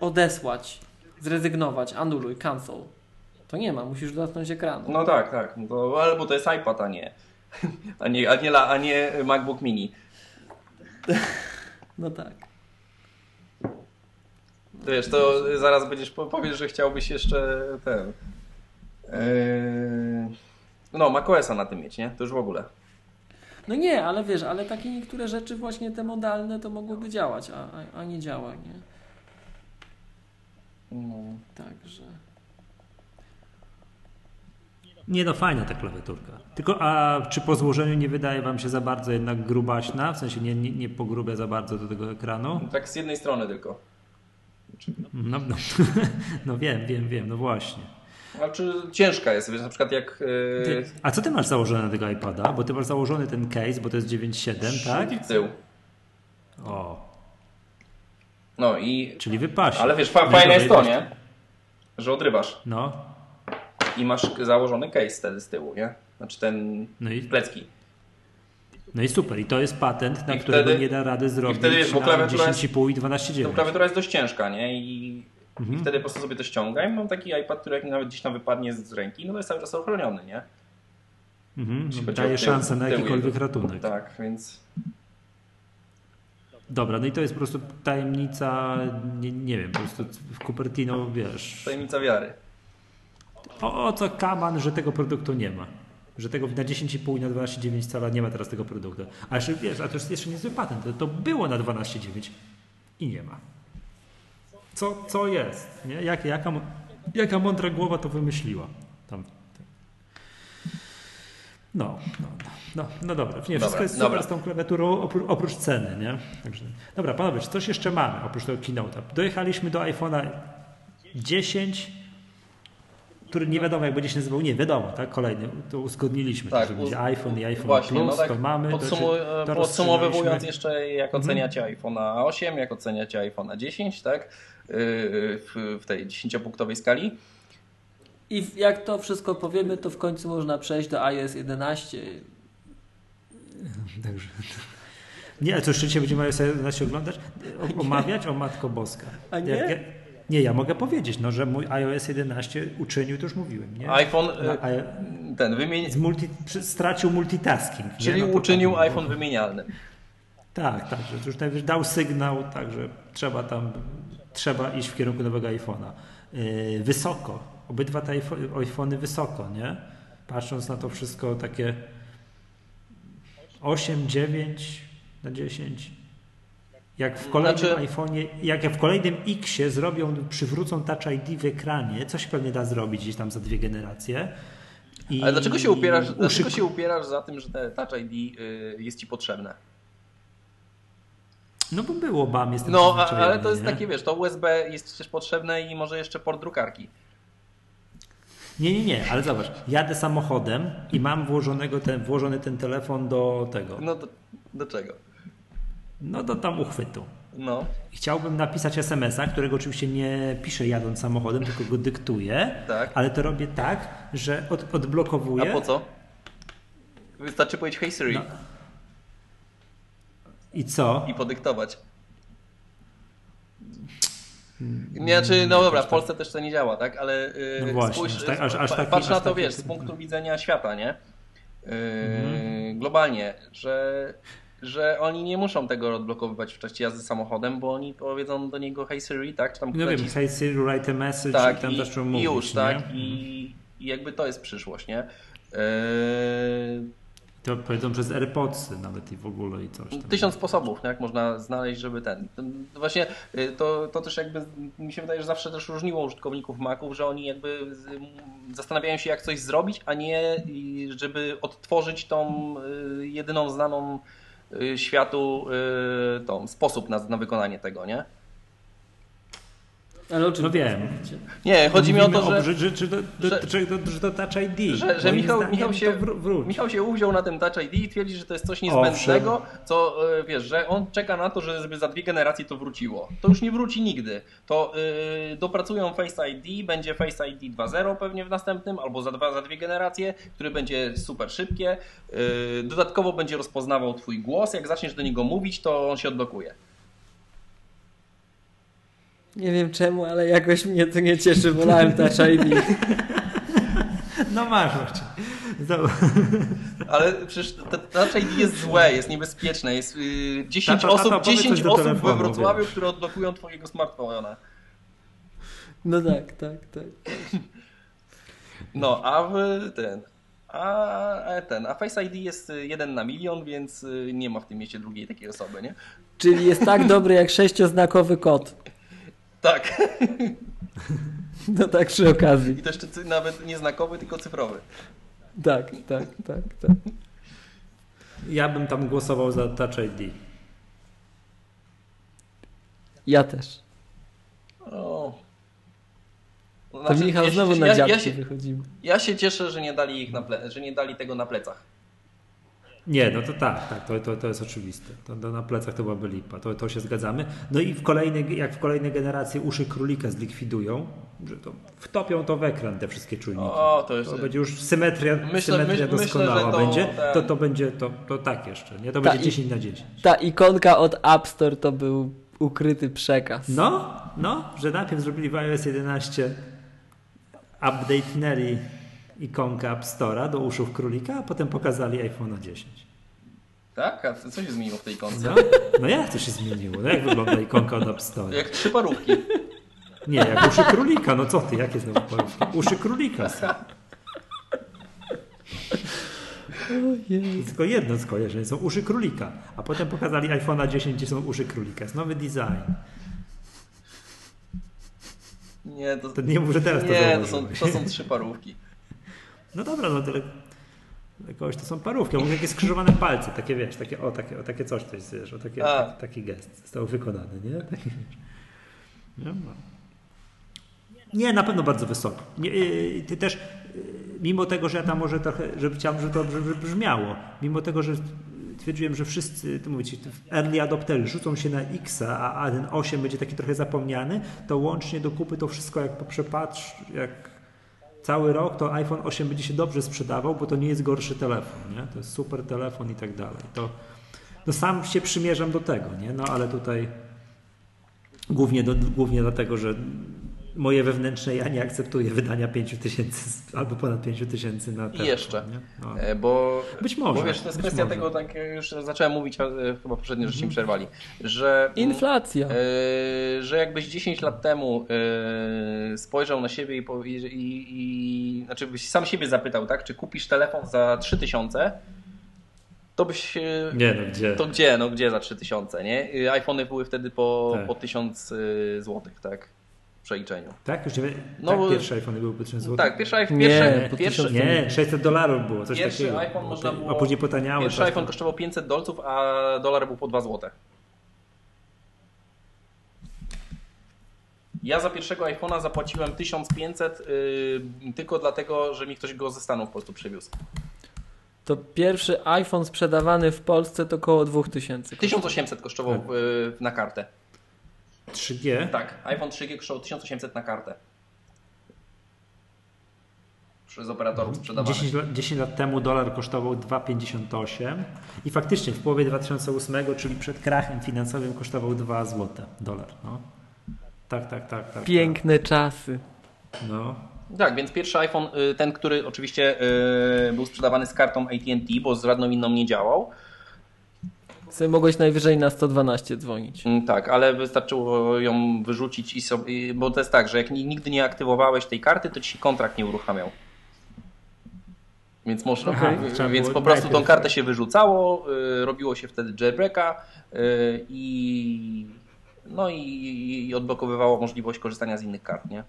odesłać, zrezygnować, anuluj, cancel. To nie ma, musisz dotknąć ekranu. no tak, tak. No to, ale bo to jest iPad, a nie, a nie, a nie, a nie MacBook Mini. No tak. Wiesz, to zaraz będziesz po- powiesz, że chciałbyś jeszcze ten. Yy, no, macOSa na tym mieć, nie? To już w ogóle. No nie, ale wiesz, ale takie niektóre rzeczy właśnie te modalne to mogłyby działać, a, a, a nie działa, nie? No. Także. Nie no, fajna ta klawiaturka. Tylko, a czy po złożeniu nie wydaje wam się za bardzo jednak grubaśna? W sensie nie, nie, nie pogrubia za bardzo do tego ekranu? Tak z jednej strony tylko. No, no, no wiem, wiem, wiem, no właśnie. Znaczy ciężka jest, wiesz, na przykład jak. Ty, Yy, a co ty masz założone na tego iPada? Bo ty masz założony ten case, bo to jest 9.7, tak? w tył. O, No i. czyli wypasie. Ale wiesz, fa- No fajne jest to, nie? Że odrywasz No, i masz założony case wtedy z tyłu, nie? Znaczy ten no i, plecki. No i super. I to jest patent, na I którego wtedy- nie da rady zrobić wtedy wiesz, bo na klawiatura jest- 10,5 i Ta 12,9. klawiatura jest dość ciężka, nie? I, Mhm. i wtedy po prostu sobie to ściągam. Mam taki iPad, który jak nawet gdzieś tam wypadnie z ręki, no to jest cały czas ochroniony, nie? Mhm, chodzi daje szansę na jakikolwiek ratunek. Tak, więc. Dobra, no i to jest po prostu tajemnica, nie, nie wiem, po prostu w Cupertino, wiesz, Tajemnica wiary. o, o co kaman, że tego produktu nie ma. Że tego na 10,5 i na 12,9 cala nie ma teraz tego produktu. A jeszcze, wiesz, a to jest jeszcze niezły patent, to, to było na 12,9 i nie ma. Co, co jest? Nie? Jak, jaka, jaka mądra głowa to wymyśliła? Tam. No, no, no, no dobra. Nie, wszystko Dobra, jest super dobra. z tą klawiaturą oprócz, oprócz ceny, nie? Także, dobra, panowie, czy coś jeszcze mamy oprócz tego keynote'a? Dojechaliśmy do iPhone'a 10, który nie wiadomo jak będzie się nazywał, nie wiadomo, tak? Kolejny, to uzgodniliśmy, Tak, że będzie iPhone i iPhone Właśnie, Plus, no tak to mamy. podsumu- to, to podsumowując jeszcze, jak oceniacie iPhone'a 8, jak oceniacie iPhone'a 10, tak? Yy, W, w tej 10-punktowej skali. I jak to wszystko powiemy, to w końcu można przejść do iOS 11. Także. Nie, a co jeszcze dzisiaj będziemy iOS 11 oglądać? O, omawiać? O Matko Boska. A nie? Jak ja, nie, ja mogę powiedzieć, no, że mój iOS 11 uczynił, to już mówiłem, nie? iPhone a, ten wymieni... multi, stracił multitasking. Czyli No uczynił tak, iPhone wymienialnym. Tak, tak, że już najwyżej dał sygnał, także trzeba tam, trzeba iść w kierunku nowego iPhone'a. Yy, wysoko, obydwa te iPho- iPhony wysoko, nie? Patrząc na to wszystko takie 8, 9 na 10. Jak w kolejnym Znaczy- iPhone'ie, jak w kolejnym Xie zrobią, przywrócą Touch ID w ekranie, co się pewnie da zrobić gdzieś tam za dwie generacje. I Ale dlaczego się upierasz, uszyk- dlaczego się upierasz za tym, że te Touch ID yy, jest ci potrzebne? No bo było BAM, jestem No, a, ale to jest nie? takie, wiesz, to USB jest przecież potrzebne i może jeszcze port drukarki. Nie, nie, nie, ale zobacz, jadę samochodem i mam włożonego ten, włożony ten telefon do tego, No to, Do czego? No do tam uchwytu. No. Chciałbym napisać SMS-a, którego oczywiście nie piszę jadąc samochodem, tylko go dyktuję, Tak. ale to robię tak, że od, odblokowuję. A po co? Wystarczy powiedzieć Hey Siri No. I co? i podyktować. Nie, znaczy, no dobra, w Polsce też to nie działa, tak? Ale yy, No właśnie, spójrz, tak- aż- aż taki- patrz na aż to, taki- wiesz, z punktu widzenia świata, nie? Yy, Mhm. Globalnie, że, że oni nie muszą tego odblokowywać w czasie jazdy samochodem, bo oni powiedzą do niego Hey Siri, tak? Czy tam No wiem, hey Siri, write a message tak, i tam i, zaczną mówić. już, tak? I, I jakby to jest przyszłość, nie? Yy, To powiedzą przez AirPodsy nawet i w ogóle i coś tam. Tysiąc sposobów, jak można znaleźć, żeby ten. Właśnie y, to, to też jakby mi się wydaje, że zawsze też różniło użytkowników Maców, że oni jakby zastanawiają się, jak coś zrobić, a nie żeby odtworzyć tą y, jedyną znaną światu y, tą sposób na, na wykonanie tego, nie? Ale oczywiście. No wiem. Nie, chodzi mi o to, że. że, że, że, że- że, że, że to Touch ID. Że, że Michał, Michał, się, wróć. Michał się uwziął na tym Touch ID i twierdzi, że to jest coś niezbędnego, co y, wiesz, że on czeka na to, żeby za dwie generacje to wróciło. To już nie wróci nigdy. To y, dopracują Face ID, będzie Face ID 2.0 pewnie w następnym, albo za, dwa, za dwie generacje, który będzie super szybkie. Y, dodatkowo będzie rozpoznawał twój głos. Jak zaczniesz do niego mówić, to on się odblokuje. Nie wiem czemu, ale jakoś mnie to nie cieszy. Wolałem Touch ID. No masz właśnie. Ale przecież to- Touch ID jest złe, jest niebezpieczne. Jest y, 10 Tato, tato, osób, powiedz 10 coś do osób we Wrocławiu, wiesz. które odblokują twojego smartfona. No tak, tak, tak. No, a w ten. A a ten. A Face ID jest y, jeden na milion, więc y, nie ma w tym mieście drugiej takiej osoby, nie? Czyli jest tak dobry jak sześcioznakowy kod. Tak. No tak przy okazji. I to jeszcze nawet nie znakowy, tylko cyfrowy. Tak, tak, tak, tak. Ja bym tam głosował za Touch ID. Ja też. O. To Znaczy, Michał ja się- znowu na ja, ja, się, wychodzimy. ja się cieszę, że nie dali ich na ple, że nie dali tego na plecach. Nie, no to tak, tak, to, to, to jest oczywiste. To, to na plecach to byłaby lipa, to, to się zgadzamy. No i w kolejnej, jak w kolejnej generacji uszy królika zlikwidują, że to wtopią to w ekran te wszystkie czujniki. O, to już. To będzie już symetria, Myślę- symetria myśl- myślę, doskonała że to będzie, ten- to to będzie to, to tak jeszcze, nie? To Ta będzie i- 10 na 10. Ta ikonka od App Store to był ukryty przekaz. No, no, że najpierw zrobili w iOS 11 update'nęli ikonkę App Store'a do uszów królika, a potem pokazali iPhone 10. Tak? A co się zmieniło w tej ikonce? No, no jak to się zmieniło? No jak wygląda ikonka od App Store? Jak trzy parówki. Nie, jak uszy królika, no co ty, jakie znowu parówki? Uszy królika są. Tylko jedno skojarzenie, są uszy królika. A potem pokazali iPhone'a 10, gdzie są uszy królika. Jest nowy design. Nie, to, To nie mów, że teraz to nie, to są, zauważyłeś. to są trzy parówki. No dobra, no tyle. Dla kogoś to są parówki, a może jakieś skrzyżowane palce, takie wiesz, takie, o, takie, o, takie coś jest, wiesz, o, takie, taki, taki gest został wykonany, nie? Taki. No. Nie, na pewno bardzo wysoko. Nie, yy, ty też, yy, mimo tego, że ja tam może trochę, że chciałem, żeby to żeby brzmiało, mimo tego, że twierdziłem, że wszyscy, to mówicie, early adopterzy rzucą się na X, a, a ten 8 będzie taki trochę zapomniany, to łącznie do kupy to wszystko jak poprzepatrz, jak cały rok, to iPhone 8 będzie się dobrze sprzedawał, bo to nie jest gorszy telefon, nie? To jest super telefon i tak dalej. To no sam się przymierzam do tego, nie? No ale tutaj głównie, do, głównie dlatego, że moje wewnętrzne ja nie akceptuję wydania 5 tysięcy albo ponad 5 tysięcy na telefon. jeszcze. Nie? No. E, Bo, Być może, bo wiesz, to jest kwestia może. tego, tak już zacząłem mówić, a e, chyba poprzednio żeście mi przerwali, że, Inflacja. e, że jakbyś 10 lat temu e, spojrzał na siebie i, i, i, i znaczy byś sam siebie zapytał, tak, czy kupisz telefon za 3000, to byś Nie no, gdzie? To gdzie? No gdzie za 3000, nie? Y, iPhony były wtedy po, Tak. po 1000 zł, tak? W przeliczeniu. Tak? Już nie, No tak bo- pierwsze iPhone były po 1000 zł? Tak, pierwszy, Nie, pierwszy, po pierwszy, 1000 Nie, 600 dolarów było, coś Pierwszy takiego. iPhone można było- A później potaniały. pierwszy iPhone kosztował 500 dolców, a dolar był po 2 zł. Ja za pierwszego iPhone'a zapłaciłem 1500 yy, tylko dlatego, że mi ktoś go ze Stanów po prostu przywiózł. To pierwszy iPhone sprzedawany w Polsce to około 2000. 1800 kosztował Tak. y, na kartę. 3G? Tak, iPhone 3G kosztował 1800 na kartę. Przez operatorów sprzedawanych. 10 lat, 10 lat temu dolar kosztował 2,58 i faktycznie w połowie 2008, czyli przed krachem finansowym kosztował 2 zł dolar. No. Tak, tak, tak. tak Piękne czasy. Tak. No. Tak, więc pierwszy iPhone, y, ten, który oczywiście y, był sprzedawany z kartą AT&T, bo z żadną inną nie działał. Sobie mogłeś najwyżej na 112 dzwonić. Mm, Tak, ale wystarczyło ją wyrzucić i sobie, bo to jest tak, że jak ni- nigdy nie aktywowałeś tej karty, to ci się kontrakt nie uruchamiał. Więc można, Trzeba więc po prostu tą kartę się wyrzucało, y, robiło się wtedy jailbreaka y, i no i, i odblokowywało możliwość korzystania z innych kart, nie?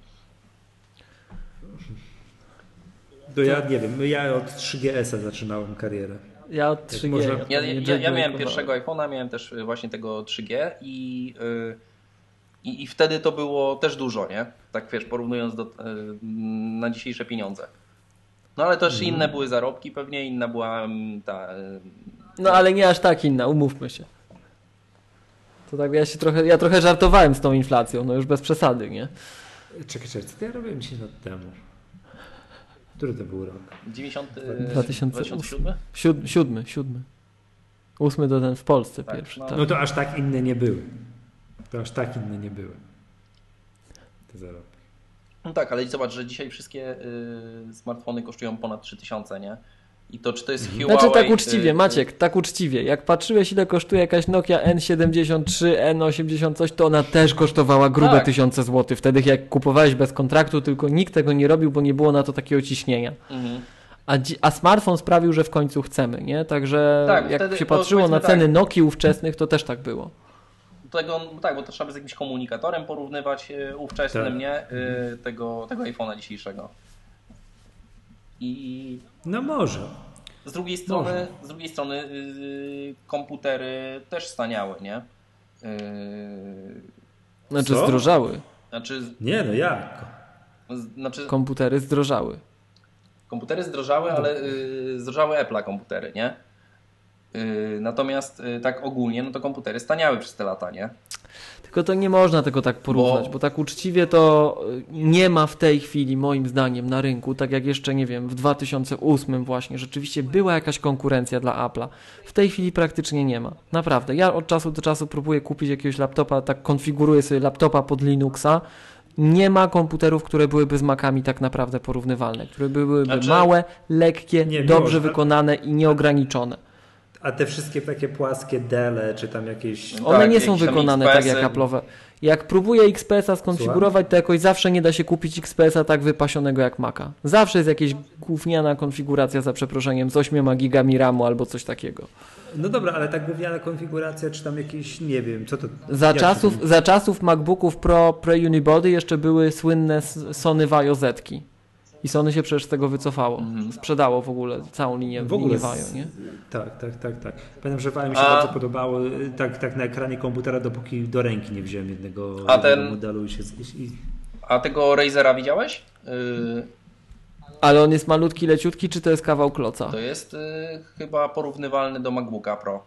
To ja nie wiem, ja od 3GS-a zaczynałem karierę. Ja od 3G. można- Ja, ja, ja, ja miałem pierwszego iPhone'a, miałem też y, właśnie tego 3G i, y, i, i wtedy to było też dużo, nie? Tak wiesz, porównując do, y, na dzisiejsze pieniądze. No ale też inne były zarobki, pewnie inna była mm, ta. y, No ale nie aż tak inna, umówmy się. To tak ja się trochę, ja trochę żartowałem z tą inflacją, no już bez przesady, nie? Czekaj, czekaj, co ja robiłem 10 lat temu? Który to był rok? 90, 2008. 2007? Siódmy, siódmy, siódmy. Ósmy to ten w Polsce Tak, pierwszy, no. tak. No to aż tak inne nie były. To aż tak inne nie były. Te zarobki. No tak, ale zobacz, że dzisiaj wszystkie y, smartfony kosztują ponad 3000, nie? I to czy to jest Huawei... Znaczy tak uczciwie, y, Maciek, tak uczciwie. Jak patrzyłeś ile kosztuje jakaś Nokia N73, N80 coś, to ona też kosztowała grube Tak. tysiące złotych. Wtedy jak kupowałeś bez kontraktu, tylko nikt tego nie robił, bo nie było na to takiego ciśnienia. Mhm. A, a smartfon sprawił, że w końcu chcemy, nie? Także Tak, jak wtedy- się patrzyło na powiedzmy ceny tak. Nokii ówczesnych, to też tak było. Tego, tak, bo to trzeba by z jakimś komunikatorem porównywać y, ówczesnym, Tak. nie? Y, tego, tego iPhone'a dzisiejszego. I No może. z drugiej strony, z drugiej strony y, komputery też staniały, nie? Y, Znaczy Co? zdrożały. znaczy, Nie no jak? znaczy Komputery zdrożały. komputery zdrożały, ale y, zdrożały Apple'a komputery, nie? Y, natomiast y, tak ogólnie, no to komputery staniały przez te lata, nie? Tylko to nie można tego tak porównać, bo, Bo- tak uczciwie to y, nie ma w tej chwili, moim zdaniem, na rynku, tak jak jeszcze, nie wiem, w 2008 właśnie, rzeczywiście była jakaś konkurencja dla Apple'a. W tej chwili praktycznie nie ma. Naprawdę. Ja od czasu do czasu próbuję kupić jakiegoś laptopa, tak konfiguruję sobie laptopa pod Linuxa. Nie ma komputerów, które byłyby z Macami tak naprawdę porównywalne, które byłyby Znaczy- małe, lekkie, Nie, dobrze wykonane i nieograniczone. A te wszystkie takie płaskie dele, czy tam jakieś... No One tak, nie są wykonane tak jak. Apple'owe. Jak próbuję XPS-a skonfigurować, to jakoś zawsze nie da się kupić XPS-a tak wypasionego jak Maca. Zawsze jest jakaś gówniana konfiguracja za przeproszeniem z 8 gigami RAMu albo coś takiego. No dobra, ale ta gówniana konfiguracja, czy tam jakieś, nie wiem, co to... Za czasów, to- za czasów MacBooków Pro Pre-Unibody jeszcze były słynne Sony Vaio Zetki. I Sony się przecież z tego wycofało. Mhm. Sprzedało w ogóle całą linię, W ogóle Vaio, nie? Tak, tak, tak, tak. Pamiętam, że Vaio mi się A- bardzo podobało, y, tak, tak na ekranie komputera, dopóki do ręki nie wziąłem jednego, A jednego ten- modelu i się... I, i, A tego Razera widziałeś? Y, Ale on jest malutki, leciutki, czy to jest kawał kloca? to jest y, chyba porównywalny do MacBooka Pro.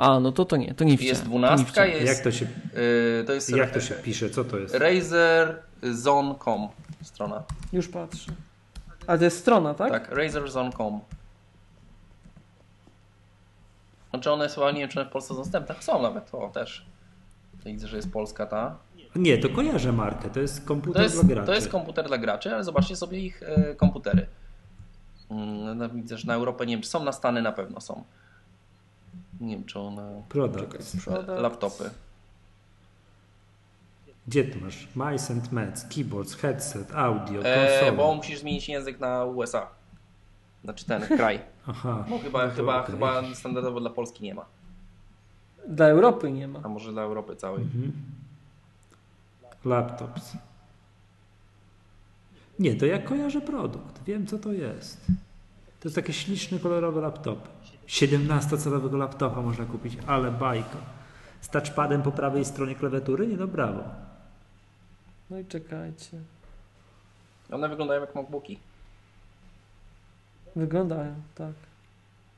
A, no to to nie, to nie widziałem. Jest dwunastka, jest... jak to się, y, to jest jak to się pisze, co to jest? razerzone.com strona. Już patrzę. A to jest strona, tak? Tak, razerzone.com. Znaczy one są, ale nie wiem czy one w Polsce są dostępne. Są nawet, o też. Widzę, że jest polska ta. Nie, to kojarzę markę, to jest komputer To jest, dla graczy. to jest komputer dla graczy, ale zobaczcie sobie ich e, komputery. Mm, no, widzę, że na Europę nie wiem, czy są na Stany na pewno są. Nie wiem, czy one. Product. Laptopy. Gdzie tu masz? Mice and Mets, keyboards, headset, audio, E, konsola. bo musisz zmienić język na USA. Znaczy ten kraj. Aha. Bo chyba, No chyba, okej. chyba standardowo dla Polski nie ma. Dla Europy nie ma. A może dla Europy całej. Mhm. Laptops. Nie, to ja kojarzę produkt. Wiem, co to jest. To jest takie śliczne, kolorowe laptopy. 17-calowego laptopa można kupić, ale bajka. Z touchpadem po prawej stronie klawiatury? Nie, no brawo. No i czekajcie. One wyglądają jak MacBooki. Wyglądają, tak.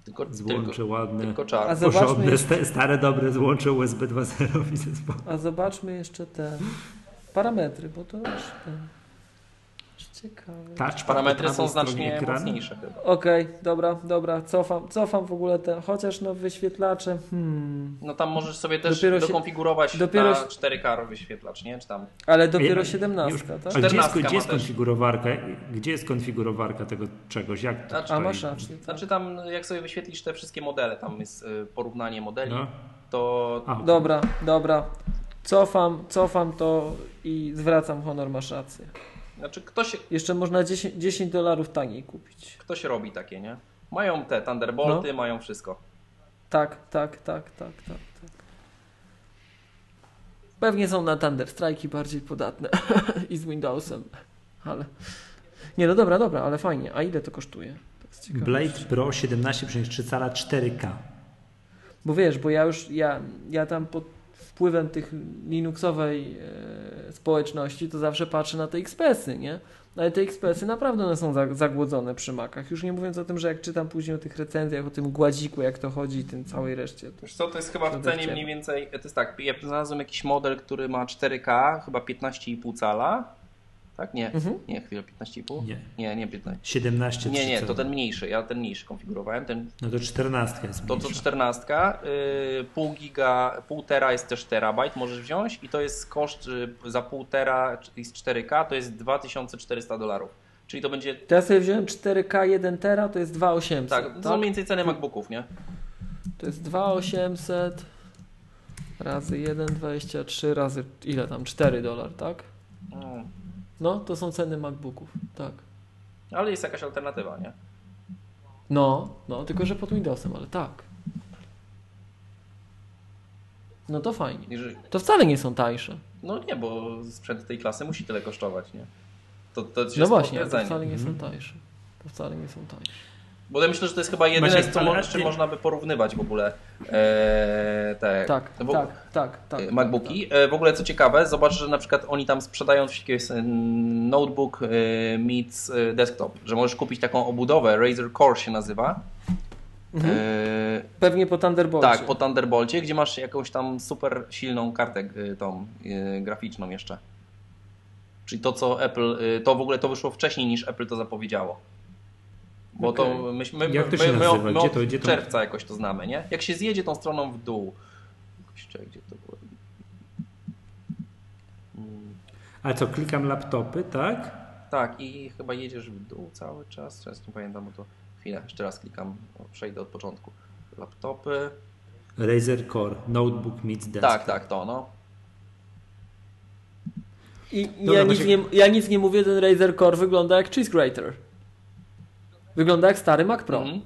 Tylko, tylko, Złącze ładne, tylko czarne. porządne, jeszcze- sta- stare, dobre złącze USB 2.0 i zespołu. A zobaczmy jeszcze te parametry, bo to już ten... już ciekawe. Touch Parametry są znacznie ekranu. mocniejsze chyba. Okej, dobra, dobra, cofam, cofam w ogóle ten, chociaż no wyświetlacze, hmm, No tam możesz sobie też Dopiero się- dokonfigurować dopiero na się- 4K wyświetlacz, nie? Czy tam ale dopiero Już- 17, A tak? gdzie jest, 14 gdzie jest konfigurowarka? Gdzie jest konfigurowarka tego czegoś? Jak to Znaczy- A masz rację. tak. Znaczy tam jak sobie wyświetlisz te wszystkie modele, tam jest y, porównanie modeli, No. to A, Dobra, dobra, cofam, cofam to i zwracam honor, masz rację. Znaczy ktoś, Jeszcze można 10, 10 dolarów taniej kupić. ktoś robi takie, nie? Mają te Thunderbolty, No. mają wszystko. Tak, tak, tak, tak, tak, tak. Pewnie są na Thunder Strike'i bardziej podatne i z Windowsem, ale... Nie, no dobra, dobra, ale fajnie. A ile to kosztuje? To. Blade Pro 17,3 cala 4K. Bo wiesz, bo ja już, ja, ja tam pod wpływem tych Linuxowej e, społeczności to zawsze patrzę na te XPS-y, nie? Ale te XPS-y naprawdę one są za- zagłodzone przy Macach. Już nie mówiąc o tym, że jak czytam później o tych recenzjach, o tym gładziku, jak to chodzi i tym całej reszcie. To... Wiesz co, to jest chyba w cenie mniej więcej, to jest tak, ja znalazłem jakiś model, który ma 4K, chyba 15,5 cala, tak? Nie, Mhm. nie, chwilę, 15,5? Nie. Nie, nie 15. 17 Nie, nie, to ten mniejszy, ja ten mniejszy konfigurowałem, ten No to 14 jest To to mniejsza. 14, y, pół giga, pół tera jest też terabajt, możesz wziąć i to jest koszt y, za pół tera i z 4K to jest 2400 dolarów. Czyli to będzie, To ja sobie wziąłem 4K 1 tera, to jest 2800. tak, to są mniej więcej ceny MacBooków, nie? To jest 2800 razy 1,23 razy ile tam? 4 dolar, tak? Mm. No, to są ceny MacBooków, tak. Ale jest jakaś alternatywa, nie? No, no, tylko że pod Windowsem, ale tak. No to fajnie. To wcale nie są tańsze. no nie, bo sprzęt tej klasy musi tyle kosztować, nie? To, to jest No właśnie, to wcale nie Mhm. są tańsze. To wcale nie są tańsze. Bo ja myślę, że to jest chyba jedyne, Maciek, z, czym można by porównywać w ogóle e, te Tak, bo- tak, tak, tak. e, tak, MacBooki. E, W ogóle co ciekawe, zobacz, że na przykład oni tam sprzedają e, notebook meets desktop, że możesz kupić taką obudowę, Razer Core się nazywa. Mhm. E, Pewnie po Thunderbolcie. tak, po Thunderbolcie, gdzie masz jakąś tam super silną kartę tą graficzną jeszcze. Czyli to, co Apple, to w ogóle to wyszło wcześniej niż Apple to zapowiedziało. Bo to Okej. myśmy, my, Jak to my, się my, nazywa? my Gdzie od to- gdzie to- czerwca jakoś to znamy, nie? Jak się zjedzie tą stroną w dół. Czekaj, gdzie to było? Ale co, klikam laptopy, tak? Tak, i chyba jedziesz w dół cały czas. Teraz nie pamiętam, bo to chwilę, jeszcze raz klikam, przejdę od początku. Laptopy. Razer Core, Notebook meets desktop. Tak, tak, to no. I Dobra, ja, nic Maciek- nie, ja nic nie mówię, ten Razer Core wygląda jak Cheese Grater. Wygląda jak stary Mac Pro. Mhm.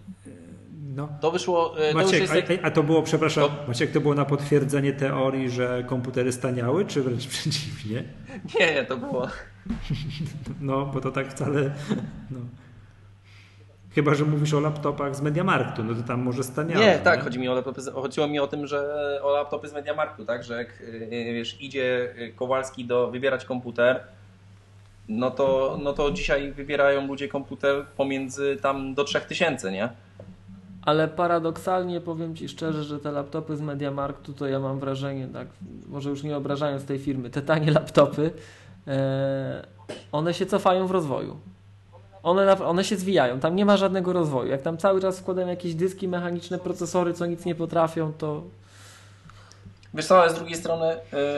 No. To wyszło, e, to już Maciek, jest... a, a to było, przepraszam, To- Maciek, to było na potwierdzenie teorii, że komputery staniały, czy wręcz przeciwnie? Nie, nie, to było... No, bo to tak wcale. No. Chyba, że mówisz o laptopach z Mediamarktu, no to tam może staniały. Nie, tak, chodzi mi o laptopy, chodziło mi o tym, że o laptopy z Mediamarktu, tak, że jak y, wiesz, idzie Kowalski do wybierać komputer, no to, no to dzisiaj wybierają ludzie komputer pomiędzy tam do 3000, nie? Ale paradoksalnie powiem Ci szczerze, że te laptopy z Mediamarktu to ja mam wrażenie, tak, może już nie obrażając tej firmy, te tanie laptopy, e, one się cofają w rozwoju. One, one się zwijają, tam nie ma żadnego rozwoju. Jak tam cały czas wkładają jakieś dyski mechaniczne, procesory, co nic nie potrafią, to Wiesz co, ale z drugiej strony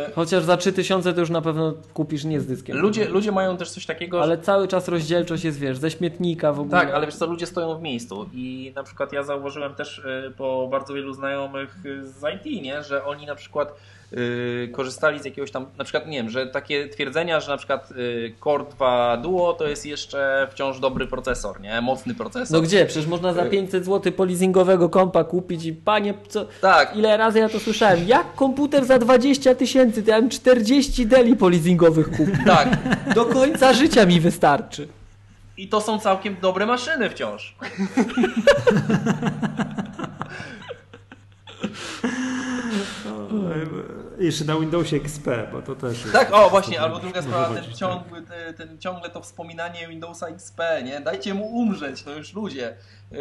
y, chociaż za 3000 to już na pewno kupisz nie z dyskiem. ludzie, ludzie mają też coś takiego, Ale cały czas rozdzielczość jest, wiesz, ze śmietnika w ogóle. Tak, ale wiesz co, ludzie stoją w miejscu i na przykład ja zauważyłem też y, po bardzo wielu znajomych y, z IT, nie, że oni na przykład korzystali z jakiegoś tam, na przykład nie wiem, że takie twierdzenia, że na przykład y, Core 2 Duo to jest jeszcze wciąż dobry procesor, nie, mocny procesor. No gdzie? Przecież można za 500 zł polizingowego kompa kupić i panie, co... Tak, Ile razy ja to słyszałem? Jak komputer za 20 tysięcy? To ja bym 40 deli polizingowych kupił. tak. Do końca życia mi wystarczy. I to są całkiem dobre maszyny wciąż. Jeszcze na Windowsie XP, bo to też jest... Tak, o właśnie, albo druga sprawa, ten, ciągły, ten, ten ciągle to wspominanie Windowsa XP, nie? Dajcie mu umrzeć, to już ludzie. Yy,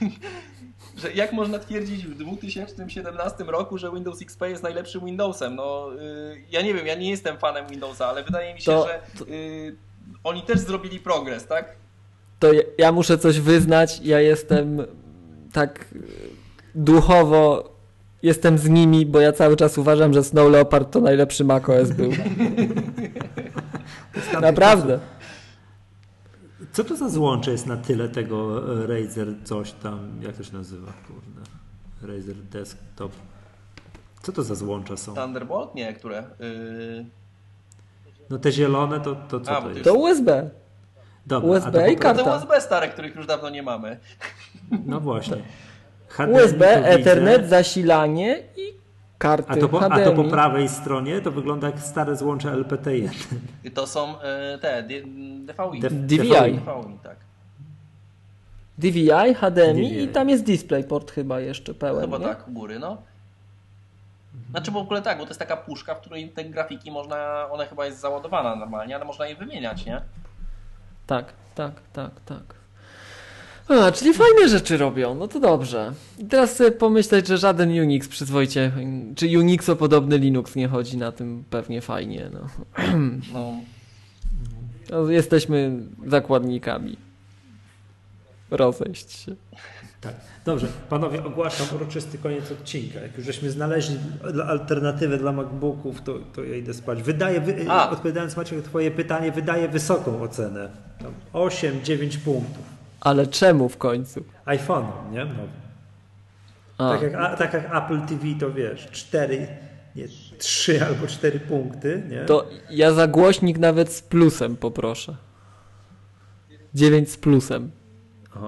że jak można twierdzić w 2017 roku, że Windows XP jest najlepszym Windowsem? No, yy, ja nie wiem, ja nie jestem fanem Windowsa, ale wydaje mi się, To- że yy, oni też zrobili progres, tak? To ja, ja muszę coś wyznać. Ja jestem tak duchowo jestem z nimi, bo ja cały czas uważam, że Snow Leopard to najlepszy macOS był. Naprawdę. Co to za złącze jest na tyle tego e, Razer coś tam, jak to się nazywa, kurde, Razer Desktop. Co to za złącza są? Thunderbolt? Nie, które? Yy, No te zielone to, to co A, to to jest? To USB. Dobra, USB a to i karta. te USB stare, których już dawno nie mamy. No właśnie. HDMI USB. Ethernet, zasilanie i karty A to, po, a to po HDMI. prawej stronie to wygląda jak stare złącze LPT1. I To są yy, te, DVI. DVI. DVI, tak. DVI, HDMI DVI. i tam jest DisplayPort chyba jeszcze pełen, Chyba nie? tak, u góry, no. Znaczy w ogóle tak, bo to jest taka puszka, w której te grafiki można, ona chyba jest załadowana normalnie, ale można je wymieniać, nie? Tak, tak, tak, tak. A, czyli fajne rzeczy robią, no to dobrze. I teraz sobie pomyśleć, że żaden Unix przyzwoicie, czy Unixo-podobny Linux nie chodzi na tym pewnie fajnie, no. No, no jesteśmy zakładnikami. Rozejść się. Tak. Dobrze, panowie, ogłaszam uroczysty koniec odcinka. Jak już żeśmy znaleźli alternatywę dla MacBooków, to, to ja idę spać. Wydaję, wy, odpowiadając Maciek na twoje pytanie, wydaję wysoką ocenę. Tam 8-9 punktów. Ale czemu w końcu? iPhone, nie? No. Tak, jak, a, tak jak Apple TV, to wiesz, 4, nie, 3 albo 4 punkty, nie? to ja za głośnik nawet z plusem poproszę. 9 z plusem. O,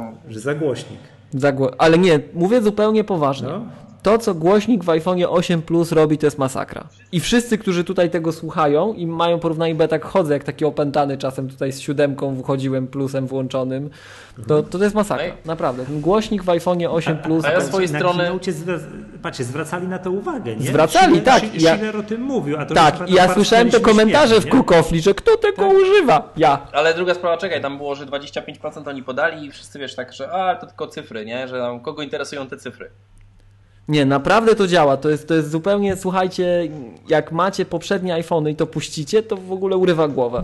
o. że za głośnik. Za gło- Ale nie, mówię zupełnie poważnie. No. To, co głośnik w iPhone 8 Plus robi, to jest masakra. I wszyscy, którzy tutaj tego słuchają i mają porównanie, bo ja tak chodzę, jak taki opętany czasem tutaj z siódemką wchodziłem, plusem włączonym, to, to, to jest masakra. Naprawdę. Ten głośnik w iPhone 8 Plus... a ja to- swojej strony- zwra- patrzcie, zwracali na to uwagę, nie? Zwracali, Schiller, tak. Ja- Schiller o tym mówił, a to Tak, i ja słyszałem te komentarze w śmiechem, nie? Kukofli, że kto tego używa? Ja. Ale druga sprawa, czekaj, tam było, że 25% oni podali i wszyscy wiesz tak, że a, to tylko cyfry, nie? Że tam, kogo interesują te cyfry. Nie, naprawdę to działa. To jest, to jest zupełnie, słuchajcie, jak macie poprzednie iPhony i to puścicie, to w ogóle urywa głowę.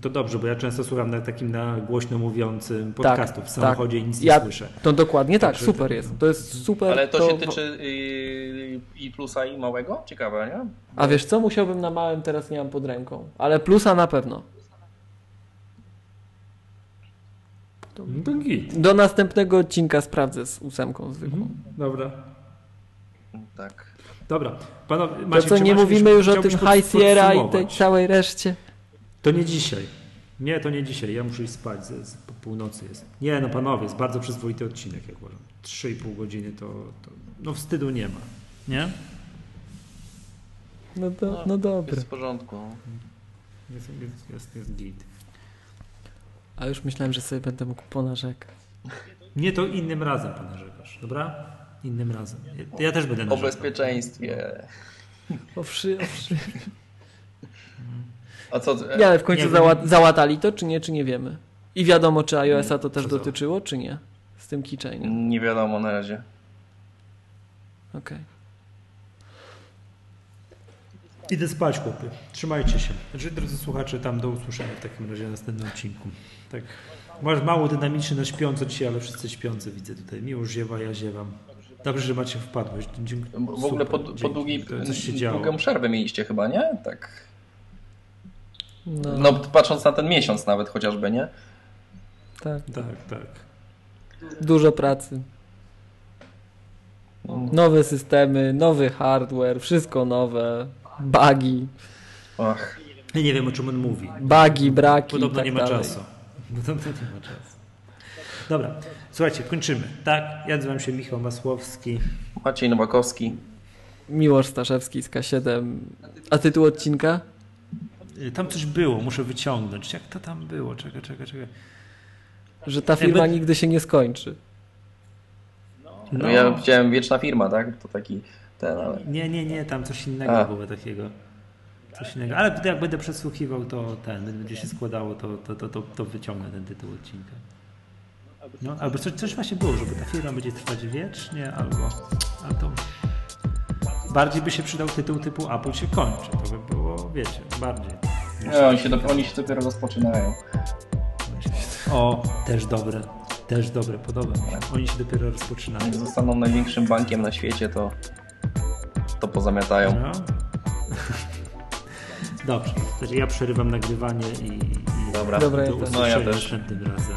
To dobrze, bo ja często słucham na takim na głośno mówiącym podcastów w tak. samochodzie i nic Ja- nie słyszę. To dokładnie tak, Także super to- jest. To jest super. Ale to, się tyczy yy, i plusa i małego? Ciekawe, nie? A wiesz co, musiałbym na małym, teraz nie mam pod ręką. Ale plusa na pewno. No to git. Do następnego odcinka sprawdzę z ósemką zwykłą. Mhm. Dobra. Tak. Dobra. Panowie, To Maciek, co, czy nie mówimy już o tym High Sierra i tej całej reszcie? To nie dzisiaj. Nie, to nie dzisiaj. Ja muszę iść spać. Z, z, po północy jest. Nie, no panowie, jest bardzo przyzwoity odcinek, jak uważam. 3,5 godziny to, to... No wstydu nie ma. Nie? No, do, no dobra. Jest w porządku. Jest, jest, jest, jest git. A już myślałem, że sobie będę mógł ponarzekać. Nie, to innym razem ponarzekasz, dobra? Innym razem. Ja, ja też będę O narzekał. bezpieczeństwie. O wszy, o wszy. A co? Nie, ale w końcu Nie, zała załatali to, czy nie, czy nie wiemy. I wiadomo, czy iOS-a to też dotyczyło, czy nie? Z tym keychainem. Nie wiadomo na razie. Okej. Idę spać, chłopy. Trzymajcie się. Znaczy, drodzy słuchacze, tam do usłyszenia w takim razie w następnym odcinku. Tak. Masz mało dynamiczny na śpiąco dzisiaj, ale wszyscy śpiący widzę tutaj. Miłosz ziewa, ja ziewam. Dobrze, że macie wpadłeś. Dzięki. W ogóle po, Super, po dzięki. długiej, długą przerwę mieliście chyba, nie? Tak. No, No patrząc na ten miesiąc nawet chociażby, nie? tak. Tak, tak. Dużo pracy. Nowe systemy, nowy hardware, wszystko nowe. Bugi, Och. Ja nie wiem, o czym on mówi. bugi, braki Podobno tak nie ma dalej. czasu. Podobno nie ma czasu. Dobra, słuchajcie, kończymy. Tak, ja nazywam się Michał Masłowski. Maciej Nowakowski. Miłosz Staszewski z K7. A tytuł odcinka? Y, Tam coś było, muszę wyciągnąć. Jak to tam było? Czekaj, czekaj, czekaj. Że ta firma Jakby- nigdy się nie skończy. No. ja widziałem Wieczna Firma, tak? To taki ten, ale... Nie, nie, nie, tam coś innego A. było takiego. Coś innego. Ale jak będę przesłuchiwał, to ten, będzie się składało, to, to, to, to, to wyciągnę ten tytuł odcinka. No, albo coś, coś właśnie było, żeby ta firma będzie trwać wiecznie, albo. A to. Bardziej by się przydał tytuł typu Apple się kończy. To by było, wiecie, bardziej. Nie, oni, się do, oni się dopiero rozpoczynają. O, też dobre. Też dobre, podoba mi się. Oni się dopiero rozpoczynają. Jak zostaną największym bankiem na świecie, to, to pozamiatają. No. Dobrze, ja przerywam nagrywanie i, i Dobra. Dobra, do usłyszenia No ja też. następnym razem.